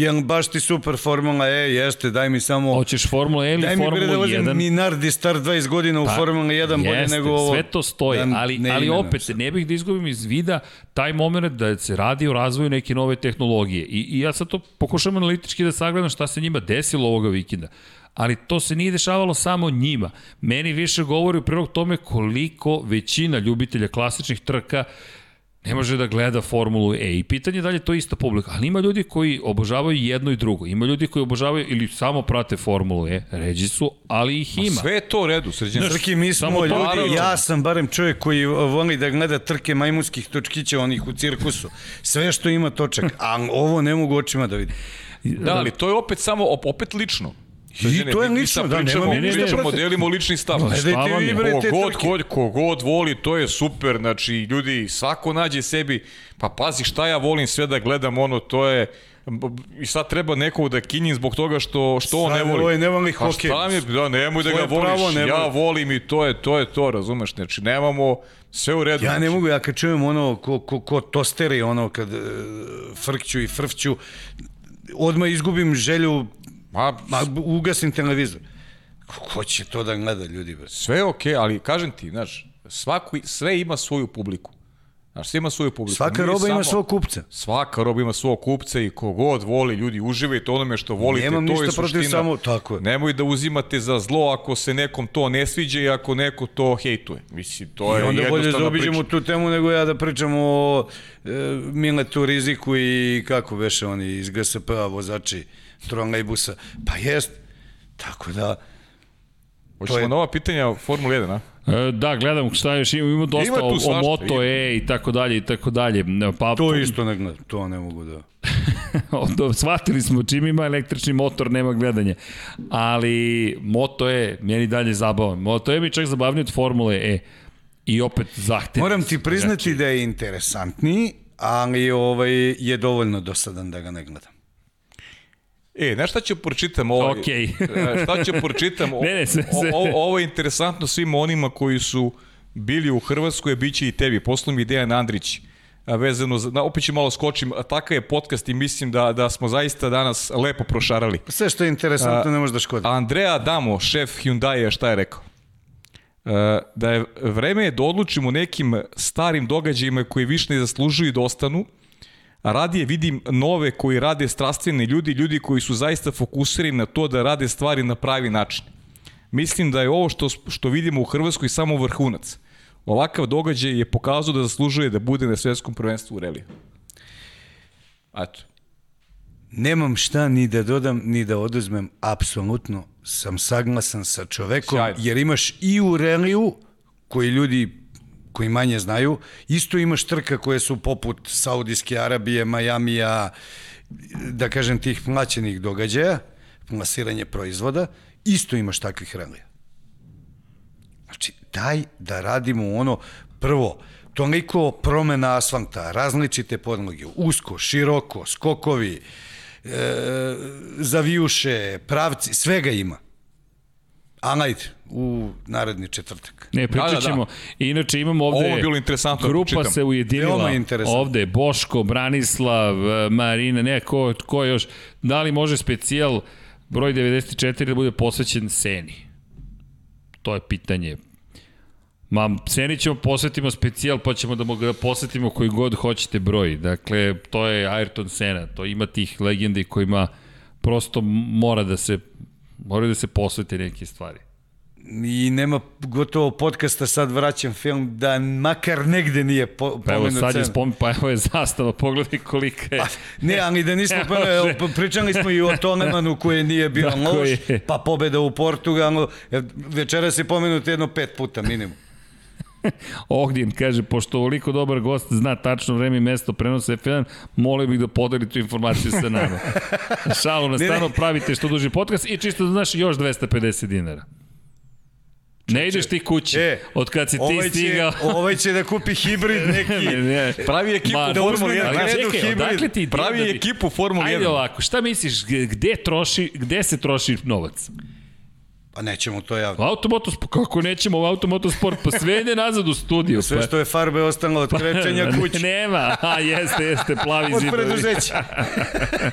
jel baš ti super Formula E, jeste, daj mi samo... Hoćeš Formula E ili Daj mi bre da Formula vozim 1? Minardi star 20 godina u Pa, Formula 1 bolje jeste, nego ovo. Sve to stoji, Da ali, ne ali opet, se. ne bih da izgubim iz vida taj moment da se radi o razvoju neke nove tehnologije. I, i ja sad to pokušam analitički da sagledam šta se njima desilo ovoga vikenda. Ali to se nije dešavalo samo njima. Meni više govori u prilog tome koliko većina ljubitelja klasičnih trka ne može da gleda Formulu E. I pitanje je da li je to ista publika. Ali ima ljudi koji obožavaju jedno i drugo. Ima ljudi koji obožavaju ili samo prate Formulu E. Ređi su, ali ih ima. Sve je to u redu, sređen. Srki, mi smo ljudi, ja sam barem čovjek koji voli da gleda trke majmunskih točkića onih u cirkusu. Sve što ima točak, a ovo ne mogu očima da vidim. Da, ali to je opet samo, op- opet lično. I to je lično, sad da, pričamo, nema mi ništa protiv. delimo lični stav. Gledajte vi, bre, te Kogod, trke. kogod, voli, to je super, znači ljudi, svako nađe sebi, pa pazi šta ja volim sve da gledam, ono, to je, i sad treba nekog da kinjim zbog toga što, što on Sad ne voli. ovaj ne voli Pa hokej. šta mi, da, nemoj da ga pravo voliš, ne ja voli. volim i to je, to je to, razumeš, znači nemamo sve u redu. Ja ne znači. mogu, ja kad čujem ono ko, ko, ko tosteri, ono kad e, frkću i frfću, odmah izgubim želju, Ma, ma, ugasim televizor. Ko, ko će to da gleda, ljudi? Bre? sve je okej, ali kažem ti, znaš, svako, sve ima svoju publiku. Znaš, sve ima svoju publiku. Svaka Mi roba ima samo- svog kupca. Svaka roba ima svog kupca i kogod voli, ljudi uživajte onome što volite, Nemam to je ništa protiv suština. samo- tako je. Nemoj da uzimate za zlo ako se nekom to ne sviđa i ako neko to hejtuje. Mislim, to I je onda bolje zaobiđemo tu temu nego ja da pričam o e, Miletu Riziku i kako veše oni iz GSP-a vozači trolejbusa. Pa jest. Tako da, Hoćemo je- nova pitanja o Formula 1, a? E, Da, gledam šta još ima, ima dosta Ima o, o Moto ima. E i tako dalje i tako dalje. Pa, to isto ne gledam, to ne mogu da... Do, shvatili smo, čim ima električni motor, nema gledanja. Ali Moto E, meni dalje zabavan. Moto E mi čak zabavniji od Formule E. I opet zahtev. Moram ti priznati da je interesantniji, ali ovaj, je dovoljno dosadan da ga ne gledam. E, znaš šta ću pročitam? Ovo, Okej. E, šta ću pročitam? O- Ne, ne, sve- sve. O, ovo je interesantno svim onima koji su bili u Hrvatskoj, a bit će i tebi. Poslu mi Dejan Andrić a, vezano za, na, opet ću malo skočim, a takav je podcast i mislim da, da smo zaista danas lepo prošarali. Sve što je interesantno ne može da škodi. Andrea Damo, šef Hyundai, šta je rekao? E, da je vreme je da odlučimo nekim starim događajima koji više ne zaslužuju da ostanu, radije vidim nove koji rade strastveni ljudi, ljudi koji su zaista fokusirani na to da rade stvari na pravi način. Mislim da je ovo što, što vidimo u Hrvatskoj samo vrhunac. Ovakav događaj je pokazao da zaslužuje da bude na svetskom prvenstvu u reliju. Eto. Nemam šta ni da dodam, ni da oduzmem, apsolutno sam saglasan sa čovekom, Sjajno. jer imaš i u reliju, koji ljudi koji manje znaju, isto imaš trka koje su poput Saudijske Arabije, Majamija, da kažem tih plaćenih događaja, plasiranje proizvoda, isto imaš takvih relija. Znači, daj da radimo ono, prvo, toliko promena asfalta, različite podloge, usko, široko, skokovi, e, zavijuše, pravci, svega ima. A najde, u naredni četvrtak. Ne, pričat Da, da, da. ćemo. Inače imamo ovde... Ovo je bilo interesantno da Grupa pročitam. se ujedinila. Ovde je Boško, Branislav, e, Marina, ne, ko, ko još. Da li može specijal broj 94 da bude posvećen Seni? To je pitanje. Ma, Seni ćemo posvetimo specijal, pa ćemo da mu ga posvetimo koji god hoćete broj. Dakle, to je Ayrton Sena. To ima tih legendi kojima prosto mora da se mora da se posvete neke stvari. i nema gotovo podcasta, sad vraćam film, da makar negde nije po, Pa evo pomenut sad je Crna. spom, pa evo je zastava, pogledaj kolika je. Ne, ali da nismo pa, pričali smo i o Tonemanu koji nije bio Tako loš, pa pobeda u Portugalu. Jer Večeras je pomenut jedno pet puta minimum. Ognjen kaže, pošto ovoliko dobar gost zna tačno vreme i mesto prenosa F1, molio bih da podeli tu informaciju sa nama. Šalu na stano, pravite što duži podcast i čisto da znaš još 250 dinara. Ne ideš ti kući, E, od kad si ti ovaj će, stigao. ovaj će da kupi hibrid neki. Ne, ne. Pravi ekipu Ma, da Formula uzme na 1. Ali čekaj, hibrid. odakle ti Pravi da bi- ekipu Formula 1. Ajde ovako, šta misliš, gde troši, gde se troši novac? Pa nećemo to javno. Automotosport, kako nećemo u automotosport, pa sve ide nazad u studiju. Sve pa. što je farbe ostalo od krećenja kući. Nema, a jeste, jeste, plavi Od zidovi. preduzeća.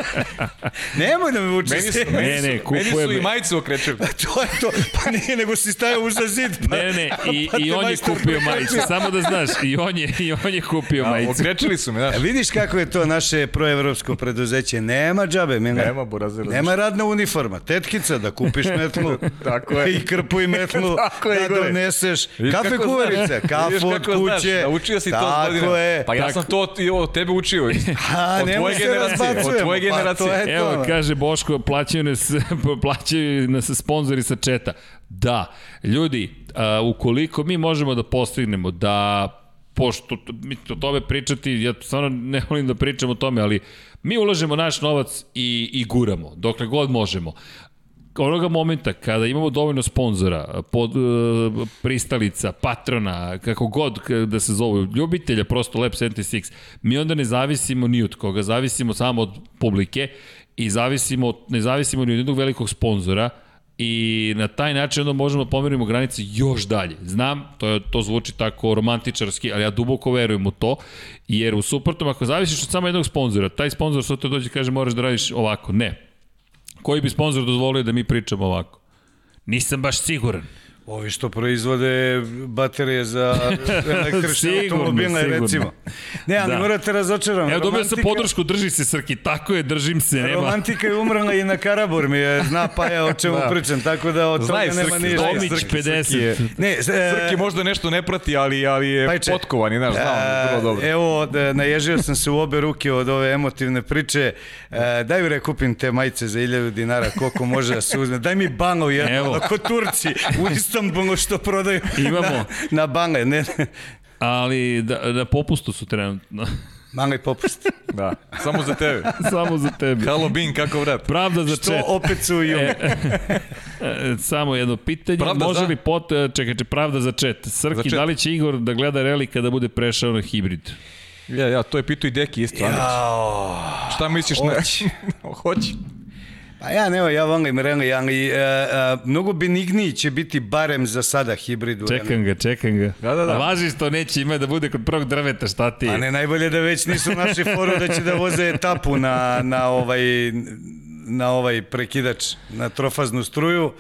Nemoj da me vuče. Meni su, se. Ne, meni ne, su, meni su i majice okrećili. to je to. Pa nije, nego si stajao uza zid. Pa, Ne, ne, i, pa i on je kupio majicu, samo da znaš, i on je, i on je kupio A, majicu. Okrećili su me, znaš. A vidiš kako je to naše proevropsko preduzeće. Nema džabe, Mila. Nema burazira. Nema radna uniforma. Tetkica, da kupiš metlu. Tako je. I krpu i metlu. Tako je, da doneseš. Kafe znaš. Kafu od kako znaš, kuće. Naučio si to od Tako godina. je. Pa ja sam to i od tebe učio. A, od tvoje generacije. Od tvoje Pa, generacije. to je- Evo, to. kaže Boško, plaćaju nas, plaćaju nas sponzori sa četa. Da, ljudi, a, ukoliko mi možemo da postignemo da pošto mi o tome pričati, ja stvarno ne volim da pričam o tome, ali mi ulažemo naš novac i, i guramo, dokle god možemo. Onoga momenta kada imamo dovoljno sponzora, pod, e, pristalica, patrona, kako god da se zovu, ljubitelja prosto Lab 76, mi onda ne zavisimo ni od koga, zavisimo samo od publike i zavisimo, ne zavisimo ni od jednog velikog sponzora, i na taj način onda možemo da pomerimo granice još dalje. Znam, to, je, to zvuči tako romantičarski, ali ja duboko verujem u to, jer u suprotnom, ako zavisiš od samo jednog sponzora, taj sponzor te dođe i kaže moraš da radiš ovako, ne. Koji bi sponzor dozvolio da mi pričamo ovako? Nisam baš siguran. Ovi što proizvode baterije za električne Sigurno, automobile, sigurno. recimo. Ne, ali Da. morate razočaram. Evo dobio sam podršku, drži se Srki, tako je, držim se, nema. Romantika je umrla i na Karabur mi je, zna Paja o čemu Da. pričam, tako da od toga nema Srki, ništa. Srki, 50. Srki je- Ne, s- e, Srki možda nešto ne prati, ali, ali je Pajče. potkovan i znaš, znam, vrlo dobro. E, Evo, da, naježio sam se u obe ruke od ove emotivne priče. E, daj ure kupim te majice za 1000 dinara, koliko može da se uzme. Daj mi banu jednu, Evo. ako Turci u Istanbulu što prodaju Imamo. na, na bane. Ne, ne. Ali da, na popustu su trenutno. Mali popust. Da, samo za tebe. Samo za tebe. Halo Bin, kako vrat? Pravda za Što čet. opet su i E, e, samo jedno pitanje. Pravda Može za? li pot... e, Čekaj, če, pravda za čet. Srki, Za čet. da li će Igor da gleda reli kada bude prešao na hibrid? Ja, ja, to je pitao i Deki isto. Jao. Šta misliš? Ne? Hoće. Hoće. Pa ja ne, ja volim reli, ali e, e, mnogo benigniji će biti barem za sada hibrid u reli. Čekam ga, čekam ga. Da, da, da. A važi što neće ima da bude kod prvog drveta, šta ti? A ne najbolje da već nisu naši foru da će da voze etapu na, na, ovaj, na ovaj prekidač, na trofaznu struju,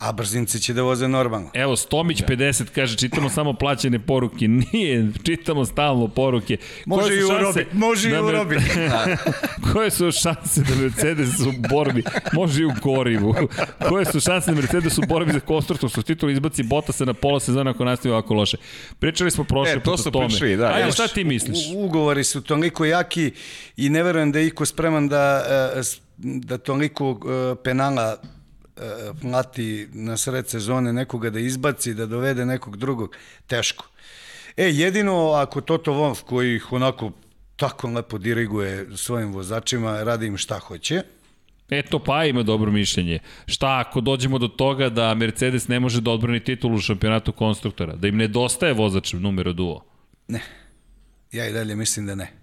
a brzinci će da voze normalno. Evo, Stomić 50 kaže, čitamo samo plaćene poruke. Nije, čitamo stalno poruke. Može Koje i su u šanse Robi, može i da u Mer- Robi. Koje su šanse da Mercedes u borbi, može i u gorivu, koje su šanse da Mercedes u borbi za konstruktorsku titulu izbaci Bottasa na pola sezona ako nastavi ovako loše. Pričali smo prošle E, to put o tome. pričali, da. Ajde, šta ti misliš? U- Ugovori su toliko jaki i ne verujem da je iko spreman da, e, da toliko e, penala plati na sred sezone nekoga da izbaci, da dovede nekog drugog, teško. E, jedino ako Toto Wolff koji ih onako tako lepo diriguje svojim vozačima, radi im šta hoće, Eto, pa ima dobro mišljenje. Šta ako dođemo do toga da Mercedes ne može da odbrani titulu u šampionatu konstruktora? Da im nedostaje vozač numero duo? Ja i dalje mislim da ne.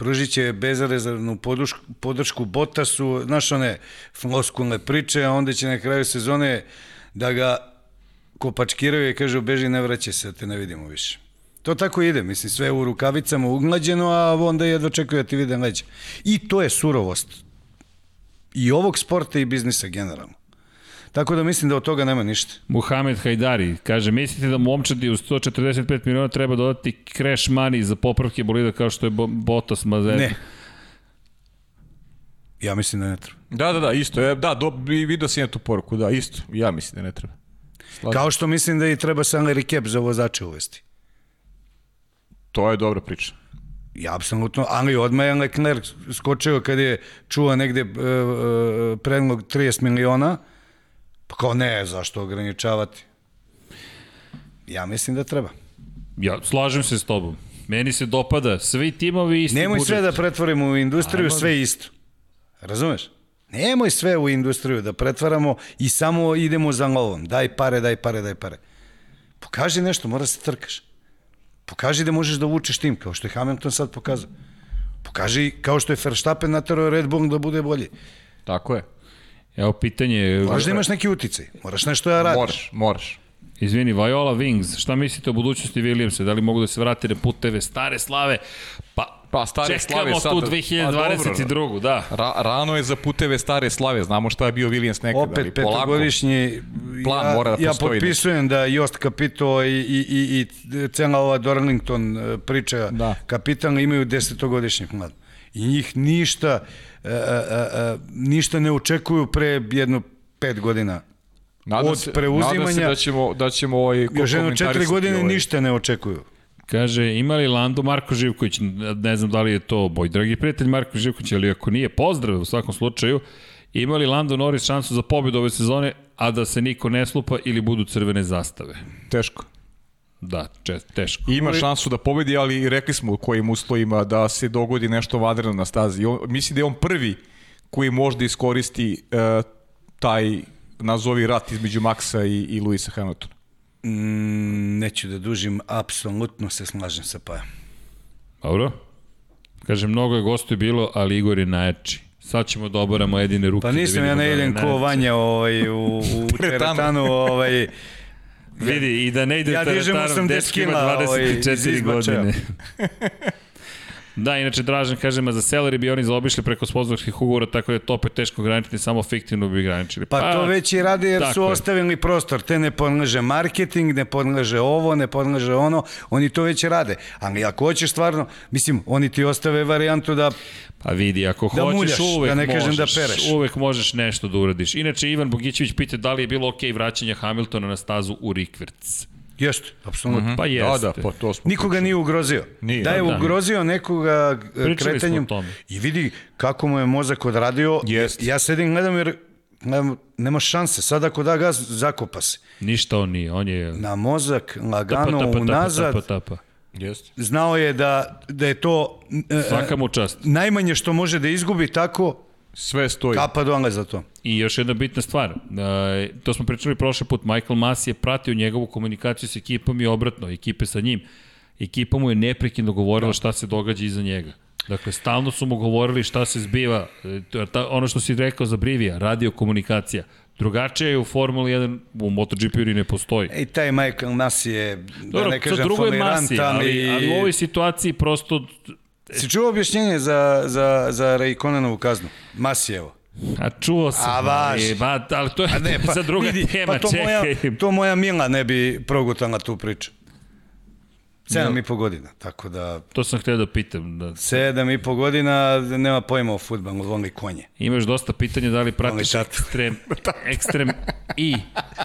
Pružit će bezrezervnu podršku, podršku Bottasu, znaš one floskulne priče, a onda će na kraju sezone da ga kopačkiraju i kažu beži ne vraća se, da te ne vidimo više. To tako ide, mislim, sve u rukavicama uglađeno, a onda jedva čekaju da ti vide leđa. I to je surovost. I ovog sporta i biznisa generalno. Tako da mislim da od toga nema ništa. Muhamed Hajdari kaže, mislite da momčadi u 145 miliona treba dodati crash money za popravke bolida kao što je Bo Bottas Mazer? Ne. Ja mislim da ne treba. Da, da, da, isto. je. Da, do, i vidio sam ja tu poruku, da, isto. Ja mislim da ne treba. Kao što mislim da i treba salary cap za vozače uvesti. To je dobra priča. Ja, apsolutno, ali odmah je Leclerc skočio kad je čuo negde uh, predlog 30 miliona, pa kao ne, zašto ograničavati? Ja mislim da treba. Ja slažem se s tobom. Meni se dopada svi timovi isti Nemoj budžet. sve da pretvorimo u industriju, Ajmo. sve isto. Razumeš? Nemoj sve u industriju da pretvaramo i samo idemo za novom. Daj pare, daj pare, daj pare. Pokaži nešto, mora se trkaš. Pokaži da možeš da vučeš tim, kao što je Hamilton sad pokazao. Pokaži kao što je Verstappen naterao Red Bull da bude bolji. Tako je. Evo pitanje, Moraš da imaš neki uticaj. Moraš nešto da radiš. Moraš, moraš. izvini, Viola Wings, šta mislite o budućnosti Williamsa? Da li mogu da se vrate na puteve stare slave? Pa, Pa, stare čekamo slave sad- tu pa, 2022. da. Ra, rano je za puteve stare slave, znamo šta je bio Williams nekada, ali Opet polako. petogodišnji Plan ja, mora da ja postoji potpisujem da Jost Capito i, i, i, i cela ova Dorlington e, priča Da. kapitalno imaju desetogodišnjih mlada. I njih ništa e, e, e, ništa ne očekuju pre jedno pet godina. Nadam od se, preuzimanja- Nadam se da ćemo, da ćemo ovaj, Još jedno četiri godine ovaj- ništa ne očekuju. Kaže, ima li Lando Marko Živković? Ne znam da li je to moj dragi prijatelj Marko Živković, ali ako nije, pozdrav u svakom slučaju. Ima li Lando Norris šansu za pobedu ove sezone, a da se niko ne slupa ili budu crvene zastave? Teško. Da, čest, teško. Ima šansu da pobedi, ali rekli smo u kojim uslovima da se dogodi nešto vanredno na stazi. On, mislim da je on prvi koji može da iskoristi uh, taj nazovi rat između Maxa i, i Luisa Hamiltona. Mm, neću da dužim, apsolutno se slažem sa Pajom. Dobro. Kaže, mnogo je gostuje bilo, ali Igor je najjači. Sad ćemo da obaramo jedine ruke. Pa nisam da ja ne da ko. Vanja ovaj, u, u teretanu, ovaj, Vidi, i da ne ide Ja 80 dečki ima kila, ovaj, iz 24 izbačaja. godine. Da, inače Dražan kaže, ma za Celery bi oni zaobišli preko sponzorskih ugovora, tako da je to opet teško ograničiti, samo fiktivno bi ograničili. Pa, to već i rade jer su je. ostavili prostor. Te ne podleže marketing, ne podleže ovo, ne podleže ono. Oni to već rade. Ali ako hoćeš stvarno, mislim, oni ti ostave varijantu da Pa vidi, ako Da hoćeš muljaš, uvek da ne kažem da možeš, pereš. uvek možeš nešto da uradiš. Inače, Ivan Bogićević pita da li je bilo okej vraćanje Hamiltona na stazu u Rikverc. Jeste, apsolutno. Pa jeste. Da, da, pa to smo Nikoga nije ugrozio. Nije. da je Da, da. ugrozio nekoga e, Pričali kretanjem i vidi kako mu je mozak odradio. Jest. Ja sedim gledam jer nema šanse. Sad ako da gaz, zakopa se. Ništa on nije, on je... Na mozak, Tapa, lagano, tapa, tapa, unazad. tapa, tapa. Jeste. Znao je da, da je to e, Svaka mu čast. najmanje što može da izgubi tako, Sve stoji. kapa dole za to. I još jedna bitna stvar, e, to smo pričali prošle put, Michael Mas je pratio njegovu komunikaciju s ekipom i obratno, ekipe sa njim. Ekipa mu je neprekidno govorila šta se događa iza njega. Dakle, stalno su mu govorili šta se zbiva, e, ono što si rekao za Brivija, radio komunikacija. Drugačije je u Formuli 1, u MotoGP-u ni ne postoji. I taj Michael Nas je, da Dobro, ne kažem, folirant, masi, ali, ali u ovoj situaciji prosto Si čuo objašnjenje za, za, za Rayconenovu kaznu? Masijevo. A čuo sam, A, važi. ali, ba, ali to je A ne, pa, za druga vidi, tema, pa to čekaj. moja, to moja Mila ne bi progutala tu priču. Sedam i po godina, tako da To sam htio da pitam. Da, sedam i po godina nema pojma o futbalu, voli konje. Imaš dosta pitanja da li pratiš Voli tatu. ekstrem, ekstrem i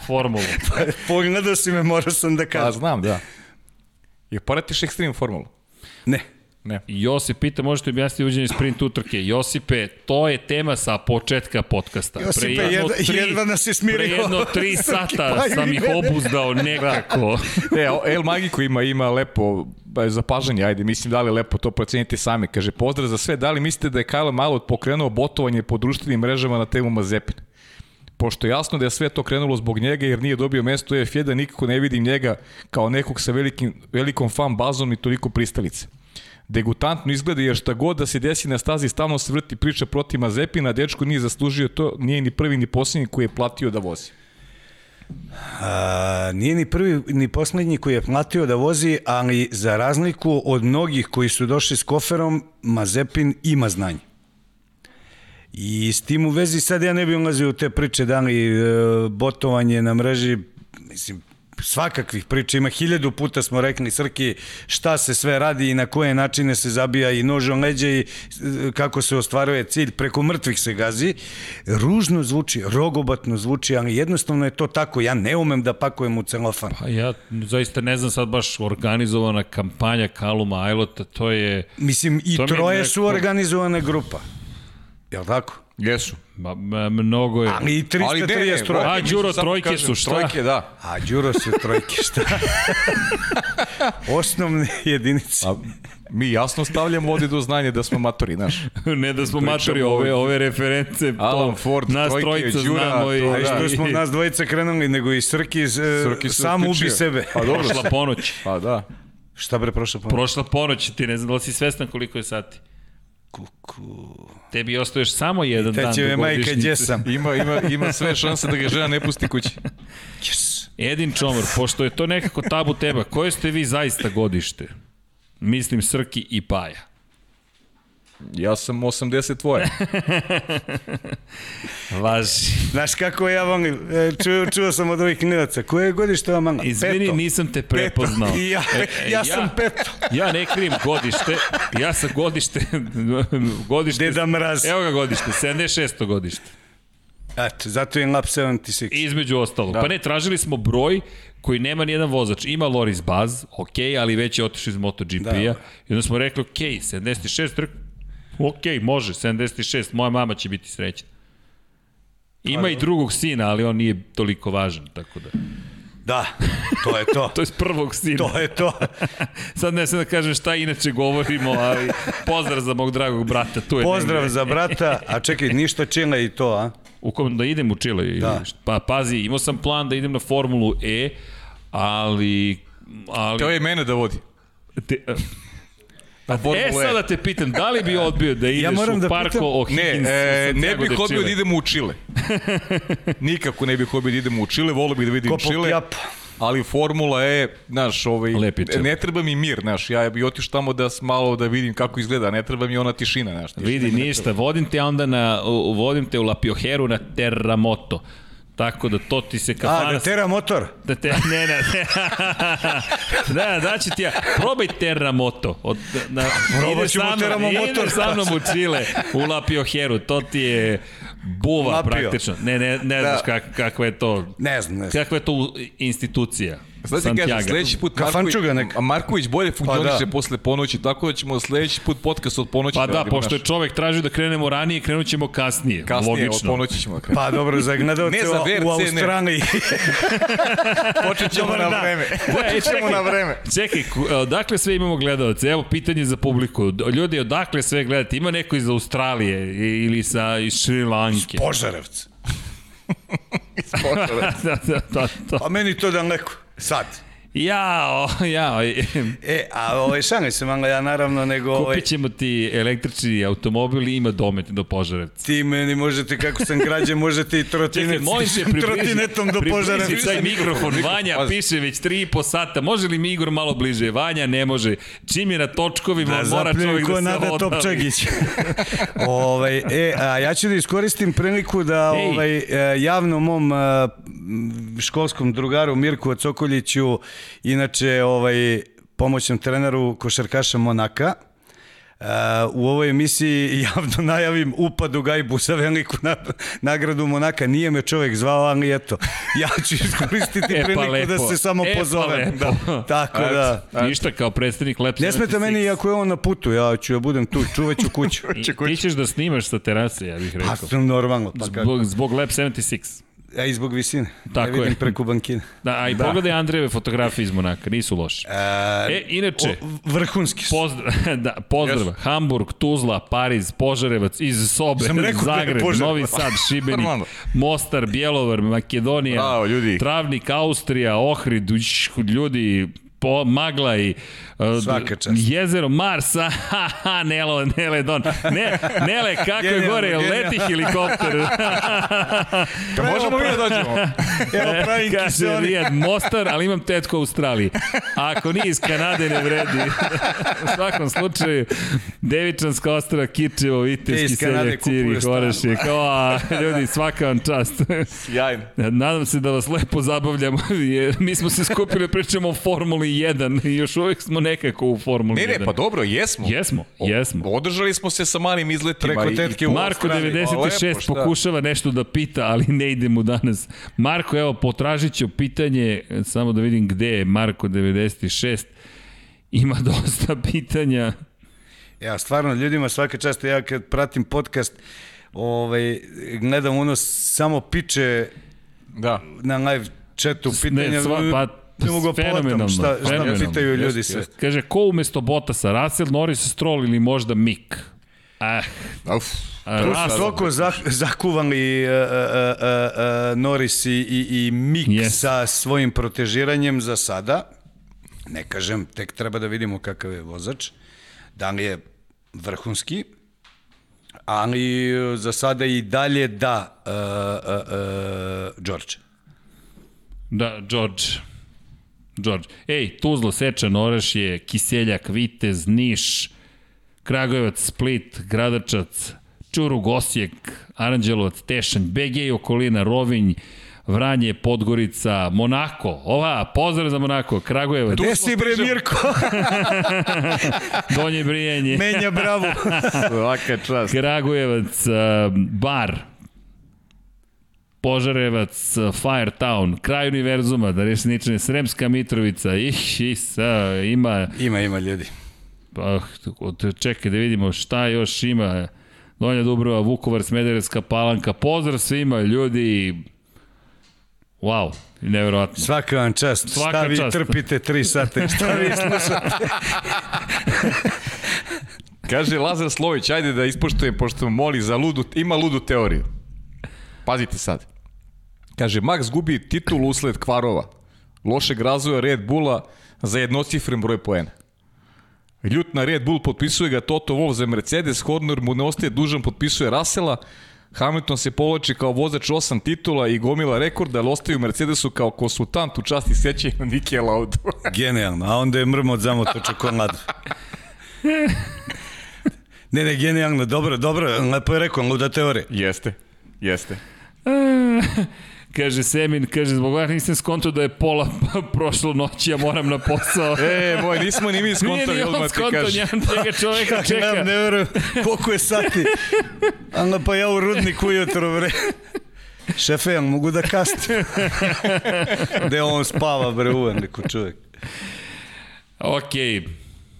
formulu. Pogledao si me, morao sam da Pa kažem. znam, da. Je pratiš Extreme formulu? Ne. Ne. Josip pita, možete objasniti uđenje sprint utrke. Josipe, to je tema sa početka podcasta. Josipe, jedno jedva- jedva nas je smirio. Pre jedno tri sata sam ih obuzdao nekako. E, El Magico ima, ima lepo zapažanje, ajde, mislim da li je lepo to proceniti sami. Kaže, pozdrav za sve, da li mislite da je Kyle malo pokrenuo botovanje po društvenim mrežama na temu Mazepin? Pošto je jasno da je sve to krenulo zbog njega jer nije dobio mesto u F1, nikako ne vidim njega kao nekog sa velikim, velikom fan bazom i toliko pristalice. Degutantno izgleda jer šta god da se desi na stazi stalno se vrti priča protiv Mazepina, dečko nije zaslužio to, nije ni prvi ni posljednji koji je platio da vozi. A, nije ni prvi ni poslednji koji je platio da vozi, ali za razliku od mnogih koji su došli s koferom, Mazepin ima znanje. I s tim u vezi sad ja ne bih ulazio u te priče da li e, botovanje na mreži, mislim, svakakvih priča, ima hiljadu puta smo rekli Srki šta se sve radi i na koje načine se zabija i nožom leđa i e, kako se ostvaruje cilj, preko mrtvih se gazi. Ružno zvuči, rogobatno zvuči, ali jednostavno je to tako, ja ne umem da pakujem u celofan. Pa ja zaista ne znam sad baš organizovana kampanja Kaluma Ajlota, to je... Mislim, i mi troje neko- su organizovane grupa. Jel tako? Jesu. Ma, mnogo je... Ali i 330 troje. A, Đuro, trojke kažem, su šta? Trojke, da. A Đuro su trojke, šta? Osnovne jedinice. A mi jasno stavljamo ovde do znanja da smo matori, znaš. ne da smo Pričamo matori, ove, ove reference, Alan to, Ford, nas trojke, trojica Đura, znamo i... to, A i što da. smo nas dvojica krenuli, nego i Srki, e, Srki sam ubi sebe. Pa dobro. Prošla ponoć. Pa da. Šta bre prošla ponoć? Prošla ponoć, ti ne znam da li si svestan koliko je sati. Kuku. Tebi ostaje još samo jedan Te dan će do me majka, godišnjice. gdje sam? Ima, ima, ima sve šanse da ga žena ne pusti kući. Yes. Edin Čomor, pošto je to nekako tabu teba, koje ste vi zaista godište? Mislim Srki i Paja. Ja sam 80 tvoje. Važi. Znaš kako ja volim, e, čuo, čuo sam od ovih klinaca, koje je godište ova manga? Izvini, Peto. nisam te prepoznao. I ja, E, e, ja sam peto. Ja ne krijem godište, ja sam godište, godište... Deda Mraz. Evo ga godište, 76. godište. Eto, zato je Lap 76. Između ostalog. Da. Pa ne, tražili smo broj koji nema nijedan vozač. Ima Loris Baz, ok, ali već je otišao iz MotoGP-a. Da. I onda smo rekli, ok, 76, rekao, ok, može, 76, moja mama će biti srećna. Ima i drugog sina, ali on nije toliko važan, tako da. Da, to je to. To je prvog sina. to je to. Sad ne znam da kažem šta inače govorimo, ali pozdrav za mog dragog brata. Tu je Pozdrav negde. za brata, a čekaj, ništa čila i to, a? U kom da idem u Čile? ili Da. Pa pazi, imao sam plan da idem na Formulu E, ali... ali Teo je mene da vodi. te, Na e, E. sada te pitam, da li bi odbio da ideš moram u da Parko pitam- O'Higgins? Ne, e, ne bih odbio Chile? da idemo u Čile. Nikako ne bih odbio da idemo u Čile, volio bih da vidim Ko po Čile. pjapa. Ali Formula E, znaš, ovaj, je ne treba mi mir, znaš, ja bih otišao tamo da malo da vidim kako izgleda, ne treba mi ona tišina, znaš. Vidi, ništa, vodim te onda na, vodim te u La Pioheru na Terramoto. Tako da to ti se kafana... A, da tera motor. Da te, ne, ne, ne. da, da ću ti ja. Probaj Terramoto. Od, na, Probat ideš ćemo sa mnom- Terramotor. Ideš sa mnom u Čile, u La Pioheru. To ti je buva Lapio. praktično. Ne, ne, ne znaš kak, kakva je to... Ne znam, ne znam. Kakva je to institucija. Sad ti kažem, sledeći put Marković, a Marković bolje funkcioniše Pa da. posle ponoći, tako da ćemo sledeći put podcast od ponoći Pa da, radimo, pošto je znaš. čovek tražio da krenemo ranije, krenut ćemo kasnije. Kasnije, od Logično. ponoći ćemo da krenemo. Pa dobro, za gledalce Ne za u. Australiji. Počet ćemo Dobar na vreme. Da, e, Počet ćemo na vreme. Čekaj, ku- odakle sve imamo gledalce? Evo pitanje za publiku. Ljudi, odakle sve gledate? Ima neko iz Australije ili sa iz Šri Lanke? Požarevc. da, da, da, to. Pa meni to daleko. Sad. Jao, jao. E, a ovaj, šangaj se manga, ja naravno, nego ovaj, Kupit ćemo ti električni automobil i ima domet do Požarevca. ti meni možete, kako sam građe, možete i Čekaj, trotinet, približi, trotinetom do približi Požarevca. taj mikrofon. Vanja Pazi. piše već 3,5 sata. Može li mi Igor malo bliže? Vanja ne može. Čim je na točkovima, Da mora čovjek da se Nada odavi. Topčagić. ovaj, e, a ja ću da iskoristim priliku da Ej. ovaj, e, javno mom m, školskom drugaru Mirku Cokoljiću, inače ovaj, pomoćnom treneru košarkaša Monaka, Uh, u ovoj emisiji javno najavim upad u gajbu za veliku na, nagradu Monaka. Nije me čovjek zvao, ali eto, ja ću iskoristiti E, pa priliku da lepo. se samo E, pa pozovem. lepo. Tako da... Ništa, kao predstavnik Lab Ne smeta 76. meni ako je on na putu, ja ću ja budem tu, čuvat ću kuću. I- Ti ćeš da snimaš sa terase, ja bih Pa rekao. sam normalno, pa. Zbog, zbog Lab 76. Ja i zbog visine. Tako ne vidim je. preko bankine. Da, a i da. pogledaj Andrejeve fotografije iz Monaka, nisu loše. E, E, inače, o, vrhunski su. Pozdrav, da, pozdrav. Hamburg, Tuzla, Pariz, Požarevac, iz Sobe, da Zagreb, Požarevac. Novi Sad, Šibenik. Mostar, Bjelovar, Makedonija, Bravo, ljudi. Travnik, Austrija, Ohrid, ljudi, po, magla i uh, Svaka čast. jezero Mars, ha, ha, Nelo, Nele, Don. Ne, Nele, kako je gore, genijalno. leti helikopter. Da možemo mi da dođemo. Evo pravim Kaže. Rijad Mostar, ali imam tetku u Australiji. Ako nije iz Kanade, ne vredi. u svakom slučaju, Devičanska ostrava, Kičevo, Te Viteški, Seljak, Cirih, stan. Orašje. Kao, a, ljudi, svaka vam čast. Sjajno. Nadam se da vas lepo zabavljamo, mi smo se skupili pričamo o Formuli 1 i još uvijek smo nekako u Formuli Ne, 1. ne, pa dobro, jesmo. Jesmo, jesmo. Održali smo se sa malim izletima. Preko i- tetke u Marko Australiji. 96 lepo, šta? pokušava nešto da pita, ali ne ide mu danas. Marko, evo, potražit ću pitanje, samo da vidim gde je Marko 96. Ima dosta pitanja. Ja, stvarno, ljudima svaka čast, ja kad pratim podcast, ovaj, gledam ono samo piče Da. na live chatu pitanja. Ne, sva, pa, ne mogu fenomenalno, povatam šta, šta fenomenalno. pitaju ljudi sve. Kaže, ko umesto Bottasa, Russell, Norris, Stroll ili možda Mick? Ah, Uf. Russell. Toliko zah, zakuvali uh, uh, uh, uh, Norris i, i, i Mick Yes. sa svojim protežiranjem za sada. Ne kažem, tek treba da vidimo kakav je vozač. Da li je vrhunski, ali uh, za sada i dalje da uh, uh, uh, George. Da, George. George. Ej, Tuzlo, Sečan, Oreš je, Kiseljak, Vitez, Niš, Kragujevac, Split, Gradačac, Čurug, Osijek, Aranđelovac, Tešanj, BG, okolina, Rovinj, Vranje, Podgorica, Monako. Ova, pozdrav za Monako, Kragujevac, Gde si bre Mirko? Donje Brijenje, Menja bravu. Svaka čast. Kragujevac, Bar, Požarevac, Firetown, Kraj univerzuma, da reši ničene, Sremska Mitrovica, ih, isa, ima, ima, ima ljudi. pa, čekaj da vidimo šta još ima, Donja Dubrova, Vukovar, Smederevska palanka, pozdrav svima, ljudi, wow, neverovatno. Svaka vam čast. Svaka Šta vi čast. trpite tri sata? Šta vi slušate? Kaže Lazar Slović, ajde da ispoštujem, pošto moli za ludu, ima ludu teoriju. Pazite sad. Kaže, Max gubi titulu usled kvarova, lošeg razvoja Red Bulla za jednocifren broj poena. Ljut na Red Bull potpisuje ga Toto Wolff za Mercedes, Horner mu ne ostaje dužan, potpisuje Rasela, Hamilton se povlači kao vozač osam titula i gomila rekorda, ali ostaje u Mercedesu kao konsultant u časti sećanja na Nike Laudu. Genijalno, a onda je mrmot zamoto čokoladu. Ne, ne, genijalno, dobro, dobro, lepo je rekao, luda teorija. jeste, jeste. Kaže Semin, kaže, zbog vas nisam skonto da je pola prošlo noći, ja moram na posao. E, moj, nismo ni mi Nije skontali, ni on skonto, njega čoveka čeka. ne verujem, koliko je sati. Anga pa ja u rudniku ujutro, bre. Šefe, ja mogu da kastim? Gde on spava, bre, uven, neko čovjek. Okej,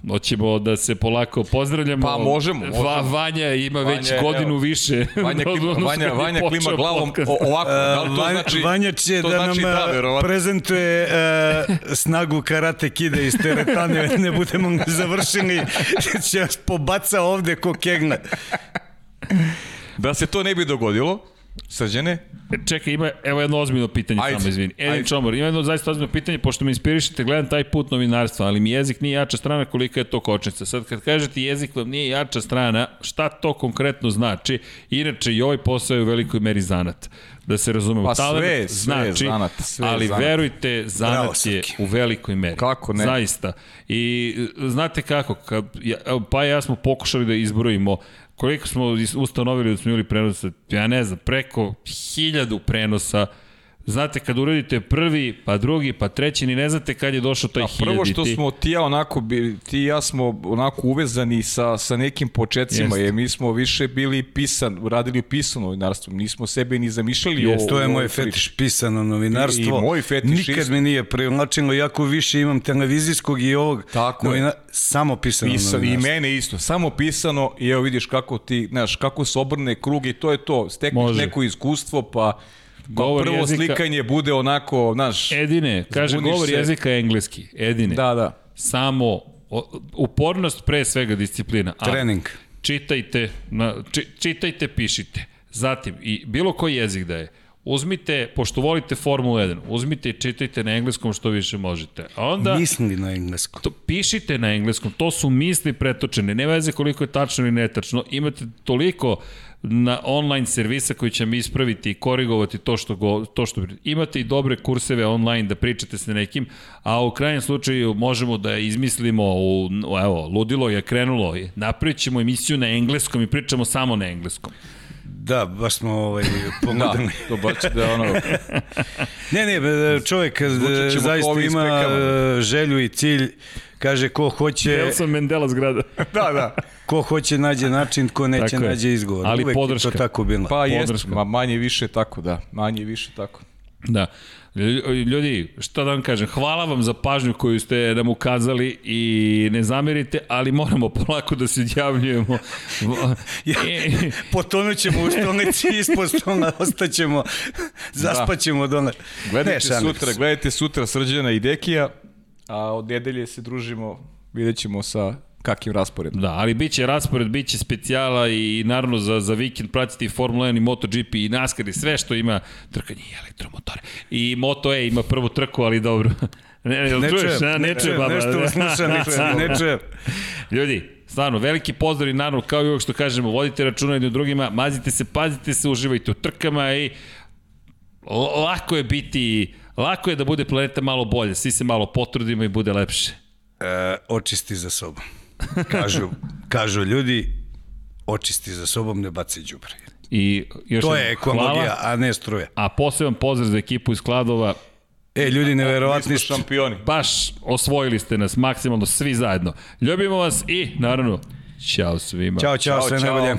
Hoćemo da se polako pozdravljamo. Pa možemo, možemo. Va, Vanja ima Vanja, već evo. godinu više. Vanja, klima, Vanja, Vanja klima glavom podcast. o, ovako. Da li to Vanja, znači, Vanja će to da znači nam da, e, verovatno. prezentuje e, snagu karate kide iz teretane, ne budemo završili, će pobaca ovde ko kegne. Da se to ne bi dogodilo, srđene, Čekaj, ima, evo jedno ozbiljno pitanje, Ajde, samo izvini. Edin ajde. Čomor, ima jedno zaista ozbiljno pitanje, pošto me inspirišete, gledam taj put novinarstva, ali mi jezik nije jača strana kolika je to kočnica. Sad kad kažete jezik vam nije jača strana, šta to konkretno znači? Inače, i ovaj posao je u velikoj meri zanat. Da se razumemo, Pa sve, Talent sve je znači, zanat, sve ali zanat. verujte, zanat Bravo, je u velikoj meri. Kako ne? Zaista. I e, znate kako, kad, ja, pa ja smo pokušali da izbrojimo koliko smo ustanovili da smo imali prenosa, ja ne znam, preko hiljadu prenosa, Znate, kad uradite prvi, pa drugi, pa treći, ni ne znate kad je došao taj A hiljaditi. prvo što smo ti i ja onako, bi- ti i ja smo onako uvezani sa, sa nekim početcima, Jeste. jer mi smo više bili pisan, radili pisano novinarstvo, nismo sebe ni zamišljali Jeste, o, To je moj fetiš, pisano novinarstvo. I- i moj fetiš Nikad mi nije privlačilo, jako više imam televizijskog i ovog. Tako je. novina, Samo pisano Pisan, I novinarstvo. mene isto, samo pisano i evo vidiš kako ti, znaš, kako se obrne krug i to je to, stekneš Može. neko iskustvo, pa Govor prvo jezika- slikanje bude onako, znaš, Edine, kaže govor se. jezika je engleski. Edine. da, da. Samo o, upornost pre svega disciplina. A Trening. Čitajte, na, či, čitajte, pišite. Zatim, i bilo koji jezik da je, uzmite, pošto volite Formulu 1, uzmite i čitajte na engleskom što više možete. A onda... Misli na engleskom. To, pišite na engleskom, to su misli pretočene, ne veze koliko je tačno ili netačno, imate toliko na online servisa koji će mi ispraviti i korigovati to što, go, to što imate i dobre kurseve online da pričate sa nekim, a u krajnjem slučaju možemo da izmislimo u, evo, ludilo je krenulo, napravit ćemo emisiju na engleskom i pričamo samo na engleskom. Da, baš smo ovaj, pomogli. Da, to baš da ono... ne, ne, čovjek zaista ima želju i cilj, kaže ko hoće... Nelson Mandela zgrada. da, da. Ko hoće nađe način, ko neće tako nađe izgovor. Ali Uvek podrška. je to tako bilo. Pa jest, ma manje više tako, da. Manje više tako. Da. Ljudi, šta da vam kažem, hvala vam za pažnju koju ste nam ukazali i ne zamerite, ali moramo polako da se odjavljujemo. ja, potonut ćemo u stolnici ispod stola, ostaćemo, zaspaćemo da. dole. Gledajte ne, sutra, gledajte sutra Srđana i Dekija, a od nedelje se družimo, vidjet ćemo sa kakim rasporedom. Da, ali biće raspored, biće specijala i naravno za, za vikend pratiti Formula 1 i MotoGP i NASCAR i sve što ima trkanje i elektromotore. I Moto E ima prvu trku, ali dobro. Ne, ne, ne čuješ, ne, ne, čuje, baba. Nešto uslušam, ne čuje. Ljudi, stvarno, veliki pozdrav i naravno, kao i uvijek što kažemo, vodite računa jednim drugima, mazite se, pazite se, uživajte u trkama i lako je biti, lako je da bude planeta malo bolje, svi se malo potrudimo i bude lepše. E, očisti za sobom. Kažu, kažu ljudi, očisti za sobom, ne baci đubre. I još to je ekologija, hvala, a ne struje. A poseban pozdrav za ekipu iz Kladova. E, ljudi, neverovatni ste. šampioni. Baš osvojili ste nas maksimalno svi zajedno. Ljubimo vas i, naravno, Ćao svima. Ćao, čao, čao sve najbolje.